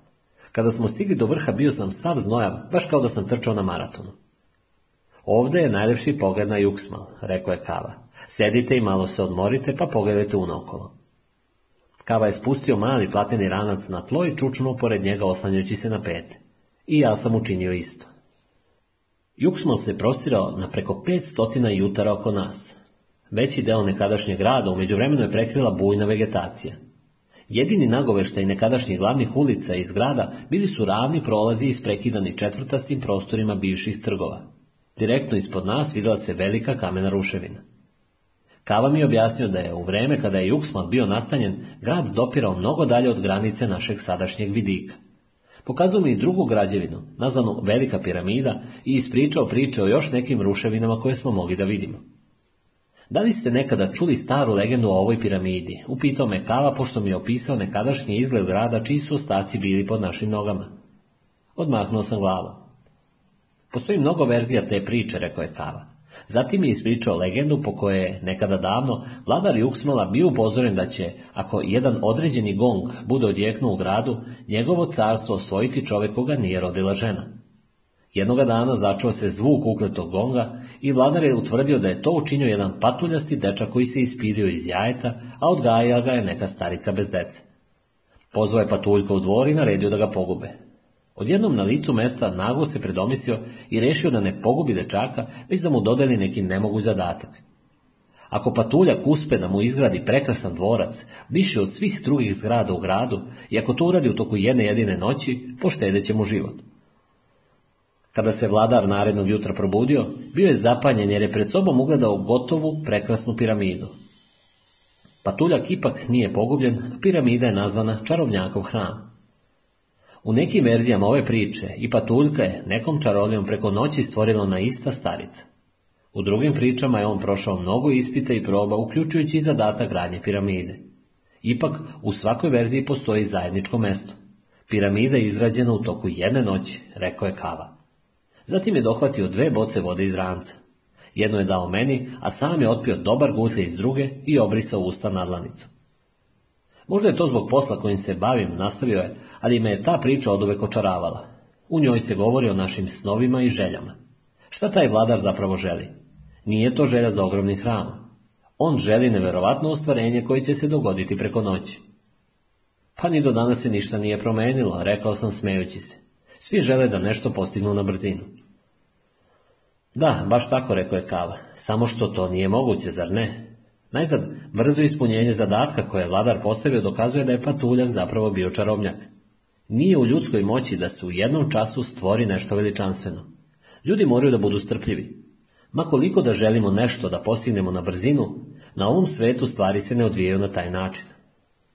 Kada smo stigli do vrha bio sam sav znojav, baš kao da sam trčao na maratonu. — Ovdje je najlepši pogled na Juksmal, rekao je Kava. Sedite i malo se odmorite, pa pogledajte unokolo. Kava je spustio mali plateni ranac na tlo i čučnuo pored njega oslanjajući se na pete. I ja sam učinio isto. Juksmal se prostirao na preko 500 jutara oko nas. Veći deo nekadašnjeg grada umeđu vremenu je prekrila bujna vegetacija. Jedini nagoveštaj nekadašnjih glavnih ulica i zgrada bili su ravni prolazi isprekidani četvrtastim prostorima bivših trgova. Direktno ispod nas vidjela se velika kamena ruševina. Kava mi je objasnio da je u vreme kada je Juksmal bio nastanjen, grad dopirao mnogo dalje od granice našeg sadašnjeg vidika. Pokazao mi i drugu građevinu, nazvanu Velika piramida, i ispričao priče o još nekim ruševinama koje smo mogli da vidimo. Da li ste nekada čuli staru legendu o ovoj piramidi? Upitao me Kava pošto mi je opisao nekadašnji izgled grada čiji su ostaci bili pod našim nogama. Odmahnuo sam glavom. Postoji mnogo verzija te priče, rekao je Kava. Zatim je ispričao legendu po kojoj je nekada davno vladar Juksmala bio upozoren da će, ako jedan određeni gong bude odjeknuo u gradu, njegovo carstvo osvojiti čovjek koga nije rodila žena. Jednoga dana začuo se zvuk ukletog gonga i vladar je utvrdio da je to učinio jedan patuljasti dečak koji se ispirio iz jajeta, a odgajala ga je neka starica bez dece. Pozvao je patuljka u dvor i naredio da ga pogube. Odjednom na licu mesta naglo se predomislio i rešio da ne pogubi dečaka, već da mu dodeli neki nemoguć zadatak. Ako patuljak uspe da mu izgradi prekrasan dvorac, više od svih drugih zgrada u gradu, i ako to uradi u toku jedne jedine noći, poštedeće će mu život. Kada se vladar narednog jutra probudio, bio je zapanjen jer je pred sobom ugledao gotovu prekrasnu piramidu. Patuljak ipak nije pogubljen, a piramida je nazvana Čarovnjakov hram. U nekim verzijama ove priče i patuljka je nekom čarolijom preko noći stvorila na ista starica. U drugim pričama je on prošao mnogo ispita i proba, uključujući i zadatak gradnje piramide. Ipak, u svakoj verziji postoji zajedničko mesto. Piramida je izrađena u toku jedne noći, rekao je Kava. Zatim je dohvatio dve boce vode iz ranca. Jedno je dao meni, a sam je otpio dobar gutlje iz druge i obrisao usta nadlanicu. Možda je to zbog posla kojim se bavim, nastavio je, ali me je ta priča uvek očaravala. U njoj se govori o našim snovima i željama. Šta taj vladar zapravo želi? Nije to želja za ogromni hram. On želi neverovatno ostvarenje koje će se dogoditi preko noći. Pa ni do danas se ništa nije promenilo, rekao sam smejući se. Svi žele da nešto postignu na brzinu. Da, baš tako, rekao je Kava. Samo što to nije moguće, zar ne? Najzad, brzo ispunjenje zadatka koje je vladar postavio dokazuje da je patuljak zapravo bio čarobnjak. Nije u ljudskoj moći da se u jednom času stvori nešto veličanstveno. Ljudi moraju da budu strpljivi. Ma koliko da želimo nešto da postignemo na brzinu, na ovom svetu stvari se ne odvijaju na taj način.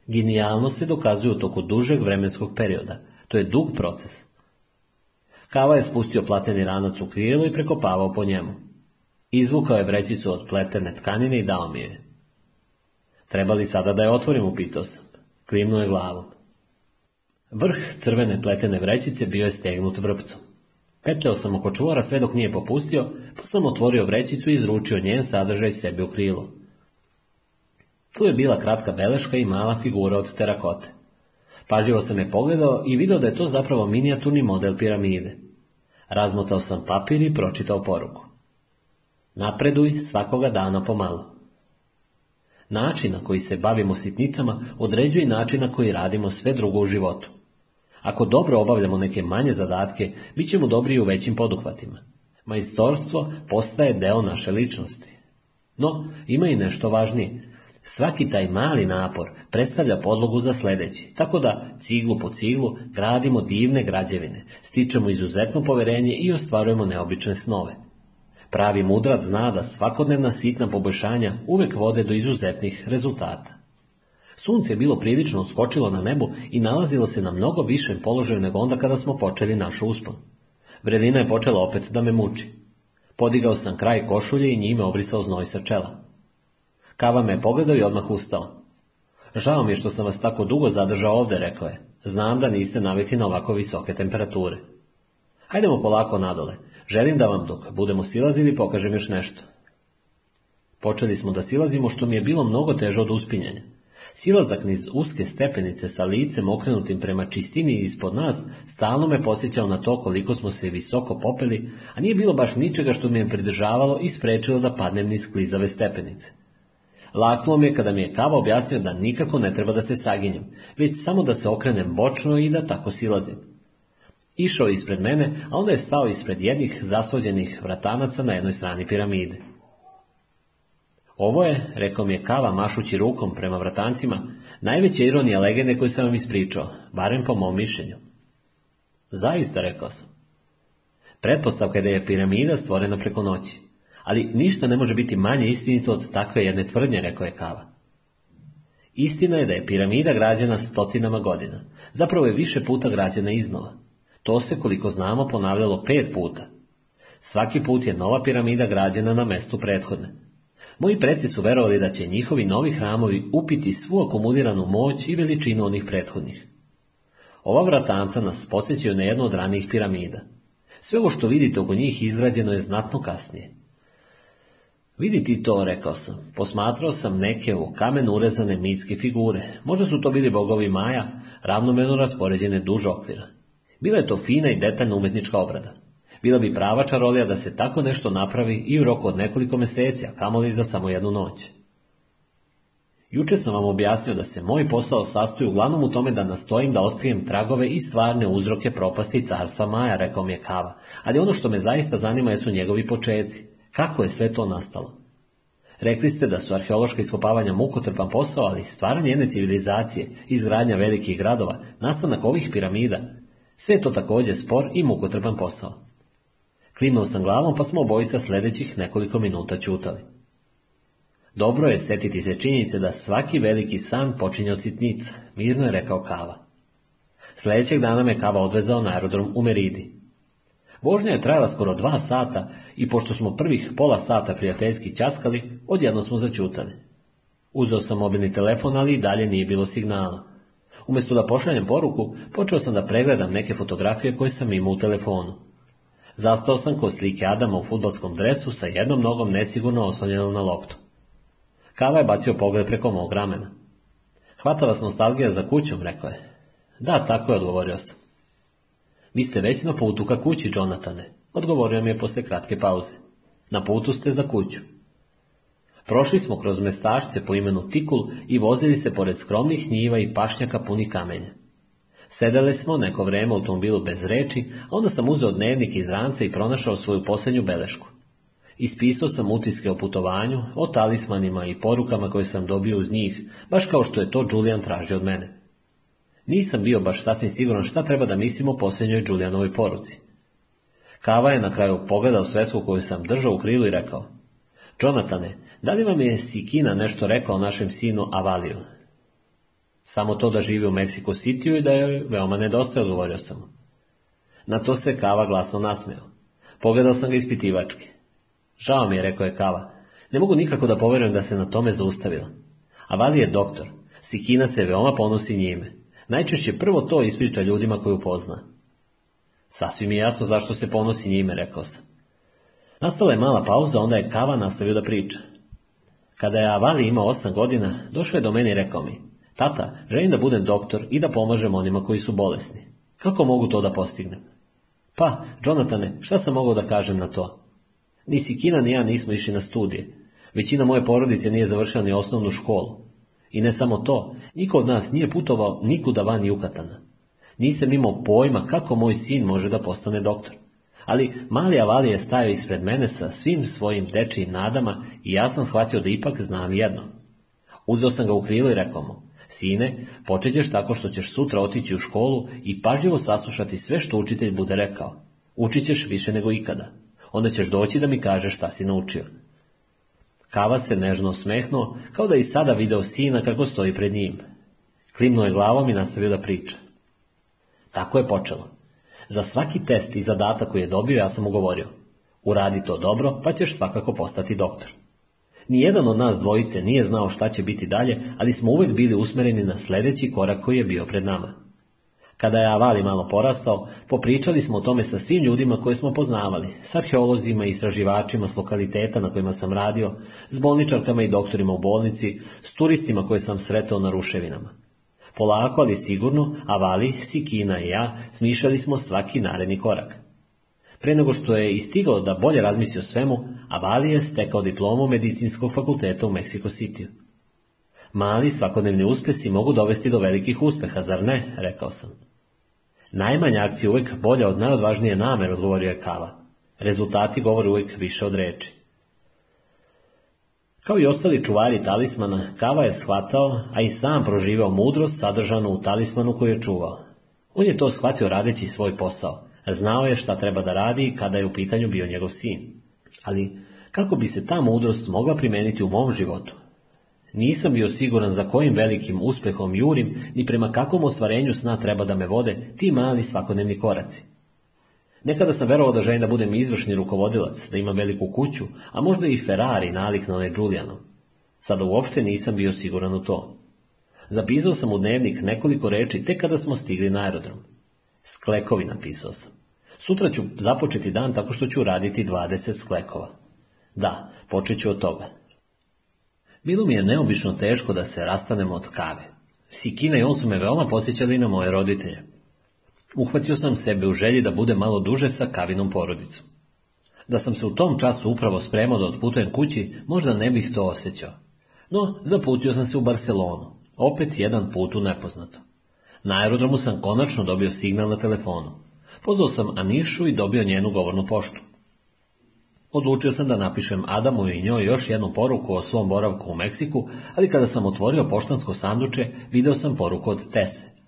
Genijalnost se dokazuje u toku dužeg vremenskog perioda. To je dug proces. Kava je spustio plateni ranac u krilo i prekopavao po njemu. Izvukao je vrećicu od pletene tkanine i dao mi je. Treba li sada da je otvorim, u pitos, Klimnuo je glavom. Vrh crvene pletene vrećice bio je stegnut vrpcom. Petljao sam oko čuvara sve dok nije popustio, pa sam otvorio vrećicu i izručio njen sadržaj sebi u krilo. Tu je bila kratka beleška i mala figura od terakote. Pažljivo sam je pogledao i video da je to zapravo minijaturni model piramide. Razmotao sam papir i pročitao poruku. Napreduj svakoga dana pomalo. Način na koji se bavimo sitnicama određuje način na koji radimo sve drugo u životu. Ako dobro obavljamo neke manje zadatke, bit ćemo dobri i u većim poduhvatima. Majstorstvo postaje deo naše ličnosti. No, ima i nešto važnije. Svaki taj mali napor predstavlja podlogu za sljedeći, tako da ciglu po ciglu gradimo divne građevine, stičemo izuzetno poverenje i ostvarujemo neobične snove. Pravi mudrac zna da svakodnevna sitna poboljšanja uvek vode do izuzetnih rezultata. Sunce je bilo prilično skočilo na nebu i nalazilo se na mnogo višem položaju nego onda kada smo počeli naš uspon. Vredina je počela opet da me muči. Podigao sam kraj košulje i njime obrisao znoj sa čela. Kava me je pogledao i odmah ustao. Žao mi je što sam vas tako dugo zadržao ovde, rekao je. Znam da niste navikli na ovako visoke temperature. Hajdemo polako nadole. Želim da vam dok budemo silazili pokažem još nešto. Počeli smo da silazimo što mi je bilo mnogo teže od uspinjanja. Silazak niz uske stepenice sa licem okrenutim prema čistini ispod nas stalno me posjećao na to koliko smo se visoko popeli, a nije bilo baš ničega što mi je pridržavalo i sprečilo da padnem niz klizave stepenice. Laknuo mi je kada mi je Kava objasnio da nikako ne treba da se saginjem, već samo da se okrenem bočno i da tako silazim išao ispred mene, a onda je stao ispred jednih zasvođenih vratanaca na jednoj strani piramide. Ovo je, rekao mi je Kava mašući rukom prema vratancima, najveća ironija legende koju sam vam ispričao, barem po mom mišljenju. Zaista, rekao sam. Pretpostavka je da je piramida stvorena preko noći, ali ništa ne može biti manje istinito od takve jedne tvrdnje, rekao je Kava. Istina je da je piramida građena stotinama godina, zapravo je više puta građena iznova. To se, koliko znamo, ponavljalo pet puta. Svaki put je nova piramida građena na mestu prethodne. Moji preci su verovali da će njihovi novi hramovi upiti svu akumuliranu moć i veličinu onih prethodnih. Ova vratanca nas podsjećaju na jednu od ranijih piramida. Sve ovo što vidite oko njih izgrađeno je znatno kasnije. Viditi to, rekao sam. Posmatrao sam neke u kamen urezane mitske figure. Možda su to bili bogovi Maja, ravnomeno raspoređene duž okvira. Bila je to fina i detaljna umetnička obrada. Bila bi prava čarolija da se tako nešto napravi i u roku od nekoliko meseci, a kamoli za samo jednu noć. Juče sam vam objasnio da se moj posao sastoji uglavnom u tome da nastojim da otkrijem tragove i stvarne uzroke propasti carstva Maja, rekao mi je Kava, ali ono što me zaista zanima su njegovi počeci. Kako je sve to nastalo? Rekli ste da su arheološka iskopavanja mukotrpan posao, ali stvaranje jedne civilizacije, izgradnja velikih gradova, nastanak ovih piramida, sve to također spor i mukotrpan posao. Klimnuo sam glavom pa smo obojica sljedećih nekoliko minuta čutali. Dobro je setiti se činjenice da svaki veliki san počinje od sitnica, mirno je rekao Kava. Sljedećeg dana me Kava odvezao na aerodrom u Meridi. Vožnja je trajala skoro dva sata i pošto smo prvih pola sata prijateljski časkali, odjedno smo začutali. Uzeo sam mobilni telefon, ali i dalje nije bilo signala. Umjesto da pošaljem poruku, počeo sam da pregledam neke fotografije koje sam imao u telefonu. Zastao sam kod slike Adama u futbalskom dresu sa jednom nogom nesigurno oslonjenom na loptu. Kava je bacio pogled preko mog ramena. Hvata vas nostalgija za kućom, rekao je. Da, tako je, odgovorio sam. Vi ste već na putu ka kući, Jonatane, odgovorio mi je poslije kratke pauze. Na putu ste za kuću. Prošli smo kroz mestašce po imenu Tikul i vozili se pored skromnih njiva i pašnjaka puni kamenja. Sedeli smo neko vrijeme u automobilu bez reči, a onda sam uzeo dnevnik iz ranca i pronašao svoju posljednju belešku. Ispisao sam utiske o putovanju, o talismanima i porukama koje sam dobio uz njih, baš kao što je to Julian tražio od mene. Nisam bio baš sasvim siguran šta treba da mislimo o posljednjoj Julianovoj poruci. Kava je na kraju pogledao svesku koju sam držao u krilu i rekao Jonatane, da li vam je Sikina nešto rekla o našem sinu Avaliju? Samo to da živi u Meksiko Sitiju i da je veoma nedostaje, odgovorio sam mu. Na to se Kava glasno nasmeo. Pogledao sam ga ispitivački. Žao mi je, rekao je Kava. Ne mogu nikako da poverujem da se na tome zaustavila. Avali je doktor. Sikina se veoma ponosi njime. Najčešće prvo to ispriča ljudima koju pozna. Sasvim je jasno zašto se ponosi njime, rekao sam. Nastala je mala pauza, onda je Kava nastavio da priča. Kada je Avali imao osam godina, došao je do mene i rekao mi, tata, želim da budem doktor i da pomažem onima koji su bolesni. Kako mogu to da postignem? Pa, Jonatane, šta sam mogao da kažem na to? Ni Sikina ni ja nismo išli na studije. Većina moje porodice nije završila ni osnovnu školu. I ne samo to, niko od nas nije putovao nikuda van Jukatana. Nisam imao pojma kako moj sin može da postane doktor ali mali Avali je stajao ispred mene sa svim svojim dečijim nadama i ja sam shvatio da ipak znam jedno. Uzeo sam ga u krilo i rekao mu, sine, ćeš tako što ćeš sutra otići u školu i pažljivo saslušati sve što učitelj bude rekao. Učit ćeš više nego ikada. Onda ćeš doći da mi kažeš šta si naučio. Kava se nežno osmehnuo, kao da i sada video sina kako stoji pred njim. Klimnuo je glavom i nastavio da priča. Tako je počelo. Za svaki test i zadatak koji je dobio ja sam mu govorio, Uradi to dobro, pa ćeš svakako postati doktor. Nijedan od nas dvojice nije znao šta će biti dalje, ali smo uvijek bili usmereni na sljedeći korak koji je bio pred nama. Kada je Avali malo porastao, popričali smo o tome sa svim ljudima koje smo poznavali, s arheolozima i istraživačima s lokaliteta na kojima sam radio, s bolničarkama i doktorima u bolnici, s turistima koje sam sretao na ruševinama. Polako, ali sigurno, Avali, Sikina i ja smišljali smo svaki naredni korak. Pre nego što je istigao da bolje razmisli o svemu, Avali je stekao diplomu medicinskog fakulteta u Mexico City. Mali svakodnevni uspjesi mogu dovesti do velikih uspeha, zar ne? rekao sam. Najmanja akcija uvijek bolja od najodvažnije namere, odgovorio je Kala. Rezultati govore uvijek više od reči. Kao i ostali čuvari talismana, Kava je shvatao, a i sam proživao mudrost sadržanu u talismanu koju je čuvao. On je to shvatio radeći svoj posao. Znao je šta treba da radi kada je u pitanju bio njegov sin. Ali kako bi se ta mudrost mogla primeniti u mom životu? Nisam bio siguran za kojim velikim uspehom jurim, ni prema kakvom ostvarenju sna treba da me vode ti mali svakodnevni koraci. Nekada sam verovao da želim da budem izvršni rukovodilac, da imam veliku kuću, a možda i Ferrari nalik na one Giuliano. Sada uopšte nisam bio siguran u to. Zapisao sam u dnevnik nekoliko reči tek kada smo stigli na aerodrom. Sklekovi napisao sam. Sutra ću započeti dan tako što ću raditi 20 sklekova. Da, počet ću od toga. Bilo mi je neobično teško da se rastanemo od kave. Sikina i on su me veoma posjećali na moje roditelje. Uhvatio sam sebe u želji da bude malo duže sa kavinom porodicom. Da sam se u tom času upravo spremao da otputujem kući, možda ne bih to osjećao. No, zaputio sam se u Barcelonu, opet jedan put u nepoznato. Na aerodromu sam konačno dobio signal na telefonu. Pozvao sam Anišu i dobio njenu govornu poštu. Odlučio sam da napišem Adamu i njoj još jednu poruku o svom boravku u Meksiku, ali kada sam otvorio poštansko sanduče, video sam poruku od Tese.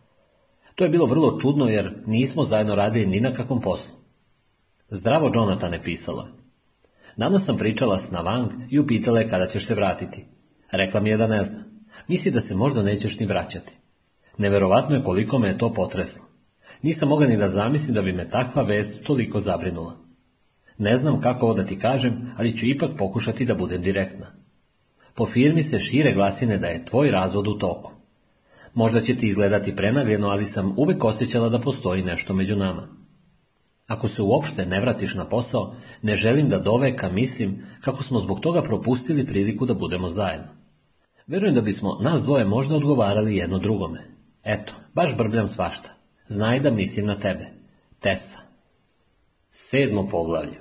To je bilo vrlo čudno jer nismo zajedno radili ni na kakvom poslu. Zdravo Jonathan pisalo pisala. Nama sam pričala s Navang i upitala je kada ćeš se vratiti. Rekla mi je da ne zna. Misli da se možda nećeš ni vraćati. Neverovatno je koliko me je to potreslo. Nisam mogla ni da zamislim da bi me takva vest toliko zabrinula. Ne znam kako ovo da ti kažem, ali ću ipak pokušati da budem direktna. Po firmi se šire glasine da je tvoj razvod u toku. Možda će ti izgledati prenagljeno, ali sam uvijek osjećala da postoji nešto među nama. Ako se uopšte ne vratiš na posao, ne želim da doveka mislim kako smo zbog toga propustili priliku da budemo zajedno. Verujem da bismo nas dvoje možda odgovarali jedno drugome. Eto, baš brbljam svašta. Znaj da mislim na tebe. Tesa. Sedmo poglavlje.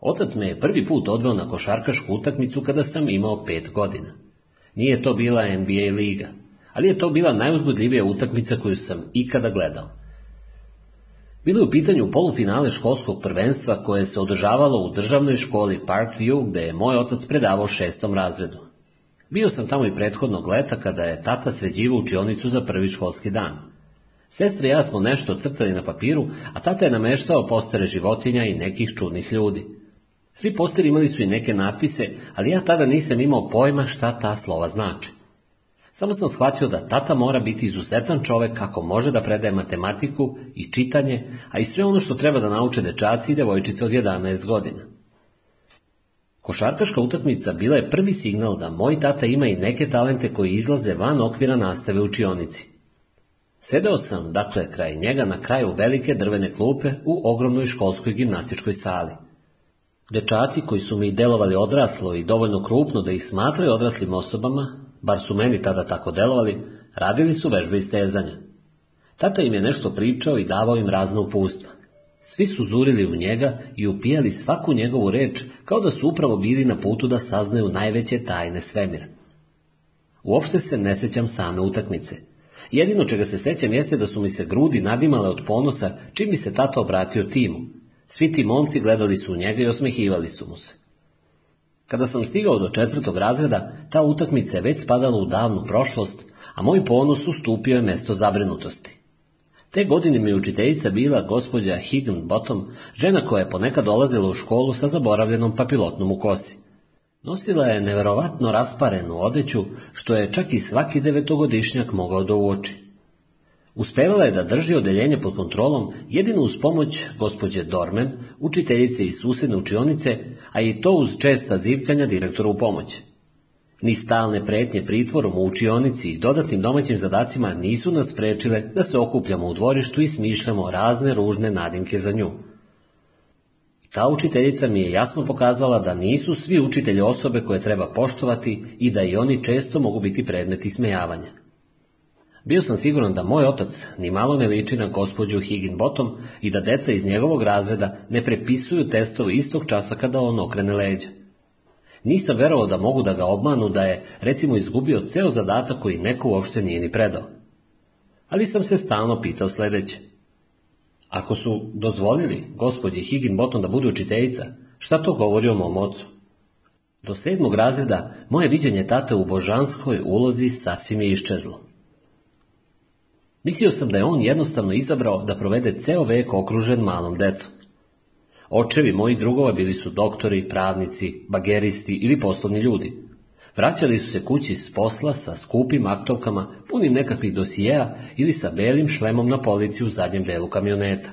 Otac me je prvi put odveo na košarkašku utakmicu kada sam imao pet godina. Nije to bila NBA liga, ali je to bila najuzbudljivija utakmica koju sam ikada gledao. Bilo je u pitanju polufinale školskog prvenstva koje se održavalo u državnoj školi Parkview gde je moj otac predavao šestom razredu. Bio sam tamo i prethodnog leta kada je tata sređivao učionicu za prvi školski dan. Sestra i ja smo nešto crtali na papiru, a tata je nameštao postere životinja i nekih čudnih ljudi. Svi posteri imali su i neke napise, ali ja tada nisam imao pojma šta ta slova znači. Samo sam shvatio da tata mora biti izuzetan čovek kako može da predaje matematiku i čitanje, a i sve ono što treba da nauče dečaci i devojčice od 11 godina. Košarkaška utakmica bila je prvi signal da moj tata ima i neke talente koji izlaze van okvira nastave u učionici. Sedeo sam, dakle, kraj njega na kraju velike drvene klupe u ogromnoj školskoj gimnastičkoj sali. Dečaci koji su mi delovali odraslo i dovoljno krupno da ih smatraju odraslim osobama, bar su meni tada tako delovali, radili su vežbe i stezanja Tata im je nešto pričao i davao im razna upustva. Svi su zurili u njega i upijali svaku njegovu reč kao da su upravo bili na putu da saznaju najveće tajne svemira. Uopšte se ne sećam same utakmice. Jedino čega se sećam jeste da su mi se grudi nadimale od ponosa čim mi se tata obratio timu, svi ti momci gledali su u njega i osmehivali su mu se. Kada sam stigao do četvrtog razreda, ta utakmica je već spadala u davnu prošlost, a moj ponos ustupio je mesto zabrinutosti. Te godine mi učiteljica bila gospođa Bottom, žena koja je ponekad dolazila u školu sa zaboravljenom papilotnom u kosi. Nosila je neverovatno rasparenu odeću, što je čak i svaki devetogodišnjak mogao uoči. Uspevala je da drži odeljenje pod kontrolom jedino uz pomoć gospođe Dormen, učiteljice i susedne učionice, a i to uz česta zivkanja direktora u pomoć. Ni stalne pretnje pritvorom u učionici i dodatnim domaćim zadacima nisu nas sprečile da se okupljamo u dvorištu i smišljamo razne ružne nadimke za nju. Ta učiteljica mi je jasno pokazala da nisu svi učitelji osobe koje treba poštovati i da i oni često mogu biti predmeti smejavanja. Bio sam siguran da moj otac ni malo ne liči na gospođu Higginbottom i da deca iz njegovog razreda ne prepisuju testove istog časa kada on okrene leđa. Nisam verovao da mogu da ga obmanu da je, recimo, izgubio ceo zadatak koji neko uopšte nije ni predao. Ali sam se stalno pitao sljedeće. Ako su dozvolili gospođi Higinbotom da budu učiteljica, šta to govori o mom ocu? Do sedmog razreda moje viđenje tate u božanskoj ulozi sasvim je iščezlo. Mislio sam da je on jednostavno izabrao da provede ceo vek okružen malom decom. Očevi mojih drugova bili su doktori, pravnici, bageristi ili poslovni ljudi. Vraćali su se kući s posla sa skupim aktovkama, punim nekakvih dosijeja ili sa belim šlemom na polici u zadnjem delu kamioneta.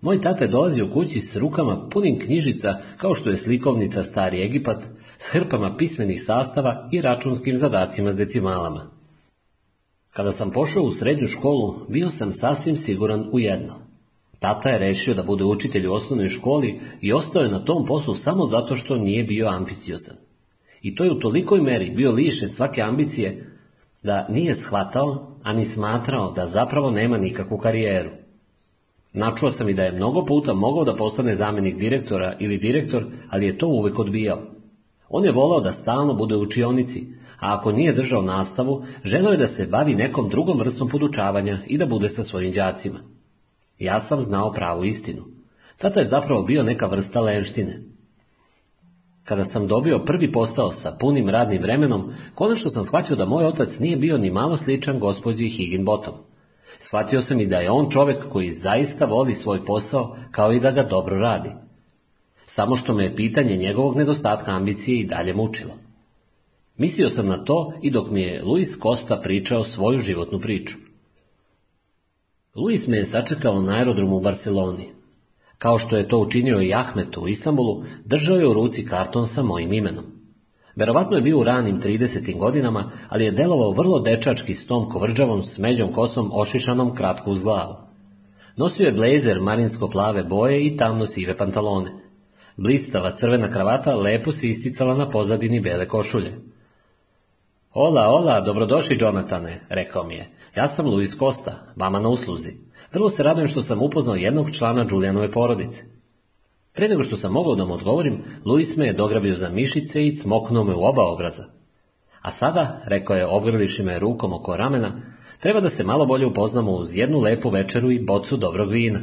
Moj tata je dolazio kući s rukama punim knjižica kao što je slikovnica Stari Egipat, s hrpama pismenih sastava i računskim zadacima s decimalama. Kada sam pošao u srednju školu, bio sam sasvim siguran u jedno. Tata je rešio da bude učitelj u osnovnoj školi i ostao je na tom poslu samo zato što nije bio ambiciozan. I to je u tolikoj meri bio lišen svake ambicije da nije shvatao, a ni smatrao da zapravo nema nikakvu karijeru. Načuo sam i da je mnogo puta mogao da postane zamjenik direktora ili direktor, ali je to uvek odbijao. On je volao da stalno bude u učionici, a ako nije držao nastavu, ženo je da se bavi nekom drugom vrstom podučavanja i da bude sa svojim đacima. Ja sam znao pravu istinu. Tata je zapravo bio neka vrsta lenštine. Kada sam dobio prvi posao sa punim radnim vremenom, konačno sam shvatio da moj otac nije bio ni malo sličan gospođi Higginbottom. Shvatio sam i da je on čovjek koji zaista voli svoj posao, kao i da ga dobro radi. Samo što me je pitanje njegovog nedostatka ambicije i dalje mučilo. Mislio sam na to i dok mi je Luis Costa pričao svoju životnu priču. Luis me je sačekao na aerodromu u Barceloni. Kao što je to učinio i Ahmetu u Istanbulu, držao je u ruci karton sa mojim imenom. Verovatno je bio u ranim 30. godinama, ali je delovao vrlo dečački s tom kovrđavom smeđom kosom ošišanom kratku uz glavu. Nosio je blazer marinsko-plave boje i tamno sive pantalone. Blistava crvena kravata lepo se isticala na pozadini bele košulje. Ola, ola, dobrodošli, Jonatane, rekao mi je. Ja sam Luis Costa, vama na usluzi. Vrlo se radujem što sam upoznao jednog člana Julianove porodice. Pre nego što sam mogao da mu odgovorim, Luis me je dograbio za mišice i cmoknuo me u oba obraza. A sada, rekao je obgrliši me rukom oko ramena, treba da se malo bolje upoznamo uz jednu lepu večeru i bocu dobrog vina.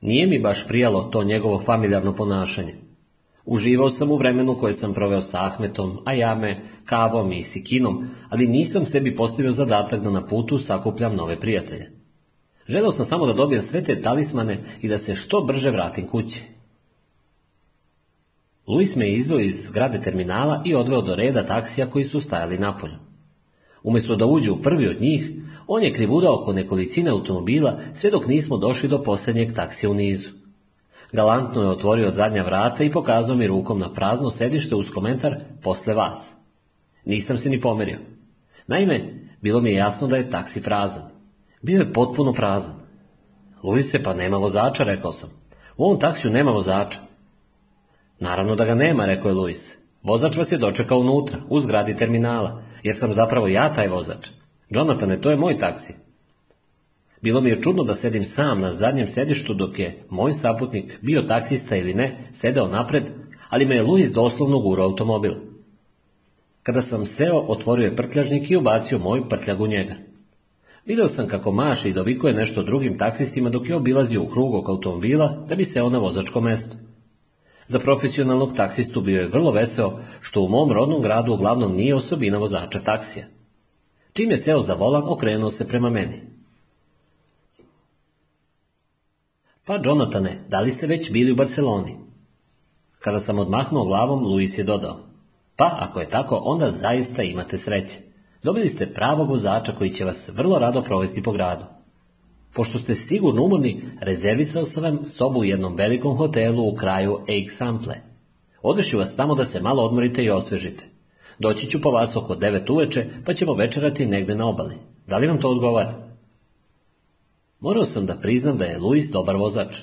Nije mi baš prijalo to njegovo familijarno ponašanje. Uživao sam u vremenu koje sam proveo sa Ahmetom, Ajame, Kavom i Sikinom, ali nisam sebi postavio zadatak da na putu sakupljam nove prijatelje. Želeo sam samo da dobijem sve te talismane i da se što brže vratim kući. Luis me je izveo iz zgrade terminala i odveo do reda taksija koji su stajali napolju. Umjesto da uđe u prvi od njih, on je krivudao oko nekolicine automobila sve dok nismo došli do posljednjeg taksija u nizu. Galantno je otvorio zadnja vrata i pokazao mi rukom na prazno sedište uz komentar posle vas. Nisam se ni pomerio. Naime, bilo mi je jasno da je taksi prazan. Bio je potpuno prazan. Luise, pa nema vozača, rekao sam. U ovom taksiju nema vozača. Naravno da ga nema, rekao je Luis. Vozač vas je dočekao unutra, u zgradi terminala, jer sam zapravo ja taj vozač. Jonathan, to je moj taksi. Bilo mi je čudno da sedim sam na zadnjem sedištu dok je moj saputnik, bio taksista ili ne, sedeo napred, ali me je Luis doslovno gurao automobil. Kada sam seo, otvorio je prtljažnik i ubacio moj prtljag u njega. Vidio sam kako maše i dovikuje nešto drugim taksistima dok je obilazio u krug oko automobila da bi seo na vozačko mesto. Za profesionalnog taksistu bio je vrlo veseo što u mom rodnom gradu uglavnom nije osobina vozača taksija. Čim je seo za volan, okrenuo se prema meni. Pa, Jonatane, da li ste već bili u Barceloni? Kada sam odmahnuo glavom, Luis je dodao. Pa, ako je tako, onda zaista imate sreće. Dobili ste pravog vozača koji će vas vrlo rado provesti po gradu. Pošto ste sigurno umorni, rezervisao sam vam sobu u jednom velikom hotelu u kraju Eixample. Odvešu vas tamo da se malo odmorite i osvežite. Doći ću po vas oko devet uveče, pa ćemo večerati negde na obali. Da li vam to odgovara? Morao sam da priznam da je Luis dobar vozač.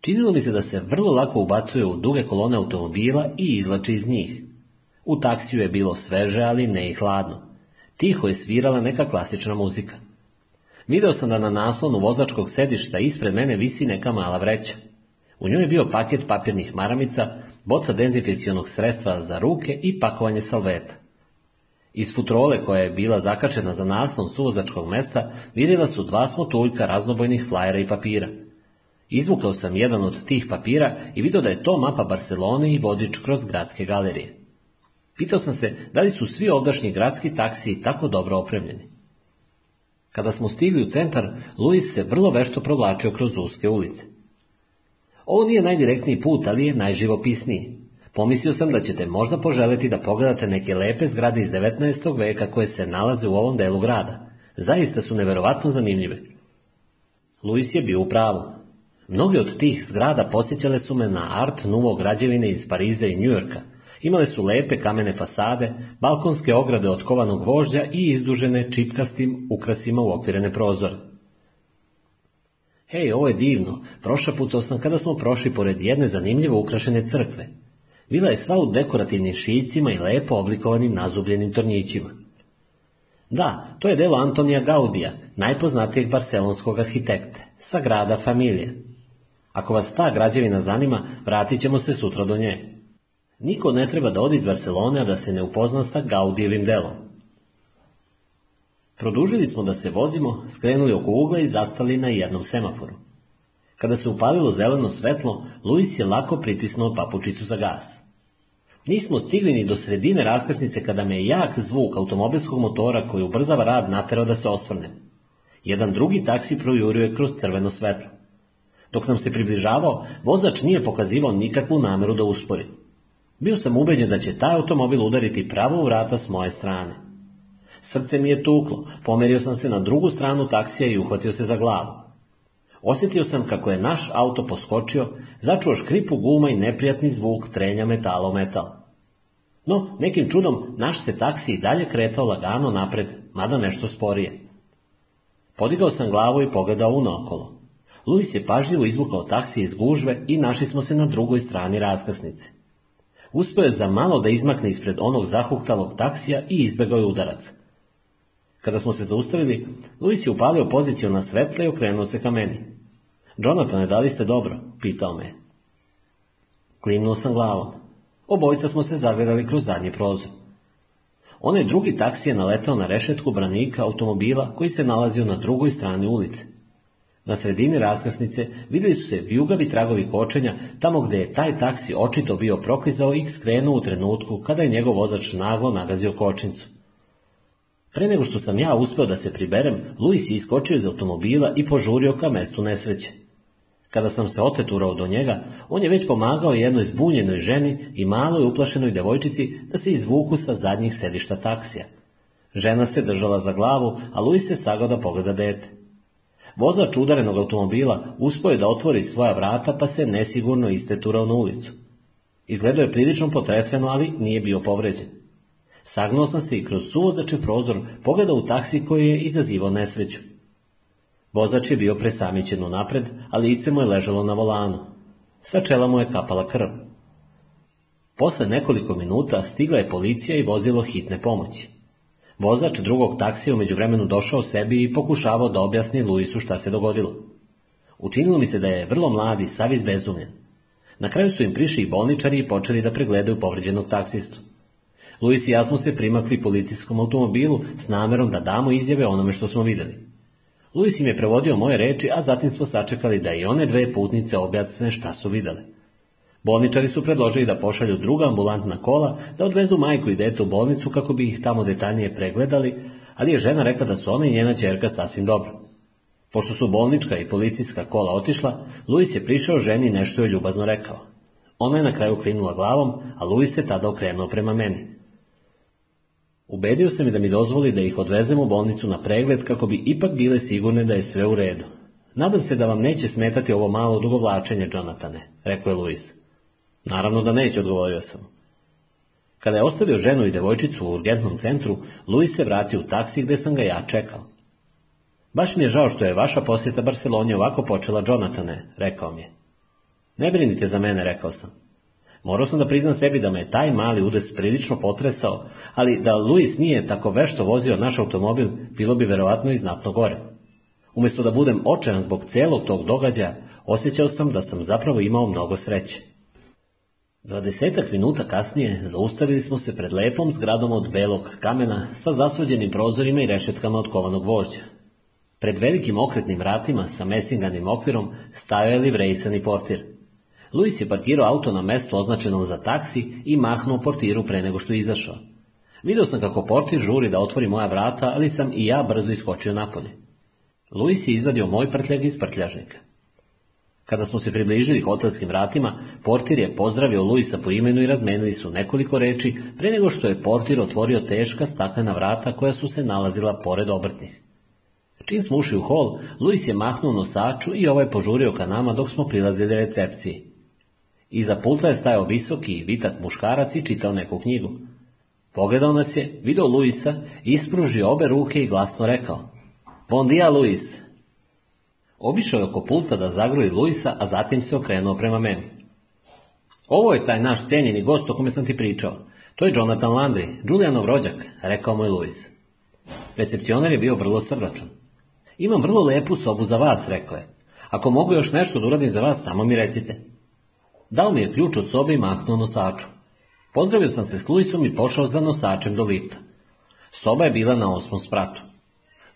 Činilo mi se da se vrlo lako ubacuje u duge kolone automobila i izlači iz njih. U taksiju je bilo sveže, ali ne i hladno. Tiho je svirala neka klasična muzika. Video sam da na naslonu vozačkog sedišta ispred mene visi neka mala vreća. U njoj je bio paket papirnih maramica, boca dezinfekcionog sredstva za ruke i pakovanje salveta. Iz futrole koja je bila zakačena za naslon suvozačkog mesta vidjela su dva smotuljka raznobojnih flajera i papira. Izvukao sam jedan od tih papira i vidio da je to mapa Barcelone i vodič kroz gradske galerije. Pitao sam se da li su svi ovdašnji gradski taksiji tako dobro opremljeni. Kada smo stigli u centar, Luis se vrlo vešto provlačio kroz uske ulice. Ovo nije najdirektniji put, ali je najživopisniji. Pomislio sam da ćete možda poželjeti da pogledate neke lepe zgrade iz 19. veka koje se nalaze u ovom delu grada. Zaista su neverovatno zanimljive. Luis je bio u pravu. Mnoge od tih zgrada posjećale su me na art Nouveau građevine iz Pariza i Njujorka. Imale su lepe kamene fasade, balkonske ograde od kovanog vožđa i izdužene čipkastim ukrasima u okvirene prozore. Hej, ovo je divno. puta sam kada smo prošli pored jedne zanimljivo ukrašene crkve bila je sva u dekorativnim šicima i lepo oblikovanim nazubljenim tornjićima. Da, to je delo Antonija Gaudija, najpoznatijeg barcelonskog arhitekte, sa grada Familije. Ako vas ta građevina zanima, vratit ćemo se sutra do nje. Niko ne treba da odi iz Barcelone, a da se ne upozna sa Gaudijevim delom. Produžili smo da se vozimo, skrenuli oko ugla i zastali na jednom semaforu. Kada se upalilo zeleno svetlo, Luis je lako pritisnuo papučicu za gas. Nismo stigli ni do sredine raskrsnice kada me je jak zvuk automobilskog motora koji ubrzava rad naterao da se osvrnem. Jedan drugi taksi projurio je kroz crveno svetlo. Dok nam se približavao, vozač nije pokazivao nikakvu nameru da uspori. Bio sam ubeđen da će taj automobil udariti pravo u vrata s moje strane. Srce mi je tuklo, pomerio sam se na drugu stranu taksija i uhvatio se za glavu. Osjetio sam kako je naš auto poskočio, začuo škripu guma i neprijatni zvuk trenja metala metal. No, nekim čudom, naš se taksi i dalje kretao lagano napred, mada nešto sporije. Podigao sam glavu i pogledao unokolo. Luis je pažljivo izvukao taksi iz gužve i našli smo se na drugoj strani raskasnice. Uspio je za malo da izmakne ispred onog zahuktalog taksija i izbegao je udarac. Kada smo se zaustavili, Luis je upalio poziciju na svetle i okrenuo se ka meni. Jonathan, da li ste dobro? Pitao me. Klimnuo sam glavom. Obojica smo se zagledali kroz zadnji prozor. Onaj drugi taksi je naletao na rešetku branika automobila koji se nalazio na drugoj strani ulice. Na sredini raskrsnice vidjeli su se vijugavi tragovi kočenja tamo gdje je taj taksi očito bio proklizao i skrenuo u trenutku kada je njegov vozač naglo nagazio kočnicu. Pre nego što sam ja uspeo da se priberem, Luis je iskočio iz automobila i požurio ka mestu nesreće. Kada sam se oteturao do njega, on je već pomagao jednoj zbunjenoj ženi i maloj uplašenoj devojčici da se izvuku sa zadnjih sedišta taksija. Žena se držala za glavu, a Luis se sagao da pogleda dete. Vozač udarenog automobila uspio je da otvori svoja vrata pa se nesigurno isteturao na ulicu. Izgledao je prilično potreseno, ali nije bio povređen. Sagnuo sam se i kroz suvozače prozor pogledao u taksi koji je izazivao nesreću. Vozač je bio u napred, a lice mu je ležalo na volanu. Sa čela mu je kapala krv. Posle nekoliko minuta stigla je policija i vozilo hitne pomoći. Vozač drugog taksija umeđu vremenu došao sebi i pokušavao da objasni Luisu šta se dogodilo. Učinilo mi se da je vrlo mladi, Savis bezumljen. Na kraju su im prišli i bolničari i počeli da pregledaju povređenog taksistu. Luis i ja smo se primakli policijskom automobilu s namerom da damo izjave onome što smo vidjeli. Luis im je prevodio moje reči, a zatim smo sačekali da i one dve putnice objasne šta su vidjele. Bolničari su predložili da pošalju druga ambulantna kola da odvezu majku i detu u bolnicu kako bi ih tamo detaljnije pregledali, ali je žena rekla da su ona i njena čerka sasvim dobro. Pošto su bolnička i policijska kola otišla, Luis je prišao ženi i nešto je ljubazno rekao. Ona je na kraju klinula glavom, a Luis se tada okrenuo prema meni. Ubedio se mi da mi dozvoli da ih odvezem u bolnicu na pregled kako bi ipak bile sigurne da je sve u redu. Nadam se da vam neće smetati ovo malo dugovlačenje, Jonatane, rekao je Luis. Naravno da neće, odgovorio sam. Kada je ostavio ženu i devojčicu u urgentnom centru, Luis se vratio u taksi gde sam ga ja čekao. Baš mi je žao što je vaša posjeta Barcelonije ovako počela, Jonatane, rekao mi je. Ne brinite za mene, rekao sam. Morao sam da priznam sebi da me taj mali udes prilično potresao, ali da Luis nije tako vešto vozio naš automobil, bilo bi verovatno i znatno gore. Umjesto da budem očajan zbog celog tog događaja, osjećao sam da sam zapravo imao mnogo sreće. Dvadesetak minuta kasnije zaustavili smo se pred lepom zgradom od belog kamena sa zasvođenim prozorima i rešetkama od kovanog vožđa. Pred velikim okretnim vratima sa mesinganim okvirom stajali je portir – Luis je parkirao auto na mesto označenom za taksi i mahnuo portiru pre nego što je izašao. Video sam kako portir žuri da otvori moja vrata, ali sam i ja brzo iskočio napolje. Luis je izvadio moj prtljag iz prtljažnika. Kada smo se približili hotelskim vratima, portir je pozdravio Luisa po imenu i razmenili su nekoliko reči pre nego što je portir otvorio teška staklena vrata koja su se nalazila pored obrtnih. Čim smo ušli u hol, Luis je mahnuo nosaču i ovaj požurio ka nama dok smo prilazili recepciji. Iza pulta je stajao visoki i vitak muškarac i čitao neku knjigu. Pogledao nas je, video Luisa, ispružio obe ruke i glasno rekao Bon dia, Luis! Obišao je oko pulta da zagroji Luisa, a zatim se okrenuo prema meni. Ovo je taj naš cijenjeni gost o kome sam ti pričao. To je Jonathan Landry, Julianov rođak, rekao mu je Luis. Recepcioner je bio vrlo srdačan. Imam vrlo lepu sobu za vas, rekao je. Ako mogu još nešto da uradim za vas, samo mi recite. Dao mi je ključ od sobe i mahnuo nosaču. Pozdravio sam se s Luisom i pošao za nosačem do lifta. Soba je bila na osmom spratu.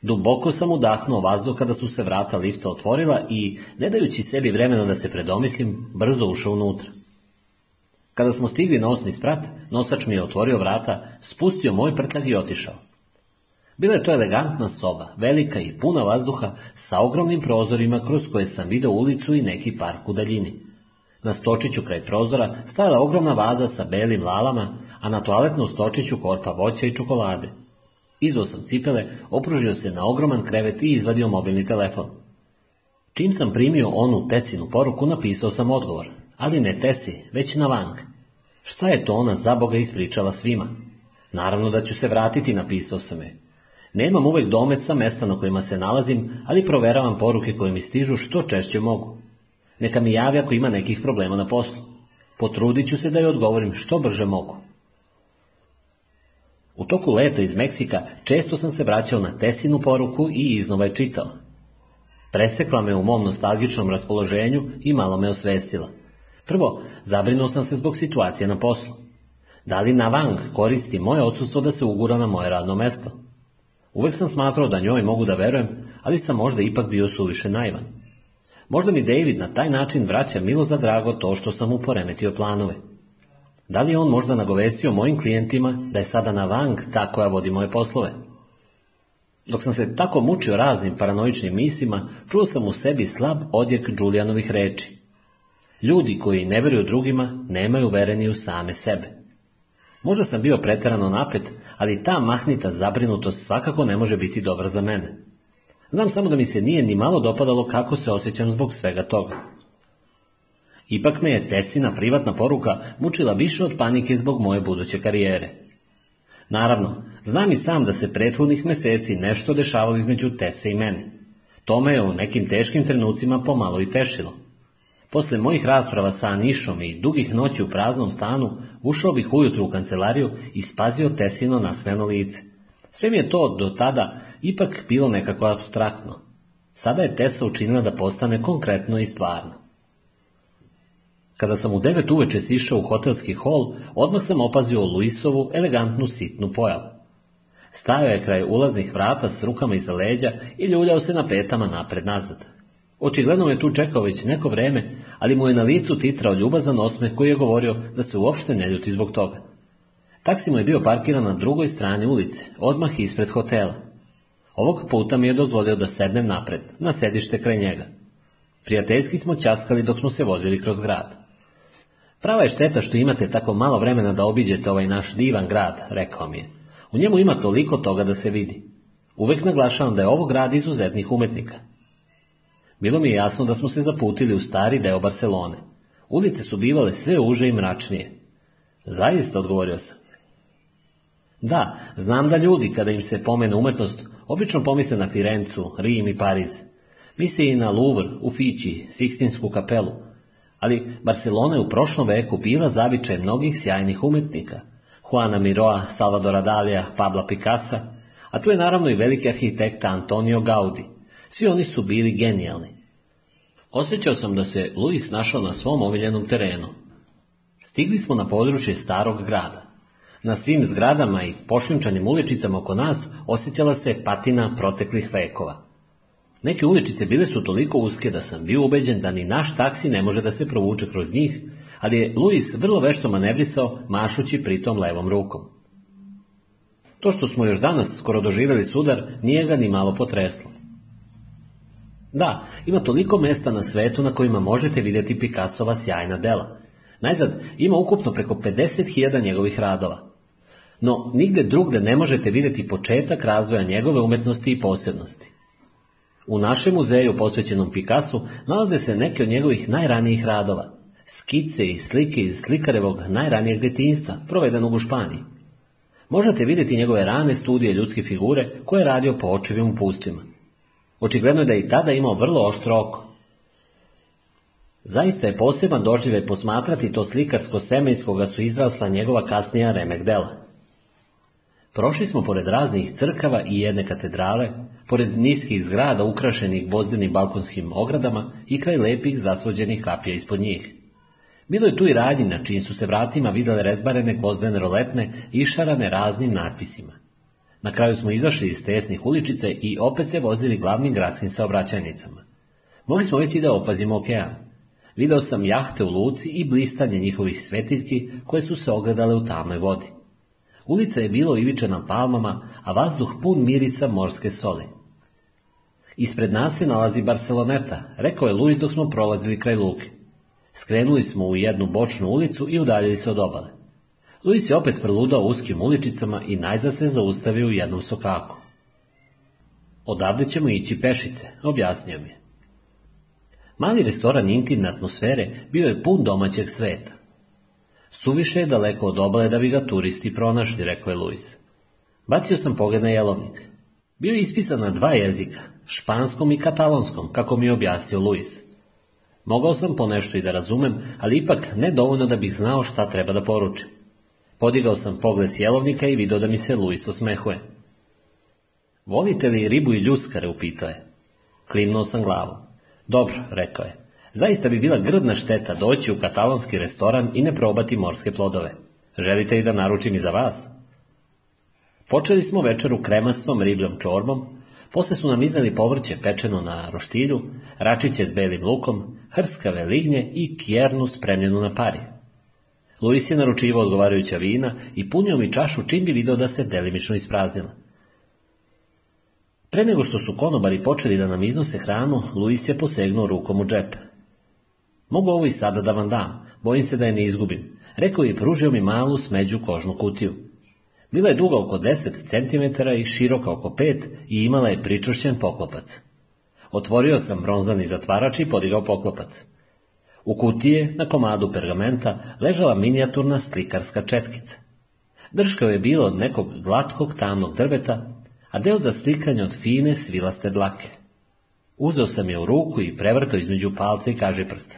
Duboko sam udahnuo vazduh kada su se vrata lifta otvorila i, ne dajući sebi vremena da se predomislim, brzo ušao unutra. Kada smo stigli na osmi sprat, nosač mi je otvorio vrata, spustio moj prtljag i otišao. Bila je to elegantna soba, velika i puna vazduha, sa ogromnim prozorima kroz koje sam vidio ulicu i neki park u daljini. Na stočiću kraj prozora stajala ogromna vaza sa belim lalama, a na toaletnom stočiću korpa voća i čokolade. Izo sam cipele, opružio se na ogroman krevet i izvadio mobilni telefon. Čim sam primio onu Tesinu poruku, napisao sam odgovor, ali ne Tesi, već na Vang. Šta je to ona za Boga ispričala svima? Naravno da ću se vratiti, napisao sam je. Nemam uvek domet sa mesta na kojima se nalazim, ali proveravam poruke koje mi stižu što češće mogu neka mi javi ako ima nekih problema na poslu. Potrudit ću se da joj odgovorim što brže mogu. U toku leta iz Meksika često sam se vraćao na Tesinu poruku i iznova je čitao. Presekla me u mom nostalgičnom raspoloženju i malo me osvestila. Prvo, zabrinuo sam se zbog situacije na poslu. Da li na van koristi moje odsustvo da se ugura na moje radno mesto? Uvek sam smatrao da njoj mogu da verujem, ali sam možda ipak bio suviše naivan. Možda mi David na taj način vraća milo za drago to što sam mu poremetio planove. Da li je on možda nagovestio mojim klijentima da je sada na Vang ta koja vodi moje poslove? Dok sam se tako mučio raznim paranoičnim mislima, čuo sam u sebi slab odjek Đulijanovih reči. Ljudi koji ne vjeruju drugima nemaju vereni u same sebe. Možda sam bio pretjerano napet, ali ta mahnita zabrinutost svakako ne može biti dobra za mene. Znam samo da mi se nije ni malo dopadalo kako se osjećam zbog svega toga. Ipak me je Tesina privatna poruka mučila više od panike zbog moje buduće karijere. Naravno, znam i sam da se prethodnih meseci nešto dešavalo između Tese i mene. To me je u nekim teškim trenucima pomalo i tešilo. Posle mojih rasprava sa Anišom i dugih noći u praznom stanu, ušao bih ujutru u kancelariju i spazio Tesino na sveno lice. Sve mi je to do tada ipak bilo nekako abstraktno. Sada je Tesa učinila da postane konkretno i stvarno. Kada sam u devet uveče sišao u hotelski hol, odmah sam opazio Luisovu elegantnu sitnu pojavu. Stajao je kraj ulaznih vrata s rukama iza leđa i ljuljao se na petama napred nazad. Očigledno je tu čekao već neko vreme, ali mu je na licu titrao ljubazan osmeh koji je govorio da se uopšte ne ljuti zbog toga. Taksi mu je bio parkiran na drugoj strani ulice, odmah ispred hotela. Ovog puta mi je dozvolio da sednem napred, na sedište kraj njega. Prijateljski smo časkali dok smo se vozili kroz grad. Prava je šteta što imate tako malo vremena da obiđete ovaj naš divan grad, rekao mi je. U njemu ima toliko toga da se vidi. Uvek naglašavam da je ovo grad izuzetnih umetnika. Bilo mi je jasno da smo se zaputili u stari deo Barcelone. Ulice su bivale sve uže i mračnije. Zaista, odgovorio sam. Da, znam da ljudi, kada im se pomene umetnost, obično pomisle na Firencu, Rim i Pariz. Misle i na Louvre, Ufići, Sikstinsku kapelu. Ali Barcelona je u prošlom veku bila zavičaj mnogih sjajnih umetnika. Juana Miroa, Salvadora Dalija, Pabla Picasa, a tu je naravno i veliki arhitekta Antonio Gaudi. Svi oni su bili genijalni. Osjećao sam da se Luis našao na svom omiljenom terenu. Stigli smo na područje starog grada. Na svim zgradama i pošljunčanim uličicama oko nas osjećala se patina proteklih vekova. Neke uličice bile su toliko uske da sam bio ubeđen da ni naš taksi ne može da se provuče kroz njih, ali je Luis vrlo vešto manevrisao mašući pritom levom rukom. To što smo još danas skoro doživjeli sudar nije ga ni malo potreslo. Da, ima toliko mesta na svetu na kojima možete vidjeti Picassova sjajna dela. Najzad ima ukupno preko 50.000 njegovih radova no nigde drugde ne možete vidjeti početak razvoja njegove umetnosti i posebnosti. U našem muzeju posvećenom Pikasu nalaze se neke od njegovih najranijih radova, skice i slike iz slikarevog najranijeg detinjstva, provedenog u Španiji. Možete vidjeti njegove rane studije ljudske figure koje je radio po očevim upustima. Očigledno je da je i tada imao vrlo oštro oko. Zaista je poseban doživljaj posmatrati to slikarsko seme iz su izrasla njegova kasnija remek dela. Prošli smo pored raznih crkava i jedne katedrale, pored niskih zgrada ukrašenih bozdenim balkonskim ogradama i kraj lepih zasvođenih kapija ispod njih. Bilo je tu i radnji na čijim su se vratima vidjele rezbarene gvozdene roletne i šarane raznim natpisima. Na kraju smo izašli iz tesnih uličice i opet se vozili glavnim gradskim saobraćajnicama. Mogli smo već i da opazimo okean. Video sam jahte u luci i blistanje njihovih svetiljki koje su se ogledale u tamnoj vodi. Ulica je bila uivičena palmama, a vazduh pun mirisa morske soli. Ispred nas se nalazi Barceloneta, rekao je Luis dok smo prolazili kraj luke. Skrenuli smo u jednu bočnu ulicu i udaljili se od obale. Luis je opet vrludao uskim uličicama i najza se zaustavio u jednom sokaku. Odavde ćemo ići pešice, objasnio mi je. Mali restoran intimne atmosfere bio je pun domaćeg sveta. Suviše je daleko od obale da bi ga turisti pronašli, rekao je Luis. Bacio sam pogled na jelovnik. Bio je ispisan na dva jezika, španskom i katalonskom, kako mi je objasnio Luis. Mogao sam ponešto i da razumem, ali ipak ne dovoljno da bih znao šta treba da poručim. Podigao sam pogled s jelovnika i vidio da mi se Luis osmehuje. Volite li ribu i ljuskare, upitao je. Klimnuo sam glavu. Dobro, rekao je. Zaista bi bila grdna šteta doći u katalonski restoran i ne probati morske plodove. Želite i da naručim i za vas? Počeli smo večeru kremastom ribljom čorbom, poslije su nam izneli povrće pečeno na roštilju, račiće s belim lukom, hrskave lignje i kjernu spremljenu na pari. Luis je naručivao odgovarajuća vina i punio mi čašu čim bi video da se delimično ispraznila. Pre nego što su konobari počeli da nam iznose hranu, Luis je posegnuo rukom u džep. Mogu ovo i sada da vam dam, bojim se da je ne izgubim, rekao je i pružio mi malu smeđu kožnu kutiju. Bila je duga oko 10 cm i široka oko 5 i imala je pričušćen poklopac. Otvorio sam bronzani zatvarač i podigao poklopac. U kutije, na komadu pergamenta, ležala minijaturna slikarska četkica. Drškao je bilo od nekog glatkog tamnog drveta, a deo za slikanje od fine svilaste dlake. Uzeo sam je u ruku i prevrtao između palca i kaže prsta.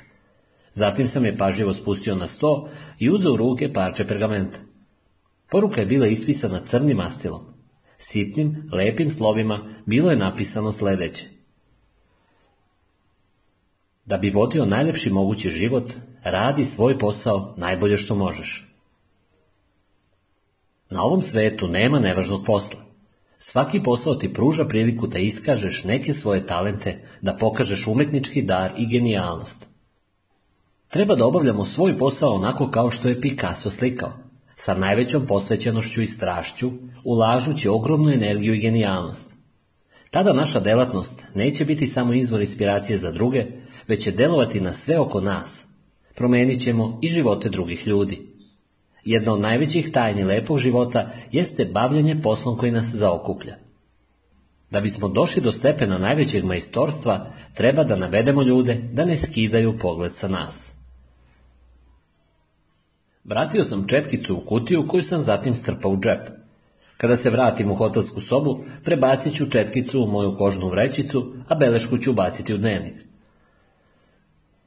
Zatim sam je pažljivo spustio na sto i uzeo u ruke parče pergamenta. Poruka je bila ispisana crnim astilom. Sitnim, lepim slovima bilo je napisano sljedeće. Da bi vodio najljepši mogući život, radi svoj posao najbolje što možeš. Na ovom svetu nema nevažnog posla. Svaki posao ti pruža priliku da iskažeš neke svoje talente, da pokažeš umetnički dar i genijalnost. Treba da obavljamo svoj posao onako kao što je Picasso slikao, sa najvećom posvećenošću i strašću, ulažući ogromnu energiju i genijalnost. Tada naša delatnost neće biti samo izvor inspiracije za druge, već će delovati na sve oko nas. Promenit ćemo i živote drugih ljudi. Jedna od najvećih tajni lepog života jeste bavljanje poslom koji nas zaokuplja. Da bismo došli do stepena najvećeg majstorstva, treba da navedemo ljude da ne skidaju pogled sa nas. Vratio sam četkicu u kutiju koju sam zatim strpao u džep. Kada se vratim u hotelsku sobu, prebacit ću četkicu u moju kožnu vrećicu, a belešku ću baciti u dnevnik.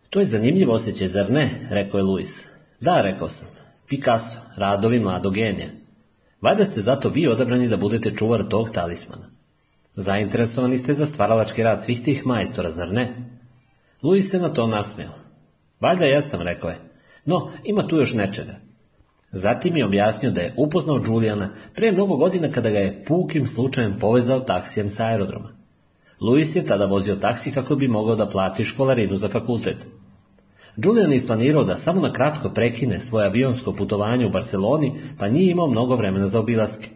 To je zanimljivo osjećaj, zar ne? rekao je Luis. Da, rekao sam. Picasso, radovi mladog genija. Valjda ste zato vi odabrani da budete čuvar tog talismana. Zainteresovani ste za stvaralački rad svih tih majstora, zar ne? Luis se na to nasmio. Valjda ja sam, rekao je. No, ima tu još nečega. Zatim je objasnio da je upoznao Julijana prije mnogo godina kada ga je pukim slučajem povezao taksijem sa aerodroma. Luis je tada vozio taksi kako bi mogao da plati školarinu za fakultet. Julian je isplanirao da samo na kratko prekine svoje avionsko putovanje u Barceloni, pa nije imao mnogo vremena za obilaske.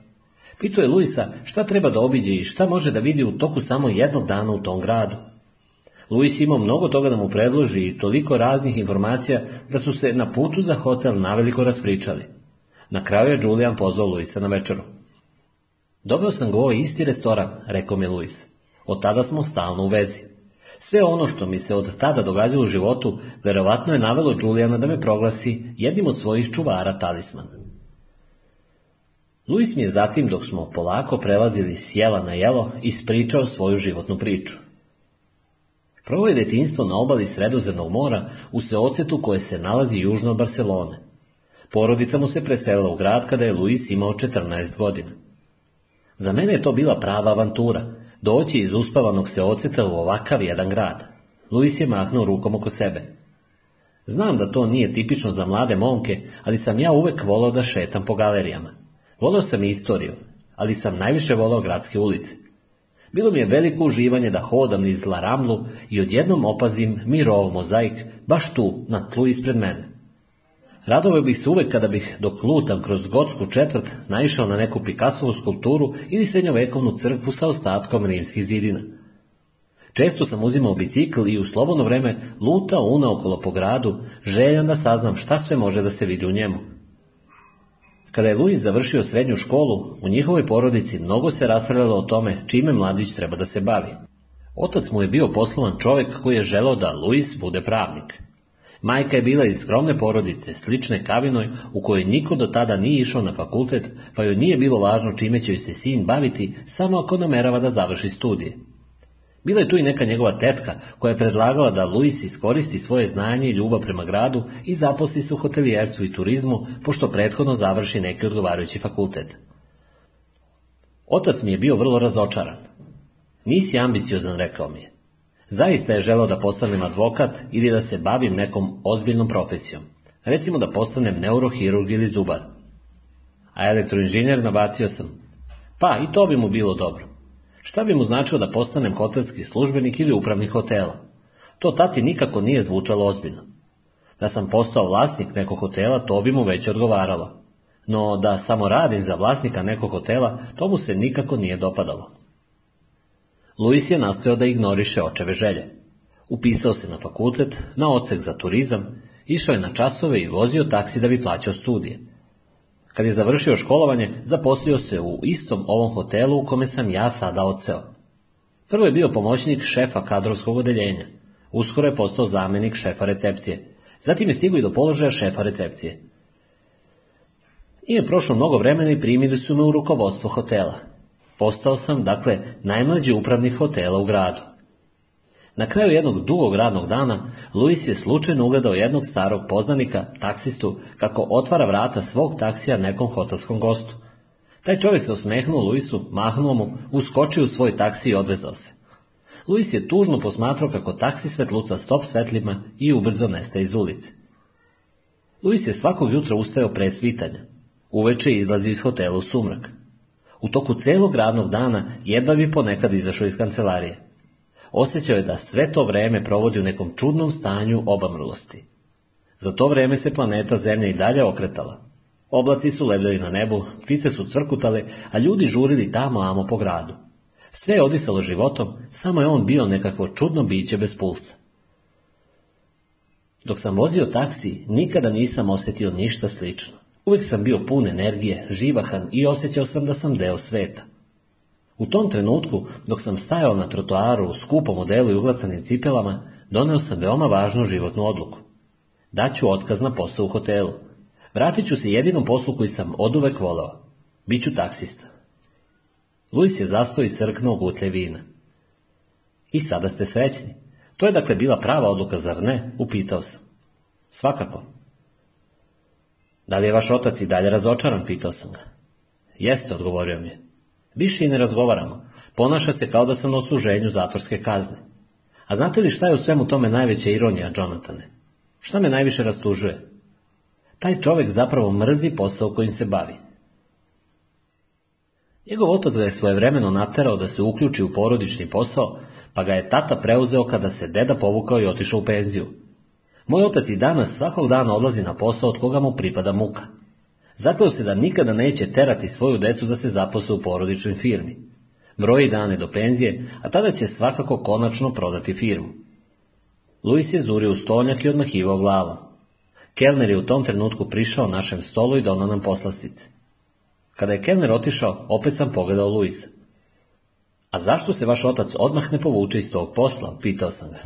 Pitao je Luisa šta treba da obiđe i šta može da vidi u toku samo jednog dana u tom gradu. Luis imao mnogo toga da mu predloži i toliko raznih informacija da su se na putu za hotel naveliko raspričali. Na kraju je Julian pozvao Luisa na večeru. Dobio sam govo ovaj isti restoran, rekao mi Luis. Od tada smo stalno u vezi. Sve ono što mi se od tada događalo u životu, verovatno je navelo Julijana da me proglasi jednim od svojih čuvara talisman. Luis mi je zatim, dok smo polako prelazili sjela na jelo, ispričao svoju životnu priču. Prvo je detinstvo na obali Sredozemnog mora u seocetu koje se nalazi južno od Barcelone. Porodica mu se preselila u grad kada je Luis imao 14 godina. Za mene je to bila prava avantura, doći iz uspavanog seoceta u ovakav jedan grad. Luis je mahnuo rukom oko sebe. Znam da to nije tipično za mlade momke, ali sam ja uvek volao da šetam po galerijama. Volao sam i istoriju, ali sam najviše volao gradske ulice. Bilo mi je veliko uživanje da hodam iz laramlu i odjednom opazim mirov mozaik baš tu, na tlu ispred mene. Radove bih se uvek kada bih dok lutam kroz gotsku četvrt naišao na neku pikasovu skulpturu ili srednjovekovnu crkvu sa ostatkom rimskih zidina. Često sam uzimao bicikl i u slobodno vreme lutao una okolo po gradu, da saznam šta sve može da se vidi u njemu. Kada je Luis završio srednju školu, u njihovoj porodici mnogo se raspravljalo o tome čime mladić treba da se bavi. Otac mu je bio poslovan čovjek koji je želao da Luis bude pravnik. Majka je bila iz skromne porodice, slične kavinoj, u kojoj niko do tada nije išao na fakultet, pa joj nije bilo važno čime će joj se sin baviti, samo ako namerava da završi studije. Bila je tu i neka njegova tetka koja je predlagala da Luis iskoristi svoje znanje i ljubav prema gradu i zaposli se u hotelijerstvu i turizmu, pošto prethodno završi neki odgovarajući fakultet. Otac mi je bio vrlo razočaran. Nisi ambiciozan, rekao mi je. Zaista je želao da postanem advokat ili da se bavim nekom ozbiljnom profesijom. Recimo da postanem neurohirurg ili zubar. A elektroinženjer nabacio sam. Pa, i to bi mu bilo dobro. Šta bi mu značilo da postanem hotelski službenik ili upravnik hotela? To tati nikako nije zvučalo ozbiljno. Da sam postao vlasnik nekog hotela, to bi mu već odgovaralo. No da samo radim za vlasnika nekog hotela, to mu se nikako nije dopadalo. Luis je nastojao da ignoriše očeve želje. Upisao se na fakultet, na odsek za turizam, išao je na časove i vozio taksi da bi plaćao studije. Kad je završio školovanje, zaposlio se u istom ovom hotelu u kome sam ja sada odseo. Prvo je bio pomoćnik šefa kadrovskog odeljenja. Uskoro je postao zamjenik šefa recepcije. Zatim je stigo i do položaja šefa recepcije. I je prošlo mnogo vremena i primili su me u rukovodstvo hotela. Postao sam, dakle, najmlađi upravnik hotela u gradu. Na kraju jednog dugog radnog dana, Luis je slučajno ugledao jednog starog poznanika, taksistu, kako otvara vrata svog taksija nekom hotelskom gostu. Taj čovjek se osmehnuo Luisu, mahnuo mu, uskočio u svoj taksi i odvezao se. Luis je tužno posmatrao kako taksi svetluca stop svetlima i ubrzo nestaje iz ulice. Luis je svakog jutra ustajao pre svitanja. Uveče je izlazio iz hotela u sumrak. U toku celog radnog dana jedva bi ponekad izašao iz kancelarije osjećao je da sve to vreme provodi u nekom čudnom stanju obamrlosti. Za to vreme se planeta Zemlja i dalje okretala. Oblaci su lebljali na nebu, ptice su crkutale, a ljudi žurili tamo amo po gradu. Sve je odisalo životom, samo je on bio nekakvo čudno biće bez pulsa. Dok sam vozio taksi, nikada nisam osjetio ništa slično. Uvijek sam bio pun energije, živahan i osjećao sam da sam deo sveta. U tom trenutku, dok sam stajao na trotoaru u skupom modelu i uglacanim cipelama, doneo sam veoma važnu životnu odluku. Daću otkaz na posao u hotelu. Vratit ću se jedinom poslu koji sam oduvek voleo. Biću taksista. Luis je zastao i srknuo gutlje vina. I sada ste srećni. To je dakle bila prava odluka, zar ne? Upitao sam. Svakako. Da li je vaš otac i dalje razočaran? Pitao sam ga. Jeste, odgovorio mi je. Više i ne razgovaramo. Ponaša se kao da sam na odsluženju zatvorske kazne. A znate li šta je u svemu tome najveća ironija, Jonatane? Šta me najviše rastužuje? Taj čovjek zapravo mrzi posao kojim se bavi. Njegov otac ga je svojevremeno naterao da se uključi u porodični posao, pa ga je tata preuzeo kada se deda povukao i otišao u penziju. Moj otac i danas svakog dana odlazi na posao od koga mu pripada muka. Zakleo se da nikada neće terati svoju decu da se zaposle u porodičnoj firmi. Broji dane do penzije, a tada će svakako konačno prodati firmu. Luis je zurio u stolnjak i odmahivao glavom. Kelner je u tom trenutku prišao našem stolu i donao nam poslastice. Kada je Kelner otišao, opet sam pogledao Luisa. A zašto se vaš otac odmah ne povuče iz tog posla? Pitao sam ga.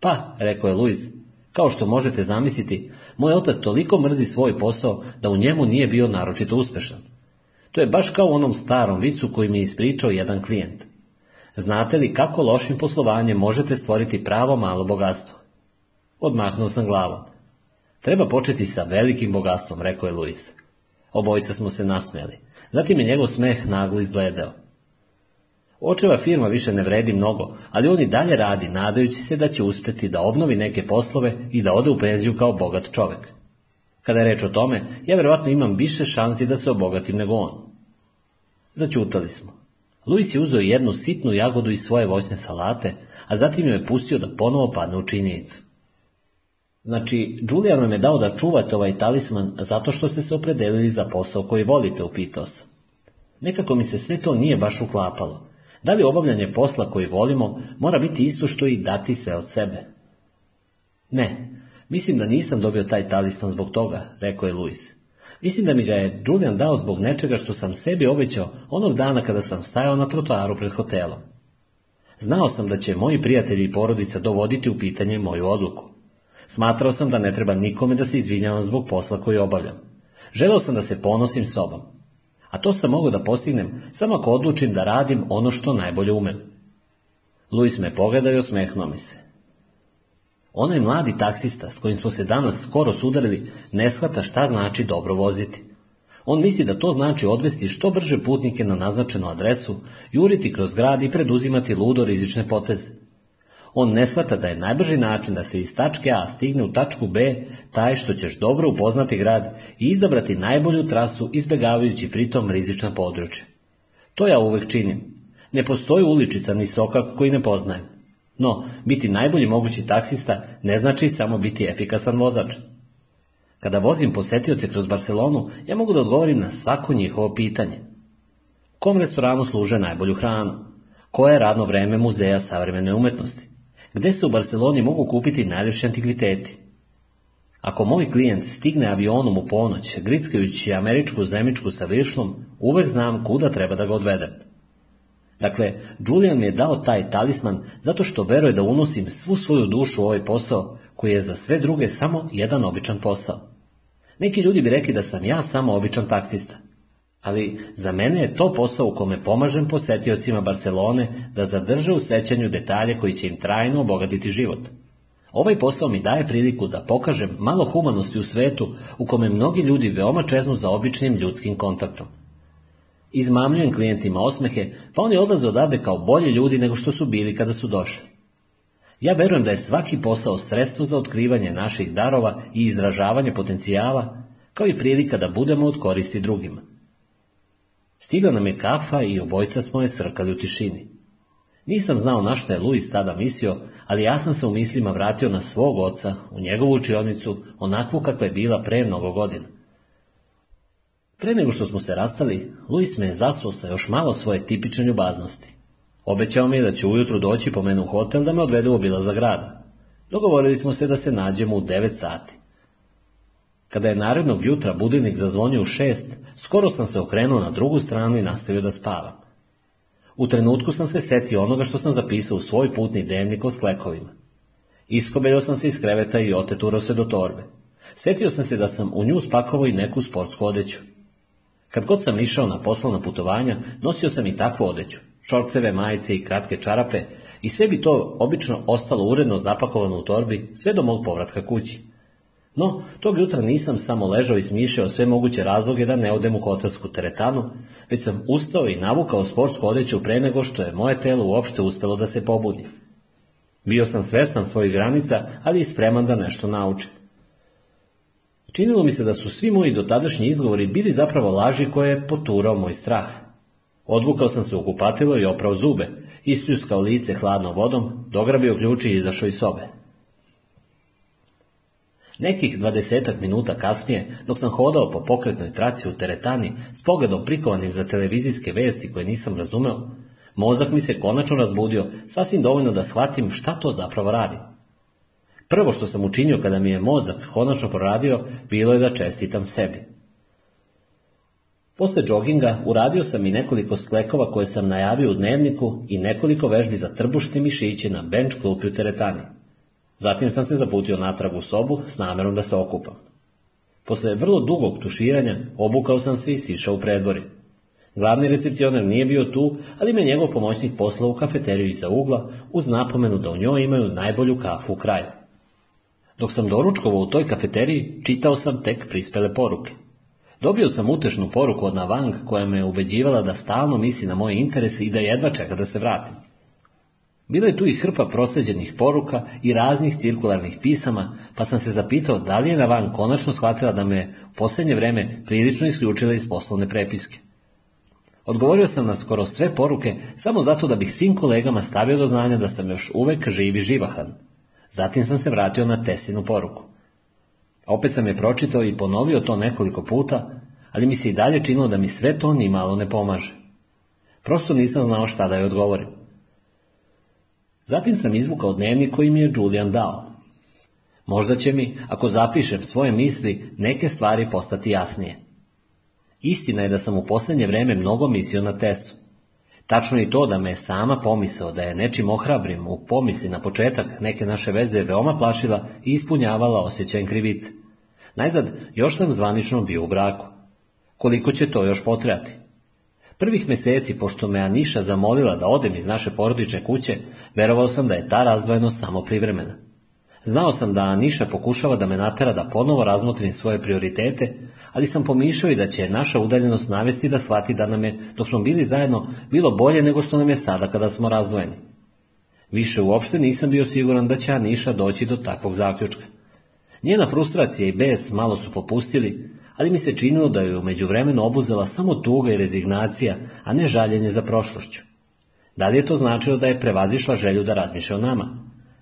Pa, rekao je Luis, kao što možete zamisliti, moj otac toliko mrzi svoj posao da u njemu nije bio naročito uspešan. To je baš kao u onom starom vicu koji mi je ispričao jedan klijent. Znate li kako lošim poslovanjem možete stvoriti pravo malo bogatstvo? Odmahnuo sam glavom. Treba početi sa velikim bogatstvom, rekao je Luis. Obojica smo se nasmjeli, Zatim je njegov smeh naglo izgledao Očeva firma više ne vredi mnogo, ali on i dalje radi nadajući se da će uspjeti da obnovi neke poslove i da ode u penziju kao bogat čovek. Kada je reč o tome, ja vjerojatno imam više šansi da se obogatim nego on. Začutali smo. Luis je uzeo jednu sitnu jagodu iz svoje voćne salate, a zatim ju je pustio da ponovo padne u činjenicu. Znači, Julian vam je dao da čuvate ovaj talisman zato što ste se opredelili za posao koji volite, upitao sam. Nekako mi se sve to nije baš uklapalo, da li obavljanje posla koji volimo mora biti isto što i dati sve od sebe? Ne, mislim da nisam dobio taj talisman zbog toga, rekao je Luis. Mislim da mi ga je Julian dao zbog nečega što sam sebi obećao onog dana kada sam stajao na trotoaru pred hotelom. Znao sam da će moji prijatelji i porodica dovoditi u pitanje moju odluku. Smatrao sam da ne treba nikome da se izvinjavam zbog posla koji obavljam. Želeo sam da se ponosim sobom a to sam mogu da postignem samo ako odlučim da radim ono što najbolje umem. Luis me pogledao i osmehnuo mi se. Onaj mladi taksista s kojim smo se danas skoro sudarili ne shvata šta znači dobro voziti. On misli da to znači odvesti što brže putnike na naznačenu adresu, juriti kroz grad i preduzimati ludo rizične poteze. On ne shvata da je najbrži način da se iz tačke A stigne u tačku B taj što ćeš dobro upoznati grad i izabrati najbolju trasu izbjegavajući pritom rizična područja. To ja uvek činim. Ne postoji uličica ni sokak koji ne poznajem. No, biti najbolji mogući taksista ne znači samo biti efikasan vozač. Kada vozim posetioce kroz Barcelonu, ja mogu da odgovorim na svako njihovo pitanje. Kom restoranu služe najbolju hranu? Koje je radno vreme muzeja savremene umetnosti? gdje se u Barceloni mogu kupiti najljepši antikviteti. Ako moj klijent stigne avionom u ponoć, grickajući američku zemičku sa uvijek uvek znam kuda treba da ga odvedem. Dakle, Julian mi je dao taj talisman zato što veruje da unosim svu svoju dušu u ovaj posao, koji je za sve druge samo jedan običan posao. Neki ljudi bi rekli da sam ja samo običan taksista ali za mene je to posao u kome pomažem posetiocima Barcelone da zadrže u sećanju detalje koji će im trajno obogatiti život. Ovaj posao mi daje priliku da pokažem malo humanosti u svetu u kome mnogi ljudi veoma čeznu za običnim ljudskim kontaktom. Izmamljujem klijentima osmehe, pa oni odlaze odavde kao bolji ljudi nego što su bili kada su došli. Ja verujem da je svaki posao sredstvo za otkrivanje naših darova i izražavanje potencijala, kao i prilika da budemo od koristi drugima. Stigla nam je kafa i obojca smo je srkali u tišini. Nisam znao na šta je Luis tada mislio, ali ja sam se u mislima vratio na svog oca, u njegovu učionicu, onakvu kakva je bila pre mnogo godina. Pre nego što smo se rastali, Luis me je zasuo sa još malo svoje tipične ljubaznosti. Obećao mi je da će ujutru doći po mene u hotel da me odvede u za grada. Dogovorili smo se da se nađemo u 9 sati. Kada je narednog jutra budilnik zazvonio u šest, skoro sam se okrenuo na drugu stranu i nastavio da spavam. U trenutku sam se setio onoga što sam zapisao u svoj putni dnevnik o sklekovima. Iskobelio sam se iz kreveta i oteturao se do torbe. Setio sam se da sam u nju spakovao i neku sportsku odeću. Kad god sam išao na poslovna putovanja, nosio sam i takvu odeću, šorceve, majice i kratke čarape, i sve bi to obično ostalo uredno zapakovano u torbi sve do mog povratka kući. No, tog jutra nisam samo ležao i smišljao sve moguće razloge da ne odem u hotelsku teretanu, već sam ustao i navukao sportsku odeću pre nego što je moje telo uopšte uspelo da se pobudi. Bio sam svestan svojih granica, ali i spreman da nešto naučim. Činilo mi se da su svi moji dotadašnji izgovori bili zapravo laži koje je poturao moj strah. Odvukao sam se u kupatilo i oprao zube, ispljuskao lice hladnom vodom, dograbio ključi i izašao iz sobe. Nekih dvadesetak minuta kasnije, dok sam hodao po pokretnoj traci u teretani s pogledom prikovanim za televizijske vesti koje nisam razumeo, mozak mi se konačno razbudio sasvim dovoljno da shvatim šta to zapravo radi. Prvo što sam učinio kada mi je mozak konačno proradio, bilo je da čestitam sebi. Posle džoginga uradio sam i nekoliko sklekova koje sam najavio u dnevniku i nekoliko vežbi za trbušne mišiće na bench klupi teretani. Zatim sam se zaputio natrag u sobu s namjerom da se okupam. Posle vrlo dugog tuširanja obukao sam se i sišao u predvori. Glavni recepcioner nije bio tu, ali me njegov pomoćnik poslao u kafeteriju iza ugla uz napomenu da u njoj imaju najbolju kafu u kraju. Dok sam doručkovao u toj kafeteriji, čitao sam tek prispele poruke. Dobio sam utešnu poruku od Navang koja me je ubeđivala da stalno misli na moje interese i da jedva čeka da se vratim. Bilo je tu i hrpa prosjeđenih poruka i raznih cirkularnih pisama, pa sam se zapitao da li je na van konačno shvatila da me u posljednje vreme prilično isključila iz poslovne prepiske. Odgovorio sam na skoro sve poruke samo zato da bih svim kolegama stavio do znanja da sam još uvek živi živahan. Zatim sam se vratio na Tesinu poruku. Opet sam je pročitao i ponovio to nekoliko puta, ali mi se i dalje činilo da mi sve to ni malo ne pomaže. Prosto nisam znao šta da joj odgovorim. Zatim sam izvukao dnevnik koji mi je Julian dao. Možda će mi, ako zapišem svoje misli, neke stvari postati jasnije. Istina je da sam u posljednje vreme mnogo mislio na Tesu. Tačno i to da me je sama pomisao da je nečim ohrabrim u pomisli na početak neke naše veze veoma plašila i ispunjavala osjećajem krivice. Najzad, još sam zvanično bio u braku. Koliko će to još potrebati? Prvih mjeseci, pošto me Aniša zamolila da odem iz naše porodične kuće, verovao sam da je ta razdvojenost samo privremena. Znao sam da Aniša pokušava da me natera da ponovo razmotrim svoje prioritete, ali sam pomišljao i da će naša udaljenost navesti da shvati da nam je, dok smo bili zajedno, bilo bolje nego što nam je sada kada smo razdvojeni. Više uopšte nisam bio siguran da će Aniša doći do takvog zaključka. Njena frustracija i bes malo su popustili, ali mi se činilo da je u vremenu obuzela samo tuga i rezignacija, a ne žaljenje za prošlošću. Da li je to značilo da je prevazišla želju da razmišlja o nama?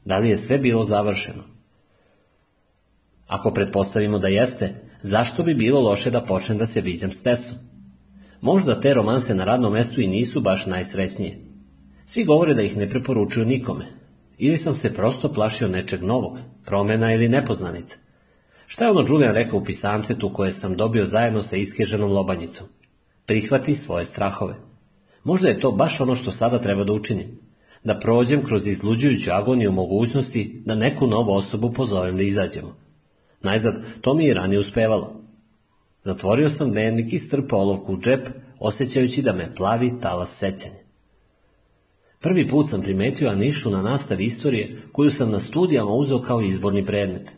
Da li je sve bilo završeno? Ako pretpostavimo da jeste, zašto bi bilo loše da počnem da se viđam s Tesom? Možda te romanse na radnom mestu i nisu baš najsrećnije. Svi govore da ih ne preporučuju nikome. Ili sam se prosto plašio nečeg novog, promjena ili nepoznanica. Šta je ono Julian rekao u pisamcetu koje sam dobio zajedno sa iskeženom lobanjicom? Prihvati svoje strahove. Možda je to baš ono što sada treba da učinim. Da prođem kroz izluđujuću agoniju mogućnosti da neku novu osobu pozovem da izađemo. Najzad, to mi je ranije uspevalo. Zatvorio sam dnevnik i strpao olovku u džep, osjećajući da me plavi talas sećanja. Prvi put sam primetio Anišu na nastavi istorije, koju sam na studijama uzeo kao izborni predmet.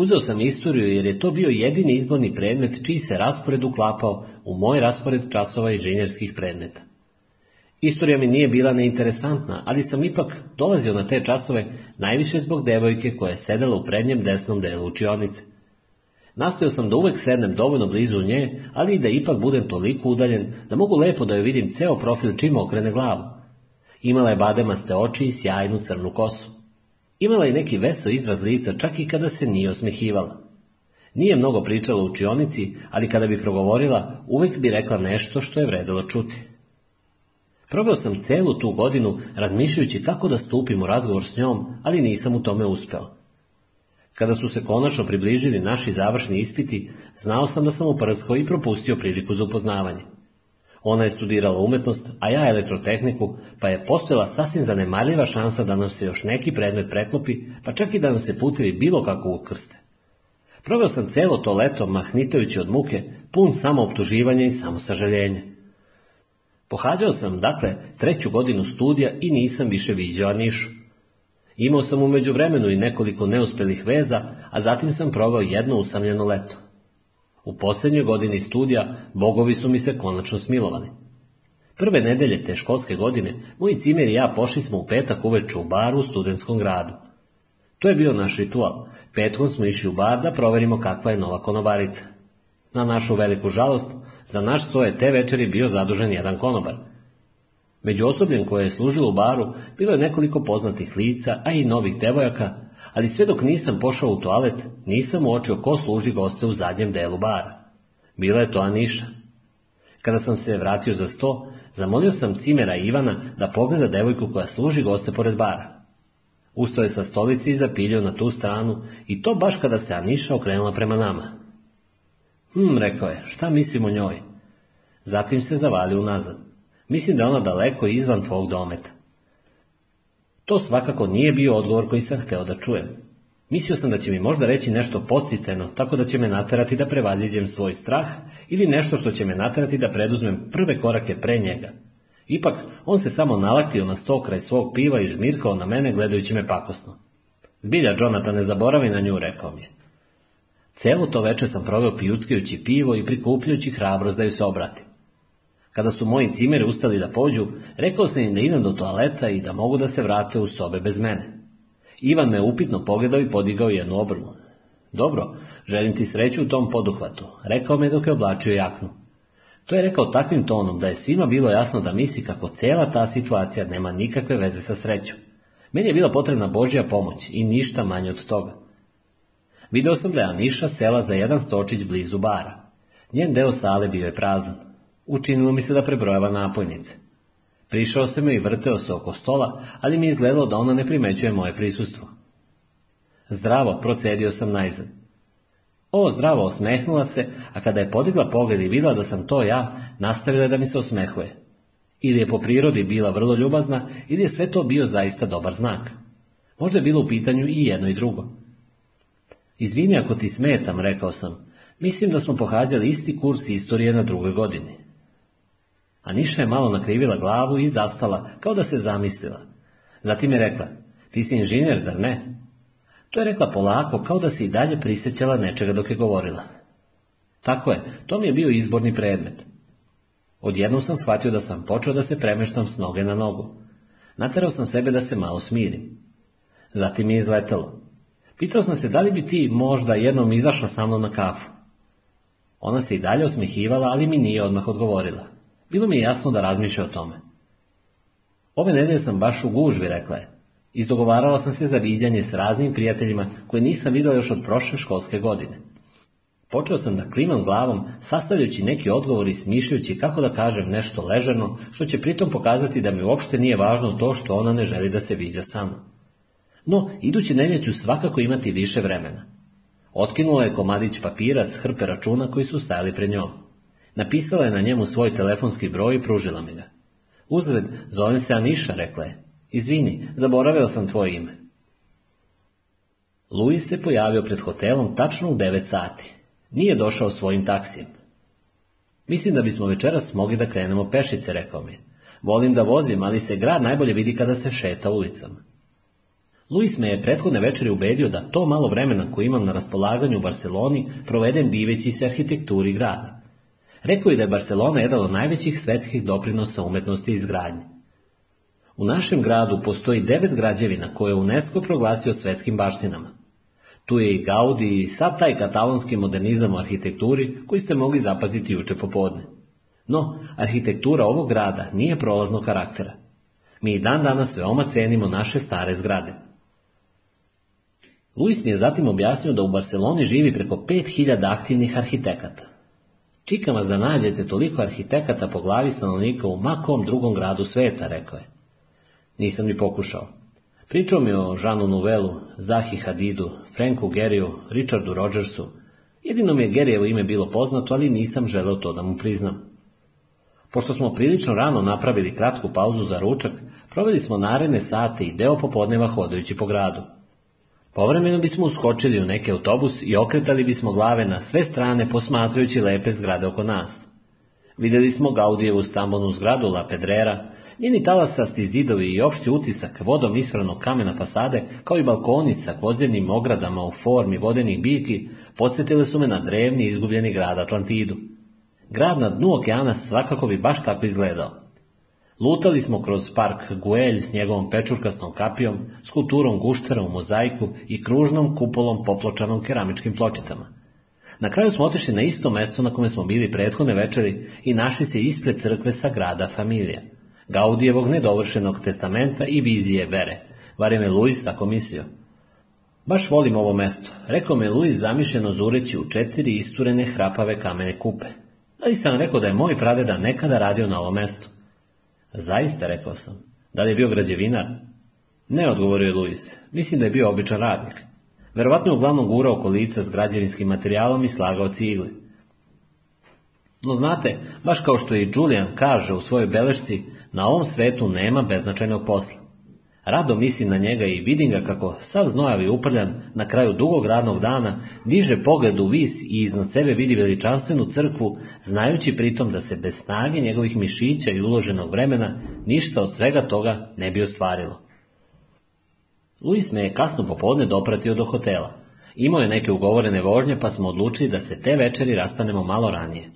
Uzeo sam istoriju jer je to bio jedini izborni predmet čiji se raspored uklapao u moj raspored časova inženjerskih predmeta. Istorija mi nije bila neinteresantna, ali sam ipak dolazio na te časove najviše zbog devojke koja je sedela u prednjem desnom delu učionice. Nastojao sam da uvek sednem dovoljno blizu nje, ali i da ipak budem toliko udaljen da mogu lepo da joj vidim ceo profil čim okrene glavu. Imala je bademaste oči i sjajnu crnu kosu. Imala je neki veso izraz lica čak i kada se nije osmehivala. Nije mnogo pričala u učionici, ali kada bi progovorila, uvek bi rekla nešto što je vredilo čuti. Proveo sam celu tu godinu razmišljajući kako da stupim u razgovor s njom, ali nisam u tome uspeo. Kada su se konačno približili naši završni ispiti, znao sam da sam uprskao i propustio priliku za upoznavanje. Ona je studirala umetnost, a ja elektrotehniku, pa je postojala sasvim zanemarljiva šansa da nam se još neki predmet preklopi, pa čak i da nam se putevi bilo kako ukrste. Proveo sam celo to leto mahnitajući od muke, pun samo optuživanje i sažaljenja. Pohađao sam, dakle, treću godinu studija i nisam više viđao Nišu. Imao sam umeđu vremenu i nekoliko neuspelih veza, a zatim sam probao jedno usamljeno leto. U posljednjoj godini studija bogovi su mi se konačno smilovali. Prve nedelje te školske godine moji cimer i ja pošli smo u petak uveče u bar u studentskom gradu. To je bio naš ritual. Petkom smo išli u bar da proverimo kakva je nova konobarica. Na našu veliku žalost, za naš sto je te večeri bio zadužen jedan konobar. Među osobljem koje je služilo u baru bilo je nekoliko poznatih lica, a i novih devojaka ali sve dok nisam pošao u toalet, nisam uočio ko služi goste u zadnjem delu bara. Bila je to Aniša. Kada sam se vratio za sto, zamolio sam Cimera Ivana da pogleda devojku koja služi goste pored bara. Ustao je sa stolici i zapilio na tu stranu, i to baš kada se Aniša okrenula prema nama. Hm, rekao je, šta mislim o njoj? Zatim se zavalio nazad. — Mislim da je ona daleko izvan tvog dometa. To svakako nije bio odgovor koji sam hteo da čujem. Mislio sam da će mi možda reći nešto podsticeno, tako da će me naterati da prevaziđem svoj strah ili nešto što će me naterati da preduzmem prve korake pre njega. Ipak, on se samo nalaktio na sto kraj svog piva i žmirkao na mene gledajući me pakosno. Zbilja, Jonathan, ne zaboravi na nju, rekao mi je. Celo to večer sam proveo pijuckajući pivo i prikupljajući hrabrost da ju se obratim. Kada su moji cimeri ustali da pođu, rekao sam im da idem do toaleta i da mogu da se vrate u sobe bez mene. Ivan me upitno pogledao i podigao jednu obrnu. Dobro, želim ti sreću u tom poduhvatu, rekao me dok je oblačio jaknu. To je rekao takvim tonom da je svima bilo jasno da misli kako cijela ta situacija nema nikakve veze sa srećom. Meni je bila potrebna Božja pomoć i ništa manje od toga. Video sam da je Aniša sela za jedan stočić blizu bara. Njen deo sale bio je prazan. Učinilo mi se da prebrojava napojnice. Prišao sam joj i vrteo se oko stola, ali mi je izgledalo da ona ne primećuje moje prisustvo. Zdravo, procedio sam najzad. O, zdravo, osmehnula se, a kada je podigla pogled i vidjela da sam to ja, nastavila je da mi se osmehuje. Ili je po prirodi bila vrlo ljubazna, ili je sve to bio zaista dobar znak. Možda je bilo u pitanju i jedno i drugo. Izvini ako ti smetam, rekao sam. Mislim da smo pohađali isti kurs istorije na drugoj godini a Niša je malo nakrivila glavu i zastala, kao da se zamislila. Zatim je rekla, ti si inženjer, zar ne? To je rekla polako, kao da se i dalje prisjećala nečega dok je govorila. Tako je, to mi je bio izborni predmet. Odjednom sam shvatio da sam počeo da se premeštam s noge na nogu. Naterao sam sebe da se malo smirim. Zatim je izletelo. Pitao sam se da li bi ti možda jednom izašla sa mnom na kafu. Ona se i dalje osmehivala, ali mi nije odmah odgovorila. Bilo mi je jasno da razmišlja o tome. Ove nedelje sam baš u gužvi, rekla je. Izdogovarala sam se za viđanje s raznim prijateljima koje nisam vidjela još od prošle školske godine. Počeo sam da klimam glavom, sastavljajući neki odgovor i smišljajući kako da kažem nešto ležerno, što će pritom pokazati da mi uopšte nije važno to što ona ne želi da se viđa sa mnom. No, idući nedelje ću svakako imati više vremena. Otkinula je komadić papira s hrpe računa koji su stajali pred njom. Napisala je na njemu svoj telefonski broj i pružila mi ga. Uzved, zovem se Aniša, rekla je. Izvini, zaboravio sam tvoje ime. Luis se pojavio pred hotelom tačno u 9 sati. Nije došao svojim taksijem. Mislim da bismo večeras mogli da krenemo pešice, rekao mi. Volim da vozim, ali se grad najbolje vidi kada se šeta ulicama. Luis me je prethodne večeri ubedio da to malo vremena koje imam na raspolaganju u Barceloni provedem diveći se arhitekturi grada. Rekao je da je Barcelona jedan od najvećih svetskih doprinosa umetnosti i izgradnje. U našem gradu postoji devet građevina koje je UNESCO proglasio svetskim baštinama. Tu je i Gaudi i sav taj katalonski modernizam u arhitekturi koji ste mogli zapaziti juče popodne. No, arhitektura ovog grada nije prolaznog karaktera. Mi i dan danas veoma cenimo naše stare zgrade. Luis mi je zatim objasnio da u Barceloni živi preko 5000 aktivnih arhitekata, Čikam vas da nađete toliko arhitekata po glavi stanovnika u makom drugom gradu sveta, rekao je. Nisam ni pokušao. Pričao mi o Žanu Nuvelu, Zahi Hadidu, Franku Geriju, Richardu Rogersu. Jedino mi je Gerijevo ime bilo poznato, ali nisam želeo to da mu priznam. Pošto smo prilično rano napravili kratku pauzu za ručak, proveli smo naredne sate i deo popodneva hodajući po gradu. Povremeno bismo uskočili u neki autobus i okretali bismo glave na sve strane posmatrajući lepe zgrade oko nas. Vidjeli smo Gaudijevu stambonu zgradu La Pedrera, njeni talasasti zidovi i opšti utisak vodom ispravnog kamena fasade, kao i balkoni sa kvozdjenim ogradama u formi vodenih biljki, podsjetili su me na drevni izgubljeni grad Atlantidu. Grad na dnu okeana svakako bi baš tako izgledao. Lutali smo kroz park Guelj s njegovom pečurkasnom kapijom, kulturom guštera u mozaiku i kružnom kupolom popločanom keramičkim pločicama. Na kraju smo otišli na isto mesto na kome smo bili prethodne večeri i našli se ispred crkve sa grada Familija, Gaudijevog nedovršenog testamenta i vizije vere. varim je Luis tako mislio. Baš volim ovo mesto, rekao me Luis zamišljeno zureći u četiri isturene hrapave kamene kupe. Ali sam rekao da je moj pradeda nekada radio na ovom mestu. Zaista, rekao sam. Da li je bio građevinar? Ne, odgovorio je Luis. Mislim da je bio običan radnik. Verovatno je uglavnom gurao kolica s građevinskim materijalom i slagao cigle. No znate, baš kao što i Julian kaže u svojoj belešci, na ovom svetu nema beznačajnog posla. Rado mislim na njega i vidim ga kako sav znojav i uprljan na kraju dugog radnog dana diže pogled u vis i iznad sebe vidi veličanstvenu crkvu, znajući pritom da se bez snage njegovih mišića i uloženog vremena ništa od svega toga ne bi ostvarilo. Luis me je kasno popodne dopratio do hotela. Imao je neke ugovorene vožnje pa smo odlučili da se te večeri rastanemo malo ranije.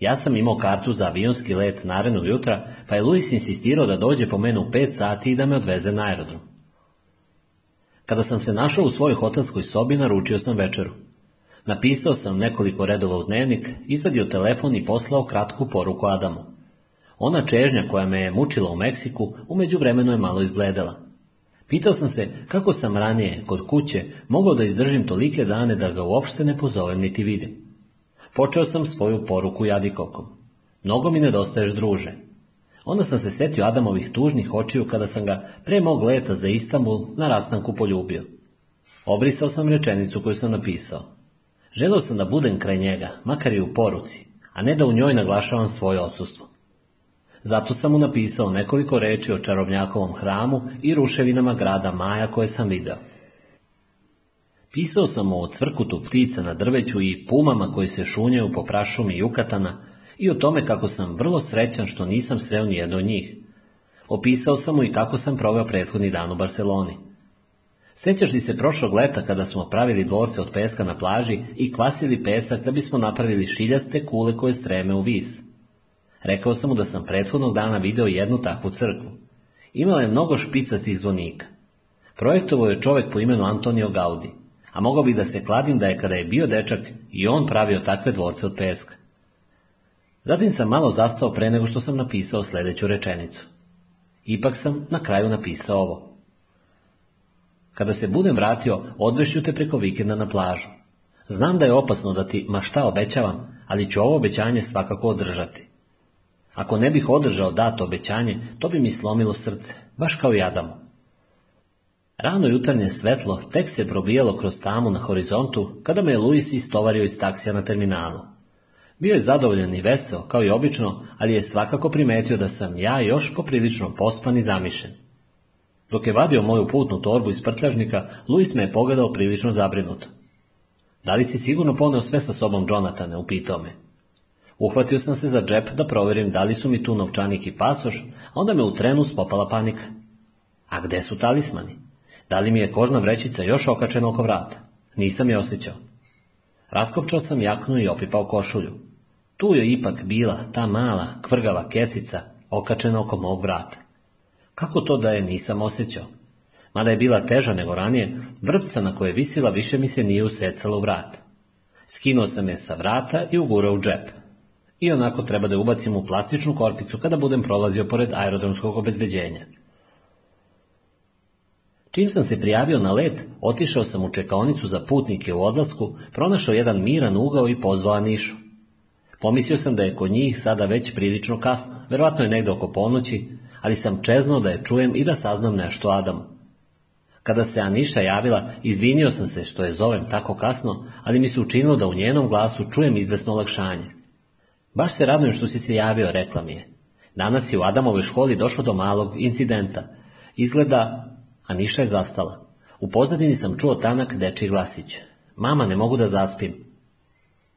Ja sam imao kartu za avionski let narednog jutra, pa je Luis insistirao da dođe po mene u pet sati i da me odveze na aerodrom. Kada sam se našao u svojoj hotelskoj sobi, naručio sam večeru. Napisao sam nekoliko redova u dnevnik, izvadio telefon i poslao kratku poruku Adamu. Ona čežnja koja me je mučila u Meksiku, umeđu vremenu je malo izgledala. Pitao sam se kako sam ranije, kod kuće, mogao da izdržim tolike dane da ga uopšte ne pozovem niti vidim. Počeo sam svoju poruku jadikokom. Mnogo mi nedostaješ druže. Onda sam se setio Adamovih tužnih očiju kada sam ga pre mog leta za Istanbul na rastanku poljubio. Obrisao sam rečenicu koju sam napisao. Želeo sam da budem kraj njega, makar i u poruci, a ne da u njoj naglašavam svoje odsustvo. Zato sam mu napisao nekoliko reči o čarobnjakovom hramu i ruševinama grada Maja koje sam video. Pisao sam mu o crkutu ptica na drveću i pumama koji se šunjaju po prašumi Jukatana i o tome kako sam vrlo srećan što nisam sreo jedno od njih. Opisao sam mu i kako sam proveo prethodni dan u Barceloni. Sjećaš li se prošlog leta kada smo pravili dvorce od peska na plaži i kvasili pesak da bismo napravili šiljaste kule koje streme u vis? Rekao sam mu da sam prethodnog dana video jednu takvu crkvu. Imala je mnogo špicastih zvonika. Projektovao je čovjek po imenu Antonio Gaudi a mogao bih da se kladim da je kada je bio dečak i on pravio takve dvorce od peska. Zatim sam malo zastao pre nego što sam napisao sljedeću rečenicu. Ipak sam na kraju napisao ovo. Kada se budem vratio, odvešću te preko vikenda na plažu. Znam da je opasno da ti ma šta obećavam, ali ću ovo obećanje svakako održati. Ako ne bih održao dato obećanje, to bi mi slomilo srce, baš kao i Adamu. Rano jutarnje svetlo tek se probijalo kroz tamu na horizontu kada me je Luis istovario iz taksija na terminalu. Bio je zadovoljan i veseo, kao i obično, ali je svakako primetio da sam ja još poprilično pospan i zamišljen. Dok je vadio moju putnu torbu iz prtljažnika, Luis me je pogledao prilično zabrinut. — Da li si sigurno poneo sve sa sobom, Jonatane, upitao me. Uhvatio sam se za džep da provjerim da li su mi tu novčanik i pasoš, a onda me u trenu spopala panika. A gde su talismani? Da li mi je kožna vrećica još okačena oko vrata? Nisam je osjećao. Raskopčao sam jaknu i opipao košulju. Tu je ipak bila ta mala, kvrgava kesica okačena oko mog vrata. Kako to da je nisam osjećao? Mada je bila teža nego ranije, vrpca na koje visila više mi se nije usecala u vrat. Skinuo sam je sa vrata i ugurao u džep. I onako treba da ubacim u plastičnu korpicu kada budem prolazio pored aerodromskog obezbeđenja. Čim sam se prijavio na let, otišao sam u čekaonicu za putnike u odlasku, pronašao jedan miran ugao i pozvao Anišu. Pomislio sam da je kod njih sada već prilično kasno, verovatno je negdje oko ponoći, ali sam čeznuo da je čujem i da saznam nešto Adamu. Kada se Aniša javila, izvinio sam se što je zovem tako kasno, ali mi se učinilo da u njenom glasu čujem izvesno olakšanje. Baš se radujem što si se javio, rekla mi je. Danas je u Adamovoj školi došlo do malog incidenta. Izgleda a Niša je zastala. U pozadini sam čuo tanak deči glasić. Mama, ne mogu da zaspim.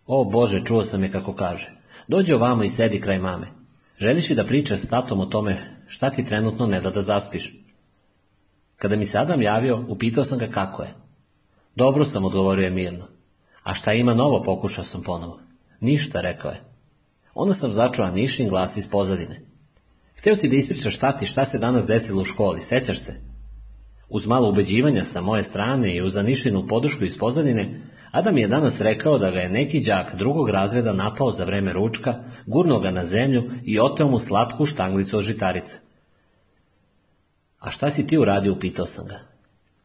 O Bože, čuo sam je kako kaže. Dođi ovamo i sedi kraj mame. Želiš li da priča s tatom o tome šta ti trenutno ne da da zaspiš? Kada mi se Adam javio, upitao sam ga kako je. Dobro sam odgovorio je mirno. A šta ima novo, pokušao sam ponovo. Ništa, rekao je. Onda sam začuo Anišin glas iz pozadine. Htio si da ispričaš tati šta se danas desilo u školi, sećaš se? Uz malo ubeđivanja sa moje strane i uz podršku iz pozadine, Adam je danas rekao da ga je neki đak drugog razreda napao za vreme ručka, gurnuo ga na zemlju i oteo mu slatku štanglicu od žitarice. A šta si ti uradio, upitao sam ga.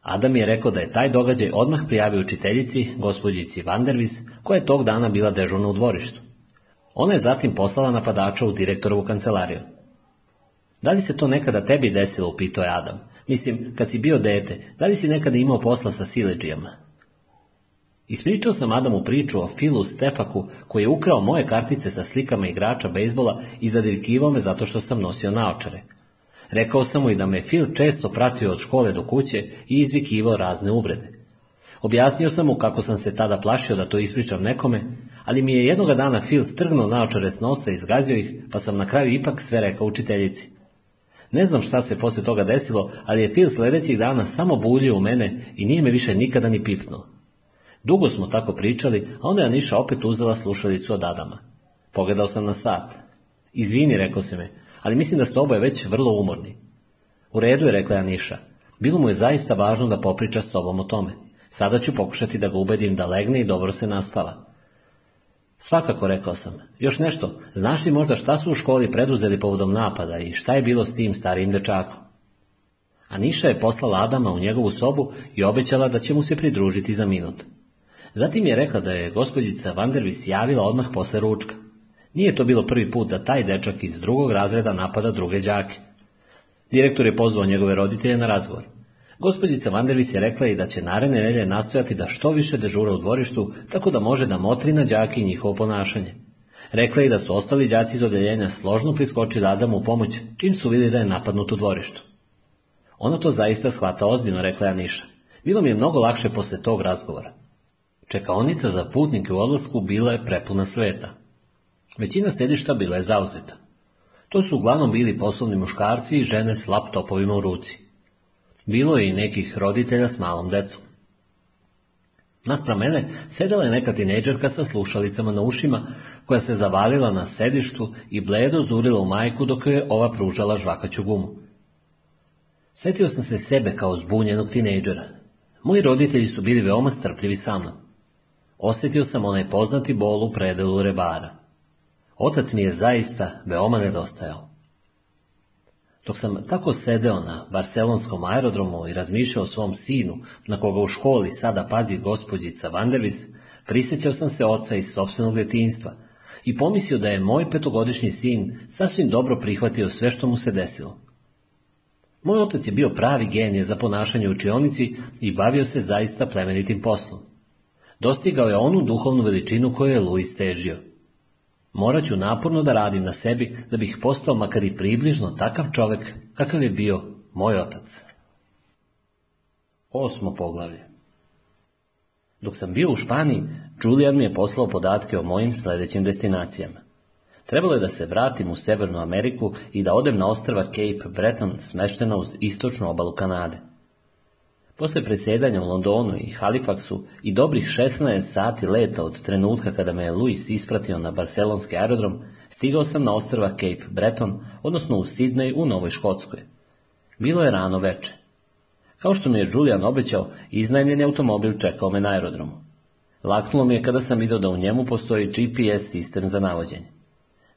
Adam je rekao da je taj događaj odmah prijavio učiteljici, gospođici Vandervis, koja je tog dana bila dežurna u dvorištu. Ona je zatim poslala napadača u direktorovu kancelariju. Da li se to nekada tebi desilo, upitao je Adam, Mislim, kad si bio dete, da li si nekada imao posla sa sileđijama? Ispričao sam Adamu priču o Filu Stefaku koji je ukrao moje kartice sa slikama igrača bejzbola i zadirkivao me zato što sam nosio naočare. Rekao sam mu i da me Fil često pratio od škole do kuće i izvikivao razne uvrede. Objasnio sam mu kako sam se tada plašio da to ispričam nekome, ali mi je jednoga dana Fil strgnuo naočare s nosa i izgazio ih, pa sam na kraju ipak sve rekao učiteljici. Ne znam šta se poslije toga desilo, ali je fil sljedećih dana samo buljio u mene i nije me više nikada ni pipnuo. Dugo smo tako pričali, a onda je Aniša opet uzela slušalicu od Adama. Pogledao sam na sat. Izvini, rekao se me, ali mislim da ste oboje već vrlo umorni. U redu je, rekla Aniša. Bilo mu je zaista važno da popriča s tobom o tome. Sada ću pokušati da ga ubedim da legne i dobro se naspava. Svakako rekao sam. Još nešto, znaš li možda šta su u školi preduzeli povodom napada i šta je bilo s tim starijim dečakom? A Niša je poslala Adama u njegovu sobu i obećala da će mu se pridružiti za minut. Zatim je rekla da je gospođica Vandervis javila odmah posle ručka. Nije to bilo prvi put da taj dečak iz drugog razreda napada druge đake. Direktor je pozvao njegove roditelje na razgovor. Gospođica Vandervis je rekla i da će naredne velje nastojati da što više dežura u dvorištu, tako da može da motri na đake i njihovo ponašanje. Rekla je da su ostali đaci iz odjeljenja složno priskočili Adamu u pomoć, čim su vidjeli da je napadnut u dvorištu. Ona to zaista shvata ozbiljno, rekla je Niša. Bilo mi je mnogo lakše posle tog razgovora. Čekaonica za putnike u odlasku bila je prepuna sveta. Većina sedišta bila je zauzeta. To su uglavnom bili poslovni muškarci i žene s laptopovima u ruci. Bilo je i nekih roditelja s malom decom. Naspra mene sedela je neka tineđerka sa slušalicama na ušima, koja se zavalila na sedištu i bledo zurila u majku dok je ova pružala žvakaću gumu. Sjetio sam se sebe kao zbunjenog tineđera. Moji roditelji su bili veoma strpljivi sa mnom. Osjetio sam onaj poznati bol u predelu rebara. Otac mi je zaista veoma nedostajao. Dok sam tako sedeo na barcelonskom aerodromu i razmišljao o svom sinu, na koga u školi sada pazi gospođica Vandervis, prisjećao sam se oca iz sobstvenog ljetinstva i pomislio da je moj petogodišnji sin sasvim dobro prihvatio sve što mu se desilo. Moj otac je bio pravi genije za ponašanje u učionici i bavio se zaista plemenitim poslom. Dostigao je onu duhovnu veličinu koju je Luis težio. Morat ću naporno da radim na sebi da bih postao makar i približno takav čovjek kakav je bio moj otac. Osmo poglavlje Dok sam bio u Španiji, Julian mi je poslao podatke o mojim sljedećim destinacijama. Trebalo je da se vratim u Severnu Ameriku i da odem na ostrava Cape Breton smeštena uz istočnu obalu Kanade. Posle predsjedanja u Londonu i Halifaxu i dobrih 16 sati leta od trenutka kada me je Luis ispratio na barcelonski aerodrom, stigao sam na ostrva Cape Breton, odnosno u Sidney u Novoj Škotskoj. Bilo je rano veče. Kao što mi je Julian obećao, iznajmljeni automobil čekao me na aerodromu. Laknulo mi je kada sam vidio da u njemu postoji GPS sistem za navođenje.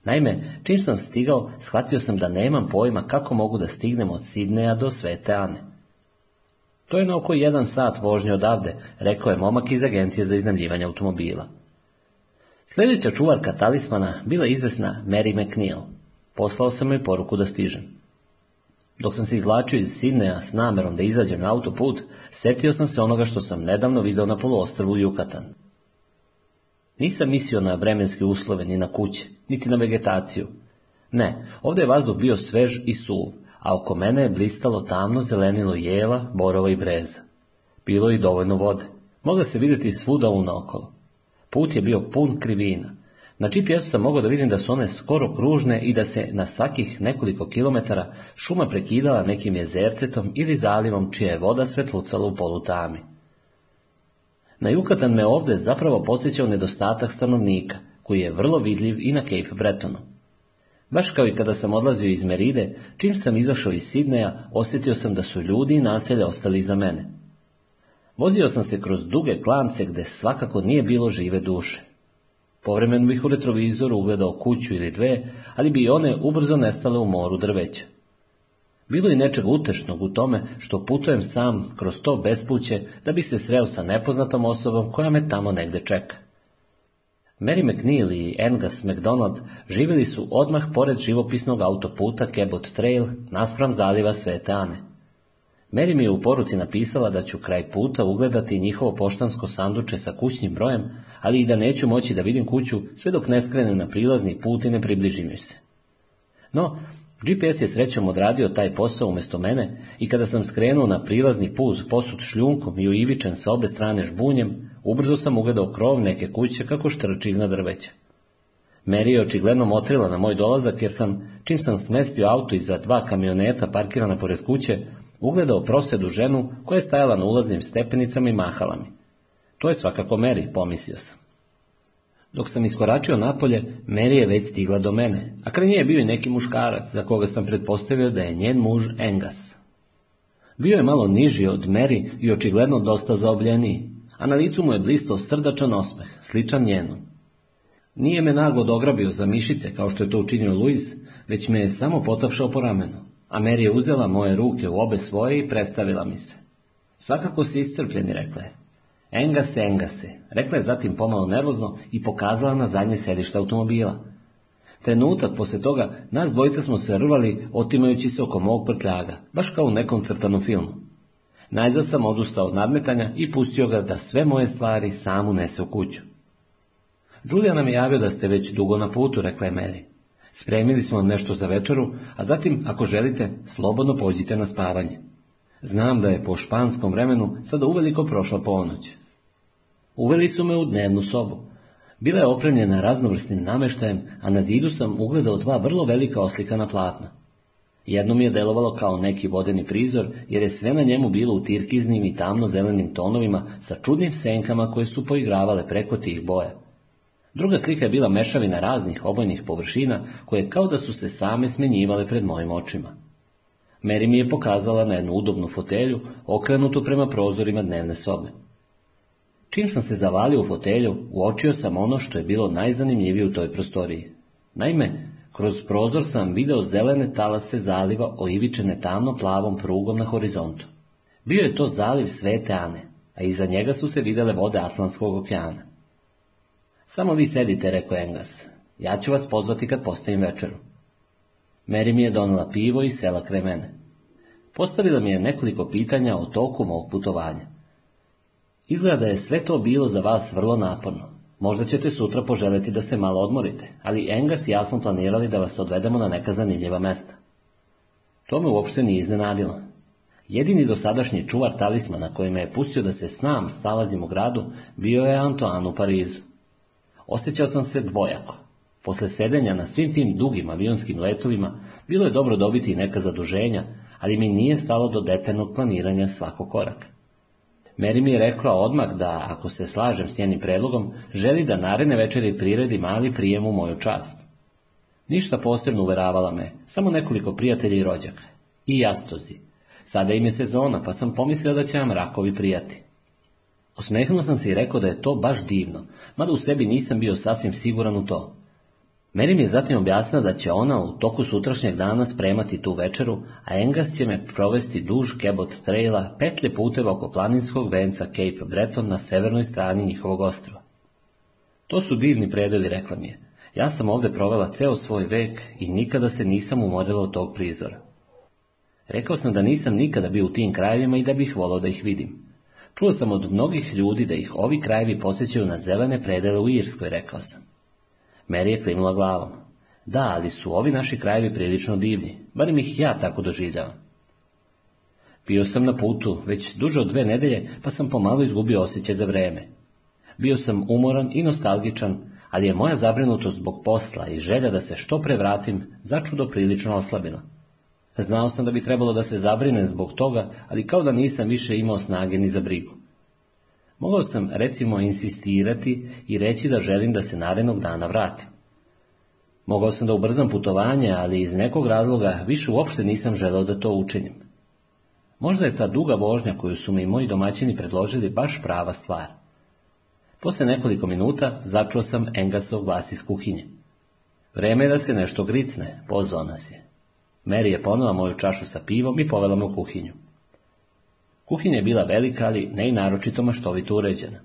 Naime, čim sam stigao, shvatio sam da nemam pojma kako mogu da stignem od Sidneja do Svete Ane. To je na oko jedan sat vožnje odavde, rekao je momak iz agencije za iznajmljivanje automobila. Sljedeća čuvarka talismana bila izvesna Mary McNeil. Poslao sam joj poruku da stižem. Dok sam se izlačio iz Sidneja s namerom da izađem na autoput, setio sam se onoga što sam nedavno video na poluostrvu Jukatan. Nisam mislio na vremenske uslove, ni na kuće, niti na vegetaciju. Ne, ovdje je vazduh bio svež i suv a oko mene je blistalo tamno zelenilo jela, borova i breza. Bilo je dovoljno vode. Mogla se vidjeti svuda unokolo. Put je bio pun krivina. Na GPS-u sam mogao da vidim da su one skoro kružne i da se na svakih nekoliko kilometara šuma prekidala nekim jezercetom ili zalivom čija je voda svetlucala u polutami. Na Jukatan me ovdje zapravo posjećao nedostatak stanovnika, koji je vrlo vidljiv i na Cape Bretonu. Baš kao i kada sam odlazio iz Meride, čim sam izašao iz Sidneja, osjetio sam da su ljudi i naselja ostali iza mene. Vozio sam se kroz duge klance gde svakako nije bilo žive duše. Povremeno bih u retrovizoru ugledao kuću ili dve, ali bi i one ubrzo nestale u moru drveća. Bilo je nečeg utešnog u tome što putujem sam kroz to bespuće da bi se sreo sa nepoznatom osobom koja me tamo negde čeka. Mary McNeil i Angus MacDonald živjeli su odmah pored živopisnog autoputa Cabot Trail naspram zaliva Svete Ane. Mary mi je u poruci napisala da ću kraj puta ugledati njihovo poštansko sanduče sa kućnim brojem, ali i da neću moći da vidim kuću sve dok ne skrenem na prilazni put i ne približim joj se. No, GPS je srećom odradio taj posao umjesto mene i kada sam skrenuo na prilazni put posut šljunkom i uivičen sa obe strane žbunjem, Ubrzo sam ugledao krov neke kuće kako štrči iznad drveća. Meri je očigledno motrila na moj dolazak jer sam, čim sam smestio auto iza dva kamioneta parkirana pored kuće, ugledao prosedu ženu koja je stajala na ulaznim stepenicama i mahala mi. To je svakako Meri, pomislio sam. Dok sam iskoračio napolje, Meri je već stigla do mene, a kraj nje je bio i neki muškarac, za koga sam pretpostavio da je njen muž Engas. Bio je malo niži od Meri i očigledno dosta zaobljeniji a na licu mu je blistao srdačan osmeh, sličan njenom. Nije me naglo dograbio za mišice, kao što je to učinio Luis, već me je samo potapšao po ramenu, a Mary je uzela moje ruke u obe svoje i predstavila mi se. Svakako si iscrpljeni, rekla je. enga se, rekla je zatim pomalo nervozno i pokazala na zadnje sedište automobila. Trenutak poslije toga nas dvojica smo se rvali otimajući se oko mog prtljaga, baš kao u nekom crtanom filmu. Najzad sam odustao od nadmetanja i pustio ga da sve moje stvari sam unese u kuću. Julija nam je javio da ste već dugo na putu, rekla je Mary. Spremili smo nešto za večeru, a zatim, ako želite, slobodno pođite na spavanje. Znam da je po španskom vremenu sada uveliko prošla ponoć. Uveli su me u dnevnu sobu. Bila je opremljena raznovrsnim nameštajem, a na zidu sam ugledao dva vrlo velika oslikana platna. Jedno mi je delovalo kao neki vodeni prizor, jer je sve na njemu bilo u tirkiznim i tamno-zelenim tonovima sa čudnim senkama koje su poigravale preko tih boja. Druga slika je bila mešavina raznih obojnih površina, koje kao da su se same smenjivale pred mojim očima. Meri mi je pokazala na jednu udobnu fotelju, okrenutu prema prozorima dnevne sobe. Čim sam se zavalio u fotelju, uočio sam ono što je bilo najzanimljivije u toj prostoriji. Naime, kroz prozor sam video zelene talase zaliva oivičene tamno-plavom prugom na horizontu. Bio je to zaliv Svete Ane, a iza njega su se videle vode Atlantskog okeana. Samo vi sedite, rekao Engas, Ja ću vas pozvati kad postavim večeru. Meri mi je donela pivo i sela kre mene. Postavila mi je nekoliko pitanja o toku mog putovanja. Izgleda je sve to bilo za vas vrlo naporno, Možda ćete sutra poželjeti da se malo odmorite, ali Engas i ja smo planirali da vas odvedemo na neka zanimljiva mesta. To me uopšte nije iznenadilo. Jedini dosadašnji čuvar talismana koji me je pustio da se nam stalazim u gradu bio je Antoan u Parizu. Osjećao sam se dvojako. Posle sedenja na svim tim dugim avionskim letovima bilo je dobro dobiti i neka zaduženja, ali mi nije stalo do detaljnog planiranja svakog koraka. Meri mi je rekla odmah da, ako se slažem s njenim predlogom, želi da naredne večeri priredi mali prijem u moju čast. Ništa posebno uveravala me, samo nekoliko prijatelja i rođaka. I jastozi. Sada im je sezona, pa sam pomislila da će vam rakovi prijati. Osmehnuo sam se i rekao da je to baš divno, mada u sebi nisam bio sasvim siguran u to. Meni je zatim objasnila da će ona u toku sutrašnjeg dana spremati tu večeru, a Engas će me provesti duž kebot Traila petlje puteva oko planinskog venca Cape Breton na severnoj strani njihovog ostrova. To su divni predeli, rekla mi je. Ja sam ovdje provela ceo svoj vek i nikada se nisam umorila od tog prizora. Rekao sam da nisam nikada bio u tim krajevima i da bih volao da ih vidim. Čuo sam od mnogih ljudi da ih ovi krajevi posjećaju na zelene predele u Irskoj, rekao sam. Mary je glavom. Da, ali su ovi naši krajevi prilično divni, barem ih ja tako doživljavam. Bio sam na putu već duže od dve nedelje, pa sam pomalo izgubio osjećaj za vreme. Bio sam umoran i nostalgičan, ali je moja zabrinutost zbog posla i želja da se što pre vratim začudo prilično oslabila. Znao sam da bi trebalo da se zabrinem zbog toga, ali kao da nisam više imao snage ni za brigu. Mogao sam recimo insistirati i reći da želim da se narednog dana vratim. Mogao sam da ubrzam putovanje, ali iz nekog razloga više uopšte nisam želeo da to učinim. Možda je ta duga vožnja koju su mi moji domaćini predložili baš prava stvar. Posle nekoliko minuta začuo sam Engasov glas iz kuhinje. Vreme je da se nešto gricne, pozvao nas je. Meri je ponova moju čašu sa pivom i povela me u kuhinju. Kuhinja je bila velika, ali ne i naročito maštovito uređena.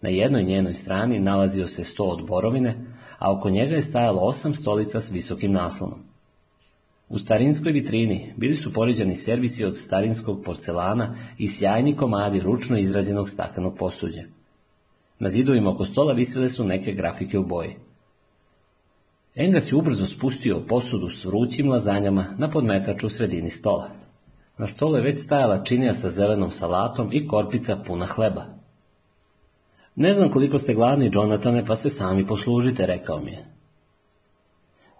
Na jednoj njenoj strani nalazio se sto od borovine, a oko njega je stajalo osam stolica s visokim naslonom. U starinskoj vitrini bili su poređani servisi od starinskog porcelana i sjajni komadi ručno izrađenog staklenog posuđa. Na zidovima oko stola visele su neke grafike u boji. Engas je ubrzo spustio posudu s vrućim lazanjama na podmetaču u sredini stola. Na stole već stajala činija sa zelenom salatom i korpica puna hleba. Ne znam koliko ste gladni, Jonatane, pa se sami poslužite, rekao mi je.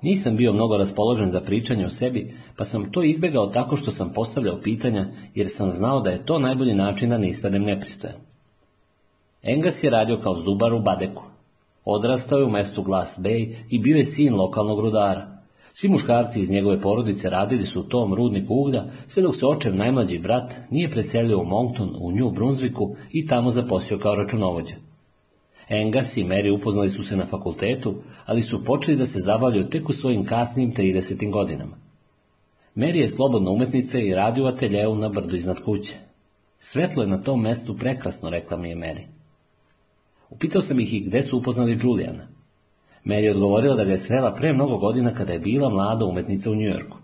Nisam bio mnogo raspoložen za pričanje o sebi, pa sam to izbjegao tako što sam postavljao pitanja, jer sam znao da je to najbolji način da ne ispadem nepristojan. Engas je radio kao zubar u Badeku. Odrastao je u mestu Glass Bay i bio je sin lokalnog rudara. Svi muškarci iz njegove porodice radili su u tom rudniku uglja, sve dok se očev najmlađi brat nije preselio u Moncton u New Brunswicku i tamo zaposio kao računovođa. Engas i Mary upoznali su se na fakultetu, ali su počeli da se zabavljaju tek u svojim kasnim 30. godinama. Mary je slobodna umetnica i radi u ateljevu na brdu iznad kuće. Svetlo je na tom mestu prekrasno, rekla mi je Mary. Upitao sam ih i gde su upoznali Julijana. Mary odgovorila da ga je srela pre mnogo godina kada je bila mlada umetnica u Njujorku.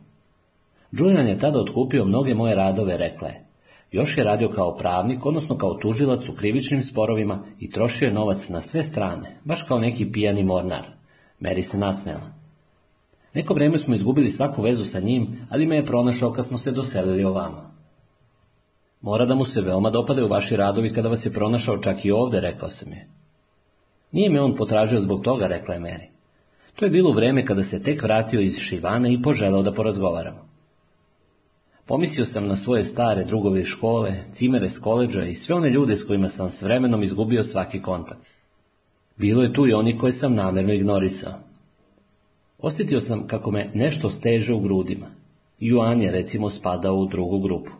Julian je tada otkupio mnoge moje radove, rekla je. Još je radio kao pravnik, odnosno kao tužilac u krivičnim sporovima i trošio je novac na sve strane, baš kao neki pijani mornar. Mary se nasmela. Neko vrijeme smo izgubili svaku vezu sa njim, ali me je pronašao kad smo se doselili ovamo. Mora da mu se veoma dopadaju vaši radovi kada vas je pronašao čak i ovde, rekao sam je. Nije me on potražio zbog toga, rekla je meni. To je bilo vrijeme kada se tek vratio iz Šivana i poželao da porazgovaramo. Pomislio sam na svoje stare drugove škole, cimere s koleđa i sve one ljude s kojima sam s vremenom izgubio svaki kontakt. Bilo je tu i oni koje sam namjerno ignorisao. Osjetio sam kako me nešto steže u grudima. Juan je recimo spadao u drugu grupu.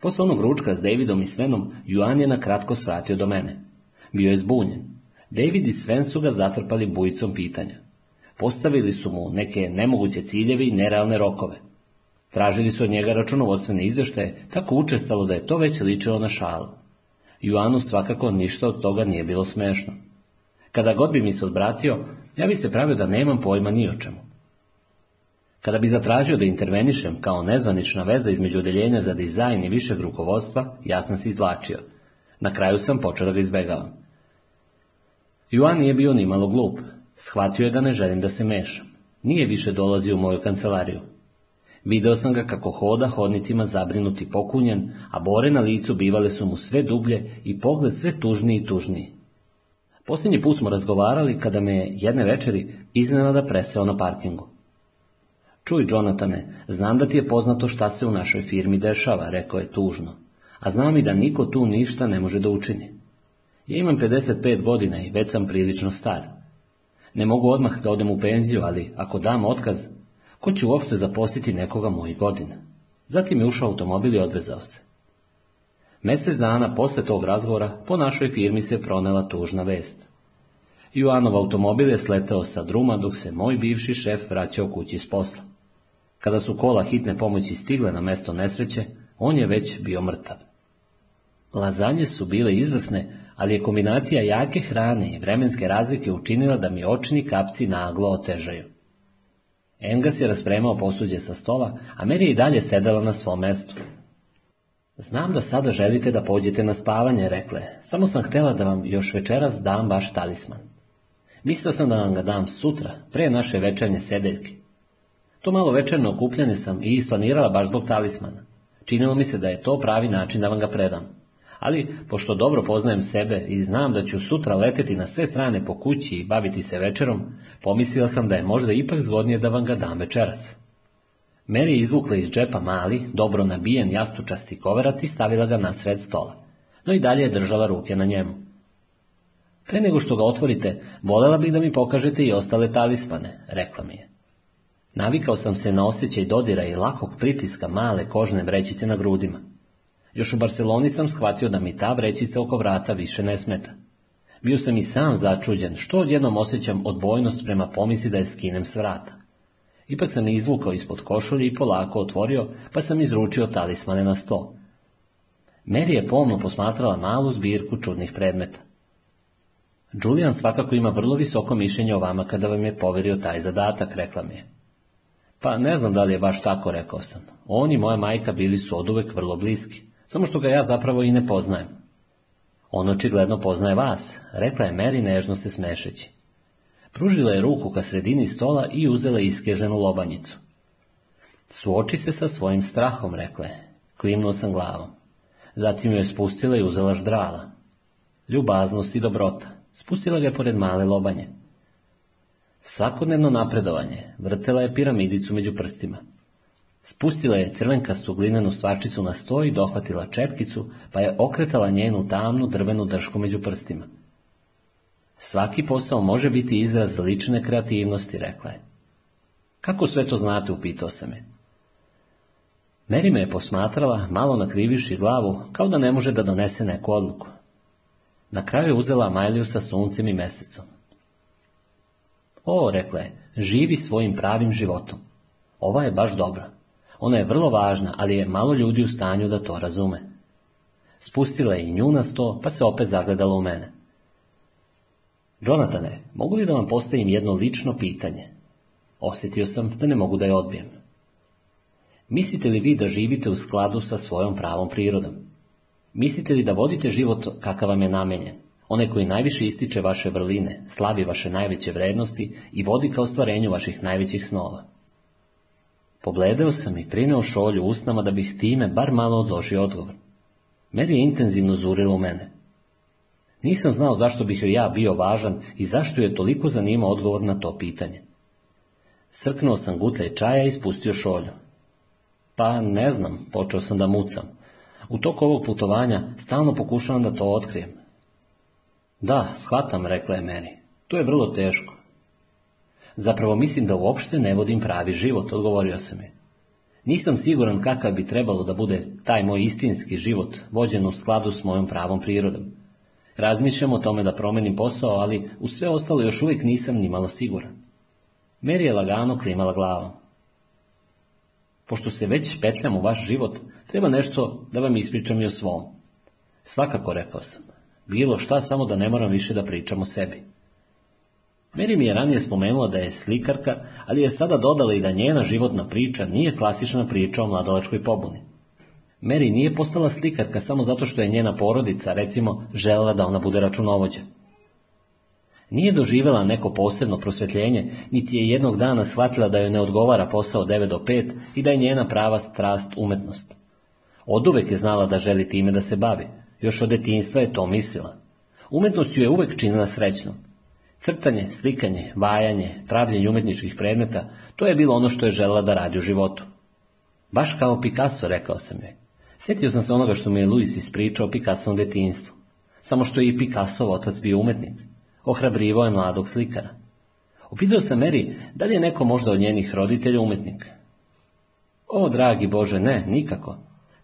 Posle onog ručka s Davidom i Svenom, Juan je na kratko svratio do mene. Bio je zbunjen. David i Sven su ga zatrpali bujicom pitanja. Postavili su mu neke nemoguće ciljeve i nerealne rokove. Tražili su od njega računovodstvene izveštaje tako učestalo da je to već ličilo na šalu. Juanu svakako ništa od toga nije bilo smešno. Kada god bi mi se odbratio, ja bi se pravio da nemam pojma ni o čemu. Kada bi zatražio da intervenišem kao nezvanična veza između odeljenja za dizajn i višeg rukovodstva, ja sam se izvlačio. Na kraju sam počeo da ga izbegavam. Joan nije bio ni malo glup. Shvatio je da ne želim da se mešam. Nije više dolazio u moju kancelariju. Video sam ga kako hoda hodnicima zabrinut i pokunjen, a bore na licu bivale su mu sve dublje i pogled sve tužniji i tužniji. Posljednji put smo razgovarali kada me je jedne večeri iznenada preseo na parkingu. Čuj, Jonatane, znam da ti je poznato šta se u našoj firmi dešava, rekao je tužno, a znam i da niko tu ništa ne može da učini. Ja imam 55 godina i već sam prilično star. Ne mogu odmah da odem u penziju, ali ako dam otkaz, ko će uopšte zaposliti nekoga mojih godina? Zatim je ušao automobil i odvezao se. Mesec dana posle tog razgovora po našoj firmi se pronela tužna vest. Juanov automobil je sletao sa druma dok se moj bivši šef vraćao kući s posla. Kada su kola hitne pomoći stigle na mesto nesreće, on je već bio mrtav. Lazanje su bile izvrsne, ali je kombinacija jake hrane i vremenske razlike učinila da mi očni kapci naglo otežaju. Engas je raspremao posuđe sa stola, a Mary je i dalje sedala na svom mestu. Znam da sada želite da pođete na spavanje, rekle, samo sam htjela da vam još večeras dam baš talisman. Mislila sam da vam ga dam sutra, pre naše večernje sedeljke. To malo večerno okupljanje sam i isplanirala baš zbog talismana. Činilo mi se da je to pravi način da vam ga predam. Ali, pošto dobro poznajem sebe i znam da ću sutra leteti na sve strane po kući i baviti se večerom, pomislila sam da je možda ipak zgodnije da vam ga dam večeras. Mary je izvukla iz džepa mali, dobro nabijen jastučasti koverat i stavila ga na sred stola, no i dalje je držala ruke na njemu. Pre nego što ga otvorite, volela bih da mi pokažete i ostale talismane, rekla mi je. Navikao sam se na osjećaj dodira i lakog pritiska male kožne vrećice na grudima. Još u Barceloni sam shvatio da mi ta vrećica oko vrata više ne smeta. Bio sam i sam začuđen što odjednom osjećam odbojnost prema pomisli da je skinem s vrata. Ipak sam izvukao ispod košulje i polako otvorio, pa sam izručio talismane na sto. Meri je pomno posmatrala malu zbirku čudnih predmeta. Julian svakako ima vrlo visoko mišljenje o vama kada vam je poverio taj zadatak, rekla mi je. Pa ne znam da li je baš tako, rekao sam. On i moja majka bili su oduvek vrlo bliski samo što ga ja zapravo i ne poznajem. On očigledno poznaje vas, rekla je Mary nežno se smešeći. Pružila je ruku ka sredini stola i uzela iskeženu lobanjicu. Suoči se sa svojim strahom, rekla je. Klimnuo sam glavom. Zatim ju je spustila i uzela ždrala. Ljubaznost i dobrota. Spustila ga je pored male lobanje. Svakodnevno napredovanje. Vrtela je piramidicu među prstima. Spustila je crvenkastu glinenu stvačicu na sto i dohvatila četkicu, pa je okretala njenu tamnu drvenu dršku među prstima. Svaki posao može biti izraz lične kreativnosti, rekla je. Kako sve to znate, upitao sam je. Meri me je posmatrala, malo nakrivivši glavu, kao da ne može da donese neku odluku. Na kraju je uzela Majliju sa suncem i mesecom. O, rekla je, živi svojim pravim životom. Ova je baš dobra. Ona je vrlo važna, ali je malo ljudi u stanju da to razume. Spustila je i nju na sto, pa se opet zagledala u mene. Jonatane, mogu li da vam postavim jedno lično pitanje? Osjetio sam da ne mogu da je odbijem. Mislite li vi da živite u skladu sa svojom pravom prirodom? Mislite li da vodite život kakav vam je namenjen? One koji najviše ističe vaše vrline, slavi vaše najveće vrednosti i vodi ka ostvarenju vaših najvećih snova. Pogledao sam i prineo šolju usnama da bih time bar malo odložio odgovor. Meri je intenzivno zurila u mene. Nisam znao zašto bih joj ja bio važan i zašto je toliko zanimao odgovor na to pitanje. Srknuo sam gutlje čaja i spustio šolju. Pa ne znam, počeo sam da mucam. U toku ovog putovanja stalno pokušavam da to otkrijem. Da, shvatam, rekla je Meri, To je vrlo teško. Zapravo mislim da uopšte ne vodim pravi život, odgovorio sam je. Nisam siguran kakav bi trebalo da bude taj moj istinski život, vođen u skladu s mojom pravom prirodom. Razmišljam o tome da promenim posao, ali u sve ostalo još uvijek nisam ni malo siguran. Meri je lagano klimala glavom. Pošto se već petljam u vaš život, treba nešto da vam ispričam i o svom. Svakako, rekao sam, bilo šta samo da ne moram više da pričam o sebi. Meri mi je ranije spomenula da je slikarka, ali je sada dodala i da njena životna priča nije klasična priča o mladalačkoj pobuni. Meri nije postala slikarka samo zato što je njena porodica, recimo, želela da ona bude računovođa. Nije doživjela neko posebno prosvjetljenje, niti je jednog dana shvatila da joj ne odgovara posao 9 do 5 i da je njena prava strast umetnost. Od uvek je znala da želi time da se bavi, još od detinstva je to mislila. Umetnost ju je uvek činila srećnom, Crtanje, slikanje, vajanje, pravljenje umetničkih predmeta, to je bilo ono što je žela da radi u životu. Baš kao Picasso, rekao sam je, Sjetio sam se onoga što mi je Luis ispričao o Picassovom detinjstvu. Samo što je i Picassov otac bio umetnik. Ohrabrivao je mladog slikara. Upitao sam Meri da li je neko možda od njenih roditelja umetnik. O, dragi Bože, ne, nikako.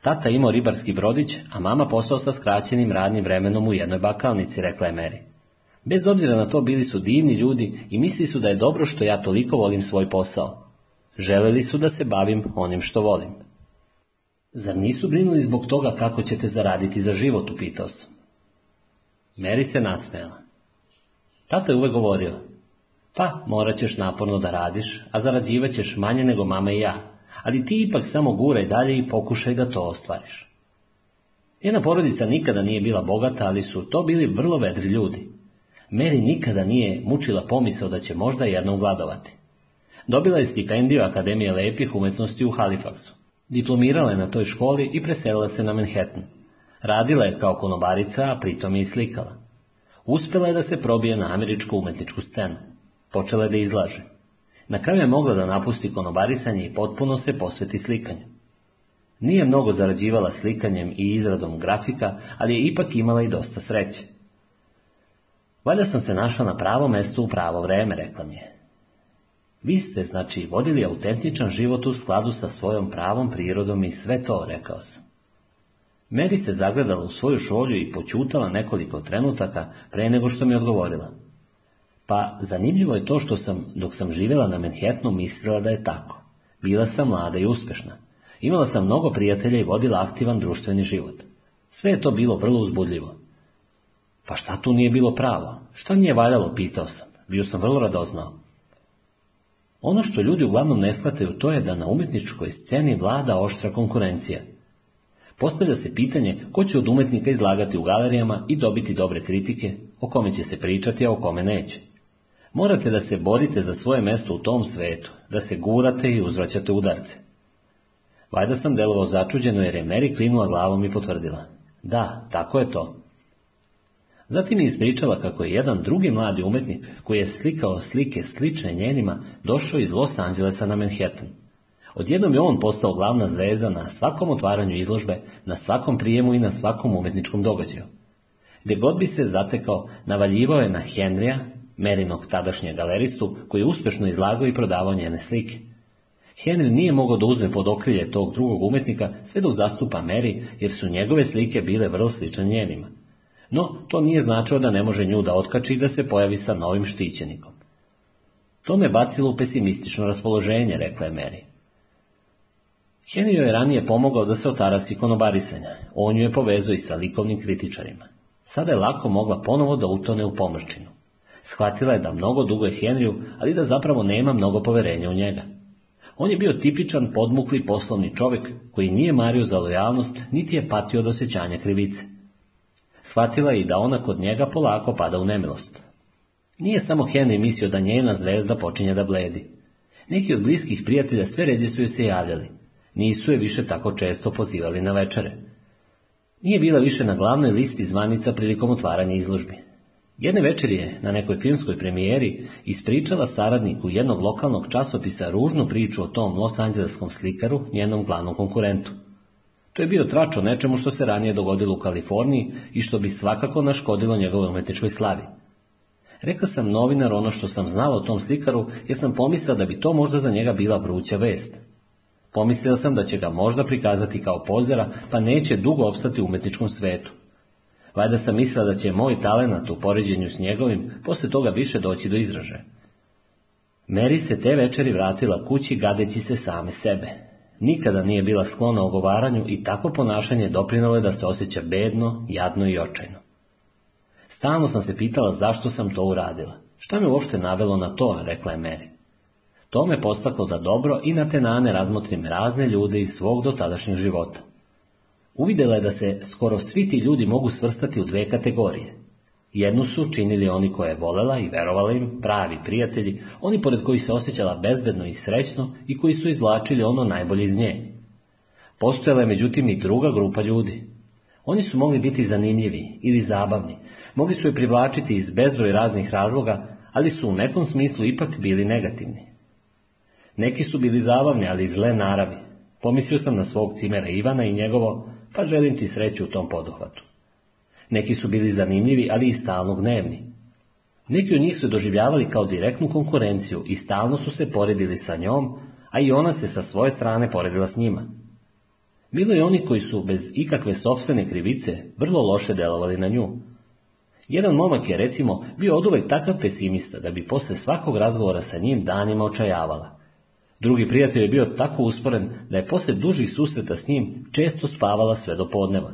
Tata imao ribarski brodić, a mama posao sa skraćenim radnim vremenom u jednoj bakalnici, rekla je Meri. Bez obzira na to bili su divni ljudi i mislili su da je dobro što ja toliko volim svoj posao. Želeli su da se bavim onim što volim. Zar nisu brinuli zbog toga kako ćete zaraditi za život, upitao sam. Meri se nasmela. Tata je uvek govorio, pa morat ćeš naporno da radiš, a zarađivat ćeš manje nego mama i ja, ali ti ipak samo guraj dalje i pokušaj da to ostvariš. Jedna porodica nikada nije bila bogata, ali su to bili vrlo vedri ljudi. Mary nikada nije mučila pomisao da će možda jednom gladovati. Dobila je stipendiju Akademije lepih umetnosti u Halifaxu. Diplomirala je na toj školi i preselila se na Manhattan. Radila je kao konobarica, a pritom je i slikala. Uspela je da se probije na američku umetničku scenu. Počela je da izlaže. Na kraju je mogla da napusti konobarisanje i potpuno se posveti slikanju. Nije mnogo zarađivala slikanjem i izradom grafika, ali je ipak imala i dosta sreće. Valjda sam se našla na pravo mesto u pravo vreme, rekla mi je. Vi ste, znači, vodili autentičan život u skladu sa svojom pravom prirodom i sve to, rekao sam. Meri se zagledala u svoju šolju i počutala nekoliko trenutaka pre nego što mi odgovorila. Pa zanimljivo je to što sam, dok sam živjela na Manhattanu, mislila da je tako. Bila sam mlada i uspešna. Imala sam mnogo prijatelja i vodila aktivan društveni život. Sve je to bilo vrlo uzbudljivo. Pa šta tu nije bilo pravo? Šta nije valjalo, pitao sam. Bio sam vrlo radoznao. Ono što ljudi uglavnom ne shvataju to je da na umjetničkoj sceni vlada oštra konkurencija. Postavlja se pitanje ko će od umetnika izlagati u galerijama i dobiti dobre kritike, o kome će se pričati, a o kome neće. Morate da se borite za svoje mesto u tom svetu, da se gurate i uzvraćate udarce. Vajda sam delovao začuđeno jer je Mary klinula glavom i potvrdila. Da, tako je to. Zatim je ispričala kako je jedan drugi mladi umetnik koji je slikao slike slične njenima došao iz Los Angelesa na Manhattan. Odjednom je on postao glavna zvezda na svakom otvaranju izložbe, na svakom prijemu i na svakom umetničkom događaju. Gdje god bi se zatekao, navaljivao je na Henrya, Merinog tadašnjeg galeristu, koji je uspješno izlagao i prodavao njene slike. Henry nije mogao da uzme pod okrilje tog drugog umetnika sve dok zastupa Mary, jer su njegove slike bile vrlo slične njenima no to nije značilo da ne može nju da otkači i da se pojavi sa novim štićenikom. To me bacilo u pesimistično raspoloženje, rekla je Mary. Henry joj je ranije pomogao da se otarasi konobarisanja, on ju je povezao i sa likovnim kritičarima. Sada je lako mogla ponovo da utone u pomrčinu. Shvatila je da mnogo je Henryu, ali da zapravo nema mnogo poverenja u njega. On je bio tipičan podmukli poslovni čovjek koji nije mario za lojalnost, niti je patio od osjećanja krivice. Shvatila je i da ona kod njega polako pada u nemilost. Nije samo Henry mislio da njena zvezda počinje da bledi. Neki od bliskih prijatelja sve ređe su joj se javljali. Nisu je više tako često pozivali na večere. Nije bila više na glavnoj listi zvanica prilikom otvaranja izložbi. Jedne večer je na nekoj filmskoj premijeri ispričala saradniku jednog lokalnog časopisa ružnu priču o tom Los Angeleskom slikaru, njenom glavnom konkurentu. To je bio trač o nečemu što se ranije dogodilo u Kaliforniji i što bi svakako naškodilo njegovoj umetničkoj slavi. Rekla sam novinar ono što sam znala o tom slikaru jer sam pomislila da bi to možda za njega bila vruća vest. Pomislila sam da će ga možda prikazati kao pozera pa neće dugo opstati u umetničkom svetu. Vajda sam mislila da će moj talenat u poređenju s njegovim posle toga više doći do izraže. Meri se te večeri vratila kući gadeći se same sebe nikada nije bila sklona ogovaranju i tako ponašanje doprinalo je da se osjeća bedno, jadno i očajno. Stalno sam se pitala zašto sam to uradila. Šta me uopšte navelo na to, rekla je Mary. To me postaklo da dobro i na te razmotrim razne ljude iz svog dotadašnjeg života. Uvidela je da se skoro svi ti ljudi mogu svrstati u dve kategorije. Jednu su činili oni koje je volela i verovala im, pravi prijatelji, oni pored kojih se osjećala bezbedno i srećno i koji su izvlačili ono najbolje iz nje. Postojala je međutim i druga grupa ljudi. Oni su mogli biti zanimljivi ili zabavni, mogli su je privlačiti iz bezbroj raznih razloga, ali su u nekom smislu ipak bili negativni. Neki su bili zabavni, ali zle naravi. Pomislio sam na svog cimera Ivana i njegovo, pa želim ti sreću u tom poduhvatu. Neki su bili zanimljivi, ali i stalno gnevni. Neki od njih su doživljavali kao direktnu konkurenciju i stalno su se poredili sa njom, a i ona se sa svoje strane poredila s njima. Bilo je oni koji su bez ikakve sobstvene krivice vrlo loše delovali na nju. Jedan momak je recimo bio uvek takav pesimista da bi posle svakog razgovora sa njim danima očajavala. Drugi prijatelj je bio tako usporen da je posle dužih susreta s njim često spavala sve do podneva.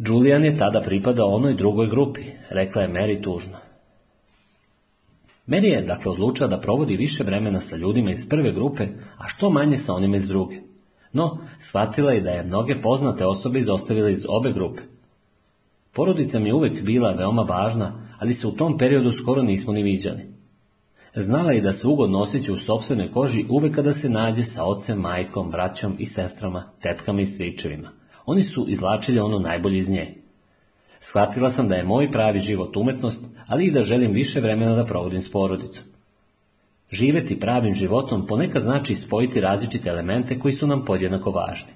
Julian je tada pripadao onoj drugoj grupi, rekla je Mary tužno. Mary je dakle odlučila da provodi više vremena sa ljudima iz prve grupe, a što manje sa onima iz druge. No, shvatila je da je mnoge poznate osobe izostavila iz obe grupe. Porodica mi je uvijek bila veoma važna, ali se u tom periodu skoro nismo ni viđali. Znala je da se ugodno osjeća u sobstvenoj koži uvek kada se nađe sa ocem, majkom, braćom i sestrama, tetkama i stričevima. Oni su izvlačili ono najbolje iz nje. Shvatila sam da je moj pravi život umetnost, ali i da želim više vremena da provodim s porodicom. Živeti pravim životom ponekad znači spojiti različite elemente koji su nam podjednako važni.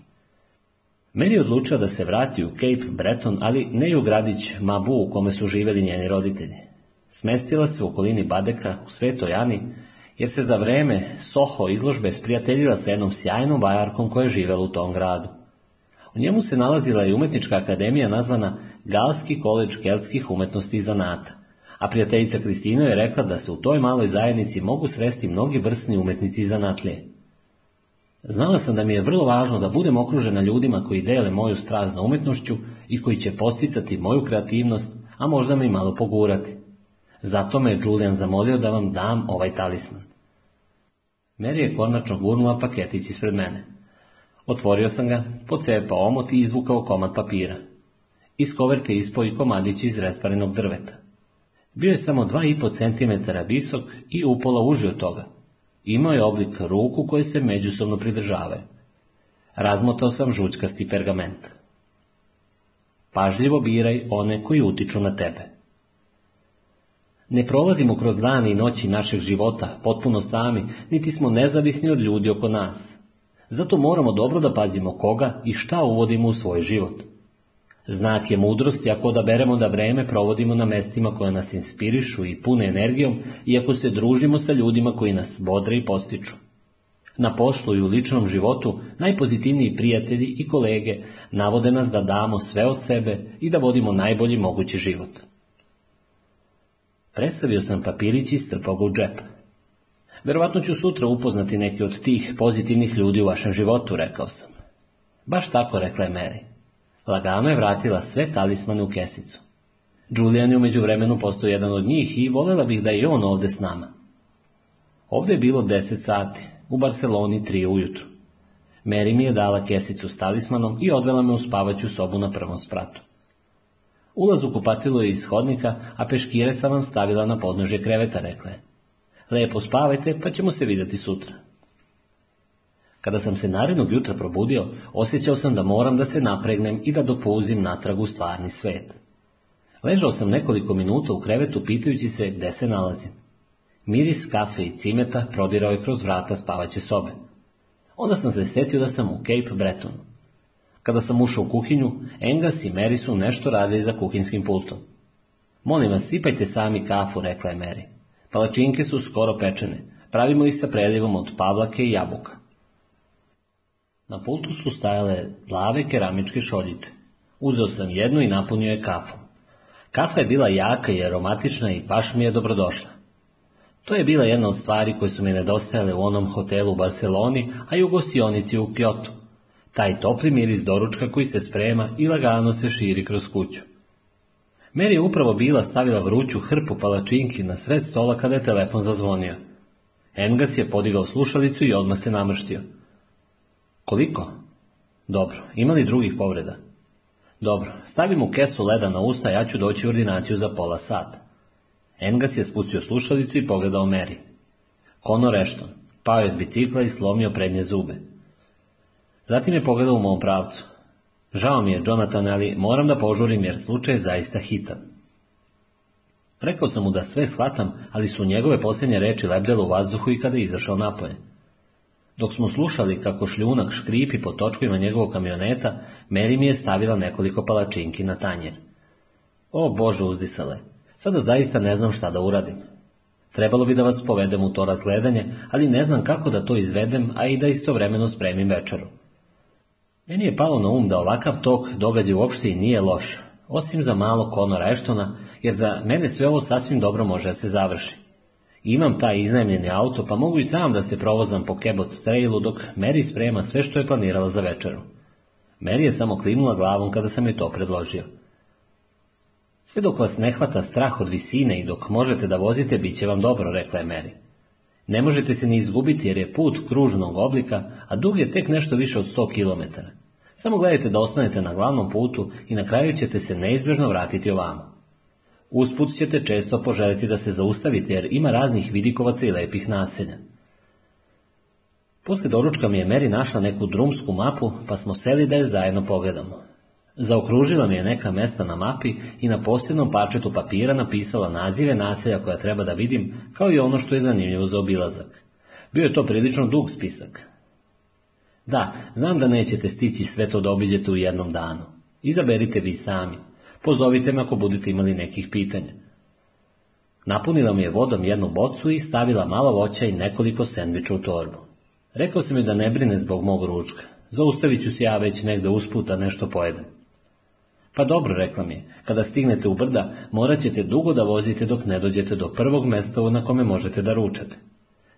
Meni je odlučila da se vrati u Cape Breton, ali ne i u gradić Mabu u kome su živjeli njeni roditelji. Smestila se u okolini Badeka u Svetoj Ani, jer se za vreme Soho izložbe sprijateljila sa jednom sjajnom bajarkom koja je živela u tom gradu. U njemu se nalazila i umetnička akademija nazvana Galski koleđ keltskih umetnosti i zanata, a prijateljica Kristina je rekla da se u toj maloj zajednici mogu sresti mnogi vrsni umetnici i zanatlije. Znala sam da mi je vrlo važno da budem okružena ljudima koji dele moju strast za umetnošću i koji će posticati moju kreativnost, a možda me i malo pogurati. Zato me je Julian zamolio da vam dam ovaj talisman. Meri je konačno gurnula paketić ispred mene. Otvorio sam ga, pocepao omot i izvukao komad papira. Iz koverte ispoji komadić iz resparenog drveta. Bio je samo 2,5 cm visok i upola uži od toga. Imao je oblik ruku koje se međusobno pridržavaju. Razmotao sam žučkasti pergament. Pažljivo biraj one koji utiču na tebe. Ne prolazimo kroz dane i noći našeg života potpuno sami, niti smo nezavisni od ljudi oko nas – zato moramo dobro da pazimo koga i šta uvodimo u svoj život. Znak je mudrosti ako odaberemo da vreme provodimo na mestima koja nas inspirišu i pune energijom i ako se družimo sa ljudima koji nas bodre i postiču. Na poslu i u ličnom životu najpozitivniji prijatelji i kolege navode nas da damo sve od sebe i da vodimo najbolji mogući život. Prestavio sam papirić i ga džep. Verovatno ću sutra upoznati neke od tih pozitivnih ljudi u vašem životu, rekao sam. Baš tako, rekla je Mary. Lagano je vratila sve talismane u kesicu. Julian je umeđu vremenu postao jedan od njih i volela bih da je on ovde s nama. Ovde je bilo deset sati, u Barceloni tri ujutru. Mary mi je dala kesicu s talismanom i odvela me u spavaću sobu na prvom spratu. Ulaz u kupatilo je iz hodnika, a peškire sam vam stavila na podnožje kreveta, rekla je. Lepo spavajte, pa ćemo se vidjeti sutra. Kada sam se narednog jutra probudio, osjećao sam da moram da se napregnem i da dopuzim natrag u stvarni svet. Ležao sam nekoliko minuta u krevetu pitajući se gde se nalazim. Miris kafe i cimeta prodirao je kroz vrata spavaće sobe. Onda sam se setio da sam u Cape Bretonu. Kada sam ušao u kuhinju, Engas i Mary su nešto radili za kuhinskim pultom. Molim vas, sipajte sami kafu, rekla je Mary. Palačinke su skoro pečene. Pravimo ih sa prelivom od pavlake i jabuka. Na pultu su stajale plave keramičke šoljice. Uzeo sam jednu i napunio je kafom. Kafa je bila jaka i aromatična i baš mi je dobrodošla. To je bila jedna od stvari koje su mi nedostajale u onom hotelu u Barceloni, a i u gostionici u Kyoto. Taj topli miris doručka koji se sprema i lagano se širi kroz kuću. Meri je upravo bila stavila vruću hrpu palačinki na sred stola kada je telefon zazvonio. Engas je podigao slušalicu i odmah se namrštio. Koliko? Dobro, ima li drugih povreda? Dobro, stavi mu kesu leda na usta, ja ću doći u ordinaciju za pola sata. Engas je spustio slušalicu i pogledao Meri. Kono Ashton. Pao je s bicikla i slomio prednje zube. Zatim je pogledao u mom pravcu. Žao mi je, Jonathan, ali moram da požurim jer slučaj je zaista hitan. Rekao sam mu da sve shvatam, ali su njegove posljednje reči lebdele u vazduhu i kada je izašao napolje. Dok smo slušali kako šljunak škripi po točkovima njegovog kamioneta, Meri mi je stavila nekoliko palačinki na tanjer. O Bože, uzdisale, sada zaista ne znam šta da uradim. Trebalo bi da vas povedem u to razgledanje, ali ne znam kako da to izvedem, a i da istovremeno spremim večeru. Meni je palo na um da ovakav tok događaj uopšte i nije loš, osim za malo Konora Eštona, jer za mene sve ovo sasvim dobro može da se završi. Imam taj iznajmljeni auto, pa mogu i sam da se provozam po kebot Trailu dok Mary sprema sve što je planirala za večeru. Meri je samo klimula glavom kada sam joj to predložio. Sve dok vas ne hvata strah od visine i dok možete da vozite, bit će vam dobro, rekla je Mary. Ne možete se ni izgubiti jer je put kružnog oblika, a dug je tek nešto više od 100 kilometara. Samo gledajte da ostanete na glavnom putu i na kraju ćete se neizbježno vratiti ovamo. Usput ćete često poželjeti da se zaustavite jer ima raznih vidikovaca i lepih naselja. Poslije doručka mi je Meri našla neku drumsku mapu pa smo seli da je zajedno pogledamo. Zaokružila mi je neka mesta na mapi i na posebnom pačetu papira napisala nazive naselja koja treba da vidim, kao i ono što je zanimljivo za obilazak. Bio je to prilično dug spisak. Da, znam da nećete stići sve to da obiđete u jednom danu. Izaberite vi sami. Pozovite me ako budete imali nekih pitanja. Napunila mi je vodom jednu bocu i stavila malo voća i nekoliko sendviča u torbu. Rekao sam joj da ne brine zbog mog ručka. Zaustavit ću se ja već negde usput nešto pojedem. Pa dobro, rekla mi je, kada stignete u brda, morat ćete dugo da vozite dok ne dođete do prvog mesta na kome možete da ručate.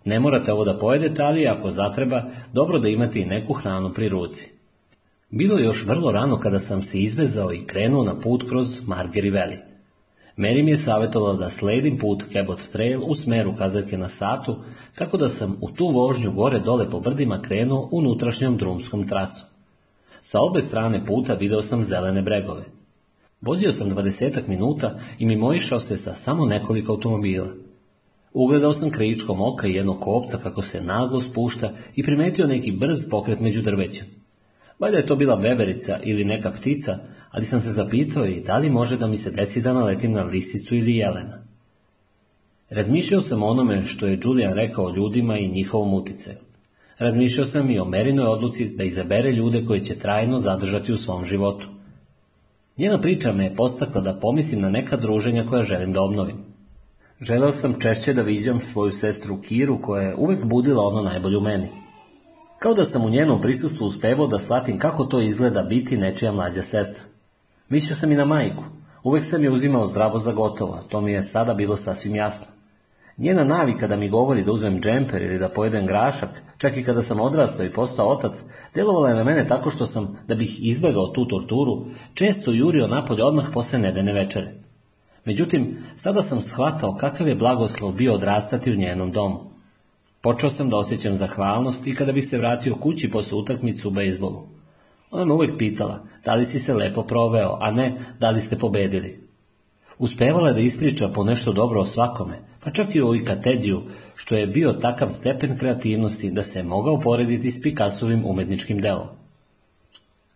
Ne morate ovo da pojedete, ali ako zatreba, dobro da imate i neku hranu pri ruci. Bilo je još vrlo rano kada sam se izvezao i krenuo na put kroz Margeri Veli. Mary mi je savjetovala da sledim put Cabot Trail u smeru kazaljke na satu, tako da sam u tu vožnju gore dole po brdima krenuo unutrašnjom drumskom trasu. Sa obe strane puta video sam zelene bregove. Vozio sam dvadesetak minuta i mimoišao se sa samo nekoliko automobila. Ugledao sam krajičkom oka jednog kopca kako se naglo spušta i primetio neki brz pokret među drvećem. Valjda je to bila beberica ili neka ptica, ali sam se zapitao i da li može da mi se desi da naletim na lisicu ili jelena. Razmišljao sam o onome što je Julian rekao ljudima i njihovom uticaju. Razmišljao sam i o Merinoj odluci da izabere ljude koje će trajno zadržati u svom životu. Njena priča me je postakla da pomislim na neka druženja koja želim da obnovim. Želeo sam češće da viđam svoju sestru Kiru koja je uvek budila ono najbolje u meni. Kao da sam u njenom prisustvu uspevao da shvatim kako to izgleda biti nečija mlađa sestra. Mislio sam i na majku. Uvijek sam je uzimao zdravo za gotovo, to mi je sada bilo sasvim jasno. Njena navika da mi govori da uzmem džemper ili da pojedem grašak, čak i kada sam odrastao i postao otac, delovala je na mene tako što sam, da bih izbegao tu torturu, često jurio napolje odmah posle nedene večere. Međutim, sada sam shvatao kakav je blagoslov bio odrastati u njenom domu. Počeo sam da osjećam zahvalnost i kada bih se vratio kući posle utakmicu u bejsbolu. Ona me uvijek pitala, da li si se lepo proveo, a ne da li ste pobedili. Uspevala je da ispriča po nešto dobro o svakome, pa čak i o katediju, što je bio takav stepen kreativnosti da se je mogao porediti s Picassovim umetničkim delom.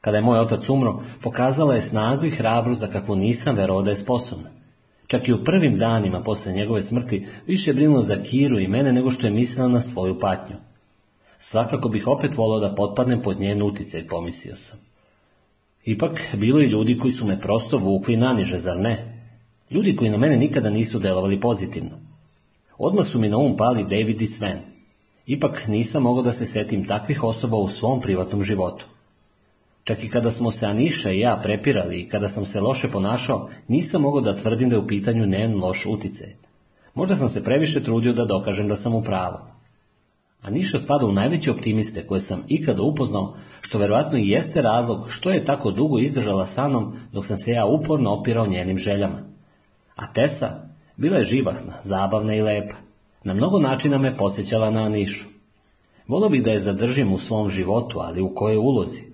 Kada je moj otac umro, pokazala je snagu i hrabru za kakvu nisam verovao da je sposobna. Čak i u prvim danima posle njegove smrti više brinuo za Kiru i mene nego što je mislila na svoju patnju. Svakako bih opet volio da potpadnem pod njen utjecaj, pomislio sam. Ipak, bilo je ljudi koji su me prosto vukli naniže, zar ne? Ljudi koji na mene nikada nisu delovali pozitivno. Odmah su mi na um pali David i Sven. Ipak nisam mogao da se setim takvih osoba u svom privatnom životu. Čak i kada smo se Aniša i ja prepirali i kada sam se loše ponašao, nisam mogao da tvrdim da je u pitanju njen loš uticaj. Možda sam se previše trudio da dokažem da sam u pravu. Aniša spada u najveće optimiste koje sam ikada upoznao, što verovatno i jeste razlog što je tako dugo izdržala sa mnom dok sam se ja uporno opirao njenim željama. A Tesa bila je živahna, zabavna i lepa. Na mnogo načina me posjećala na Anišu. Volio bih da je zadržim u svom životu, ali u kojoj ulozi?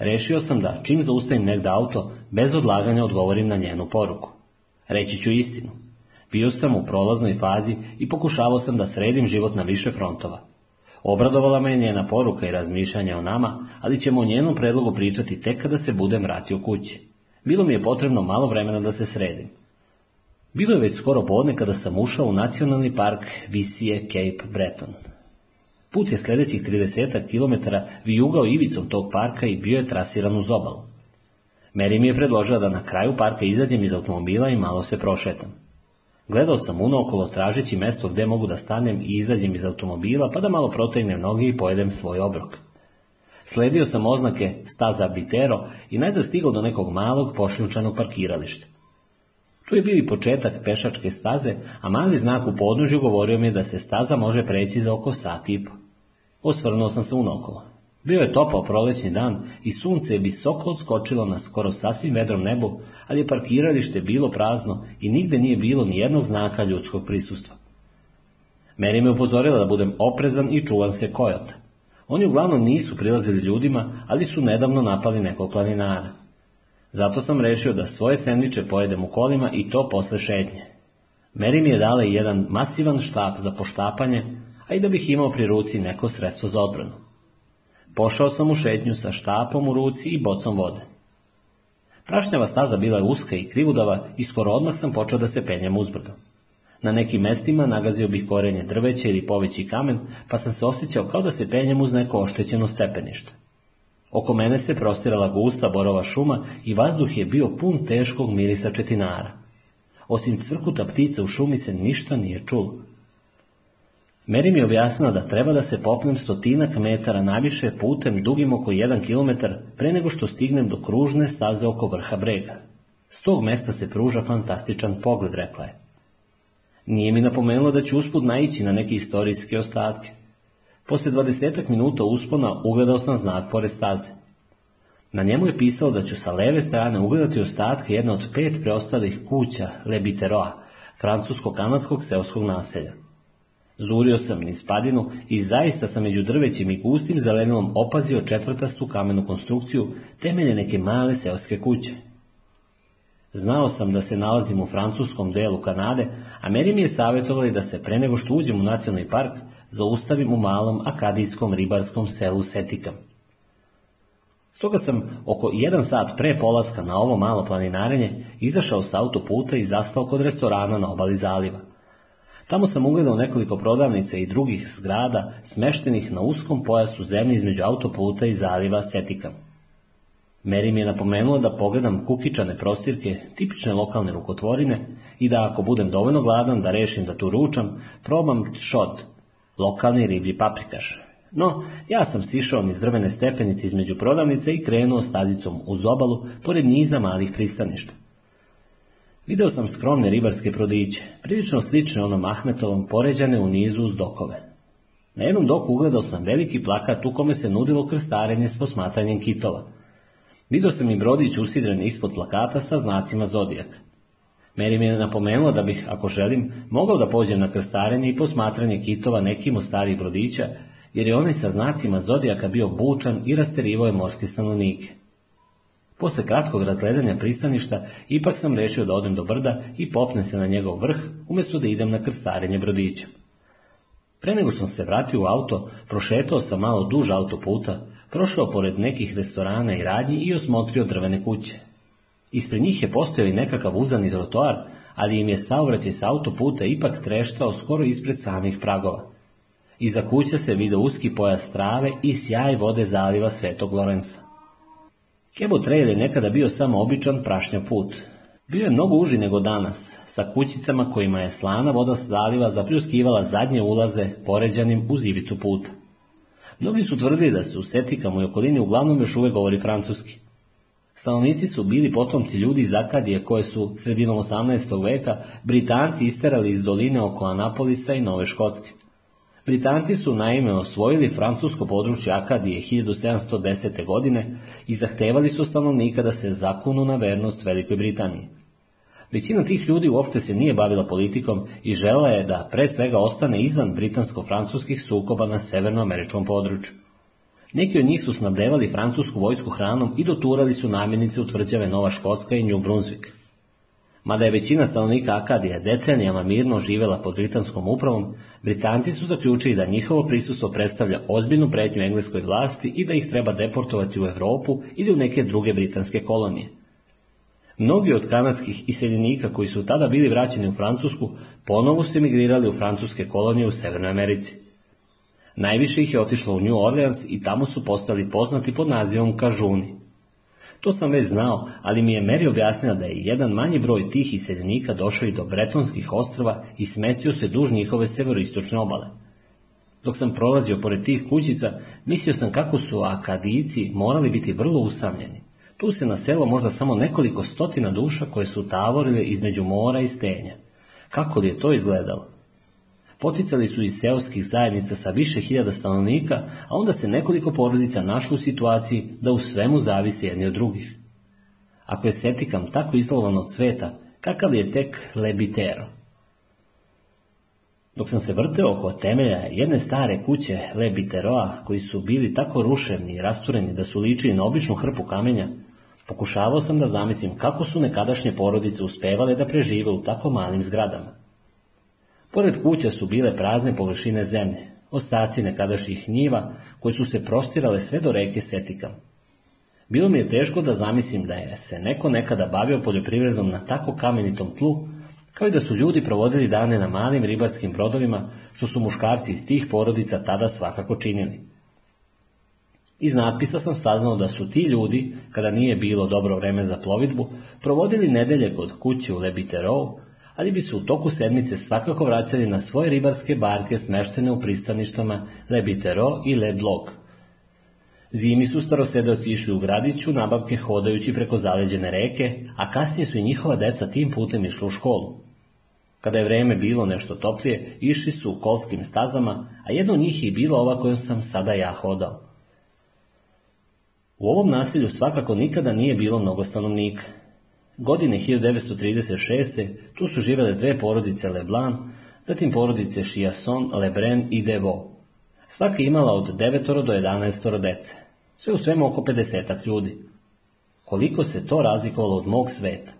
Rešio sam da, čim zaustavim negde auto, bez odlaganja odgovorim na njenu poruku. Reći ću istinu. Bio sam u prolaznoj fazi i pokušavao sam da sredim život na više frontova. Obradovala me je njena poruka i razmišljanje o nama, ali ćemo o njenom predlogu pričati tek kada se budem vratio kući. Bilo mi je potrebno malo vremena da se sredim. Bilo je već skoro podne kada sam ušao u nacionalni park Visije Cape Breton. Put je sljedećih 30 km vijugao ivicom tog parka i bio je trasiran uz obalu. Meri mi je predložila da na kraju parka izađem iz automobila i malo se prošetam. Gledao sam unokolo tražeći mesto gdje mogu da stanem i izađem iz automobila pa da malo protegnem noge i pojedem svoj obrok. Sledio sam oznake staza Bitero i najzad stigao do nekog malog pošljunčanog parkirališta. Tu je bio i početak pešačke staze, a mali znak u podnožju govorio mi je da se staza može preći za oko sat i po. Osvrnuo sam se unokolo. Bio je topao prolećni dan i sunce je visoko skočilo na skoro sasvim vedrom nebu, ali je parkiralište bilo prazno i nigde nije bilo ni jednog znaka ljudskog prisustva. Meri me upozorila da budem oprezan i čuvan se kojota. Oni uglavnom nisu prilazili ljudima, ali su nedavno napali nekog planinara. Zato sam rešio da svoje sendviče pojedem u kolima i to posle šetnje. Meri mi je dala i jedan masivan štap za poštapanje, a i da bih imao pri ruci neko sredstvo za odbranu. Pošao sam u šetnju sa štapom u ruci i bocom vode. Prašnjava staza bila je uska i krivudava i skoro odmah sam počeo da se penjem uzbrdo. Na nekim mestima nagazio bih korenje drveće ili poveći kamen, pa sam se osjećao kao da se penjem uz neko oštećeno stepenište. Oko mene se prostirala gusta borova šuma i vazduh je bio pun teškog mirisa četinara. Osim cvrkuta ptica u šumi se ništa nije čulo. Meri mi je objasnila da treba da se popnem stotinak metara naviše putem dugim oko 1 km pre nego što stignem do kružne staze oko vrha brega. S tog mesta se pruža fantastičan pogled, rekla je. Nije mi napomenulo da ću usput naići na neke istorijske ostatke. Poslije dvadesetak minuta uspona ugledao sam znak pored staze. Na njemu je pisalo da ću sa leve strane ugledati ostatke jedne od pet preostalih kuća Lebiteroa, francusko-kanadskog seoskog naselja. Zurio sam niz padinu i zaista sam među drvećim i gustim zelenilom opazio četvrtastu kamenu konstrukciju temelje neke male seoske kuće. Znao sam da se nalazim u francuskom delu Kanade, a meni mi je savjetovali da se pre nego što uđem u nacionalni park, zaustavim u malom akadijskom ribarskom selu Setikam. Stoga sam oko jedan sat pre polaska na ovo malo planinarenje izašao s autoputa i zastao kod restorana na obali zaliva. Tamo sam ugledao nekoliko prodavnica i drugih zgrada smeštenih na uskom pojasu zemlje između autoputa i zaliva Setika. Meri mi je napomenuo da pogledam kukičane prostirke, tipične lokalne rukotvorine i da ako budem dovoljno gladan da rešim da tu ručam, probam šod, lokalni riblji paprikaš. No, ja sam sišao niz drvene stepenice između prodavnice i krenuo stazicom uz obalu pored niza malih pristaništa. Video sam skromne ribarske prodiće, prilično slične onom Ahmetovom poređane u nizu uz dokove. Na jednom doku ugledao sam veliki plakat u kome se nudilo krstarenje s posmatranjem kitova. Video sam i brodić usidren ispod plakata sa znacima zodijaka. Meri mi je napomenuo da bih, ako želim, mogao da pođem na krstarenje i posmatranje kitova nekim od starih brodića, jer je onaj sa znacima zodijaka bio bučan i rasterivao je morske stanovnike. Posle kratkog razgledanja pristaništa, ipak sam rešio da odem do brda i popnem se na njegov vrh, umjesto da idem na krstarenje brodića. Pre nego sam se vratio u auto, prošetao sam malo duž autoputa, prošao pored nekih restorana i radnji i osmotrio drvene kuće. Ispred njih je postojao i nekakav uzani trotoar, ali im je saobraćaj sa autoputa ipak treštao skoro ispred samih pragova. Iza kuća se vidio uski pojas trave i sjaj vode zaliva Svetog Lorenza. Kebo Trail je nekada bio samo običan prašnja put. Bio je mnogo uži nego danas, sa kućicama kojima je slana voda s zapljuskivala zadnje ulaze poređanim uz ivicu puta. Mnogi su tvrdili da se u Setikama i okolini uglavnom još uvek govori francuski. Stanovnici su bili potomci ljudi iz Akadije koje su sredinom 18. veka Britanci isterali iz doline oko Anapolisa i Nove Škotske. Britanci su naime osvojili francusko područje Akadije 1710. godine i zahtevali su stanovnika da se zakunu na vernost Velikoj Britaniji. Većina tih ljudi uopće se nije bavila politikom i žela je da pre svega ostane izvan britansko-francuskih sukoba na severnoameričkom području. Neki od njih su snabdevali francusku vojsku hranom i doturali su namirnice u tvrđave Nova Škotska i New Brunswick. Mada je većina stanovnika Akadija decenijama mirno živela pod britanskom upravom, Britanci su zaključili da njihovo prisustvo predstavlja ozbiljnu pretnju engleskoj vlasti i da ih treba deportovati u Europu ili u neke druge britanske kolonije. Mnogi od kanadskih iseljenika koji su tada bili vraćeni u Francusku ponovo su emigrirali u francuske kolonije u Severnoj Americi. Najviše ih je otišlo u New Orleans i tamo su postali poznati pod nazivom Kažuni. To sam već znao, ali mi je Mary objasnila da je jedan manji broj tih iseljenika došao i do Bretonskih ostrva i smestio se duž njihove severoistočne obale. Dok sam prolazio pored tih kućica, mislio sam kako su akadijici morali biti vrlo usamljeni. Tu se naselo možda samo nekoliko stotina duša koje su tavorile između mora i stenja. Kako li je to izgledalo? Poticali su iz seoskih zajednica sa više hiljada stanovnika, a onda se nekoliko porodica našlo u situaciji da u svemu zavise jedni od drugih. Ako je setikam tako izlovan od sveta, kakav je tek lebitero? Dok sam se vrteo oko temelja jedne stare kuće Lebiteroa, koji su bili tako ruševni i rastureni da su ličili na običnu hrpu kamenja, pokušavao sam da zamislim kako su nekadašnje porodice uspevale da prežive u tako malim zgradama. Pored kuća su bile prazne površine zemlje, ostaci nekadašnjih njiva koje su se prostirale sve do reke Setikam. Bilo mi je teško da zamislim da je se neko nekada bavio poljoprivredom na tako kamenitom tlu, kao i da su ljudi provodili dane na malim ribarskim brodovima, što su muškarci iz tih porodica tada svakako činili. Iz natpisa sam saznao da su ti ljudi, kada nije bilo dobro vreme za plovidbu, provodili nedelje kod kuće u Lebiterou, ali bi se u toku sedmice svakako vraćali na svoje ribarske barke smeštene u pristaništama Le Bitero i Le Blog. Zimi su starosedoci išli u gradiću nabavke hodajući preko zaleđene reke, a kasnije su i njihova deca tim putem išla u školu. Kada je vreme bilo nešto toplije, išli su u kolskim stazama, a jedno od njih je bila ova kojom sam sada ja hodao. U ovom naselju svakako nikada nije bilo mnogo stanovnika. Godine 1936. tu su živele dve porodice Leblanc, zatim porodice Chiasson, Lebren i Devo. Svaka imala od devetoro do jedanestoro dece. Sve u svemu oko 50 ljudi. Koliko se to razlikovalo od mog sveta.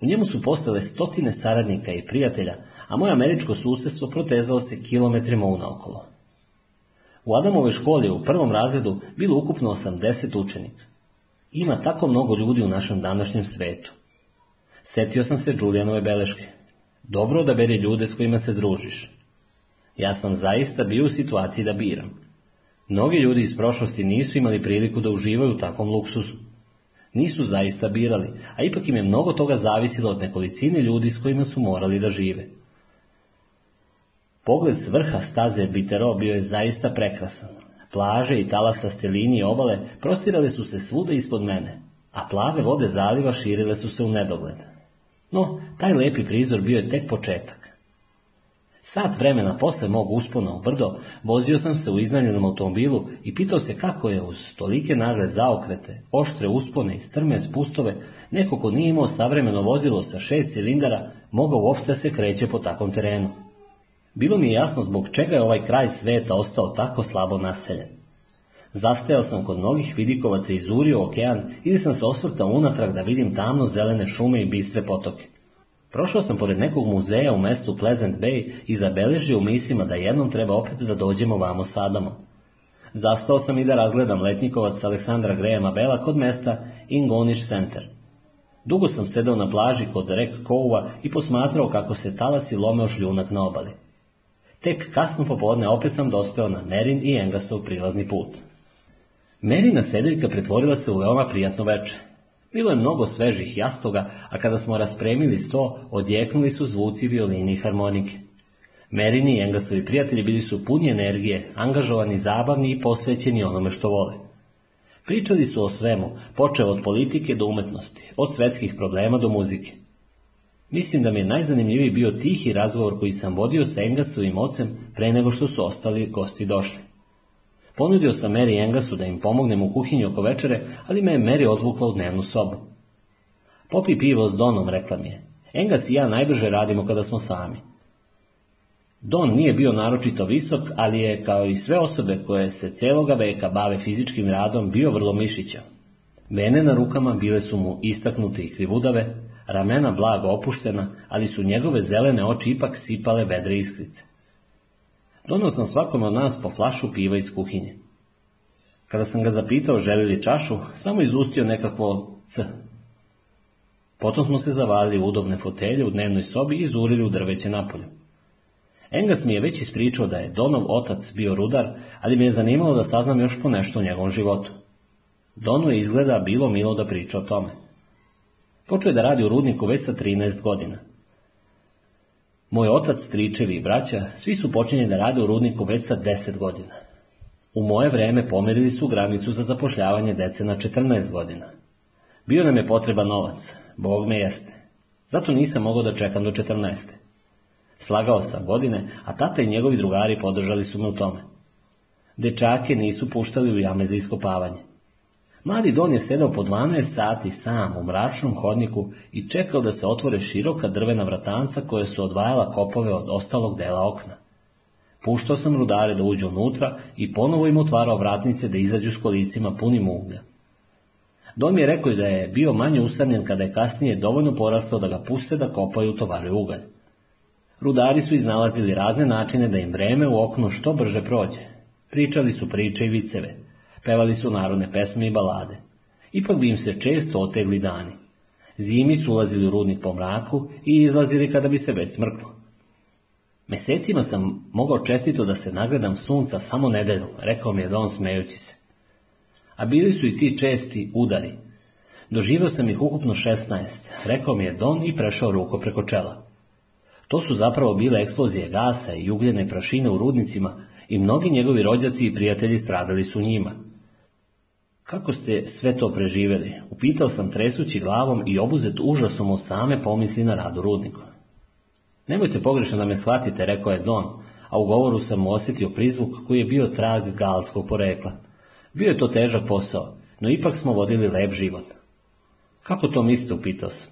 U njemu su postale stotine saradnika i prijatelja, a moje američko susjedstvo protezalo se kilometrima unaokolo. U Adamovoj školi u prvom razredu bilo ukupno 80 učenika. Ima tako mnogo ljudi u našem današnjem svetu. Sjetio sam se Đulijanove beleške. Dobro da beri ljude s kojima se družiš. Ja sam zaista bio u situaciji da biram. Mnogi ljudi iz prošlosti nisu imali priliku da uživaju u takvom luksuzu. Nisu zaista birali, a ipak im je mnogo toga zavisilo od nekolicine ljudi s kojima su morali da žive. Pogled s vrha staze Bitero bio je zaista prekrasan plaže i talasaste linije obale prostirale su se svuda ispod mene, a plave vode zaliva širile su se u nedogled. No, taj lepi prizor bio je tek početak. Sat vremena posle mog uspona u brdo, vozio sam se u iznajmljenom automobilu i pitao se kako je uz tolike nagle zaokrete, oštre uspone i strme spustove, neko ko nije imao savremeno vozilo sa šest cilindara, mogao uopšte se kreće po takvom terenu. Bilo mi je jasno zbog čega je ovaj kraj sveta ostao tako slabo naseljen. Zastajao sam kod mnogih vidikovaca i zurio okean ili sam se osvrtao unatrag da vidim tamno zelene šume i bistre potoke. Prošao sam pored nekog muzeja u mestu Pleasant Bay i zabeležio u mislima da jednom treba opet da dođemo vamo s Adamom. Zastao sam i da razgledam letnikovac Aleksandra Grahama Bela kod mesta Ingonish Center. Dugo sam sedao na plaži kod Rek Kova i posmatrao kako se talasi lomeo šljunak na obali. Tek kasno popodne opet sam dospeo na Merin i Engasov prilazni put. Merina sedeljka pretvorila se u veoma prijatno veče. Bilo je mnogo svežih jastoga, a kada smo raspremili sto, odjeknuli su zvuci violini i harmonike. Merini i Engasovi prijatelji bili su puni energije, angažovani, zabavni i posvećeni onome što vole. Pričali su o svemu, počeo od politike do umetnosti, od svetskih problema do muzike. Mislim da mi je najzanimljiviji bio tihi razgovor koji sam vodio sa Engasovim ocem pre nego što su ostali gosti došli. Ponudio sam Mary Engasu da im pomognem u kuhinji oko večere, ali me je Mary odvukla u dnevnu sobu. Popi pivo s Donom, rekla mi je. Engas i ja najbrže radimo kada smo sami. Don nije bio naročito visok, ali je, kao i sve osobe koje se celoga veka bave fizičkim radom, bio vrlo mišića. Vene na rukama bile su mu istaknute i krivudave, ramena blago opuštena, ali su njegove zelene oči ipak sipale vedre iskrice. Donao sam svakom od nas po flašu piva iz kuhinje. Kada sam ga zapitao želi li čašu, samo izustio nekakvo c. Potom smo se zavalili u udobne fotelje u dnevnoj sobi i zurili u drveće napolju. Engas mi je već ispričao da je Donov otac bio rudar, ali mi je zanimalo da saznam još po nešto o njegovom životu. Donu je izgleda bilo milo da priča o tome. Počeo je da radi u rudniku već sa 13 godina. Moj otac, stričevi i braća, svi su počinjeni da rade u rudniku već sa 10 godina. U moje vreme pomerili su granicu za zapošljavanje dece na 14 godina. Bio nam je potreban novac, Bog me jeste. Zato nisam mogao da čekam do 14. Slagao sam godine, a tata i njegovi drugari podržali su me u tome. Dečake nisu puštali u jame za iskopavanje. Mladi Don je sedao po 12 sati sam u mračnom hodniku i čekao da se otvore široka drvena vratanca koja su odvajala kopove od ostalog dela okna. Puštao sam rudare da uđu unutra i ponovo im otvarao vratnice da izađu s kolicima punim uglja. Dom je rekao da je bio manje usamljen kada je kasnije dovoljno porastao da ga puste da kopaju tovaru ugalj. Rudari su iznalazili razne načine da im vreme u oknu što brže prođe. Pričali su priče i viceve. Pevali su narodne pesme i balade. Ipak bi im se često otegli dani. Zimi su ulazili u rudnik po mraku i izlazili kada bi se već smrklo. Mesecima sam mogao čestito da se nagledam sunca samo nedeljom, rekao mi je Don smejući se. A bili su i ti česti udari. Doživio sam ih ukupno 16, rekao mi je Don i prešao ruko preko čela. To su zapravo bile eksplozije gasa i ugljene prašine u rudnicima i mnogi njegovi rođaci i prijatelji stradali su njima. Kako ste sve to preživjeli? Upitao sam tresući glavom i obuzet užasom od same pomisli na radu rudniku. Nemojte pogrešno da me shvatite, rekao je Don, a u govoru sam osjetio prizvuk koji je bio trag galskog porekla. Bio je to težak posao, no ipak smo vodili lep život. Kako to mislite, upitao sam.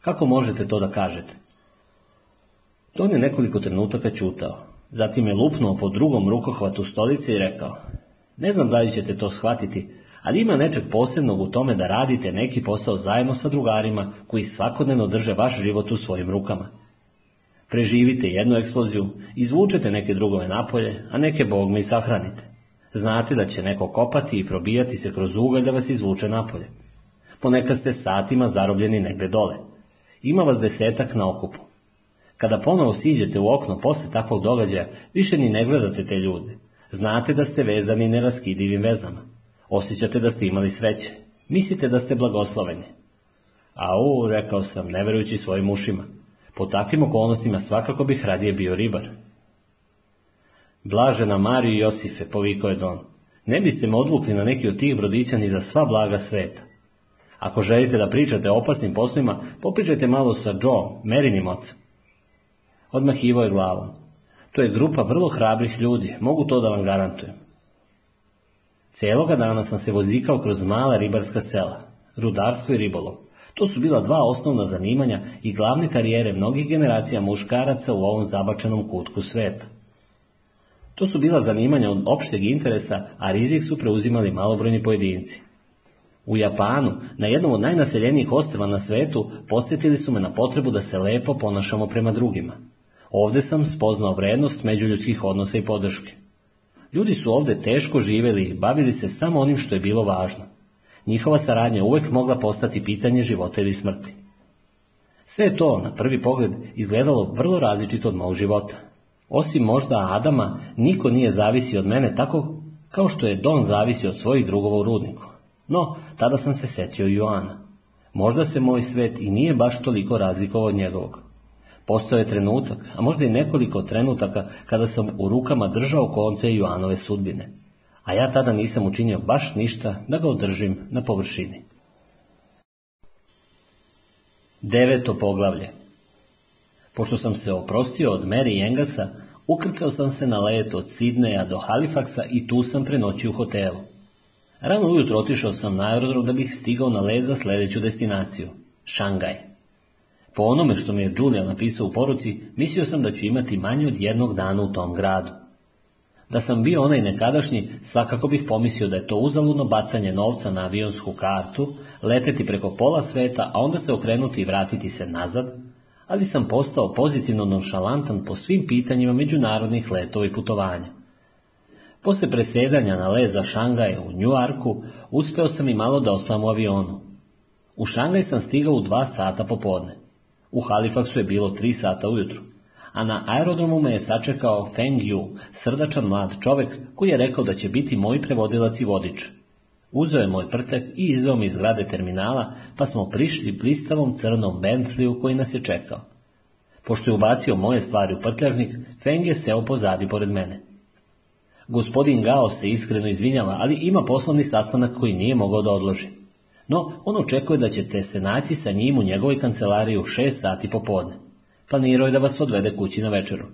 Kako možete to da kažete? Don je nekoliko trenutaka čutao. Zatim je lupnuo po drugom rukohvatu stolice i rekao, ne znam da li ćete to shvatiti, ali ima nečeg posebnog u tome da radite neki posao zajedno sa drugarima koji svakodnevno drže vaš život u svojim rukama. Preživite jednu eksploziju, izvučete neke drugove napolje, a neke bogme i sahranite. Znate da će neko kopati i probijati se kroz ugalj da vas izvuče napolje. Ponekad ste satima zarobljeni negde dole. Ima vas desetak na okupu. Kada ponovo siđete u okno posle takvog događaja, više ni ne gledate te ljude. Znate da ste vezani neraskidivim vezama. Osjećate da ste imali sreće. Mislite da ste blagosloveni. Au, rekao sam, ne verujući svojim ušima. Po takvim okolnostima svakako bih radije bio ribar. Blažena Mariju i Josife, povikao je Don. Ne biste me odvukli na neki od tih brodića ni za sva blaga sveta. Ako želite da pričate o opasnim poslovima, popričajte malo sa Joe, Merinim ocem. Odmah Ivo je glavom. To je grupa vrlo hrabrih ljudi, mogu to da vam garantujem. Cijeloga dana sam se vozikao kroz mala ribarska sela, rudarstvo i ribolov. To su bila dva osnovna zanimanja i glavne karijere mnogih generacija muškaraca u ovom zabačenom kutku sveta. To su bila zanimanja od opšteg interesa, a rizik su preuzimali malobrojni pojedinci. U Japanu, na jednom od najnaseljenijih ostrava na svetu, podsjetili su me na potrebu da se lepo ponašamo prema drugima. Ovde sam spoznao vrednost međuljudskih odnosa i podrške. Ljudi su ovdje teško živjeli i bavili se samo onim što je bilo važno. Njihova saradnja uvek mogla postati pitanje života ili smrti. Sve to, na prvi pogled, izgledalo vrlo različito od mog života. Osim možda Adama, niko nije zavisio od mene tako kao što je Don zavisio od svojih drugova u rudniku. No, tada sam se setio Joana. Možda se moj svet i nije baš toliko razlikovao od njegovog. Postao je trenutak, a možda i nekoliko trenutaka, kada sam u rukama držao konce Joanove sudbine, a ja tada nisam učinio baš ništa da ga održim na površini. Deveto poglavlje Pošto sam se oprostio od Mary Engasa, ukrcao sam se na let od Sidneja do Halifaksa i tu sam prenoćio u hotelu. Rano ujutro otišao sam na aerodrom da bih stigao na let za sljedeću destinaciju, Šangaj. Po onome što mi je Julia napisao u poruci, mislio sam da ću imati manje od jednog dana u tom gradu. Da sam bio onaj nekadašnji, svakako bih pomislio da je to uzaludno bacanje novca na avionsku kartu, leteti preko pola sveta, a onda se okrenuti i vratiti se nazad, ali sam postao pozitivno nonšalantan po svim pitanjima međunarodnih letova i putovanja. Posle presedanja na leza Šangaj u Njuarku, uspeo sam i malo da ostavam u avionu. U Šangaj sam stigao u dva sata popodne. U Halifaksu je bilo tri sata ujutru, a na aerodromu me je sačekao Feng Yu, srdačan mlad čovjek koji je rekao da će biti moj prevodilac i vodič. Uzeo je moj prtek i izveo mi iz zgrade terminala, pa smo prišli blistavom crnom Bentleyu koji nas je čekao. Pošto je ubacio moje stvari u prtljažnik, Feng je seo pozadi pored mene. Gospodin Gao se iskreno izvinjava, ali ima poslovni sastanak koji nije mogao da odloži no on očekuje da ćete se naći sa njim u njegovoj kancelariji u 6 sati popodne. Planirao je da vas odvede kući na večeru.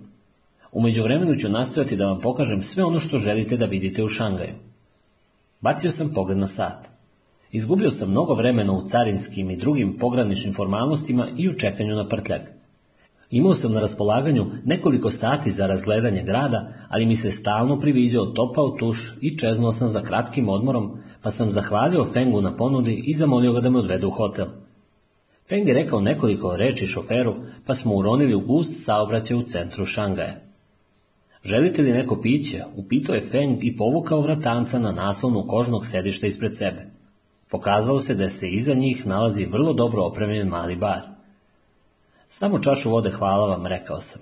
U međuvremenu ću nastojati da vam pokažem sve ono što želite da vidite u Šangaju. Bacio sam pogled na sat. Izgubio sam mnogo vremena u carinskim i drugim pograničnim formalnostima i u čekanju na prtljak. Imao sam na raspolaganju nekoliko sati za razgledanje grada, ali mi se stalno priviđao topao tuš i čeznuo sam za kratkim odmorom pa sam zahvalio Fengu na ponudi i zamolio ga da me odvede u hotel. Feng je rekao nekoliko reči šoferu, pa smo uronili u gust saobraćaj u centru Šangaja. Želite li neko piće? Upitao je Feng i povukao vratanca na naslonu kožnog sedišta ispred sebe. Pokazalo se da se iza njih nalazi vrlo dobro opremljen mali bar. Samo čašu vode hvala vam, rekao sam.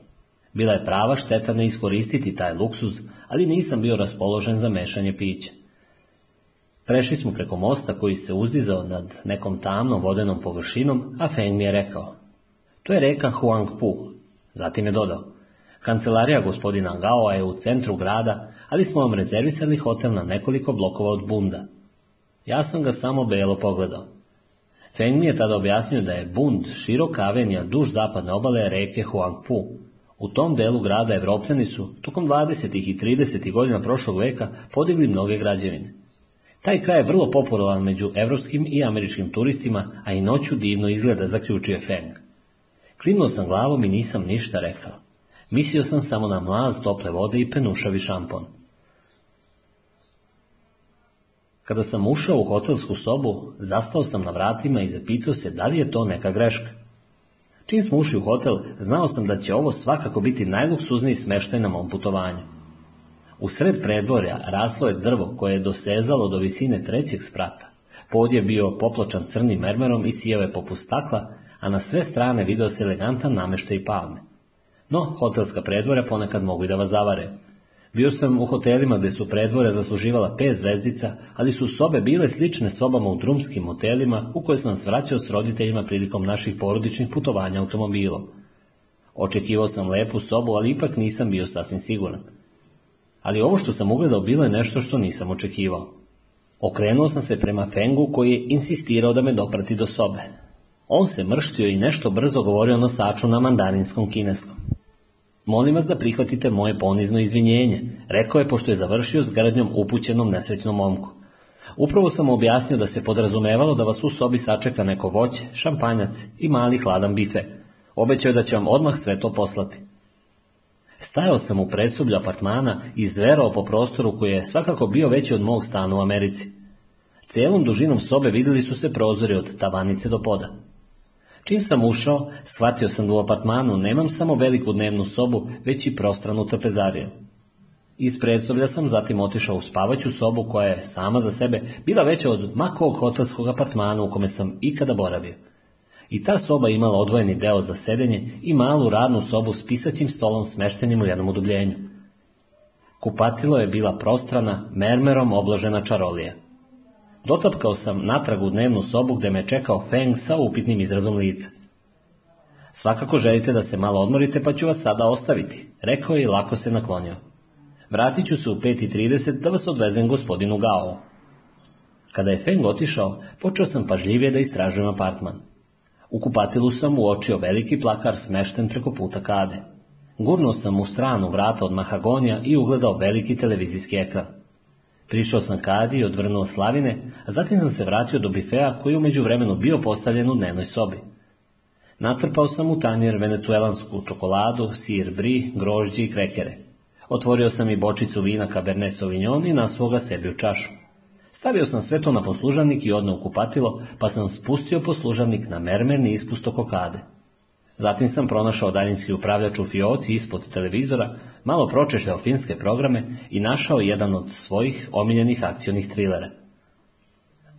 Bila je prava šteta ne iskoristiti taj luksuz, ali nisam bio raspoložen za mešanje pića. Prešli smo preko mosta koji se uzdizao nad nekom tamnom vodenom površinom, a Feng mi je rekao. To je reka Pu. Zatim je dodao. Kancelarija gospodina Gaoa je u centru grada, ali smo vam rezervisali hotel na nekoliko blokova od Bunda. Ja sam ga samo belo pogledao. Feng mi je tada objasnio da je Bund široka avenija duž zapadne obale reke Pu. U tom delu grada Evropljani su, tokom 20. i 30. godina prošlog veka, podigli mnoge građevine. Taj kraj je vrlo popularan među evropskim i američkim turistima, a i noću divno izgleda, zaključuje Feng. Klimnuo sam glavom i nisam ništa rekao. Mislio sam samo na mlaz tople vode i penušavi šampon. Kada sam ušao u hotelsku sobu, zastao sam na vratima i zapitao se da li je to neka greška. Čim smo ušli u hotel, znao sam da će ovo svakako biti najluksuzniji smeštaj na mom putovanju. U sred predvorja raslo je drvo koje je dosezalo do visine trećeg sprata. Pod je bio popločan crnim mermerom i sijeve je poput stakla, a na sve strane video se elegantan namještaj i palme. No, hotelska predvora ponekad mogu i da vas zavare. Bio sam u hotelima gdje su predvore zasluživala pet zvezdica, ali su sobe bile slične sobama u drumskim hotelima u koje sam svraćao s roditeljima prilikom naših porodičnih putovanja automobilom. Očekivao sam lepu sobu, ali ipak nisam bio sasvim siguran ali ovo što sam ugledao bilo je nešto što nisam očekivao. Okrenuo sam se prema Fengu koji je insistirao da me doprati do sobe. On se mrštio i nešto brzo govorio nosaču na mandarinskom kineskom. Molim vas da prihvatite moje ponizno izvinjenje, rekao je pošto je završio s gradnjom upućenom nesrećnom momku. Upravo sam mu objasnio da se podrazumevalo da vas u sobi sačeka neko voće, šampanjac i mali hladan bife. Obećao je da će vam odmah sve to poslati. Stajao sam u presublju apartmana i zverao po prostoru koji je svakako bio veći od mog stana u Americi. Cijelom dužinom sobe vidjeli su se prozori od tavanice do poda. Čim sam ušao, shvatio sam da u apartmanu nemam samo veliku dnevnu sobu, već i prostranu trpezariju. Iz predsoblja sam zatim otišao u spavaću sobu koja je sama za sebe bila veća od makog hotelskog apartmana u kome sam ikada boravio i ta soba imala odvojeni deo za sedenje i malu radnu sobu s pisaćim stolom smeštenim u jednom udubljenju. Kupatilo je bila prostrana, mermerom obložena čarolija. Dotapkao sam natrag u dnevnu sobu gdje me čekao Feng sa upitnim izrazom lica. Svakako želite da se malo odmorite, pa ću vas sada ostaviti, rekao je i lako se naklonio. Vratit ću se u 5.30 da vas odvezem gospodinu Gao. Kada je Feng otišao, počeo sam pažljivije da istražujem apartman. U kupatilu sam uočio veliki plakar smešten preko puta kade. Gurnuo sam u stranu vrata od mahagonija i ugledao veliki televizijski ekran. Prišao sam kadi i odvrnuo slavine, a zatim sam se vratio do bifea koji je umeđu vremenu bio postavljen u dnevnoj sobi. Natrpao sam u tanjer venecuelansku čokoladu, sir bri, grožđe i krekere. Otvorio sam i bočicu vina Cabernet Sauvignon i nasuo ga sebi u čašu. Stavio sam sve to na poslužavnik i odno u kupatilo, pa sam spustio poslužavnik na mermerni ispust kokade. Zatim sam pronašao daljinski upravljač u fioci ispod televizora, malo pročešljao finske programe i našao jedan od svojih omiljenih akcionih trilera.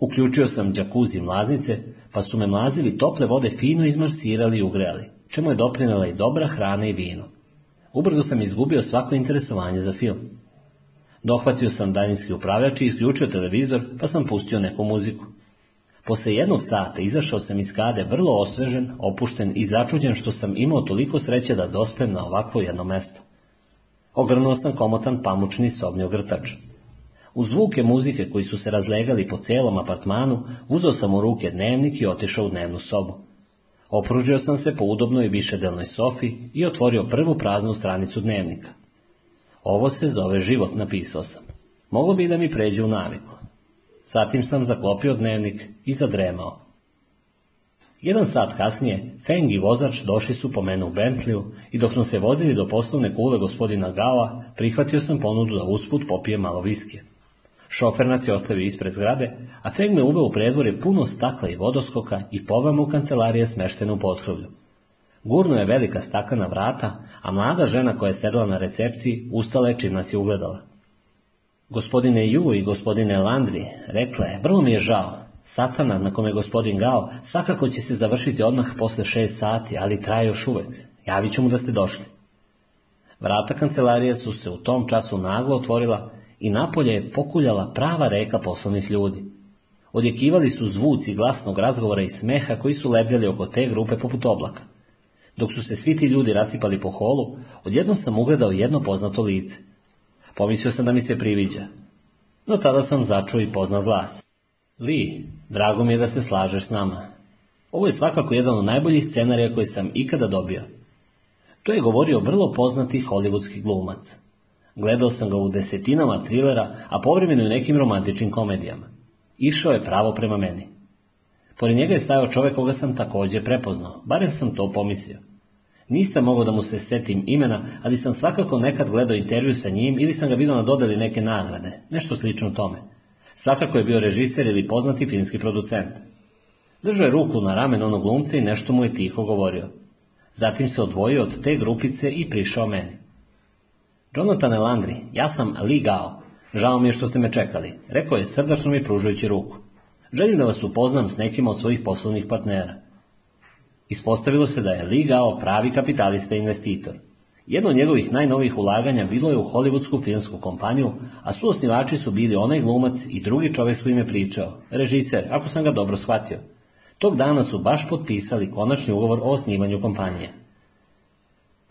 Uključio sam džakuzi mlaznice, pa su me mlazili tople vode fino izmarsirali i ugreli, čemu je doprinela i dobra hrana i vino. Ubrzo sam izgubio svako interesovanje za film. Dohvatio sam daljinski upravljač i isključio televizor, pa sam pustio neku muziku. Posle jednog sata izašao sam iz kade vrlo osvežen, opušten i začuđen što sam imao toliko sreće da dospem na ovakvo jedno mesto. Ogrnuo sam komotan pamučni sobni ogrtač. U zvuke muzike koji su se razlegali po celom apartmanu, uzeo sam u ruke dnevnik i otišao u dnevnu sobu. Opružio sam se po udobnoj višedelnoj sofi i otvorio prvu praznu stranicu dnevnika. Ovo se zove život, napisao sam. Moglo bi da mi pređe u naviku. Satim sam zaklopio dnevnik i zadremao. Jedan sat kasnije, Feng i vozač došli su po mene u Bentleyu i dok smo se vozili do poslovne kule gospodina Gala, prihvatio sam ponudu da usput popije malo viske. Šofer nas je ostavio ispred zgrade, a Feng me uveo u predvore puno stakla i vodoskoka i povamo u kancelarije smeštene u potkrovlju. Gurno je velika stakana vrata, a mlada žena koja je sedla na recepciji ustala je čim nas je ugledala. Gospodine Ju i gospodine Landri, rekla je, vrlo mi je žao. Sastanak na kome je gospodin Gao svakako će se završiti odmah posle šest sati, ali traje još uvek. Javit ću mu da ste došli. Vrata kancelarije su se u tom času naglo otvorila i napolje je pokuljala prava reka poslovnih ljudi. Odjekivali su zvuci glasnog razgovora i smeha koji su lebljali oko te grupe poput oblaka. Dok su se svi ti ljudi rasipali po holu, odjedno sam ugledao jedno poznato lice. Pomislio sam da mi se priviđa. No tada sam začuo i poznat glas. Li, drago mi je da se slažeš s nama. Ovo je svakako jedan od najboljih scenarija koje sam ikada dobio. To je govorio vrlo poznati hollywoodski glumac. Gledao sam ga u desetinama trilera, a povremeno i u nekim romantičnim komedijama. Išao je pravo prema meni. Pored njega je stajao čovjek koga sam također prepoznao, barem sam to pomislio. Nisam mogao da mu se setim imena, ali sam svakako nekad gledao intervju sa njim ili sam ga vidio na dodeli neke nagrade, nešto slično tome. Svakako je bio režiser ili poznati filmski producent. Držao je ruku na ramen onog glumca i nešto mu je tiho govorio. Zatim se odvojio od te grupice i prišao meni. Jonathan Landry, ja sam Lee Gao. Žao mi je što ste me čekali, rekao je srdačno mi pružajući ruku. Želim da vas upoznam s nekim od svojih poslovnih partnera. Ispostavilo se da je Lee Gao pravi kapitalista i investitor. Jedno od njegovih najnovijih ulaganja bilo je u hollywoodsku filmsku kompaniju, a suosnivači su bili onaj glumac i drugi čovjek su kojim je pričao, režiser, ako sam ga dobro shvatio. Tog dana su baš potpisali konačni ugovor o osnivanju kompanije.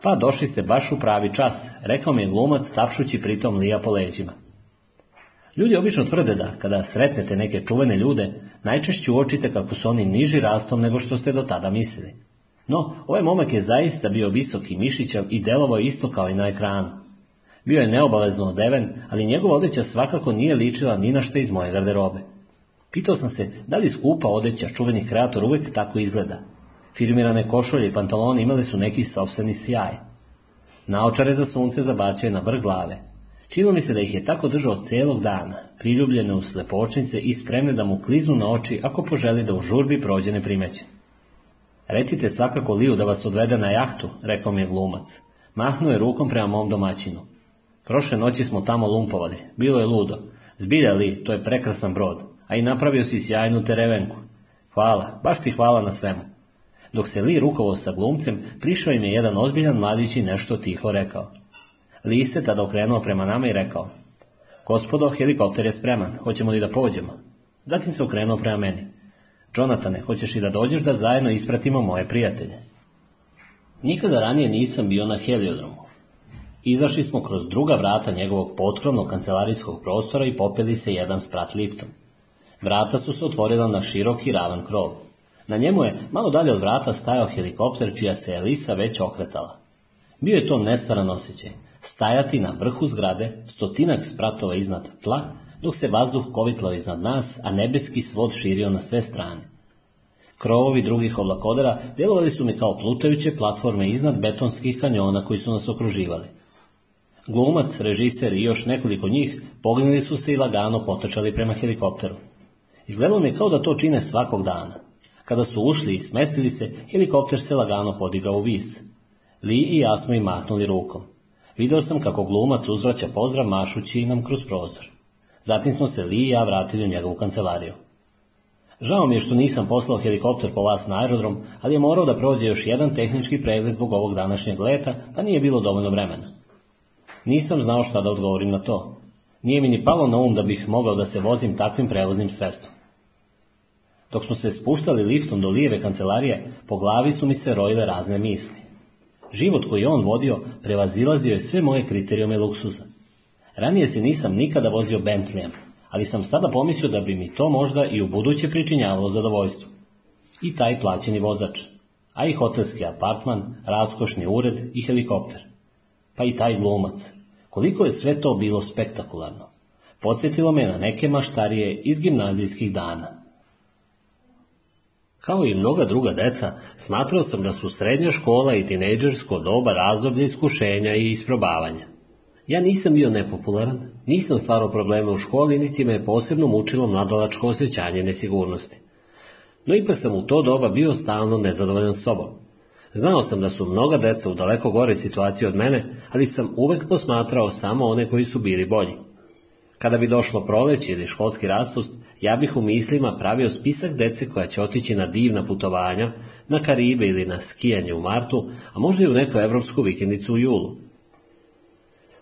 Pa došli ste baš u pravi čas, rekao mi je glumac tapšući pritom Lija po leđima. Ljudi obično tvrde da, kada sretnete neke čuvene ljude, najčešće uočite kako su oni niži rastom nego što ste do tada mislili. No, ovaj momak je zaista bio visoki mišićav i delovao isto kao i na ekranu. Bio je neobavezno odeven, ali njegova odeća svakako nije ličila ni na što iz moje garderobe. Pitao sam se da li skupa odeća čuvenih kreator uvijek tako izgleda. Firmirane košulje i pantalone imali su neki sobstveni sjaj. Naočare za sunce zabacio je na vrh glave. Čilo mi se da ih je tako držao celog dana, priljubljene u slepočnice i spremne da mu kliznu na oči ako poželi da u žurbi prođe neprimećen. Recite svakako Liju da vas odvede na jahtu, rekao mi je glumac. Mahnuo je rukom prema mom domaćinu. Prošle noći smo tamo lumpovali, bilo je ludo. Zbilja li, to je prekrasan brod, a i napravio si sjajnu terevenku. Hvala, baš ti hvala na svemu. Dok se Li rukovao sa glumcem, prišao im je jedan ozbiljan mladić i nešto tiho rekao. Li se tada okrenuo prema nama i rekao, gospodo, helikopter je spreman, hoćemo li da pođemo? Zatim se okrenuo prema meni. Jonatane, hoćeš i da dođeš da zajedno ispratimo moje prijatelje? Nikada ranije nisam bio na heliodromu. Izašli smo kroz druga vrata njegovog potkrovnog kancelarijskog prostora i popeli se jedan sprat liftom. Vrata su se otvorila na široki ravan krov. Na njemu je, malo dalje od vrata, stajao helikopter čija se Elisa već okretala. Bio je to nestvaran osjećaj stajati na vrhu zgrade, stotinak spratova iznad tla, dok se vazduh kovitlao iznad nas, a nebeski svod širio na sve strane. Krovovi drugih oblakodera djelovali su mi kao plutajuće platforme iznad betonskih kanjona koji su nas okruživali. Glumac, režiser i još nekoliko njih pognili su se i lagano potočali prema helikopteru. Izgledalo mi je kao da to čine svakog dana. Kada su ušli i smestili se, helikopter se lagano podigao u vis. Li i ja smo im mahnuli rukom. Vidio sam kako glumac uzvraća pozdrav mašući nam kroz prozor. Zatim smo se Li i ja vratili u njegovu kancelariju. Žao mi je što nisam poslao helikopter po vas na aerodrom, ali je morao da prođe još jedan tehnički pregled zbog ovog današnjeg leta, pa nije bilo dovoljno vremena. Nisam znao šta da odgovorim na to. Nije mi ni palo na um da bih mogao da se vozim takvim prevoznim sredstvom. Dok smo se spuštali liftom do lijeve kancelarije, po glavi su mi se rojile razne misli. Život koji je on vodio prevazilazio je sve moje kriterijume luksuza. Ranije se nisam nikada vozio Bentleyem, ali sam sada pomislio da bi mi to možda i u buduće pričinjavalo zadovoljstvo. I taj plaćeni vozač, a i hotelski apartman, raskošni ured i helikopter. Pa i taj glumac. Koliko je sve to bilo spektakularno. Podsjetilo me na neke maštarije iz gimnazijskih dana. Kao i mnoga druga deca, smatrao sam da su srednja škola i tinejdžersko doba razdoblje iskušenja i isprobavanja. Ja nisam bio nepopularan, nisam stvarao probleme u školi, niti me je posebno mučilo mladolačko osjećanje nesigurnosti. No ipak sam u to doba bio stalno nezadovoljan sobom. Znao sam da su mnoga deca u daleko gore situaciji od mene, ali sam uvek posmatrao samo one koji su bili bolji. Kada bi došlo proleće ili školski raspust, ja bih u mislima pravio spisak dece koja će otići na divna putovanja, na Karibe ili na skijanje u martu, a možda i u neku evropsku vikendicu u julu.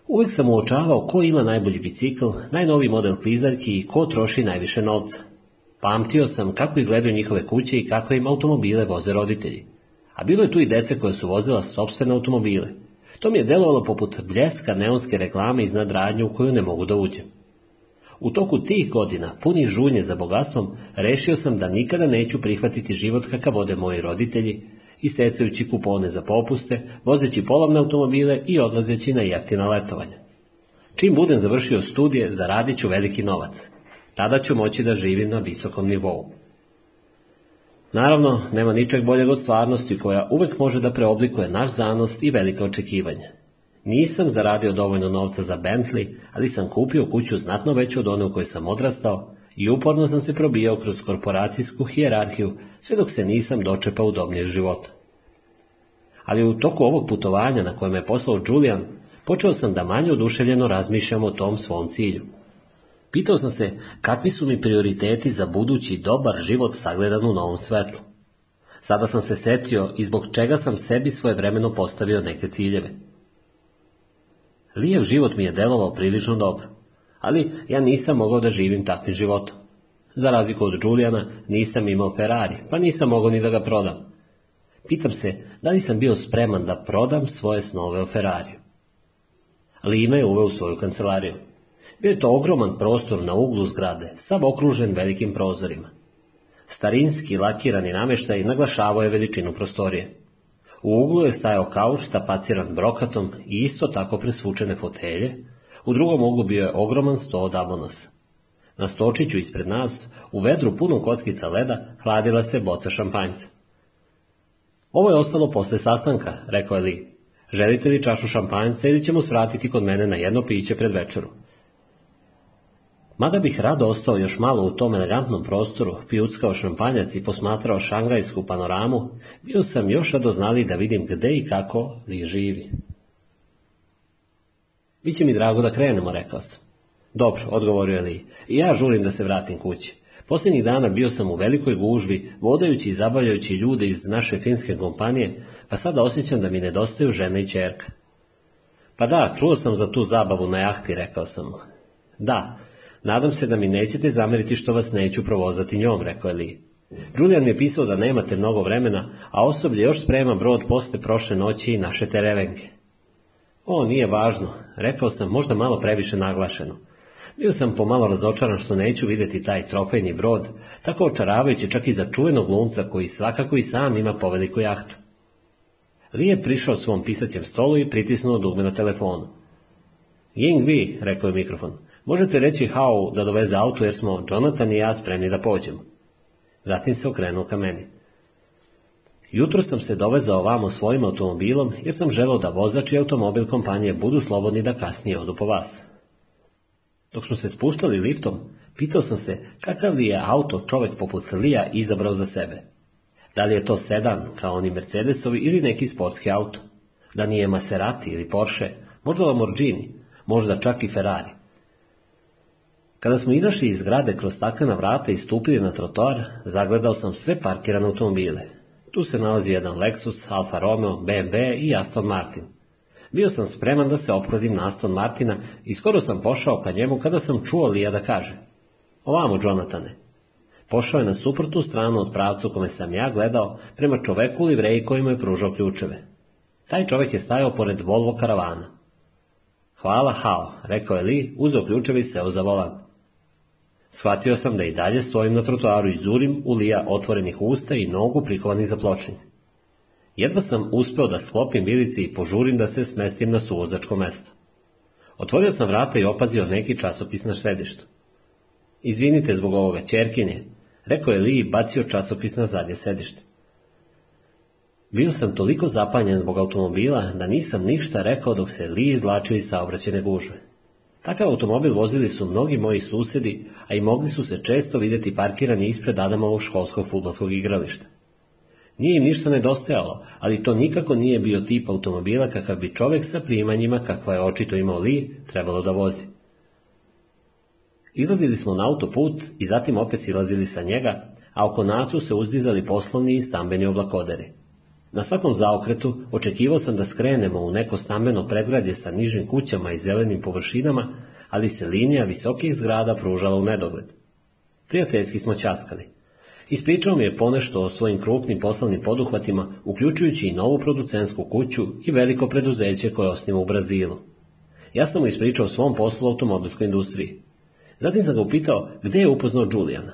Uvijek sam uočavao ko ima najbolji bicikl, najnoviji model klizaljki i ko troši najviše novca. Pamtio sam kako izgledaju njihove kuće i kakve im automobile voze roditelji. A bilo je tu i dece koje su vozila sobstvene automobile. To mi je delovalo poput bljeska neonske reklame iznad radnje u koju ne mogu da uđem. U toku tih godina, puni žunje za bogatstvom, rešio sam da nikada neću prihvatiti život kakav vode moji roditelji, isecajući kupone za popuste, vozeći polovne automobile i odlazeći na jeftina letovanja. Čim budem završio studije, zaradiću veliki novac. Tada ću moći da živim na visokom nivou. Naravno, nema ničeg boljeg od stvarnosti koja uvek može da preoblikuje naš zanost i velika očekivanja. Nisam zaradio dovoljno novca za Bentley, ali sam kupio kuću znatno veću od one u kojoj sam odrastao i uporno sam se probijao kroz korporacijsku hijerarhiju sve dok se nisam dočepao udobnije života. Ali u toku ovog putovanja na kojem je poslao Julian, počeo sam da manje oduševljeno razmišljam o tom svom cilju. Pitao sam se kakvi su mi prioriteti za budući dobar život sagledan u novom svetlu. Sada sam se setio i zbog čega sam sebi svoje svojevremeno postavio neke ciljeve. Lijev život mi je delovao prilično dobro, ali ja nisam mogao da živim takvim životom. Za razliku od Julijana, nisam imao Ferrari, pa nisam mogao ni da ga prodam. Pitam se, da li sam bio spreman da prodam svoje snove o Ferrariju. Lima je uveo u svoju kancelariju. Bio je to ogroman prostor na uglu zgrade, sav okružen velikim prozorima. Starinski lakirani namještaj naglašavao je veličinu prostorije. U uglu je stajao kauč tapaciran brokatom i isto tako presvučene fotelje, u drugom uglu bio je ogroman sto od abonosa. Na stočiću ispred nas, u vedru punom kockica leda, hladila se boca šampanjca. Ovo je ostalo posle sastanka, rekao je Li. Želite li čašu šampanjca ili ćemo svratiti kod mene na jedno piće pred večeru? Mada bih rado ostao još malo u tom elegantnom prostoru, pijuckao šampanjac i posmatrao šangajsku panoramu, bio sam još znali da vidim gde i kako li živi. Biće mi drago da krenemo, rekao sam. Dobro, odgovorio je Li, i ja žurim da se vratim kući. Posljednjih dana bio sam u velikoj gužvi, vodajući i zabavljajući ljude iz naše finske kompanije, pa sada osjećam da mi nedostaju žena i čerka. Pa da, čuo sam za tu zabavu na jahti, rekao sam. Da, Nadam se da mi nećete zameriti što vas neću provozati njom, rekao je Lee. Julian mi je pisao da nemate mnogo vremena, a osoblje još sprema brod posle prošle noći i naše terevenke. O, nije važno, rekao sam možda malo previše naglašeno. Bio sam pomalo razočaran što neću vidjeti taj trofejni brod, tako očaravajući čak i za čuvenog glumca koji svakako i sam ima poveliku jahtu. Li je prišao svom pisaćem stolu i pritisnuo dugme na telefonu. Ying Vi, rekao je mikrofon, Možete reći Hau da doveze auto jer smo Jonathan i ja spremni da pođemo. Zatim se okrenuo ka meni. Jutro sam se dovezao vamo svojim automobilom jer sam želeo da vozač i automobil kompanije budu slobodni da kasnije odu po vas. Dok smo se spuštali liftom, pitao sam se kakav li je auto čovjek poput Lija izabrao za sebe. Da li je to sedan, kao oni Mercedesovi, ili neki sportski auto? Da nije Maserati ili Porsche, možda Lamborghini, možda čak i Ferrari. Kada smo izašli iz zgrade kroz staklena vrata i stupili na trotoar, zagledao sam sve parkirane automobile. Tu se nalazi jedan Lexus, Alfa Romeo, BMW i Aston Martin. Bio sam spreman da se opkladim na Aston Martina i skoro sam pošao ka njemu kada sam čuo Lija da kaže Ovamo, Jonatane. Pošao je na suprotnu stranu od pravcu kome sam ja gledao prema čoveku u livreji koji mu je pružao ključeve. Taj čovek je stajao pored Volvo karavana. Hvala, Hao, rekao je Li, uzeo ključevi i seo za volan. Shvatio sam da i dalje stojim na trotoaru i zurim u lija otvorenih usta i nogu prikovanih za pločnik. Jedva sam uspeo da sklopim ilici i požurim da se smestim na suvozačko mesto. Otvorio sam vrata i opazio neki časopis na središtu. Izvinite zbog ovoga čerkinje, rekao je Li i bacio časopis na zadnje središte. Bio sam toliko zapanjen zbog automobila da nisam ništa rekao dok se Li izlačio iz saobraćene gužve. Takav automobil vozili su mnogi moji susjedi, a i mogli su se često vidjeti parkirani ispred Adamovog školskog futbolskog igrališta. Nije im ništa nedostajalo, ali to nikako nije bio tip automobila kakav bi čovjek sa primanjima, kakva je očito imao Li, trebalo da vozi. Izlazili smo na autoput i zatim opet silazili sa njega, a oko nas su se uzdizali poslovni i stambeni oblakoderi. Na svakom zaokretu očekivao sam da skrenemo u neko stambeno predgrađe sa nižim kućama i zelenim površinama, ali se linija visokih zgrada pružala u nedogled. Prijateljski smo časkali. Ispričao mi je ponešto o svojim krupnim poslovnim poduhvatima, uključujući i novu producentsku kuću i veliko preduzeće koje osnimo u Brazilu. Ja sam mu ispričao svom poslu u automobilskoj industriji. Zatim sam ga upitao gdje je upoznao Julijana.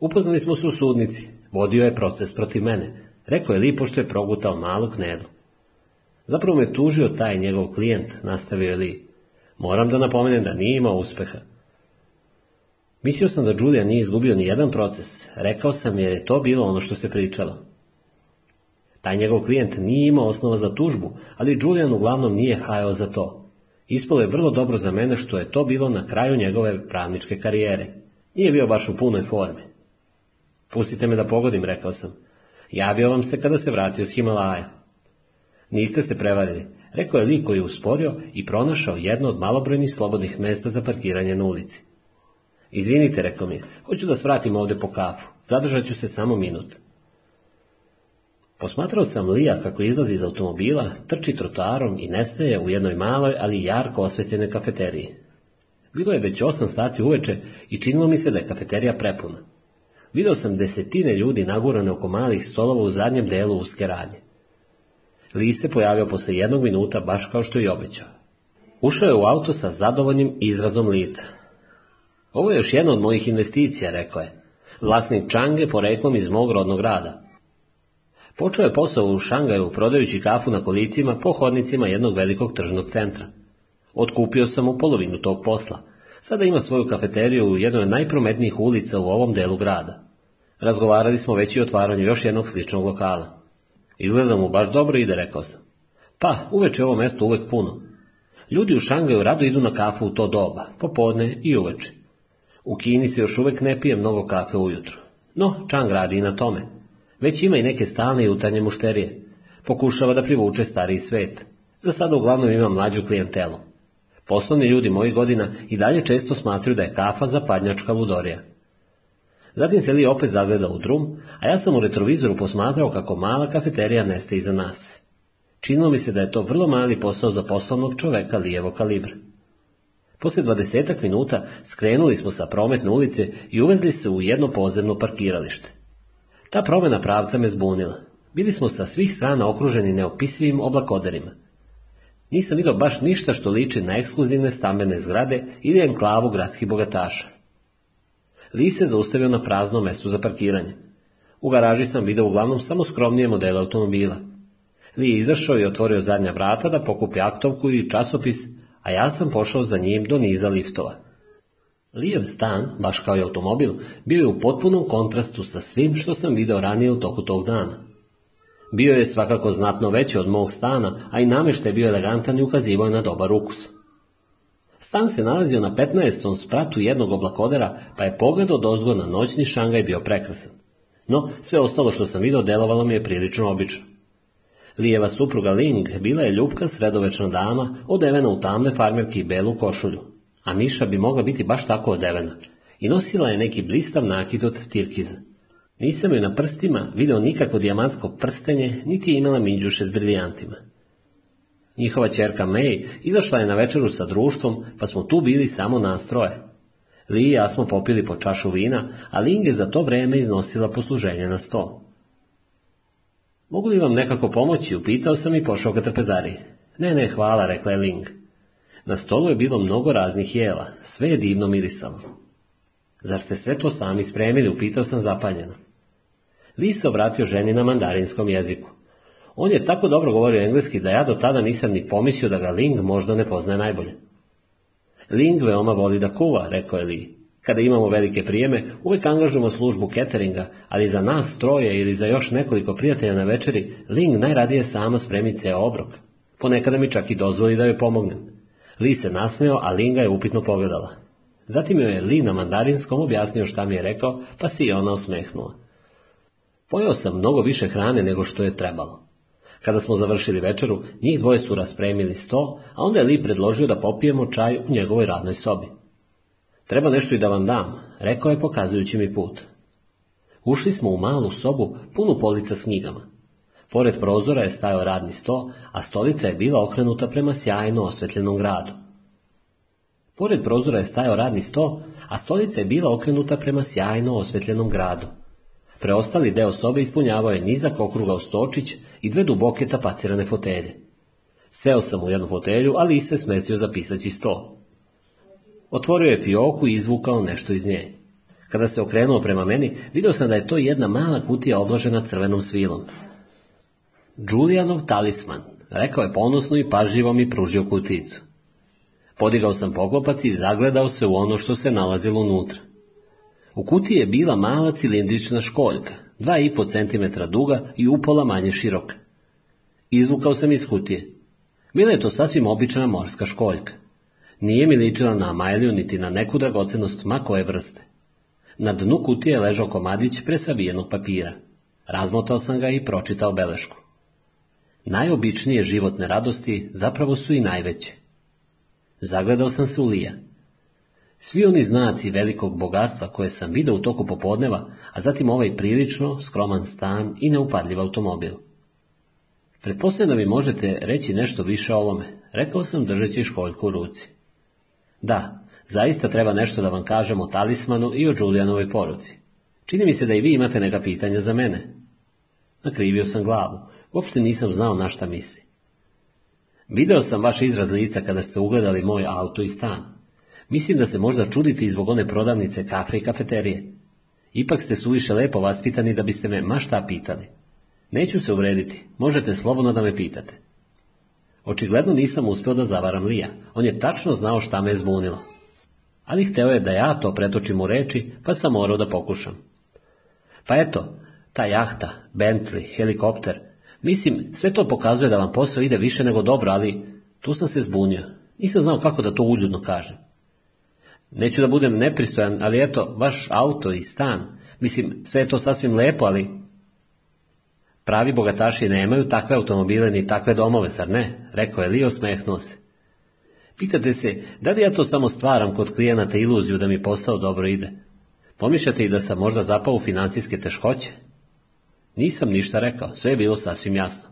Upoznali smo se u sudnici. Vodio je proces protiv mene, Rekao je Lee pošto je progutao malu knedu. Zapravo me tužio taj njegov klijent, nastavio je Lee. Moram da napomenem da nije imao uspeha. Mislio sam da Julian nije izgubio ni jedan proces, rekao sam jer je to bilo ono što se pričalo. Taj njegov klijent nije imao osnova za tužbu, ali Julian uglavnom nije hajao za to. Ispalo je vrlo dobro za mene što je to bilo na kraju njegove pravničke karijere. Nije bio baš u punoj formi. Pustite me da pogodim, rekao sam. Javio vam se kada se vratio s Himalaja. Niste se prevarili, rekao je lik koji je usporio i pronašao jedno od malobrojnih slobodnih mesta za parkiranje na ulici. Izvinite, rekao mi hoću da svratim ovdje po kafu, zadržat ću se samo minut. Posmatrao sam Lija kako izlazi iz automobila, trči trotarom i nestaje u jednoj maloj, ali jarko osvetljenoj kafeteriji. Bilo je već osam sati uveče i činilo mi se da je kafeterija prepuna vidio sam desetine ljudi nagurane oko malih stolova u zadnjem delu uske radnje. Li se pojavio posle jednog minuta, baš kao što je i obećao. Ušao je u auto sa zadovoljnim izrazom lica. Ovo je još jedna od mojih investicija, rekao je. Vlasnik Čange poreklom iz mog rodnog grada. Počeo je posao u Šangaju prodajući kafu na kolicima po hodnicima jednog velikog tržnog centra. Otkupio sam mu polovinu tog posla. Sada ima svoju kafeteriju u jednoj od najprometnijih ulica u ovom delu grada. Razgovarali smo već i o otvaranju još jednog sličnog lokala. Izgleda mu baš dobro ide, rekao sam. Pa, uveče je ovo mesto uvek puno. Ljudi u Šangaju rado idu na kafu u to doba, popodne i uveče. U Kini se još uvek ne pije mnogo kafe ujutru. No, Čang radi i na tome. Već ima i neke stalne utanje mušterije. Pokušava da privuče stariji svet. Za sada uglavnom ima mlađu klijentelu. Poslovni ljudi mojih godina i dalje često smatruju da je kafa zapadnjačka ludorija. Zatim se Li opet zagleda u drum, a ja sam u retrovizoru posmatrao kako mala kafeterija neste iza nas. Činilo mi se da je to vrlo mali posao za poslovnog čoveka lijevo kalibra. Poslije dvadesetak minuta skrenuli smo sa prometne ulice i uvezli se u jedno podzemno parkiralište. Ta promjena pravca me zbunila. Bili smo sa svih strana okruženi neopisivim oblakoderima. Nisam vidio baš ništa što liči na ekskluzivne stambene zgrade ili enklavu gradskih bogataša. Li se zaustavio na praznom mestu za parkiranje. U garaži sam video uglavnom samo skromnije modele automobila. Li je izašao i otvorio zadnja vrata da pokupi aktovku i časopis, a ja sam pošao za njim do niza liftova. Lijev stan, baš kao i automobil, bio je u potpunom kontrastu sa svim što sam video ranije u toku tog dana. Bio je svakako znatno veći od mog stana, a i namještaj bio elegantan i ukazivao na dobar ukus. Stan se nalazio na 15. spratu jednog oblakodera, pa je pogled od ozgo na noćni Šangaj bio prekrasan. No, sve ostalo što sam vidio delovalo mi je prilično obično. Lijeva supruga Ling bila je ljubka sredovečna dama, odevena u tamne farmerke i belu košulju. A Miša bi mogla biti baš tako odevena. I nosila je neki blistav nakid od tirkiza. Nisam joj na prstima video nikakvo dijamantsko prstenje, niti je imala minđuše s briljantima. Njihova čerka May izašla je na večeru sa društvom, pa smo tu bili samo nastroje. Li i ja smo popili po čašu vina, a Ling je za to vrijeme iznosila posluženje na sto. Mogu li vam nekako pomoći, upitao sam i pošao ka trpezari. Ne, ne, hvala, rekla je Ling. Na stolu je bilo mnogo raznih jela, sve je divno mirisalo. Zar ste sve to sami spremili, upitao sam zapanjeno. Li se obratio ženi na mandarinskom jeziku. On je tako dobro govorio engleski da ja do tada nisam ni pomislio da ga Ling možda ne poznaje najbolje. Ling veoma voli da kuva, rekao je Li. Kada imamo velike prijeme, uvijek angažujemo službu cateringa, ali za nas troje ili za još nekoliko prijatelja na večeri, Ling najradije sama spremi ceo obrok. Ponekada mi čak i dozvoli da joj pomognem. Li se nasmeo, a Linga je upitno pogledala. Zatim joj je Li na mandarinskom objasnio šta mi je rekao, pa si i ona osmehnula. Pojeo sam mnogo više hrane nego što je trebalo. Kada smo završili večeru, njih dvoje su raspremili sto, a onda je Li predložio da popijemo čaj u njegovoj radnoj sobi. Treba nešto i da vam dam, rekao je pokazujući mi put. Ušli smo u malu sobu punu polica s knjigama. Pored prozora je stajao radni sto, a stolica je bila okrenuta prema sjajno osvetljenom gradu. Pored prozora je stajao radni sto, a stolica je bila okrenuta prema sjajno osvetljenom gradu. Preostali deo sobe ispunjavao je nizak okrugao stočić i dve duboke tapacirane fotelje. Seo sam u jednu fotelju, ali i se smesio za pisaći sto. Otvorio je fioku i izvukao nešto iz nje. Kada se okrenuo prema meni, vidio sam da je to jedna mala kutija obložena crvenom svilom. Julianov talisman, rekao je ponosno i pažljivo mi pružio kuticu. Podigao sam poglopac i zagledao se u ono što se nalazilo unutra. U kutiji je bila mala cilindrična školjka, po centimetra duga i upola manje širok. Izvukao sam iz kutije. Bila je to sasvim obična morska školjka. Nije mi ličila na Amajliju niti na neku dragocenost makoje vrste. Na dnu kutije je ležao komadić presavijenog papira. Razmotao sam ga i pročitao belešku. Najobičnije životne radosti zapravo su i najveće. Zagledao sam se u Lija. Svi oni znaci velikog bogatstva koje sam vidio u toku popodneva, a zatim ovaj prilično skroman stan i neupadljiv automobil. Pretpostavljam da mi možete reći nešto više o ovome, rekao sam držeći školjku u ruci. Da, zaista treba nešto da vam kažem o talismanu i o Julianovoj poruci. Čini mi se da i vi imate neka pitanja za mene. Nakrivio sam glavu, uopšte nisam znao na šta misli. Video sam vaše izraz lica kada ste ugledali moj auto i stan. Mislim da se možda čudite i zbog one prodavnice kafe i kafeterije. Ipak ste suviše lepo vaspitani da biste me ma šta pitali. Neću se uvrediti, možete slobodno da me pitate. Očigledno nisam uspio da zavaram Lija, on je tačno znao šta me je zbunilo. Ali hteo je da ja to pretočim u reči, pa sam morao da pokušam. Pa eto, ta jahta, Bentley, helikopter, mislim, sve to pokazuje da vam posao ide više nego dobro, ali tu sam se zbunio. Nisam znao kako da to uljudno kažem. Neću da budem nepristojan, ali eto, vaš auto i stan. Mislim, sve je to sasvim lepo, ali... Pravi bogataši nemaju takve automobile ni takve domove, zar ne? Rekao je Lio smehnuo se. Pitate se, da li ja to samo stvaram kod klijenata iluziju da mi posao dobro ide? Pomišljate i da sam možda zapao u financijske teškoće? Nisam ništa rekao, sve je bilo sasvim jasno.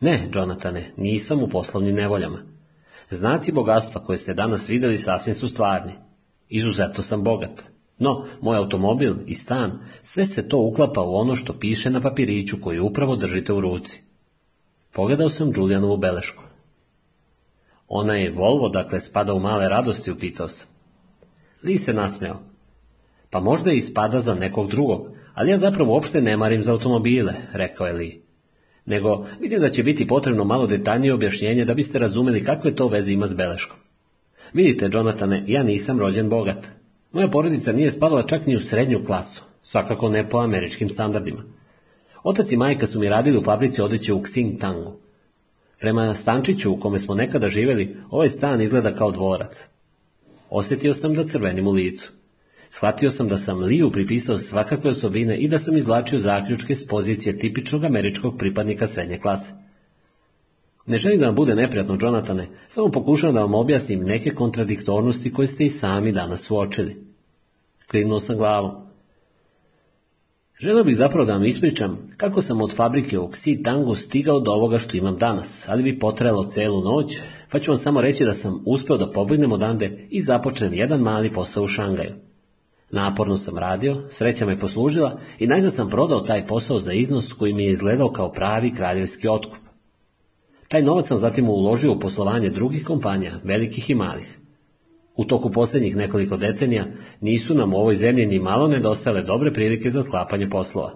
Ne, Jonatane, nisam u poslovnim nevoljama. Znaci bogatstva koje ste danas vidjeli sasvim su stvarni. Izuzetno sam bogat. No, moj automobil i stan, sve se to uklapa u ono što piše na papiriću koji upravo držite u ruci. Pogledao sam Julianovu belešku. Ona je Volvo, dakle spada u male radosti, upitao sam. Li se nasmeo. Pa možda i spada za nekog drugog, ali ja zapravo uopšte ne marim za automobile, rekao je Li nego vidim da će biti potrebno malo detaljnije objašnjenje da biste razumeli kakve to veze ima s beleškom. Vidite, Jonatane, ja nisam rođen bogat. Moja porodica nije spadala čak ni u srednju klasu, svakako ne po američkim standardima. Otac i majka su mi radili u fabrici odeće u Xingtangu. Prema stančiću u kome smo nekada živjeli, ovaj stan izgleda kao dvorac. Osjetio sam da crvenim u licu. Shvatio sam da sam Liju pripisao svakakve osobine i da sam izlačio zaključke s pozicije tipičnog američkog pripadnika srednje klase. Ne želim da vam bude neprijatno, Jonatane, samo pokušavam da vam objasnim neke kontradiktornosti koje ste i sami danas uočili. Klimnuo sam glavom. Želio bih zapravo da vam ispričam kako sam od fabrike u Oksi Tango stigao do ovoga što imam danas, ali bi potrajalo celu noć, pa ću vam samo reći da sam uspeo da pobegnem odande i započnem jedan mali posao u Šangaju. Naporno sam radio, sreća me poslužila i najzad sam prodao taj posao za iznos koji mi je izgledao kao pravi kraljevski otkup. Taj novac sam zatim uložio u poslovanje drugih kompanija, velikih i malih. U toku posljednjih nekoliko decenija nisu nam u ovoj zemlji ni malo nedostale dobre prilike za sklapanje poslova.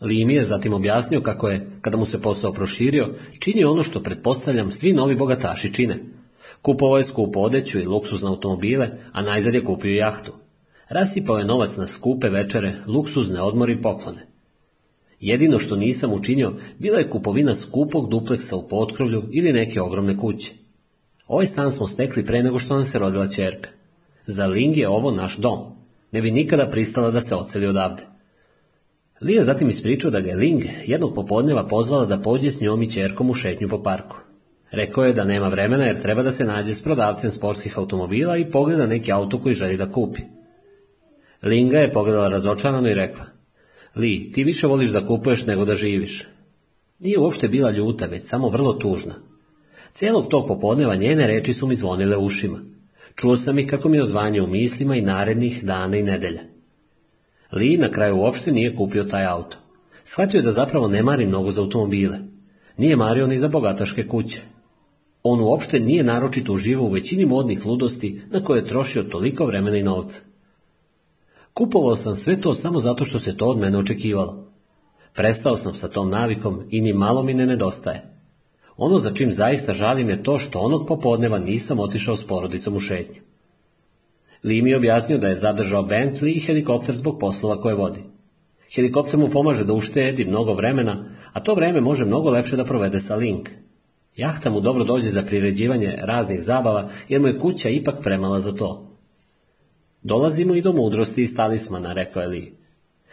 Limi je zatim objasnio kako je, kada mu se posao proširio, činio ono što pretpostavljam svi novi bogataši čine. Kupovao je skupu odeću i luksuzne automobile, a najzad je kupio jahtu. Rasipao je novac na skupe večere, luksuzne odmori i poklone. Jedino što nisam učinio bila je kupovina skupog dupleksa u potkrovlju ili neke ogromne kuće. Ovaj stan smo stekli pre nego što nam se rodila čerka. Za Ling je ovo naš dom. Ne bi nikada pristala da se oceli odavde. Lija je zatim ispričao da ga je Ling jednog popodneva pozvala da pođe s njom i čerkom u šetnju po parku. Rekao je da nema vremena jer treba da se nađe s prodavcem sportskih automobila i pogleda neki auto koji želi da kupi. Linga je pogledala razočarano i rekla, Li, ti više voliš da kupuješ nego da živiš. Nije uopšte bila ljuta, već samo vrlo tužna. Cijelog tog popodneva njene reči su mi zvonile ušima. Čuo sam ih kako mi je ozvanje u mislima i narednih dana i nedelja. Li na kraju uopšte nije kupio taj auto. Shvatio je da zapravo ne mari mnogo za automobile. Nije mario ni za bogataške kuće. On uopšte nije naročito uživao u većini modnih ludosti na koje je trošio toliko vremena i novca. Kupovao sam sve to samo zato što se to od mene očekivalo. Prestao sam sa tom navikom i ni malo mi ne nedostaje. Ono za čim zaista žalim je to što onog popodneva nisam otišao s porodicom u šetnju. Li mi objasnio da je zadržao Bentley i helikopter zbog poslova koje vodi. Helikopter mu pomaže da uštedi mnogo vremena, a to vreme može mnogo lepše da provede sa Link. Jahta mu dobro dođe za priređivanje raznih zabava, jer mu je kuća ipak premala za to. Dolazimo i do mudrosti iz talismana, rekao je Li.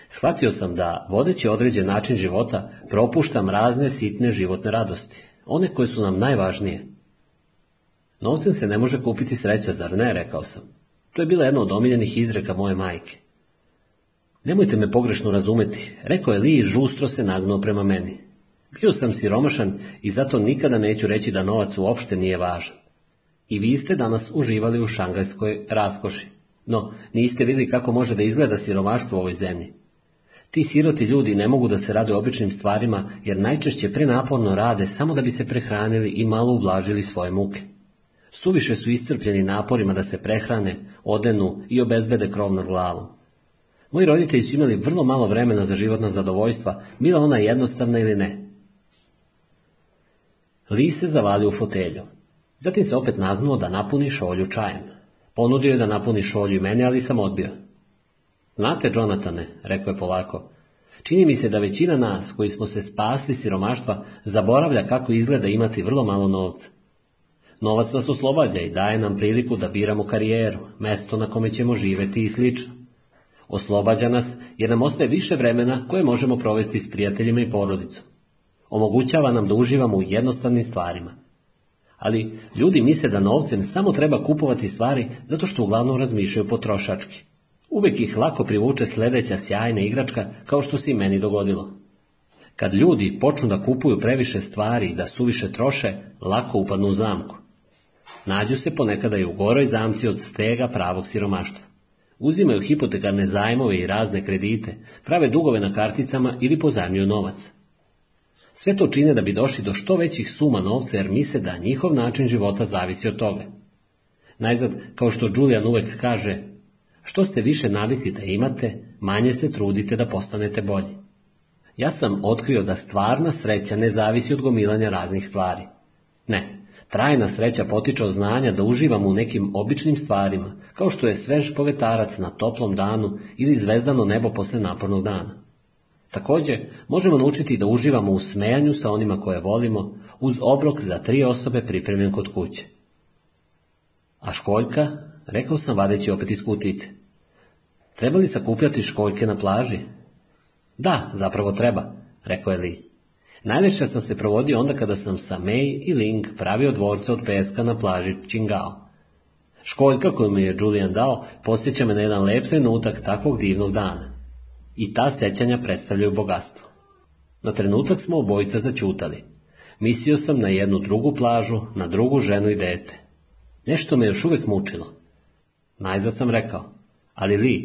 Shvatio sam da, vodeći određen način života, propuštam razne sitne životne radosti, one koje su nam najvažnije. Novcem se ne može kupiti sreća, zar ne, rekao sam. To je bila jedna od omiljenih izreka moje majke. Nemojte me pogrešno razumeti, rekao je Li i žustro se nagnuo prema meni. Bio sam siromašan i zato nikada neću reći da novac uopšte nije važan. I vi ste danas uživali u šangajskoj raskoši. No, niste vidjeli kako može da izgleda siromaštvo u ovoj zemlji. Ti siroti ljudi ne mogu da se rade običnim stvarima, jer najčešće prenaporno rade samo da bi se prehranili i malo ublažili svoje muke. Suviše su iscrpljeni naporima da se prehrane, odenu i obezbede krov nad glavom. Moji roditelji su imali vrlo malo vremena za životna zadovoljstva, bila ona jednostavna ili ne. Li se zavali u fotelju. Zatim se opet nagnuo da napuni šolju čajem. Ponudio je da napuni šolju i mene, ali sam odbio. Znate, Jonatane, rekao je polako, čini mi se da većina nas koji smo se spasli siromaštva zaboravlja kako izgleda imati vrlo malo novca. Novac nas oslobađa i daje nam priliku da biramo karijeru, mesto na kome ćemo živeti i slično. Oslobađa nas jer nam ostaje više vremena koje možemo provesti s prijateljima i porodicom. Omogućava nam da uživamo u jednostavnim stvarima ali ljudi misle da novcem samo treba kupovati stvari zato što uglavnom razmišljaju potrošački. Uvijek ih lako privuče sljedeća sjajna igračka kao što se i meni dogodilo. Kad ljudi počnu da kupuju previše stvari i da suviše troše, lako upadnu u zamku. Nađu se ponekada i u goroj zamci od stega pravog siromaštva. Uzimaju hipotekarne zajmove i razne kredite, prave dugove na karticama ili pozajmljuju novac. Sve to čine da bi došli do što većih suma novca jer misle da njihov način života zavisi od toga. Najzad, kao što Julian uvek kaže, što ste više navikli da imate, manje se trudite da postanete bolji. Ja sam otkrio da stvarna sreća ne zavisi od gomilanja raznih stvari. Ne, trajna sreća potiče od znanja da uživamo u nekim običnim stvarima, kao što je svež povetarac na toplom danu ili zvezdano nebo posle napornog dana. Također, možemo naučiti da uživamo u smejanju sa onima koje volimo uz obrok za tri osobe pripremljen kod kuće. A školjka, rekao sam vadeći opet iz kutice. Treba li sakupljati školjke na plaži? Da, zapravo treba, rekao je Li. Najviše sam se provodio onda kada sam sa May i Ling pravio dvorce od peska na plaži Čingao. Školjka koju mi je Julian dao posjeća me na jedan lep trenutak takvog divnog dana i ta sećanja predstavljaju bogatstvo. Na trenutak smo obojica začutali. Mislio sam na jednu drugu plažu, na drugu ženu i dete. Nešto me još uvijek mučilo. Najzad sam rekao, ali Li,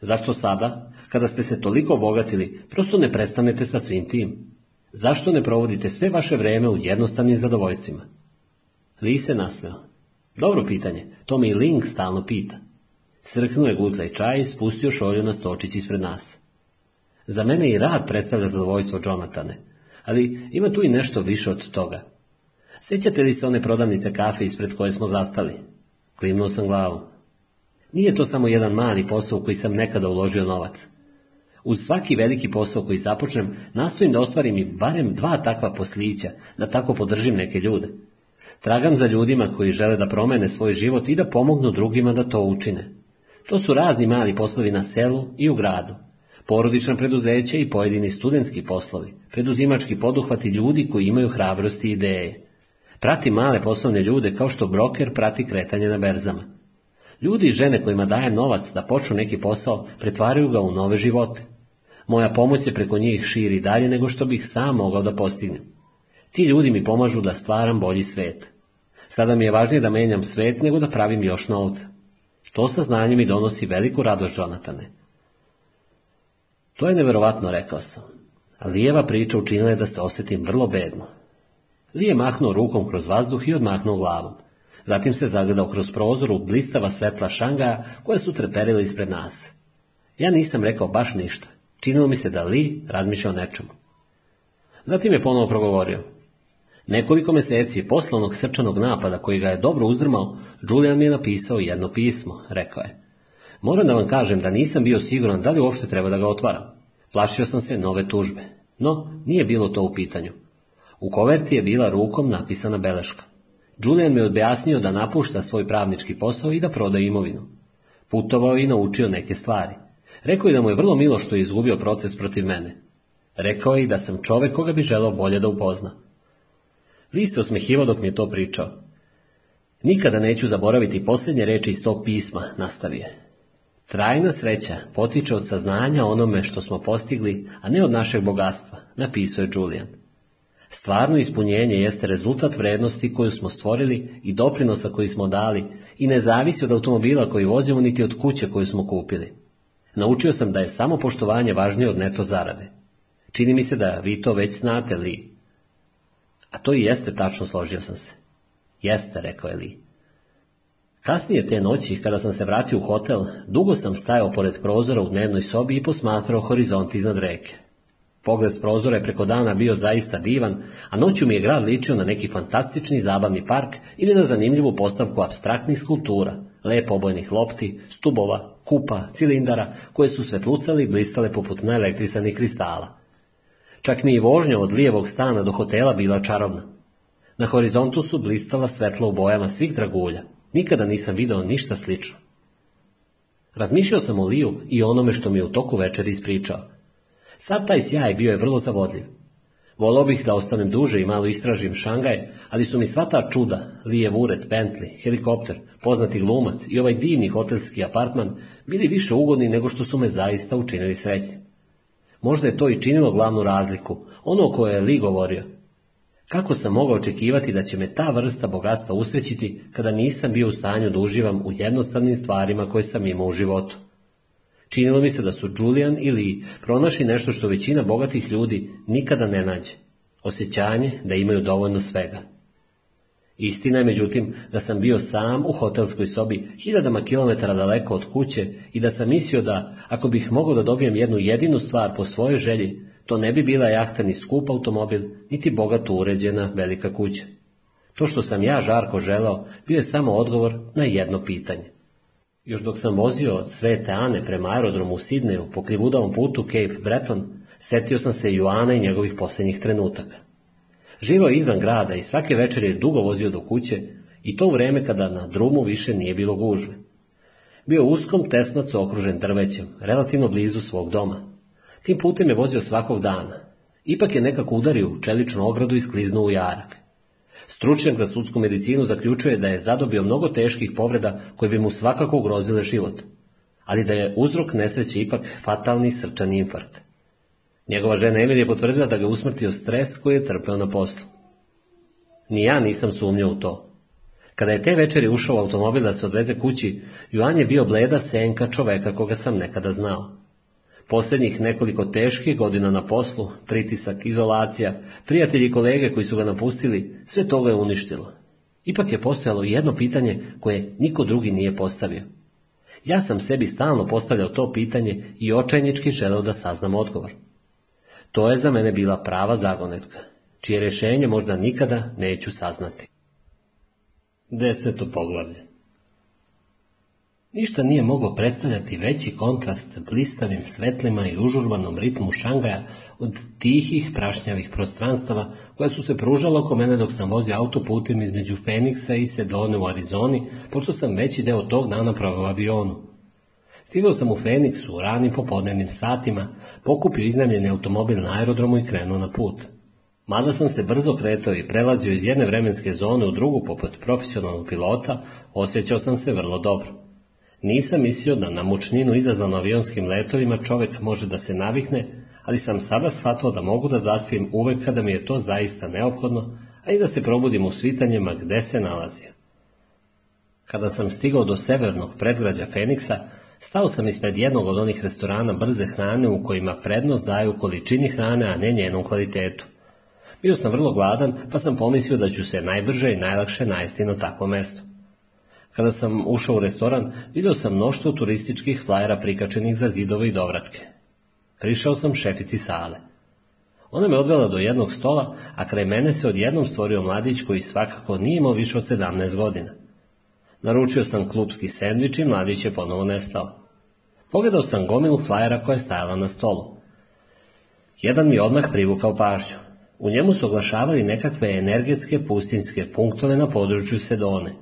zašto sada, kada ste se toliko obogatili, prosto ne prestanete sa svim tim? Zašto ne provodite sve vaše vreme u jednostavnim zadovoljstvima? Li se nasmeo. Dobro pitanje, to mi i Link stalno pita. Srknuo je i čaj i spustio šolju na stočić ispred nas. Za mene i rad predstavlja zadovoljstvo, Jonatane, Ali ima tu i nešto više od toga. Sjećate li se one prodavnice kafe ispred koje smo zastali? Klimnuo sam glavu. Nije to samo jedan mali posao koji sam nekada uložio novac. Uz svaki veliki posao koji započnem, nastojim da ostvarim i barem dva takva poslića, da tako podržim neke ljude. Tragam za ljudima koji žele da promene svoj život i da pomognu drugima da to učine. To su razni mali poslovi na selu i u gradu porodična preduzeća i pojedini studentski poslovi, preduzimački poduhvati ljudi koji imaju hrabrosti i ideje. Prati male poslovne ljude kao što broker prati kretanje na berzama. Ljudi i žene kojima daje novac da počnu neki posao, pretvaraju ga u nove živote. Moja pomoć se preko njih širi dalje nego što bih sam mogao da postignem. Ti ljudi mi pomažu da stvaram bolji svet. Sada mi je važnije da menjam svet nego da pravim još novca. To sa znanjem mi donosi veliku radost, Jonatane. To je nevjerovatno, rekao sam. Lijeva priča učinila je da se osjetim vrlo bedno. Lije je mahnuo rukom kroz vazduh i odmahnuo glavom. Zatim se zagledao kroz prozor u blistava svetla šanga koje su treperili ispred nas. Ja nisam rekao baš ništa. Činilo mi se da Li razmišlja o nečemu. Zatim je ponovo progovorio. Nekoliko mjeseci poslovnog srčanog napada koji ga je dobro uzrmao, Julian mi je napisao jedno pismo, rekao je. Moram da vam kažem da nisam bio siguran da li uopšte treba da ga otvaram. Plašio sam se nove tužbe, no nije bilo to u pitanju. U koverti je bila rukom napisana beleška. Julian mi je objasnio da napušta svoj pravnički posao i da proda imovinu. Putovao i naučio neke stvari. Rekao je da mu je vrlo milo što je izgubio proces protiv mene. Rekao je i da sam čovek koga bi želao bolje da upozna. Li se osmehivao dok mi je to pričao. Nikada neću zaboraviti posljednje reči iz tog pisma, nastavio je. Trajna sreća potiče od saznanja onome što smo postigli, a ne od našeg bogatstva, napisao je Julian. Stvarno ispunjenje jeste rezultat vrednosti koju smo stvorili i doprinosa koji smo dali i ne zavisi od automobila koji vozimo niti od kuće koju smo kupili. Naučio sam da je samo poštovanje važnije od neto zarade. Čini mi se da vi to već znate, Li. A to i jeste tačno, složio sam se. Jeste, rekao je Li. Kasnije te noći, kada sam se vratio u hotel, dugo sam stajao pored prozora u dnevnoj sobi i posmatrao horizont iznad reke. Pogled s prozora je preko dana bio zaista divan, a noću mi je grad ličio na neki fantastični zabavni park ili na zanimljivu postavku abstraktnih skultura, lepo lopti, stubova, kupa, cilindara, koje su svetlucali i blistale poput naelektrisanih kristala. Čak mi i vožnja od lijevog stana do hotela bila čarobna. Na horizontu su blistala svetla u bojama svih dragulja, Nikada nisam video ništa slično. Razmišljao sam o Liju i onome što mi je u toku večeri ispričao. Sad taj sjaj bio je vrlo zavodljiv. Volo bih da ostanem duže i malo istražim Šangaj, ali su mi sva ta čuda, Lije ured, Bentley, helikopter, poznati glumac i ovaj divni hotelski apartman bili više ugodni nego što su me zaista učinili srećnim. Možda je to i činilo glavnu razliku, ono o kojoj je Li govorio, kako sam mogao očekivati da će me ta vrsta bogatstva usrećiti kada nisam bio u stanju da uživam u jednostavnim stvarima koje sam imao u životu? Činilo mi se da su Julian i Lee pronašli nešto što većina bogatih ljudi nikada ne nađe. Osjećanje da imaju dovoljno svega. Istina je međutim da sam bio sam u hotelskoj sobi hiljadama kilometara daleko od kuće i da sam mislio da ako bih mogao da dobijem jednu jedinu stvar po svojoj želji, to ne bi bila jahta ni skup automobil, niti bogato uređena velika kuća. To što sam ja žarko želao, bio je samo odgovor na jedno pitanje. Još dok sam vozio od Svete Ane prema aerodromu u Sidneju po krivudavom putu Cape Breton, setio sam se Joana i njegovih posljednjih trenutaka. Živo je izvan grada i svake večere je dugo vozio do kuće i to u vreme kada na drumu više nije bilo gužve. Bio uskom tesnacu okružen drvećem, relativno blizu svog doma. Tim putem je vozio svakog dana. Ipak je nekako udario u čeličnu ogradu i skliznuo u jarak. Stručnjak za sudsku medicinu zaključuje da je zadobio mnogo teških povreda koje bi mu svakako ugrozile život, ali da je uzrok nesreće ipak fatalni srčani infarkt. Njegova žena Emil je potvrdila da ga usmrtio stres koji je trpeo na poslu. Ni ja nisam sumnjao u to. Kada je te večeri ušao u automobil da se odveze kući, Juan je bio bleda senka čoveka koga sam nekada znao. Posljednjih nekoliko teških godina na poslu, pritisak, izolacija, prijatelji i kolege koji su ga napustili, sve toga je uništilo. Ipak je postojalo jedno pitanje koje niko drugi nije postavio. Ja sam sebi stalno postavljao to pitanje i očajnički želeo da saznam odgovor. To je za mene bila prava zagonetka, čije rješenje možda nikada neću saznati. Deseto poglavlje Ništa nije moglo predstavljati veći kontrast blistavim svetlima i užurbanom ritmu Šangaja od tihih prašnjavih prostranstava koja su se pružala oko mene dok sam vozio autoputem između Feniksa i Sedone u Arizoni, pošto sam veći deo tog dana proveo avionu. Stigao sam u Feniksu u ranim popodnevnim satima, pokupio iznajmljeni automobil na aerodromu i krenuo na put. Mada sam se brzo kretao i prelazio iz jedne vremenske zone u drugu poput profesionalnog pilota, osjećao sam se vrlo dobro. Nisam mislio da na mučninu izazvanu avionskim letovima čovjek može da se navihne, ali sam sada shvatao da mogu da zaspijem uvek kada mi je to zaista neophodno, a i da se probudim u svitanjima gde se nalazio. Kada sam stigao do severnog predgrađa Feniksa, stao sam ispred jednog od onih restorana brze hrane u kojima prednost daju količini hrane, a ne njenom kvalitetu. Bio sam vrlo gladan, pa sam pomislio da ću se najbrže i najlakše najesti na takvo mesto. Kada sam ušao u restoran, vidio sam mnoštvo turističkih flajera prikačenih za zidove i dovratke. Prišao sam šefici sale. Ona me odvela do jednog stola, a kraj mene se odjednom stvorio mladić koji svakako nije imao više od sedamnaest godina. Naručio sam klubski sendvič i mladić je ponovo nestao. Pogledao sam gomilu flajera koja je stajala na stolu. Jedan mi je odmah privukao pažnju. U njemu su oglašavali nekakve energetske pustinske punktove na području Sedone.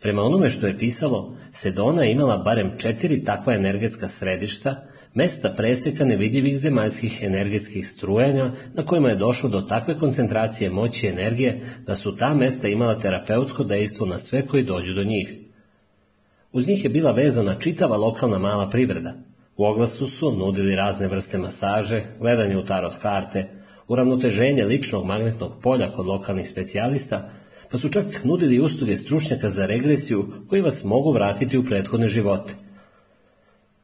Prema onome što je pisalo, Sedona je imala barem četiri takva energetska središta, mesta preseka nevidljivih zemaljskih energetskih strujanja na kojima je došlo do takve koncentracije moći i energije da su ta mesta imala terapeutsko dejstvo na sve koji dođu do njih. Uz njih je bila vezana čitava lokalna mala privreda. U oglasu su nudili razne vrste masaže, gledanje u tarot karte, uravnoteženje ličnog magnetnog polja kod lokalnih specijalista, pa su čak nudili usluge stručnjaka za regresiju koji vas mogu vratiti u prethodne živote.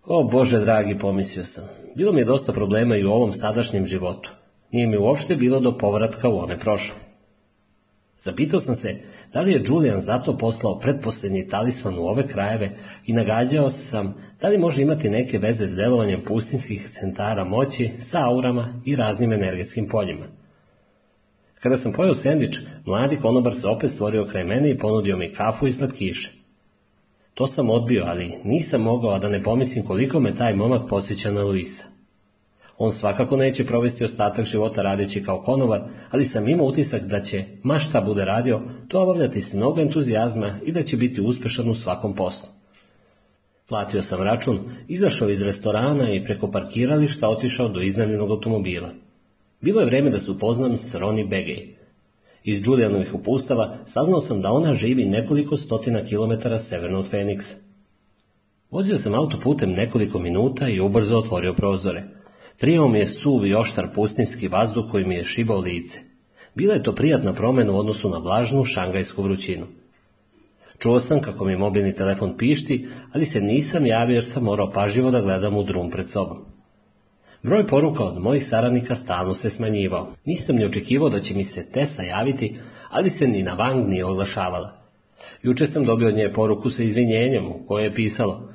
O Bože dragi, pomislio sam, bilo mi je dosta problema i u ovom sadašnjem životu. Nije mi uopšte bilo do povratka u one prošle. Zapitao sam se da li je Julian zato poslao pretposlednji talisman u ove krajeve i nagađao sam da li može imati neke veze s delovanjem pustinskih centara moći sa aurama i raznim energetskim poljima. Kada sam pojeo sendvič, mladi konobar se opet stvorio kraj mene i ponudio mi kafu i slatkiše. To sam odbio, ali nisam mogao da ne pomislim koliko me taj momak posjeća na Luisa. On svakako neće provesti ostatak života radeći kao konobar, ali sam imao utisak da će, ma šta bude radio, to obavljati s mnogo entuzijazma i da će biti uspešan u svakom poslu. Platio sam račun, izašao iz restorana i preko parkirališta otišao do iznajmljenog automobila. Bilo je vreme da se upoznam s Roni Begej. Iz Julianovih upustava saznao sam da ona živi nekoliko stotina kilometara severno od Feniksa. Vozio sam auto putem nekoliko minuta i ubrzo otvorio prozore. Prijao mi je suvi, i oštar pustinski vazduh koji mi je šibao lice. Bila je to prijatna promjena u odnosu na vlažnu šangajsku vrućinu. Čuo sam kako mi mobilni telefon pišti, ali se nisam javio jer sam morao pažljivo da gledam u drum pred sobom. Broj poruka od mojih saradnika stalno se smanjivao. Nisam ni očekivao da će mi se Tesa javiti, ali se ni na Vang nije oglašavala. Juče sam dobio od nje poruku sa izvinjenjem u kojoj je pisalo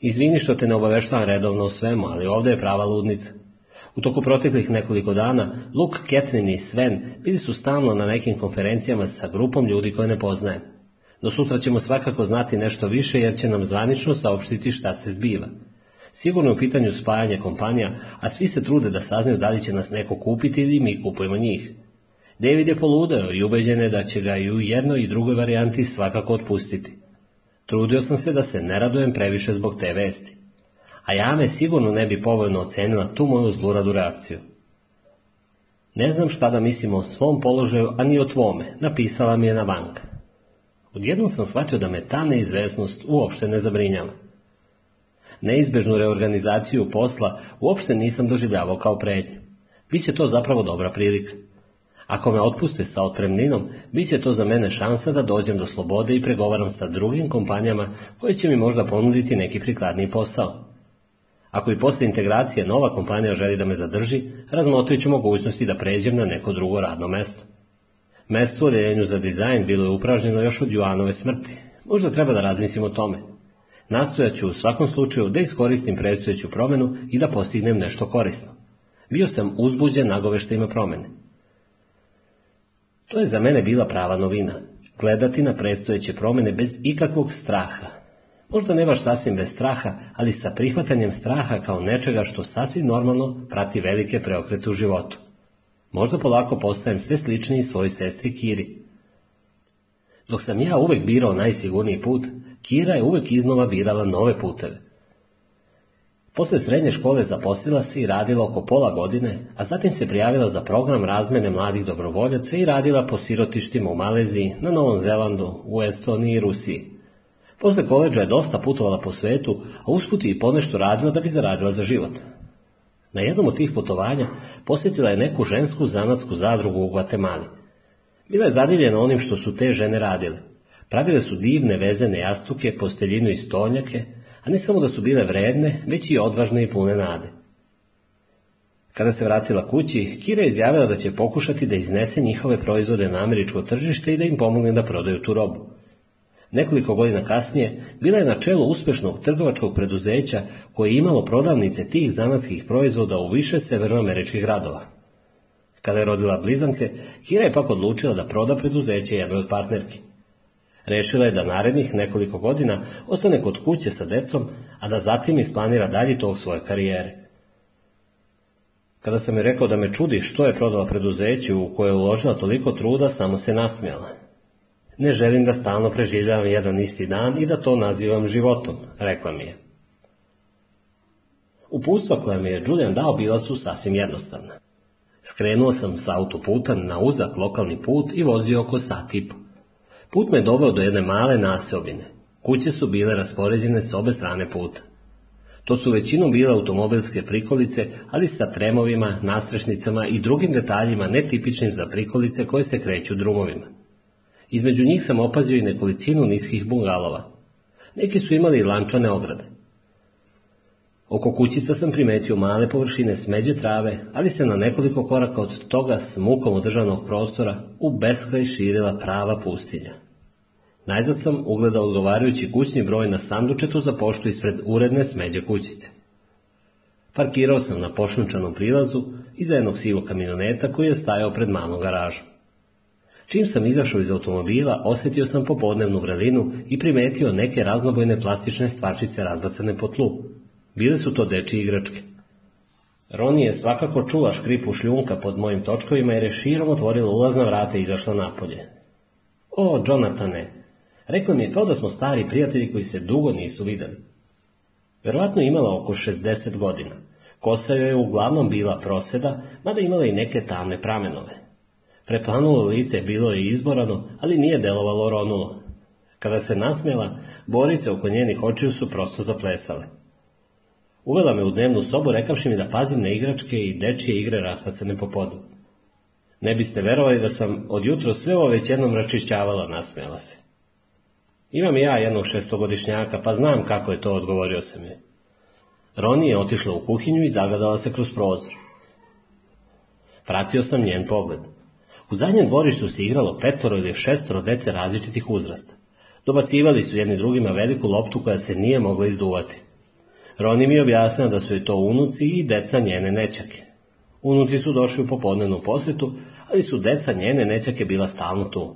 Izvini što te ne obaveštavam redovno o svemu, ali ovdje je prava ludnica. U toku proteklih nekoliko dana, Luk, Ketrin i Sven bili su stalno na nekim konferencijama sa grupom ljudi koje ne poznajem. Do sutra ćemo svakako znati nešto više jer će nam zvanično saopštiti šta se zbiva. Sigurno je u pitanju spajanje kompanija, a svi se trude da saznaju da li će nas neko kupiti ili mi kupujemo njih. David je poludeo i ubeđen je da će ga i u jednoj i drugoj varijanti svakako otpustiti. Trudio sam se da se ne radujem previše zbog te vesti. A ja me sigurno ne bi povoljno ocenila tu moju zluradu reakciju. Ne znam šta da mislim o svom položaju, a ni o tvome, napisala mi je na bank. Odjednom sam shvatio da me ta neizvesnost uopšte ne zabrinjava neizbežnu reorganizaciju posla uopšte nisam doživljavao kao prednju. Biće to zapravo dobra prilika. Ako me otpuste sa otpremninom, bit će to za mene šansa da dođem do slobode i pregovaram sa drugim kompanijama koje će mi možda ponuditi neki prikladni posao. Ako i posle integracije nova kompanija želi da me zadrži, razmotrit ću mogućnosti da pređem na neko drugo radno mesto. Mesto u odeljenju za dizajn bilo je upražnjeno još od Juanove smrti. Možda treba da razmislim o tome. Nastojat ću u svakom slučaju da iskoristim predstojeću promjenu i da postignem nešto korisno. Bio sam uzbuđen nagoveštajima promene. To je za mene bila prava novina. Gledati na predstojeće promjene bez ikakvog straha. Možda ne baš sasvim bez straha, ali sa prihvatanjem straha kao nečega što sasvim normalno prati velike preokrete u životu. Možda polako postajem sve sličniji svojoj sestri Kiri. Dok sam ja uvek birao najsigurniji put, Kira je uvijek iznova birala nove puteve. Poslije srednje škole zaposlila se i radila oko pola godine, a zatim se prijavila za program razmene mladih dobrovoljaca i radila po sirotištima u Maleziji, na Novom Zelandu, u Estoniji i Rusiji. Posle koleđa je dosta putovala po svetu, a usputi i ponešto radila da bi zaradila za život. Na jednom od tih putovanja posjetila je neku žensku zanatsku zadrugu u Guatemali. Bila je zadivljena onim što su te žene radile – Pravile su divne vezene jastuke, posteljinu i stolnjake, a ne samo da su bile vredne, već i odvažne i pune nade. Kada se vratila kući, Kira je izjavila da će pokušati da iznese njihove proizvode na američko tržište i da im pomogne da prodaju tu robu. Nekoliko godina kasnije bila je na čelu uspešnog trgovačkog preduzeća koje je imalo prodavnice tih zanatskih proizvoda u više severnoameričkih gradova. Kada je rodila blizance, Kira je pak odlučila da proda preduzeće jednoj od partnerki. Rešila je da narednih nekoliko godina ostane kod kuće sa decom, a da zatim isplanira dalje tog svoje karijere. Kada sam joj rekao da me čudi što je prodala preduzeću u koje je uložila toliko truda, samo se nasmijala. Ne želim da stalno preživljavam jedan isti dan i da to nazivam životom, rekla mi je. Upustva koja mi je Julian dao bila su sasvim jednostavna. Skrenuo sam s autoputa na uzak lokalni put i vozio oko sat i po. Put me doveo do jedne male naseobine. Kuće su bile raspoređene s obe strane puta. To su većinom bile automobilske prikolice, ali sa tremovima, nastrešnicama i drugim detaljima netipičnim za prikolice koje se kreću drumovima. Između njih sam opazio i nekolicinu niskih bungalova. Neki su imali lančane ograde. Oko kućica sam primetio male površine smeđe trave, ali se na nekoliko koraka od toga s mukom državnog prostora u beskraj širila prava pustinja. Najzad sam ugledao odgovarajući kućni broj na sandučetu za poštu ispred uredne smeđe kućice. Parkirao sam na pošnučanom prilazu iza jednog sivog kamioneta koji je stajao pred malom garažom. Čim sam izašao iz automobila, osjetio sam popodnevnu vrelinu i primetio neke raznobojne plastične stvarčice razbacane po tlu, Bile su to deči igračke. Roni je svakako čula škripu šljunka pod mojim točkovima jer je širom otvorila ulazna vrata i izašla napolje. O, Jonatane, rekla mi je kao da smo stari prijatelji koji se dugo nisu videli. Verovatno je imala oko 60 godina. Kosa joj je uglavnom bila proseda, mada imala i neke tamne pramenove. Preplanulo lice bilo je izborano, ali nije delovalo ronulo. Kada se nasmjela, borice oko njenih očiju su prosto zaplesale. Uvela me u dnevnu sobu rekavši mi da pazim na igračke i dečije igre raspacane po podu. Ne biste verovali da sam od jutro sve ovo već jednom račišćavala, nasmjela se. Imam ja jednog šestogodišnjaka, pa znam kako je to, odgovorio sam je. Roni je otišla u kuhinju i zagadala se kroz prozor. Pratio sam njen pogled. U zadnjem dvorištu se igralo petoro ili šestoro dece različitih uzrasta. Dobacivali su jedni drugima veliku loptu koja se nije mogla izduvati. Roni mi je objasnila da su je to unuci i deca njene nečake. Unuci su došli u popodnevnu posjetu, ali su deca njene nečake bila stalno tu.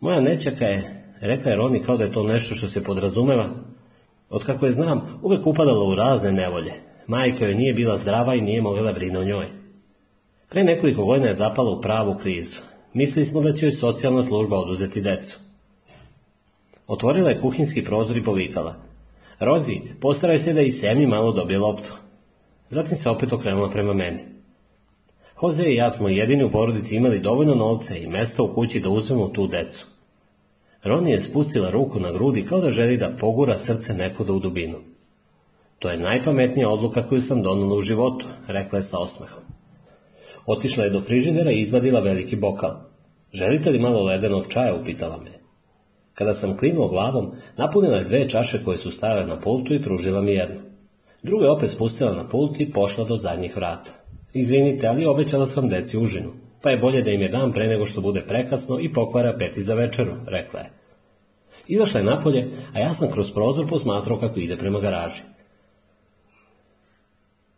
Moja nečaka je, rekla je Roni kao da je to nešto što se podrazumeva. od kako je znam, uvek upadala u razne nevolje. Majka joj nije bila zdrava i nije mogla brine o njoj. Pre nekoliko godina je zapala u pravu krizu. Mislili smo da će joj socijalna služba oduzeti decu. Otvorila je kuhinski prozor i povikala. Rozi, postaraj se da i Semi malo dobije loptu. Zatim se opet okrenula prema meni. Hoze i ja smo jedini u porodici imali dovoljno novca i mesta u kući da uzmemo tu decu. Roni je spustila ruku na grudi kao da želi da pogura srce nekuda u dubinu. To je najpametnija odluka koju sam donala u životu, rekla je sa osmehom. Otišla je do frižidera i izvadila veliki bokal. Želite li malo ledenog čaja, upitala me. Kada sam klinuo glavom, napunila je dve čaše koje su stajale na pultu i pružila mi jednu. Druga je opet spustila na pult i pošla do zadnjih vrata. Izvinite, ali obećala sam deci užinu, pa je bolje da im je dan pre nego što bude prekasno i pokvara peti za večeru, rekla je. Izašla je napolje, a ja sam kroz prozor posmatrao kako ide prema garaži.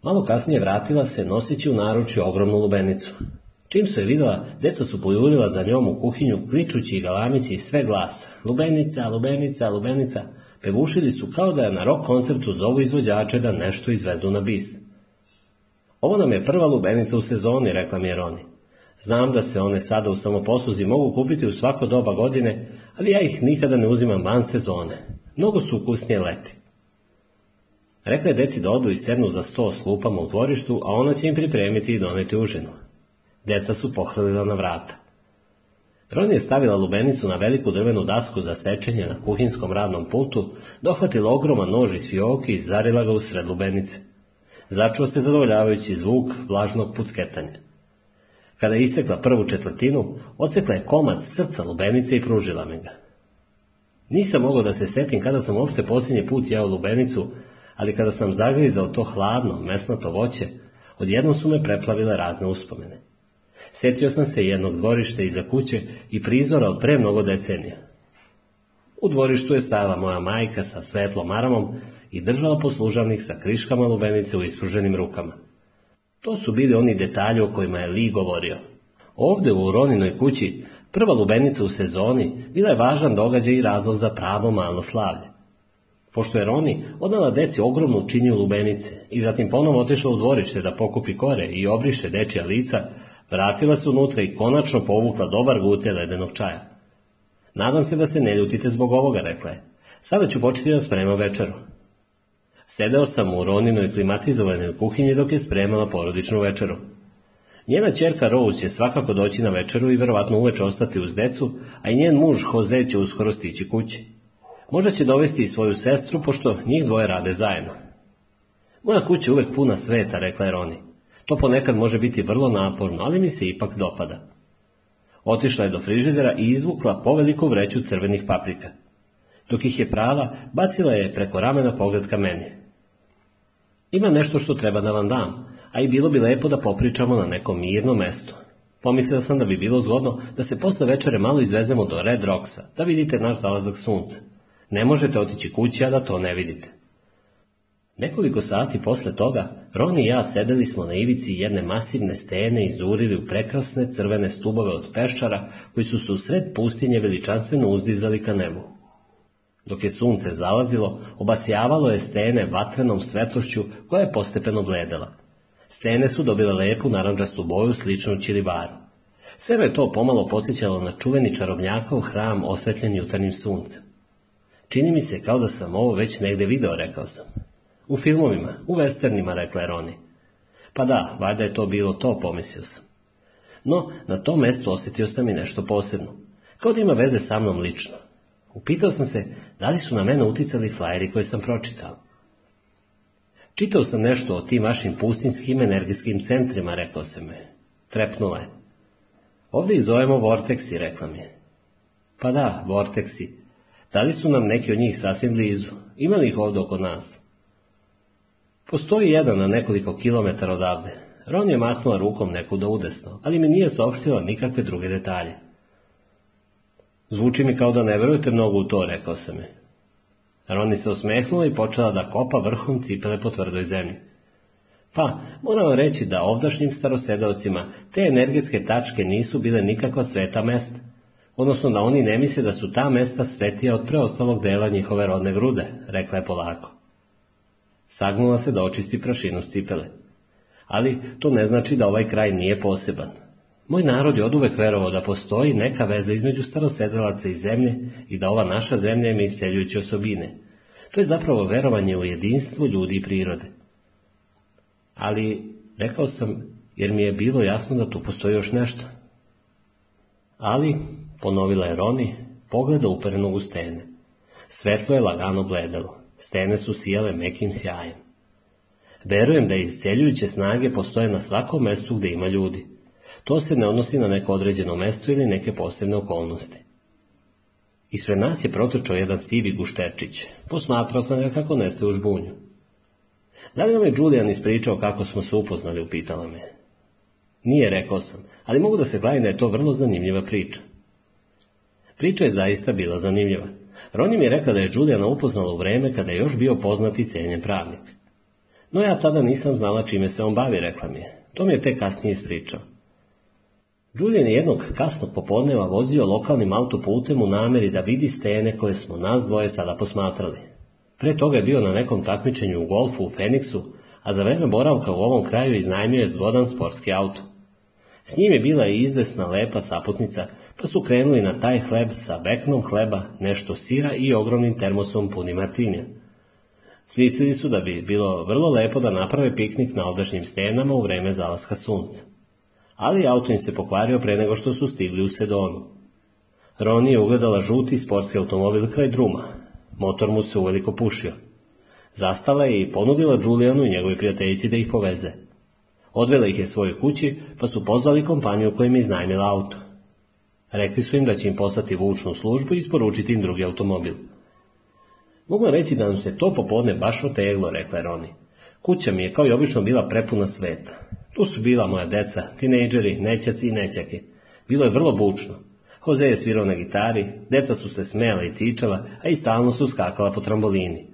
Malo kasnije vratila se noseći u naručju ogromnu lubenicu. Čim su je vidjela, deca su pojurila za njom u kuhinju, kličući i galamići sve glasa. Lubenica, lubenica, lubenica. Pevušili su kao da je na rock koncertu zovu izvođače da nešto izvedu na bis. Ovo nam je prva lubenica u sezoni, rekla mi je Roni. Znam da se one sada u samoposluzi mogu kupiti u svako doba godine, ali ja ih nikada ne uzimam van sezone. Mnogo su ukusnije leti. Rekla je deci da odu i sednu za sto s u dvorištu, a ona će im pripremiti i doneti užinu. Djeca su pohrlila na vrata. Ron je stavila lubenicu na veliku drvenu dasku za sečenje na kuhinskom radnom pultu, dohvatila ogroman nož iz fioke i zarila ga u sred lubenice. Začuo se zadovoljavajući zvuk vlažnog pucketanja. Kada je isekla prvu četvrtinu, ocekla je komad srca lubenice i pružila mi ga. Nisam mogao da se setim kada sam uopšte posljednji put jeo lubenicu, ali kada sam zagrizao to hladno, mesnato voće, odjednom su me preplavile razne uspomene. Sjetio sam se jednog dvorišta iza kuće i prizora od pre mnogo decenija. U dvorištu je stajala moja majka sa svetlom aramom i držala poslužavnik sa kriškama lubenice u ispruženim rukama. To su bili oni detalji o kojima je Li govorio. Ovde u Roninoj kući prva lubenica u sezoni bila je važan događaj i razlog za pravo malo slavlje. Pošto je Roni odala deci ogromnu činju lubenice i zatim ponovo otišla u dvorište da pokupi kore i obriše dečija lica, Vratila se unutra i konačno povukla dobar gute ledenog čaja. Nadam se da se ne ljutite zbog ovoga, rekla je. Sada ću početi da spremam večeru. Sedeo sam u Roninoj klimatizovanoj kuhinji dok je spremala porodičnu večeru. Njena čerka Rose će svakako doći na večeru i verovatno uveč ostati uz decu, a i njen muž Jose će uskoro stići kući. Možda će dovesti i svoju sestru, pošto njih dvoje rade zajedno. Moja kuća je uvek puna sveta, rekla je Roni. To ponekad može biti vrlo naporno, ali mi se ipak dopada. Otišla je do frižidera i izvukla poveliku vreću crvenih paprika. Dok ih je prala, bacila je preko ramena pogled ka meni. Ima nešto što treba da vam dam, a i bilo bi lepo da popričamo na nekom mirnom mestu. Pomislila sam da bi bilo zgodno da se posle večere malo izvezemo do Red Rocksa, da vidite naš zalazak sunca. Ne možete otići kući, a da to ne vidite. Nekoliko sati posle toga, Ron i ja sedeli smo na ivici jedne masivne stene i zurili u prekrasne crvene stubove od peščara koji su se u sred pustinje veličanstveno uzdizali ka nebu. Dok je sunce zalazilo, obasjavalo je stene vatrenom svetlošću koja je postepeno gledala. Stene su dobile lepu naranđastu boju sličnu čilibaru. Sve me to pomalo posjećalo na čuveni čarobnjakov hram osvetljen jutarnjim suncem. Čini mi se kao da sam ovo već negde video, rekao sam. U filmovima, u westernima, rekla je Roni. Pa da, valjda je to bilo to, pomislio sam. No, na tom mestu osjetio sam i nešto posebno. Kao da ima veze sa mnom lično. Upitao sam se da li su na mene uticali flajeri koje sam pročitao. Čitao sam nešto o tim vašim pustinskim energijskim centrima, rekao se me. Trepnula je. Ovdje ih zovemo vorteksi, rekla mi je. Pa da, vorteksi. Da li su nam neki od njih sasvim blizu? Ima li ih ovdje oko nas? Postoji jedan na nekoliko kilometara odavde. Ron je mahnula rukom nekuda udesno, ali mi nije saopštila nikakve druge detalje. Zvuči mi kao da ne verujete mnogo u to, rekao sam je. Roni se osmehnula i počela da kopa vrhom cipele po tvrdoj zemlji. Pa, moram vam reći da ovdašnjim starosedavcima te energetske tačke nisu bile nikakva sveta mesta, odnosno da oni ne misle da su ta mesta svetija od preostalog dela njihove rodne grude, rekla je polako. Sagnula se da očisti prašinu s cipele. Ali to ne znači da ovaj kraj nije poseban. Moj narod je oduvek verovao da postoji neka veza između starosedelaca i zemlje i da ova naša zemlja mi iseljujuće osobine. To je zapravo verovanje u jedinstvo ljudi i prirode. Ali, rekao sam, jer mi je bilo jasno da tu postoji još nešto. Ali, ponovila je Roni, pogleda uperenog u stene. Svetlo je lagano bledalo. Stene su sijale mekim sjajem. Verujem da izceljujuće snage postoje na svakom mestu gdje ima ljudi. To se ne odnosi na neko određeno mesto ili neke posebne okolnosti. Ispred nas je protrčao jedan sivi gušterčić. Posmatrao sam ga kako nestaje u žbunju. Da li nam je Julian ispričao kako smo se upoznali, upitala me. Nije, rekao sam, ali mogu da se gledam da je to vrlo zanimljiva priča. Priča je zaista bila zanimljiva mi je rekla da je Julijana upoznala u vreme kada je još bio poznati i cijenjen pravnik. No ja tada nisam znala čime se on bavi, rekla mi je. To mi je tek kasnije ispričao. Julijan je jednog kasnog popodneva vozio lokalnim autoputem u nameri da vidi stene koje smo nas dvoje sada posmatrali. Pre toga je bio na nekom takmičenju u golfu u Feniksu, a za vreme boravka u ovom kraju iznajmio je zgodan sportski auto. S njim je bila i izvesna lepa saputnica pa su krenuli na taj hleb sa beknom hleba, nešto sira i ogromnim termosom punim martinja. Smislili su da bi bilo vrlo lepo da naprave piknik na odašnjim stenama u vreme zalaska sunca. Ali auto im se pokvario pre nego što su stigli u Sedonu. Roni je ugledala žuti sportski automobil kraj druma. Motor mu se uveliko pušio. Zastala je i ponudila Julianu i njegovoj prijateljici da ih poveze. Odvela ih je svojoj kući, pa su pozvali kompaniju koja je iznajmila auto. Rekli su im da će im poslati vučnu službu i isporučiti im drugi automobil. Mogu reći da nam se to popodne baš oteglo, rekla je Roni. Kuća mi je kao i obično bila prepuna sveta. Tu su bila moja deca, tinejdžeri, nećaci i nećake. Bilo je vrlo bučno. Jose je svirao na gitari, deca su se smela i tičala, a i stalno su skakala po trambolini.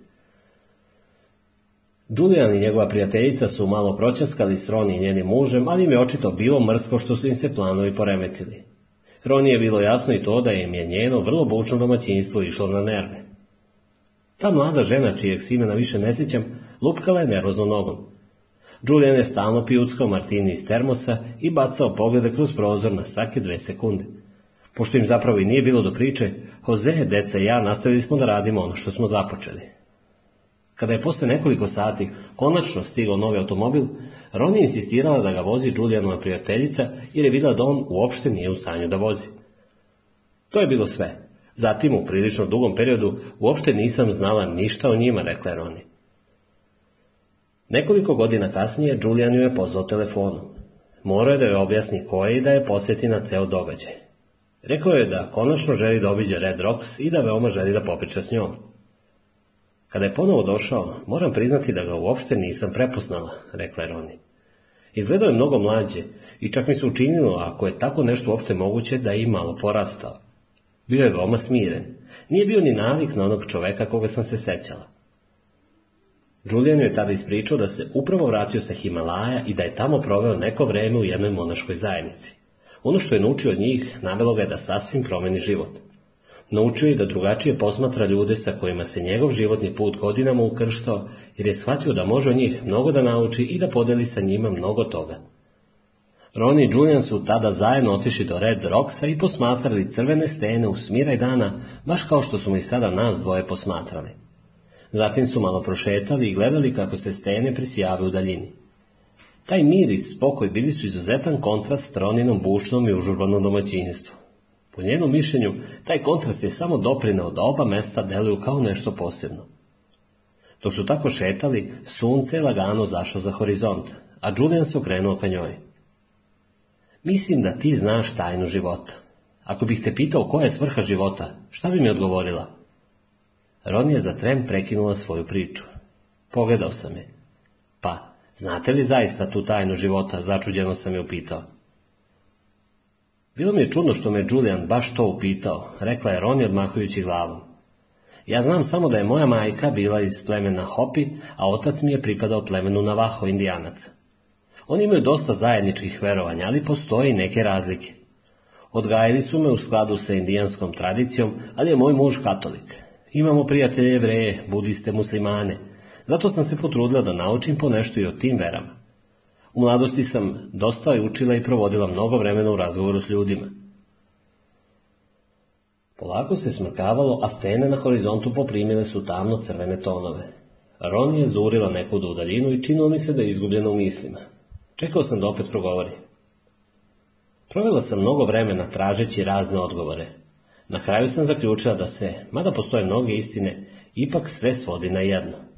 Julian i njegova prijateljica su malo pročaskali s Roni i njenim mužem, ali im je očito bilo mrsko što su im se planovi poremetili. Roni je bilo jasno i to da im je njeno vrlo bučno domaćinstvo išlo na nerve. Ta mlada žena, čijeg simena više ne sjećam, lupkala je nervozno nogom. Julian je stalno pijuckao Martini iz termosa i bacao poglede kroz prozor na svake dve sekunde. Pošto im zapravo i nije bilo do priče, Jose, deca i ja nastavili smo da radimo ono što smo započeli. Kada je posle nekoliko sati konačno stigao novi automobil, Ron je insistirala da ga vozi Julianova prijateljica jer je vidjela da on uopšte nije u stanju da vozi. To je bilo sve. Zatim, u prilično dugom periodu, uopšte nisam znala ništa o njima, rekla je Roni. Nekoliko godina kasnije Julian ju je pozvao telefonom. Morao je da joj objasni ko je i da je posjeti na ceo događaj. Rekao je da konačno želi da obiđe Red Rocks i da veoma želi da popriča s njom. Kada je ponovo došao, moram priznati da ga uopšte nisam prepoznala, rekla je Roni. Izgledao je mnogo mlađe i čak mi se učinilo, ako je tako nešto uopšte moguće, da je i malo porastao. Bio je veoma smiren. Nije bio ni navik na onog čoveka koga sam se sećala. Julian je tada ispričao da se upravo vratio sa Himalaja i da je tamo proveo neko vreme u jednoj monaškoj zajednici. Ono što je naučio od njih navelo ga je da sasvim promeni život – Naučio je da drugačije posmatra ljude sa kojima se njegov životni put godinama ukrštao, jer je shvatio da može od njih mnogo da nauči i da podeli sa njima mnogo toga. Ron i Julian su tada zajedno otišli do Red Rocksa i posmatrali crvene stene u smiraj dana, baš kao što smo i sada nas dvoje posmatrali. Zatim su malo prošetali i gledali kako se stene prisijave u daljini. Taj mir i spokoj bili su izuzetan kontrast s troninom bušnom i užurbanom domaćinstvu. Po njenom mišljenju, taj kontrast je samo doprinao da oba mesta deluju kao nešto posebno. Dok su tako šetali, sunce je lagano zašlo za horizont, a Julian se okrenuo ka njoj. Mislim da ti znaš tajnu života. Ako bih te pitao koja je svrha života, šta bi mi odgovorila? Ron je za trem prekinula svoju priču. Pogledao sam je. Pa, znate li zaista tu tajnu života, začuđeno sam je upitao. Bilo mi je čudno što me Julian baš to upitao, rekla je Roni odmahujući glavom. Ja znam samo da je moja majka bila iz plemena Hopi, a otac mi je pripadao plemenu Navaho indijanaca. Oni imaju dosta zajedničkih verovanja, ali postoje i neke razlike. Odgajali su me u skladu sa indijanskom tradicijom, ali je moj muž katolik. Imamo prijatelje jevreje, budiste, muslimane. Zato sam se potrudila da naučim ponešto i o tim verama. U mladosti sam dosta je učila i provodila mnogo vremena u razgovoru s ljudima. Polako se smrkavalo, a stene na horizontu poprimile su tamno crvene tonove. Ron je zurila nekud u daljinu i činilo mi se da je izgubljena u mislima. Čekao sam da opet progovori. Provela sam mnogo vremena tražeći razne odgovore. Na kraju sam zaključila da se, mada postoje mnoge istine, ipak sve svodi na jedno.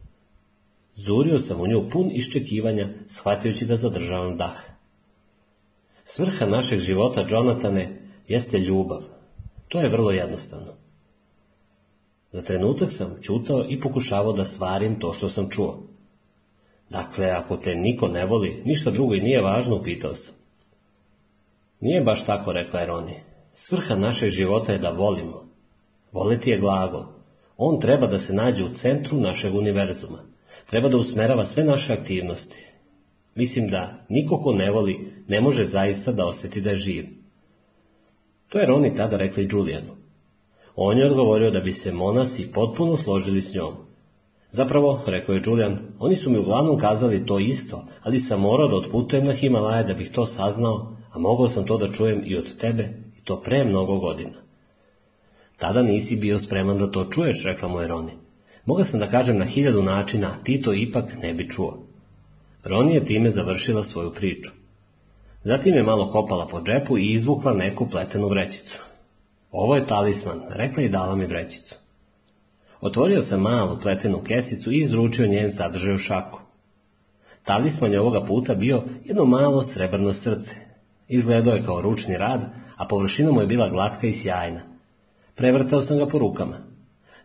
Zurio sam u nju pun iščekivanja, shvatajući da zadržavam dah. Svrha našeg života, Jonatane, jeste ljubav. To je vrlo jednostavno. Za trenutak sam čutao i pokušavao da stvarim to što sam čuo. Dakle, ako te niko ne voli, ništa drugo i nije važno, upitao sam. Nije baš tako, rekla je Roni. Svrha našeg života je da volimo. Voleti je glagol. On treba da se nađe u centru našeg univerzuma treba da usmerava sve naše aktivnosti. Mislim da niko ko ne voli ne može zaista da osjeti da je živ. To je Roni tada rekli Julijanu. On je odgovorio da bi se monasi potpuno složili s njom. Zapravo, rekao je Julian, oni su mi uglavnom kazali to isto, ali sam morao da otputujem na Himalaje da bih to saznao, a mogao sam to da čujem i od tebe, i to pre mnogo godina. Tada nisi bio spreman da to čuješ, rekla mu je Roni. Mogao sam da kažem na hiljadu načina, a ti to ipak ne bi čuo. Roni je time završila svoju priču. Zatim je malo kopala po džepu i izvukla neku pletenu vrećicu. Ovo je talisman, rekla i dala mi vrećicu. Otvorio sam malu pletenu kesicu i izručio njen sadržaj u šaku. Talisman je ovoga puta bio jedno malo srebrno srce. Izgledao je kao ručni rad, a površina mu je bila glatka i sjajna. Prevrtao sam ga po rukama.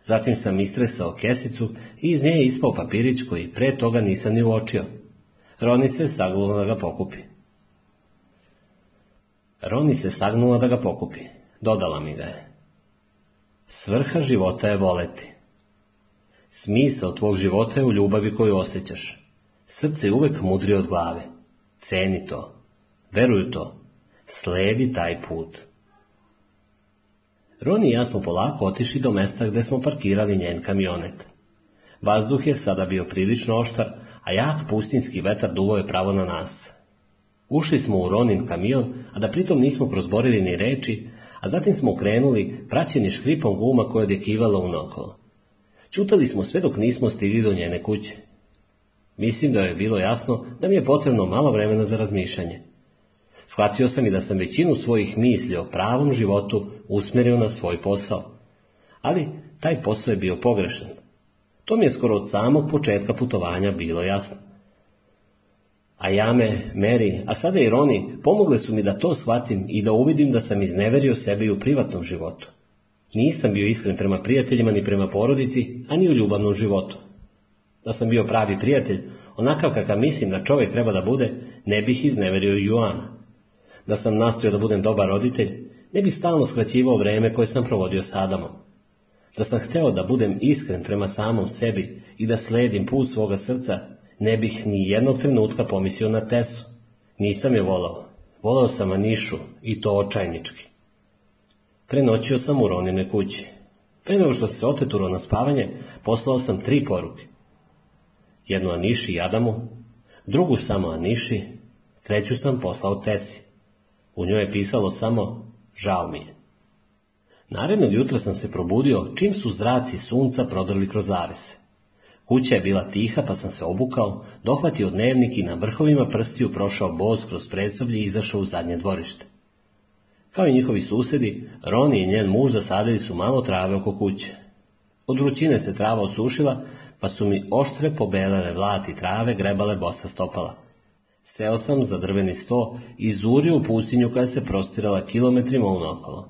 Zatim sam istresao kesicu i iz nje je ispao papirić koji pre toga nisam ni uočio. Roni se sagnula da ga pokupi. Roni se sagnula da ga pokupi. Dodala mi ga je. Svrha života je voleti. Smisao tvog života je u ljubavi koju osjećaš. Srce je uvek mudri od glave. Ceni to. Veruj to. Sledi taj put. Ron i ja smo polako otišli do mesta gdje smo parkirali njen kamionet. Vazduh je sada bio prilično oštar, a jak pustinski vetar duvo je pravo na nas. Ušli smo u Ronin kamion, a da pritom nismo prozborili ni reči, a zatim smo krenuli, praćeni škripom guma koja je odjekivalo u Čutali smo sve dok nismo stigli do njene kuće. Mislim da je bilo jasno da mi je potrebno malo vremena za razmišljanje. Shvatio sam i da sam većinu svojih misli o pravom životu usmjerio na svoj posao. Ali taj posao je bio pogrešan. To mi je skoro od samog početka putovanja bilo jasno. A jame, Mary, a sada i Roni pomogle su mi da to shvatim i da uvidim da sam izneverio sebe i u privatnom životu. Nisam bio iskren prema prijateljima ni prema porodici, a ni u ljubavnom životu. Da sam bio pravi prijatelj, onakav kakav mislim da čovjek treba da bude, ne bih izneverio Joana da sam nastojao da budem dobar roditelj, ne bih stalno skraćivao vreme koje sam provodio s Adamom. Da sam hteo da budem iskren prema samom sebi i da sledim put svoga srca, ne bih ni jednog trenutka pomislio na Tesu. Nisam je volao. Volao sam Anišu i to očajnički. Prenoćio sam u Roninoj kući. Pre nego što se oteturo na spavanje, poslao sam tri poruke. Jednu Aniši i Adamu, drugu samo Aniši, treću sam poslao Tesi. U njoj je pisalo samo žao mi je. Narednog jutra sam se probudio čim su zraci sunca prodrli kroz zavese. Kuća je bila tiha pa sam se obukao, dohvatio dnevnik i na vrhovima prstiju prošao bos kroz predsoblje i izašao u zadnje dvorište. Kao i njihovi susedi, Roni i njen muž zasadili su malo trave oko kuće. Od vrućine se trava osušila, pa su mi oštre pobelele vlati trave grebale bosa stopala. Seo sam za drveni sto i zurio u pustinju koja se prostirala kilometrima unokolo.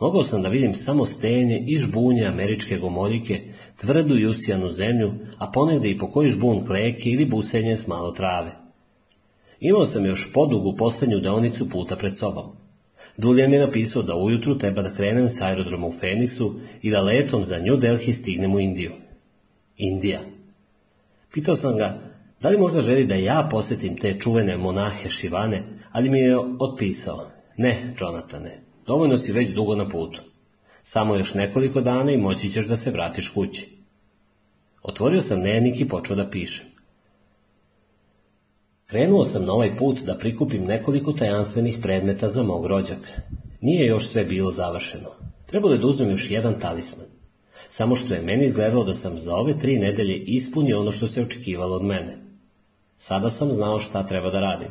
Mogao sam da vidim samo stenje i žbunje američke gomoljike, tvrdu i usijanu zemlju, a ponegde i po koji žbun kleke ili busenje s malo trave. Imao sam još podugu poslednju deonicu puta pred sobom. Dulje mi je napisao da ujutru treba da krenem sa aerodroma u Feniksu i da letom za nju Delhi stignem u Indiju. Indija. Pitao sam ga da li možda želi da ja posjetim te čuvene monahe Šivane, ali mi je otpisao. Ne, Jonatane, dovoljno si već dugo na putu. Samo još nekoliko dana i moći ćeš da se vratiš kući. Otvorio sam dnevnik i počeo da piše. Krenuo sam na ovaj put da prikupim nekoliko tajanstvenih predmeta za mog rođak. Nije još sve bilo završeno. Trebalo je da uzmem još jedan talisman. Samo što je meni izgledalo da sam za ove tri nedelje ispunio ono što se očekivalo od mene. Sada sam znao šta treba da radim.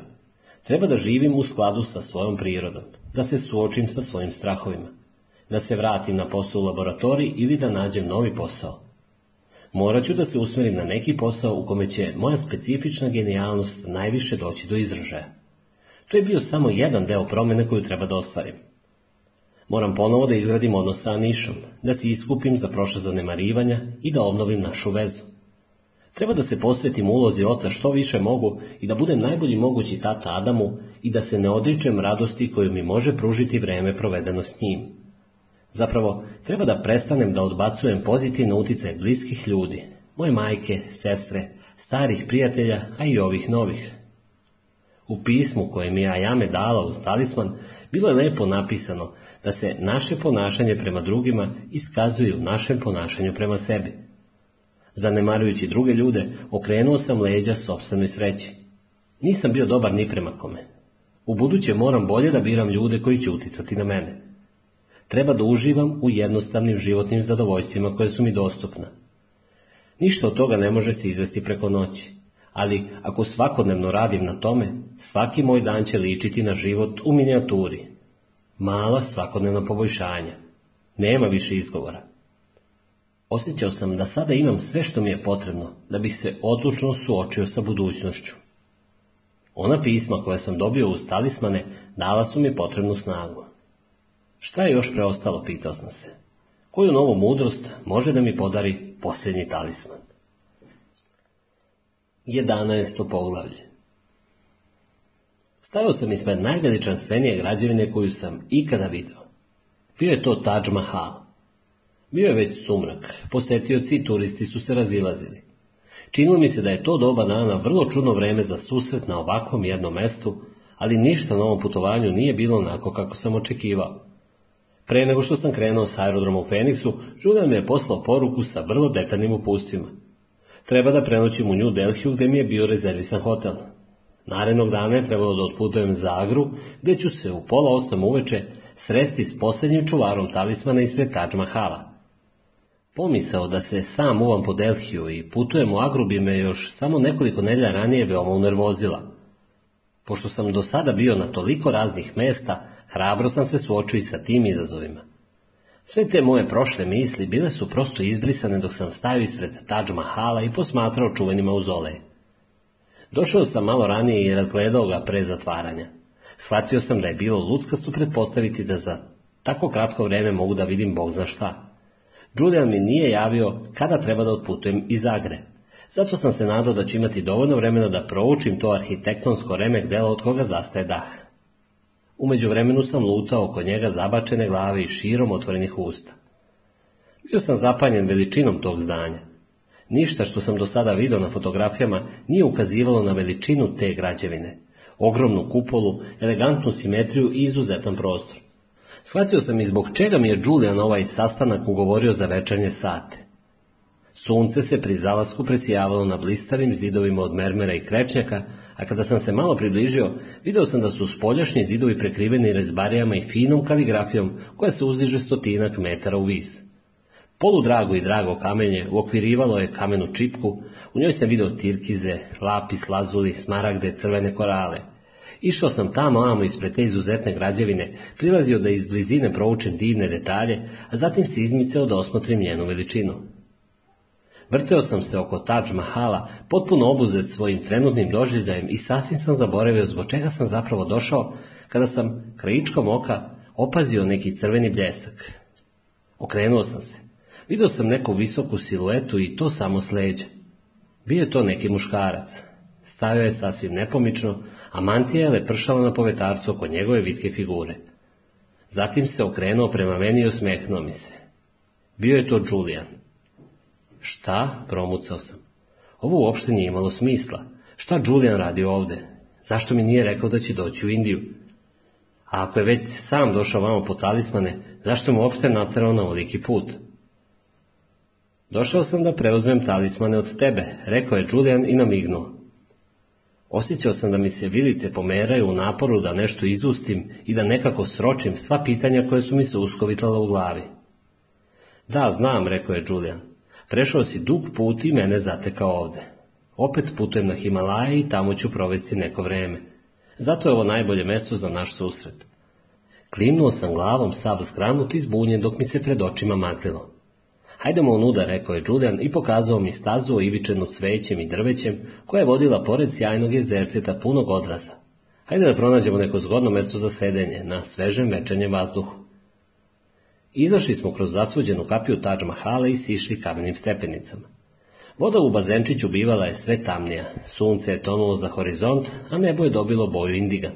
Treba da živim u skladu sa svojom prirodom, da se suočim sa svojim strahovima, da se vratim na posao u laboratoriji ili da nađem novi posao. Morat ću da se usmerim na neki posao u kome će moja specifična genijalnost najviše doći do izražaja. To je bio samo jedan deo promjene koju treba da ostvarim. Moram ponovo da izgradim odnos sa Anišom, da se iskupim za prošle zanemarivanja i da obnovim našu vezu. Treba da se posvetim ulozi oca što više mogu i da budem najbolji mogući tata Adamu i da se ne odričem radosti koju mi može pružiti vreme provedeno s njim. Zapravo, treba da prestanem da odbacujem pozitivne utice bliskih ljudi, moje majke, sestre, starih prijatelja, a i ovih novih. U pismu koje mi je Ajame dala uz talisman, bilo je lepo napisano da se naše ponašanje prema drugima iskazuje u našem ponašanju prema sebi. Zanemarujući druge ljude, okrenuo sam leđa sobstvenoj sreći. Nisam bio dobar ni prema kome. U buduće moram bolje da biram ljude koji će uticati na mene. Treba da uživam u jednostavnim životnim zadovoljstvima koje su mi dostupna. Ništa od toga ne može se izvesti preko noći, ali ako svakodnevno radim na tome, svaki moj dan će ličiti na život u minijaturi. Mala svakodnevna poboljšanja. Nema više izgovora. Osjećao sam da sada imam sve što mi je potrebno da bih se odlučno suočio sa budućnošću. Ona pisma koja sam dobio uz talismane dala su mi potrebnu snagu. Šta je još preostalo, pitao sam se. Koju novu mudrost može da mi podari posljednji talisman? 11. poglavlje Stajao sam ispred svenije građevine koju sam ikada vidio. Bio je to Taj Mahal, bio je već sumrak, posetioci i turisti su se razilazili. Činilo mi se da je to doba dana vrlo čudno vreme za susret na ovakvom jednom mestu, ali ništa na ovom putovanju nije bilo onako kako sam očekivao. Pre nego što sam krenuo s aerodroma u Feniksu, Julian mi je poslao poruku sa vrlo detaljnim upustima. Treba da prenoćim u New Delhiju gdje mi je bio rezervisan hotel. Narednog dana je trebalo da otputujem za Agru, ću se u pola osam uveče sresti s posljednjim čuvarom talismana ispred Taj Mahala. Pomisao da se sam uvam po Delhiju i putujem u agrubi me još samo nekoliko nedlja ranije veoma unervozila. Pošto sam do sada bio na toliko raznih mesta, hrabro sam se suočio i sa tim izazovima. Sve te moje prošle misli bile su prosto izbrisane dok sam stavio ispred Taj Mahala i posmatrao čuvenima mauzoleje. Došao sam malo ranije i razgledao ga pre zatvaranja. Shvatio sam da je bilo luckasto pretpostaviti da za tako kratko vreme mogu da vidim Bog zna šta. Julian mi nije javio kada treba da otputujem iz Zagre, Zato sam se nadao da ću imati dovoljno vremena da proučim to arhitektonsko remek dela od koga zastaje dah. Umeđu vremenu sam lutao oko njega zabačene glave i širom otvorenih usta. Bio sam zapanjen veličinom tog zdanja. Ništa što sam do sada vidio na fotografijama nije ukazivalo na veličinu te građevine. Ogromnu kupolu, elegantnu simetriju i izuzetan prostor. Shvatio sam i zbog čega mi je Julian ovaj sastanak ugovorio za večernje sate. Sunce se pri zalasku presijavalo na blistavim zidovima od mermera i krečnjaka, a kada sam se malo približio, video sam da su spoljašnji zidovi prekriveni rezbarijama i finom kaligrafijom koja se uzdiže stotinak metara u vis. Poludrago i drago kamenje uokvirivalo je kamenu čipku, u njoj sam video tirkize, lapis, lazuli, smaragde, crvene korale – Išao sam tamo amo ispred te izuzetne građevine, prilazio da iz blizine proučem divne detalje, a zatim se izmicao da osmotrim njenu veličinu. Vrteo sam se oko Taj Mahala, potpuno obuzet svojim trenutnim doživljajem i sasvim sam zaboravio zbog čega sam zapravo došao, kada sam krajičkom oka opazio neki crveni bljesak. Okrenuo sam se. Video sam neku visoku siluetu i to samo s Bio je to neki muškarac. Stavio je sasvim nepomično, a mantija je lepršala na povetarcu oko njegove vitke figure. Zatim se okrenuo prema meni i osmehnuo mi se. Bio je to Julian. Šta? Promucao sam. Ovo uopšte nije imalo smisla. Šta Julian radi ovde? Zašto mi nije rekao da će doći u Indiju? A ako je već sam došao vamo po talismane, zašto mu uopšte natrao na ovoliki put? Došao sam da preuzmem talismane od tebe, rekao je Julian i namignuo. Osjećao sam da mi se vilice pomeraju u naporu da nešto izustim i da nekako sročim sva pitanja koje su mi se uskovitala u glavi. Da, znam, rekao je Julian. Prešao si dug put i mene zatekao ovde. Opet putujem na Himalaje i tamo ću provesti neko vreme. Zato je ovo najbolje mesto za naš susret. Klimnuo sam glavom sav zgranut i zbunjen dok mi se pred očima maglilo. Hajdemo onuda, rekao je Julian i pokazao mi stazu ivičenu cvećem i drvećem, koja je vodila pored sjajnog jezerceta punog odraza. Hajde da pronađemo neko zgodno mesto za sedenje, na svežem večernjem vazduhu. Izašli smo kroz zasvođenu kapiju Taj Mahala i sišli kamenim stepenicama. Voda u bazenčiću bivala je sve tamnija, sunce je tonulo za horizont, a nebo je dobilo boju indiga.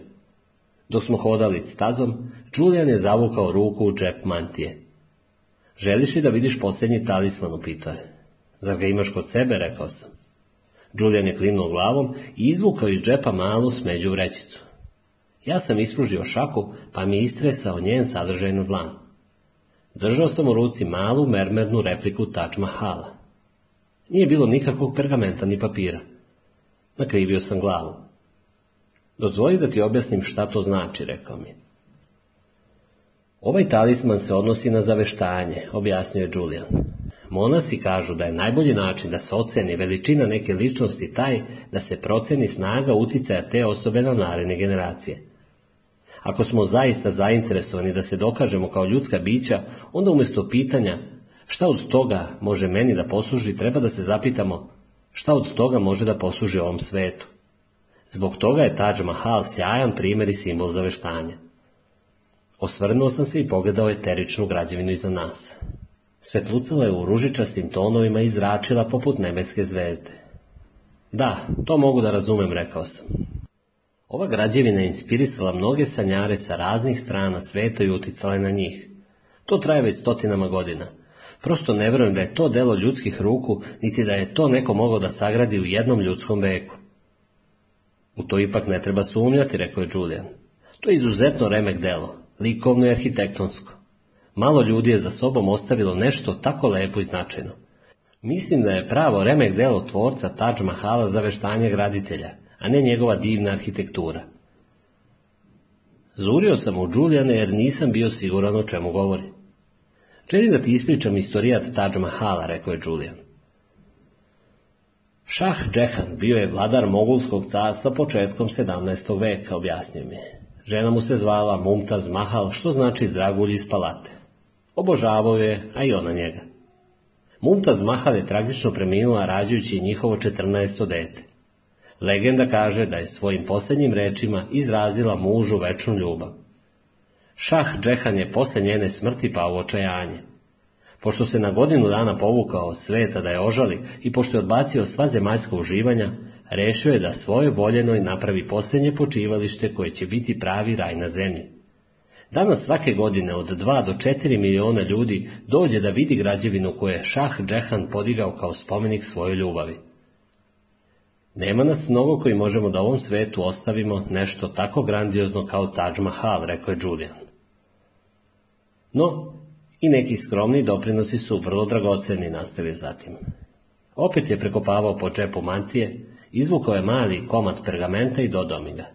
Dok smo hodali stazom, Julian je zavukao ruku u džep mantije. Želiš li da vidiš posljednji talisman, upitao je. Zar ga imaš kod sebe, rekao sam. Julian je klinuo glavom i izvukao iz džepa malu smeđu vrećicu. Ja sam ispružio šaku, pa mi je istresao njen sadržaj na dlan. Držao sam u ruci malu mermernu repliku Taj hala. Nije bilo nikakvog pergamenta ni papira. Nakrivio sam glavu. Dozvoli da ti objasnim šta to znači, rekao mi Ovaj talisman se odnosi na zaveštanje, objasnjuje Julian. Monasi kažu da je najbolji način da se oceni veličina neke ličnosti taj da se proceni snaga uticaja te osobe na naredne generacije. Ako smo zaista zainteresovani da se dokažemo kao ljudska bića, onda umjesto pitanja šta od toga može meni da posluži, treba da se zapitamo šta od toga može da posluži ovom svetu. Zbog toga je Taj Mahal sjajan primjer i simbol zaveštanja. Osvrnuo sam se i pogledao eteričnu građevinu iza nas. Svetlucala je u ružičastim tonovima i zračila poput nebeske zvezde. Da, to mogu da razumem, rekao sam. Ova građevina je inspirisala mnoge sanjare sa raznih strana sveta i uticala je na njih. To traje već stotinama godina. Prosto ne verujem da je to delo ljudskih ruku, niti da je to neko mogao da sagradi u jednom ljudskom veku. U to ipak ne treba sumnjati, rekao je Julian. To je izuzetno remek delo, likovno i arhitektonsko. Malo ljudi je za sobom ostavilo nešto tako lepo i značajno. Mislim da je pravo remek delo tvorca Taj Mahala za veštanje graditelja, a ne njegova divna arhitektura. Zurio sam u Đulijane jer nisam bio siguran o čemu govori. Želim da ti ispričam istorijat Taj Mahala, rekao je Đulijan. Šah Džehan bio je vladar Mogulskog carstva početkom 17. veka, objasnio mi je. Žena mu se zvala Mumtaz zmahal što znači dragulj iz palate. Obožavao je, a i ona njega. Mumtaz Mahal je tragično preminula rađujući njihovo 14. dete. Legenda kaže da je svojim posljednjim rečima izrazila mužu večnu ljubav. Šah Džehan je posle njene smrti pa u očajanje. Pošto se na godinu dana povukao sveta da je ožali i pošto je odbacio sva zemaljska uživanja, rešio je da svoje voljenoj napravi posljednje počivalište koje će biti pravi raj na zemlji. Danas svake godine od dva do četiri miliona ljudi dođe da vidi građevinu koju je Šah Džehan podigao kao spomenik svojoj ljubavi. Nema nas mnogo koji možemo da ovom svetu ostavimo nešto tako grandiozno kao Taj Mahal, rekao je Julian. No, i neki skromni doprinosi su vrlo dragoceni, nastavio zatim. Opet je prekopavao po džepu mantije, Izvukao je mali komad pergamenta i dodao mi ga.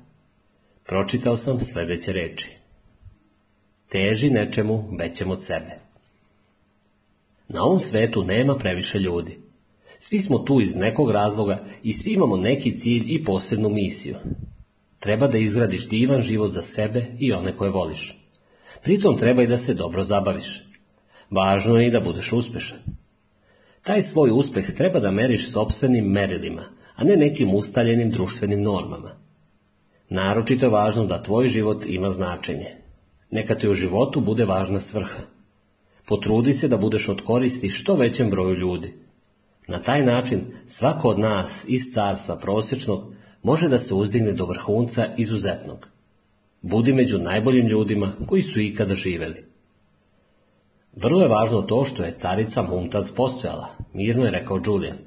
Pročitao sam sljedeće reči. Teži nečemu većem od sebe. Na ovom svetu nema previše ljudi. Svi smo tu iz nekog razloga i svi imamo neki cilj i posebnu misiju. Treba da izgradiš divan život za sebe i one koje voliš. Pritom treba i da se dobro zabaviš. Važno je i da budeš uspešan. Taj svoj uspeh treba da meriš sobstvenim merilima, a ne nekim ustaljenim društvenim normama. Naročito je važno da tvoj život ima značenje. Neka ti u životu bude važna svrha. Potrudi se da budeš od koristi što većem broju ljudi. Na taj način svako od nas iz carstva prosječnog može da se uzdigne do vrhunca izuzetnog. Budi među najboljim ljudima koji su ikada živeli. Vrlo je važno to što je carica Mumtaz postojala, mirno je rekao Julian.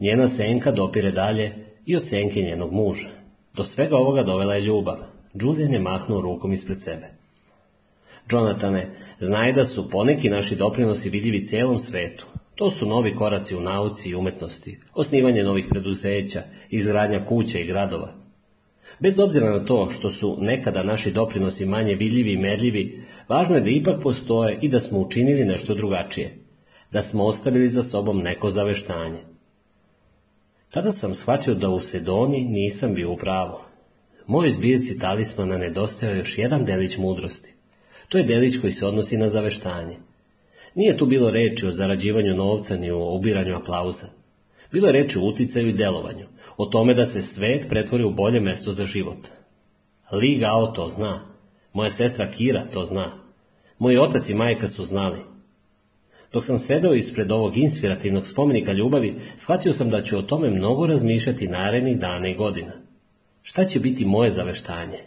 Njena senka dopire dalje i od senke njenog muža. Do svega ovoga dovela je ljubav. Julian je mahnuo rukom ispred sebe. Jonatane, znaj da su poneki naši doprinosi vidljivi cijelom svetu. To su novi koraci u nauci i umetnosti, osnivanje novih preduzeća, izgradnja kuća i gradova. Bez obzira na to što su nekada naši doprinosi manje vidljivi i merljivi, važno je da ipak postoje i da smo učinili nešto drugačije, da smo ostavili za sobom neko zaveštanje. Tada sam shvatio da u Sedoni nisam bio u pravu. Moj zbirci talismana nedostajao još jedan delić mudrosti. To je delić koji se odnosi na zaveštanje. Nije tu bilo reči o zarađivanju novca ni o ubiranju aplauza. Bilo je reči o uticaju i delovanju, o tome da se svet pretvori u bolje mesto za život. Liga Gao to zna. Moja sestra Kira to zna. Moji otac i majka su znali. Dok sam sedeo ispred ovog inspirativnog spomenika ljubavi, shvatio sam da ću o tome mnogo razmišljati narednih dana i godina. Šta će biti moje zaveštanje?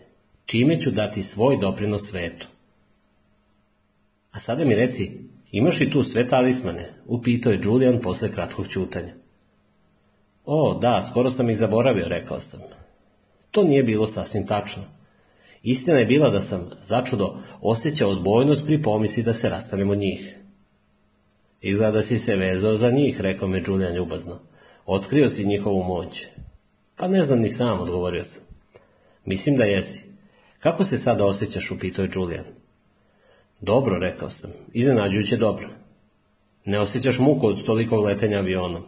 Čime ću dati svoj doprinos svetu? A sada mi reci, imaš li tu sve talismane? Upitao je Julian posle kratkog čutanja. O, da, skoro sam i zaboravio, rekao sam. To nije bilo sasvim tačno. Istina je bila da sam, začudo, osjećao odbojnost pri pomisli da se rastanem od njih. Izgleda si se vezao za njih, rekao mi Julian ljubazno. Otkrio si njihovu moć. Pa ne znam ni sam, odgovorio sam. Mislim da jesi. Kako se sada osjećaš, upitao je Julian. Dobro, rekao sam. Iznenađujuće dobro. Ne osjećaš muku od tolikog letenja avionom.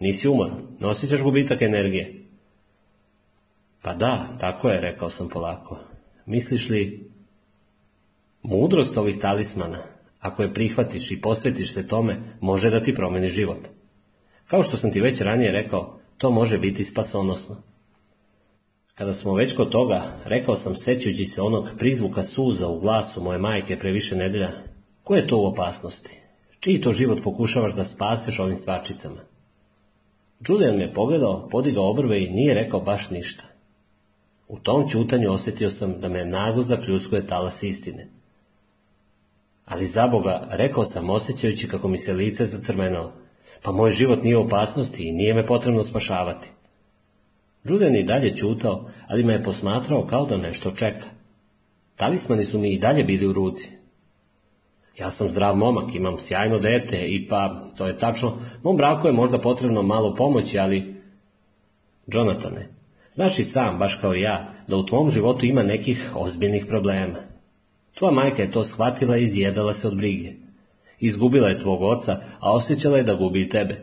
Nisi umoran. Ne osjećaš gubitak energije. Pa da, tako je, rekao sam polako. Misliš li... Mudrost ovih talismana, ako je prihvatiš i posvetiš se tome, može da ti promeni život. Kao što sam ti već ranije rekao, to može biti spasonosno. Kada smo već kod toga, rekao sam sećući se onog prizvuka suza u glasu moje majke previše nedelja, ko je to u opasnosti? Čiji to život pokušavaš da spaseš ovim stvarčicama? Julian me pogledao, podigao obrve i nije rekao baš ništa. U tom čutanju osjetio sam da me naglo zapljuskuje talas istine ali za Boga, rekao sam osjećajući kako mi se lice zacrvenalo, pa moj život nije u opasnosti i nije me potrebno spašavati. Đuden i dalje čutao, ali me je posmatrao kao da nešto čeka. Talismani su mi i dalje bili u ruci. Ja sam zdrav momak, imam sjajno dete i pa, to je tačno, mom braku je možda potrebno malo pomoći, ali... Jonatane, znaš i sam, baš kao ja, da u tvom životu ima nekih ozbiljnih problema. Tvoja majka je to shvatila i izjedala se od brige. Izgubila je tvog oca, a osjećala je da gubi tebe.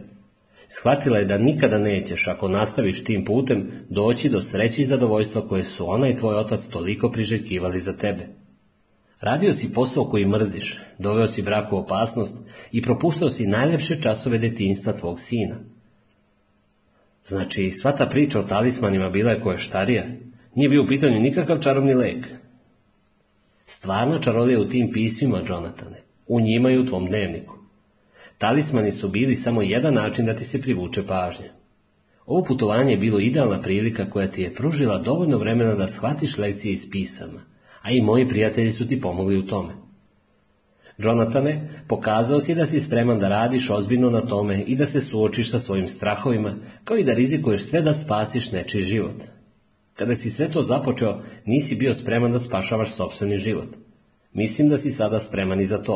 Shvatila je da nikada nećeš, ako nastaviš tim putem, doći do sreće i zadovoljstva koje su ona i tvoj otac toliko priželjkivali za tebe. Radio si posao koji mrziš, doveo si braku opasnost i propuštao si najljepše časove detinjstva tvog sina. Znači, sva ta priča o talismanima bila je koja štarija. Nije bio u pitanju nikakav čarobni lek, Stvarno čarovija u tim pismima, Jonatane. U njima i u tvom dnevniku. Talismani su bili samo jedan način da ti se privuče pažnja. Ovo putovanje je bilo idealna prilika koja ti je pružila dovoljno vremena da shvatiš lekcije iz pisama, a i moji prijatelji su ti pomogli u tome. Jonatane, pokazao si da si spreman da radiš ozbiljno na tome i da se suočiš sa svojim strahovima, kao i da rizikuješ sve da spasiš nečiji život. Kada si sve to započeo, nisi bio spreman da spašavaš sopstveni život. Mislim da si sada spreman i za to.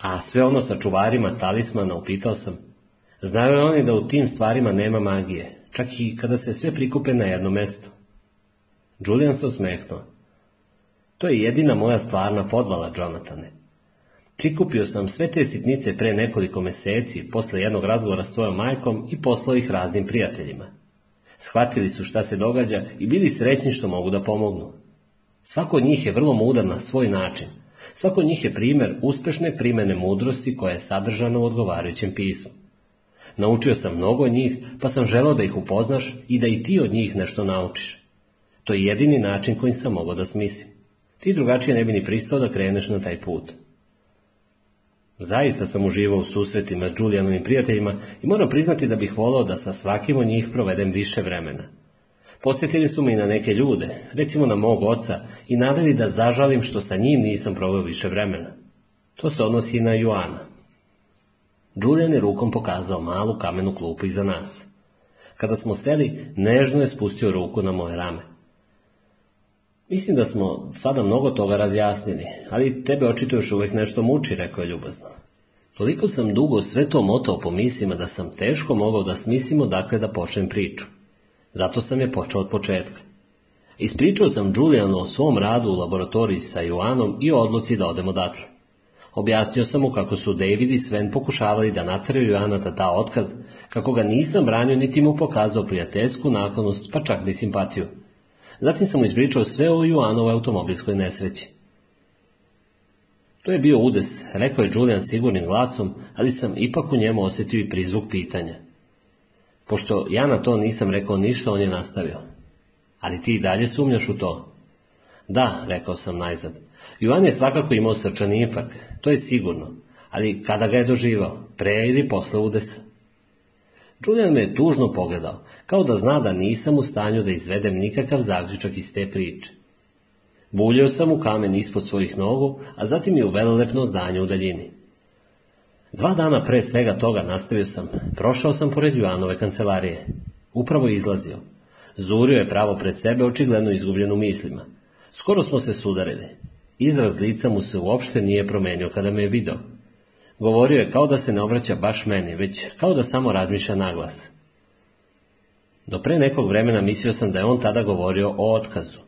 A sve ono sa čuvarima talismana upitao sam. Znaju li oni da u tim stvarima nema magije, čak i kada se sve prikupe na jedno mesto? Julian se osmehnuo. To je jedina moja stvarna podvala, Jonathane. Prikupio sam sve te sitnice pre nekoliko meseci, posle jednog razgovora s tvojom majkom i poslao ih raznim prijateljima. Shvatili su šta se događa i bili srećni što mogu da pomognu. Svako od njih je vrlo mudar na svoj način. Svako od njih je primjer uspešne primjene mudrosti koja je sadržana u odgovarajućem pismu. Naučio sam mnogo njih, pa sam želao da ih upoznaš i da i ti od njih nešto naučiš. To je jedini način koji sam mogao da smislim. Ti drugačije ne bi ni pristao da kreneš na taj put. Zaista sam uživao u susretima s Julijanovim prijateljima i moram priznati da bih volao da sa svakim od njih provedem više vremena. Podsjetili su me i na neke ljude, recimo na mog oca, i naveli da zažalim što sa njim nisam proveo više vremena. To se odnosi i na Joana. Julian je rukom pokazao malu kamenu klupu iza nas. Kada smo seli, nežno je spustio ruku na moje rame. Mislim da smo sada mnogo toga razjasnili, ali tebe očito još uvijek nešto muči, rekao je ljubazno. Toliko sam dugo sve to motao po mislima da sam teško mogao da smislimo dakle da počnem priču. Zato sam je počeo od početka. Ispričao sam Julianu o svom radu u laboratoriji sa Joanom i o odluci da odemo odatle. Objasnio sam mu kako su David i Sven pokušavali da natraju Joana da otkaz, kako ga nisam branio niti mu pokazao prijateljsku naklonost, pa čak ni simpatiju. Zatim sam mu ispričao sve o Juanovoj automobilskoj nesreći. To je bio udes, rekao je Julian sigurnim glasom, ali sam ipak u njemu osjetio i prizvuk pitanja. Pošto ja na to nisam rekao ništa, on je nastavio. Ali ti i dalje sumnjaš u to? Da, rekao sam najzad. Juan je svakako imao srčani infarkt, to je sigurno, ali kada ga je doživao, pre ili posle udesa? Julian me je tužno pogledao, kao da zna da nisam u stanju da izvedem nikakav zaključak iz te priče. Buljao sam u kamen ispod svojih nogu, a zatim je u velelepno zdanje u daljini. Dva dana pre svega toga nastavio sam, prošao sam pored Juanove kancelarije. Upravo izlazio. Zurio je pravo pred sebe, očigledno izgubljen u mislima. Skoro smo se sudarili. Izraz lica mu se uopšte nije promenio kada me je video. Govorio je kao da se ne obraća baš meni, već kao da samo razmišlja naglas. Do pre nekog vremena mislio sam da je on tada govorio o otkazu.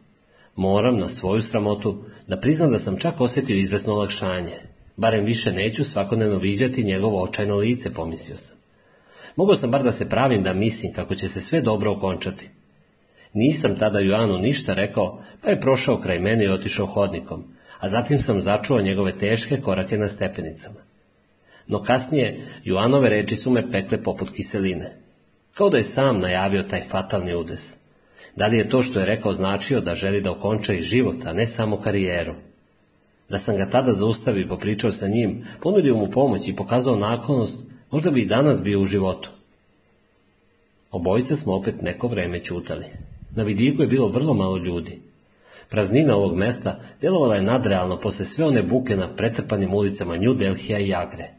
Moram na svoju sramotu da priznam da sam čak osjetio izvesno olakšanje. Barem više neću svakodnevno viđati njegovo očajno lice, pomislio sam. Mogao sam bar da se pravim da mislim kako će se sve dobro okončati. Nisam tada Juanu ništa rekao, pa je prošao kraj mene i otišao hodnikom, a zatim sam začuo njegove teške korake na stepenicama. No kasnije, Juanove reči su me pekle poput kiseline kao da je sam najavio taj fatalni udes. Da li je to što je rekao značio da želi da okonča i život, a ne samo karijeru? Da sam ga tada zaustavio i popričao sa njim, ponudio mu pomoć i pokazao naklonost, možda bi i danas bio u životu. Obojica smo opet neko vreme čutali. Na vidiku je bilo vrlo malo ljudi. Praznina ovog mesta djelovala je nadrealno posle sve one buke na pretrpanim ulicama Nju Delhija i Jagre.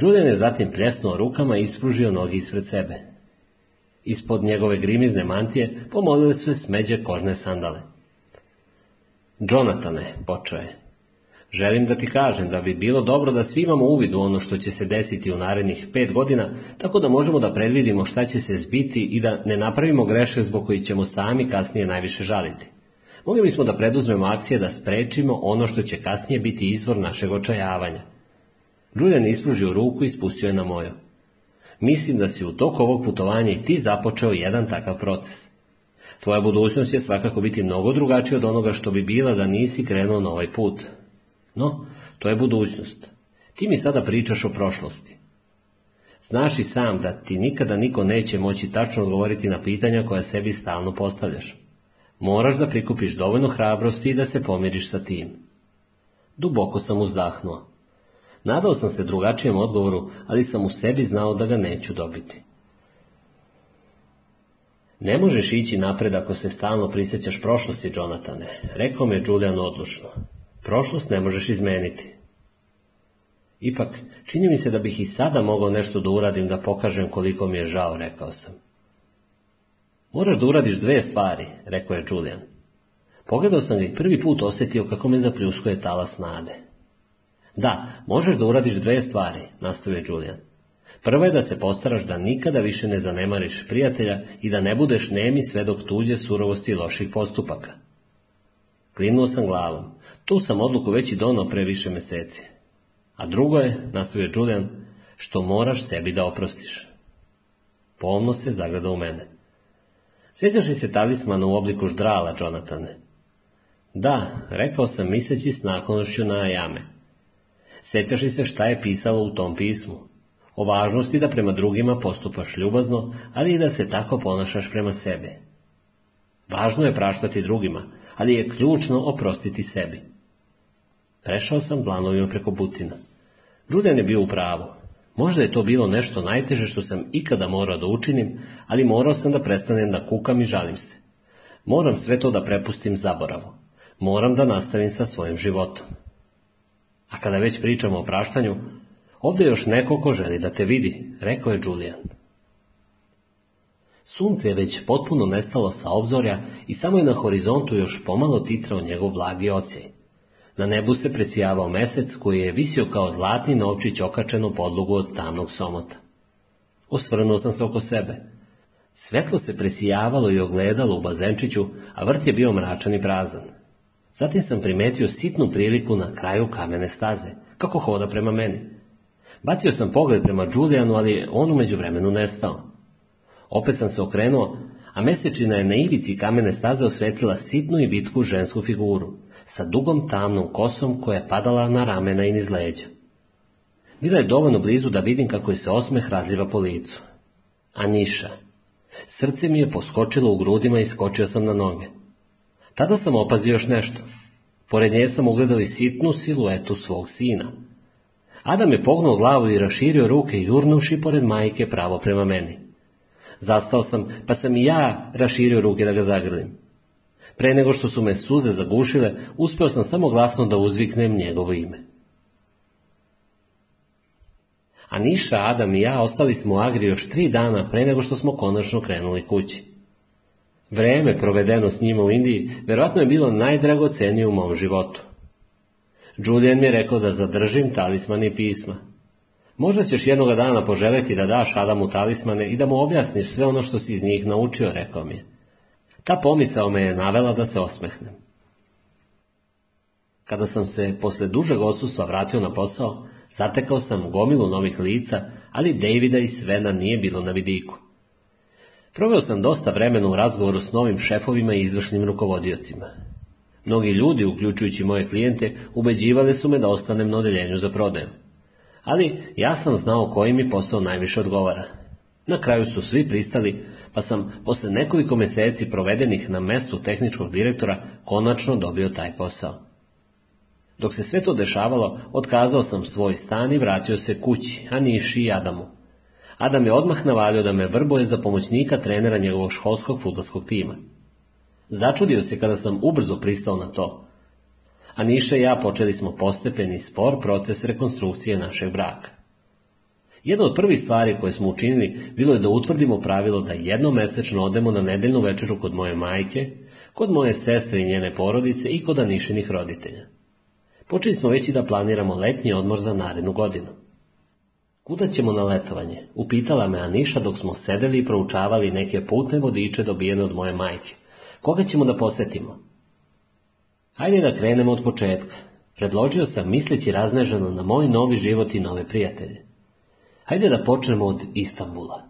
Julian je zatim pljesnuo rukama i ispružio noge ispred sebe. Ispod njegove grimizne mantije pomolile su je smeđe kožne sandale. Jonatane, počeo je. Želim da ti kažem da bi bilo dobro da svi imamo uvid u ono što će se desiti u narednih pet godina, tako da možemo da predvidimo šta će se zbiti i da ne napravimo greše zbog koji ćemo sami kasnije najviše žaliti. Mogli bismo da preduzmemo akcije da sprečimo ono što će kasnije biti izvor našeg očajavanja. Julian je ispružio ruku i spustio je na moju. Mislim da si u toku ovog putovanja i ti započeo jedan takav proces. Tvoja budućnost je svakako biti mnogo drugačija od onoga što bi bila da nisi krenuo na ovaj put. No, to je budućnost. Ti mi sada pričaš o prošlosti. Znaš i sam da ti nikada niko neće moći tačno odgovoriti na pitanja koja sebi stalno postavljaš. Moraš da prikupiš dovoljno hrabrosti i da se pomiriš sa tim. Duboko sam uzdahnuo. Nadao sam se drugačijem odgovoru, ali sam u sebi znao da ga neću dobiti. Ne možeš ići napred ako se stalno prisjećaš prošlosti, Jonatane, rekao mi je Julian odlučno. Prošlost ne možeš izmeniti. Ipak, čini mi se da bih i sada mogao nešto da uradim da pokažem koliko mi je žao, rekao sam. Moraš da uradiš dve stvari, rekao je Julian. Pogledao sam ga i prvi put osjetio kako me zapljuskuje talas nade. Da, možeš da uradiš dve stvari, nastavio Julian. Prvo je da se postaraš da nikada više ne zanemariš prijatelja i da ne budeš nemi sve dok tuđe surovosti i loših postupaka. Klinuo sam glavom. Tu sam odluku već i donao pre više meseci. A drugo je, nastavio Julian, što moraš sebi da oprostiš. Pomno se zagleda u mene. Sjećaš li se talismana u obliku ždrala, Jonatane? Da, rekao sam misleći s naklonošću na jame. Sjećaš li se šta je pisalo u tom pismu? O važnosti da prema drugima postupaš ljubazno, ali i da se tako ponašaš prema sebe. Važno je praštati drugima, ali je ključno oprostiti sebi. Prešao sam dlanovima preko Butina. Đuljan je bio u pravu. Možda je to bilo nešto najteže što sam ikada morao da učinim, ali morao sam da prestanem da kukam i žalim se. Moram sve to da prepustim zaboravu. Moram da nastavim sa svojim životom. A kada već pričamo o praštanju, ovdje još neko ko želi da te vidi, rekao je Julian. Sunce je već potpuno nestalo sa obzorja i samo je na horizontu još pomalo titrao njegov blagi osjej. Na nebu se presijavao mesec koji je visio kao zlatni novčić okačen u podlugu od tamnog somota. Osvrnuo sam se oko sebe. Svetlo se presijavalo i ogledalo u bazenčiću, a vrt je bio mračan i prazan. Zatim sam primetio sitnu priliku na kraju kamene staze, kako hoda prema meni. Bacio sam pogled prema Julianu, ali je on umeđu vremenu nestao. Opet sam se okrenuo, a mesečina je na ivici kamene staze osvetila sitnu i bitku žensku figuru, sa dugom tamnom kosom koja je padala na ramena i niz leđa. Bila je dovoljno blizu da vidim kako je se osmeh razliva po licu. A niša. Srce mi je poskočilo u grudima i skočio sam na noge. Tada sam opazio još nešto. Pored nje sam ugledao i sitnu siluetu svog sina. Adam je pognuo glavu i raširio ruke jurnuši pored majke pravo prema meni. Zastao sam, pa sam i ja raširio ruke da ga zagrlim. Pre nego što su me suze zagušile, uspio sam samo glasno da uzviknem njegovo ime. A Niša, Adam i ja ostali smo u Agri još tri dana pre nego što smo konačno krenuli kući. Vreme provedeno s njima u Indiji verovatno je bilo najdragocenije u mom životu. Julian mi je rekao da zadržim talisman i pisma. Možda ćeš jednoga dana poželjeti da daš Adamu talismane i da mu objasniš sve ono što si iz njih naučio, rekao mi je. Ta pomisao me je navela da se osmehnem. Kada sam se posle dužeg odsustva vratio na posao, zatekao sam gomilu novih lica, ali Davida i Svena nije bilo na vidiku. Proveo sam dosta vremena u razgovoru s novim šefovima i izvršnim rukovodiocima. Mnogi ljudi, uključujući moje klijente, ubeđivali su me da ostanem na odeljenju za prodaju. Ali ja sam znao koji mi posao najviše odgovara. Na kraju su svi pristali, pa sam posle nekoliko meseci provedenih na mestu tehničkog direktora konačno dobio taj posao. Dok se sve to dešavalo, otkazao sam svoj stan i vratio se kući, a Niši i Adamu. Adam je odmah navalio da me vrboje za pomoćnika trenera njegovog školskog futbolskog tima. Začudio se kada sam ubrzo pristao na to. A Niša i ja počeli smo postepeni spor proces rekonstrukcije našeg braka. Jedna od prvih stvari koje smo učinili bilo je da utvrdimo pravilo da jednomesečno odemo na nedeljnu večeru kod moje majke, kod moje sestre i njene porodice i kod Anišinih roditelja. Počeli smo već i da planiramo letnji odmor za narednu godinu. Kuda ćemo na letovanje? Upitala me Aniša dok smo sedeli i proučavali neke putne vodiče dobijene od moje majke. Koga ćemo da posetimo? Hajde da krenemo od početka. Predložio sam misleći raznežano na moj novi život i nove prijatelje. Hajde da počnemo od Istambula.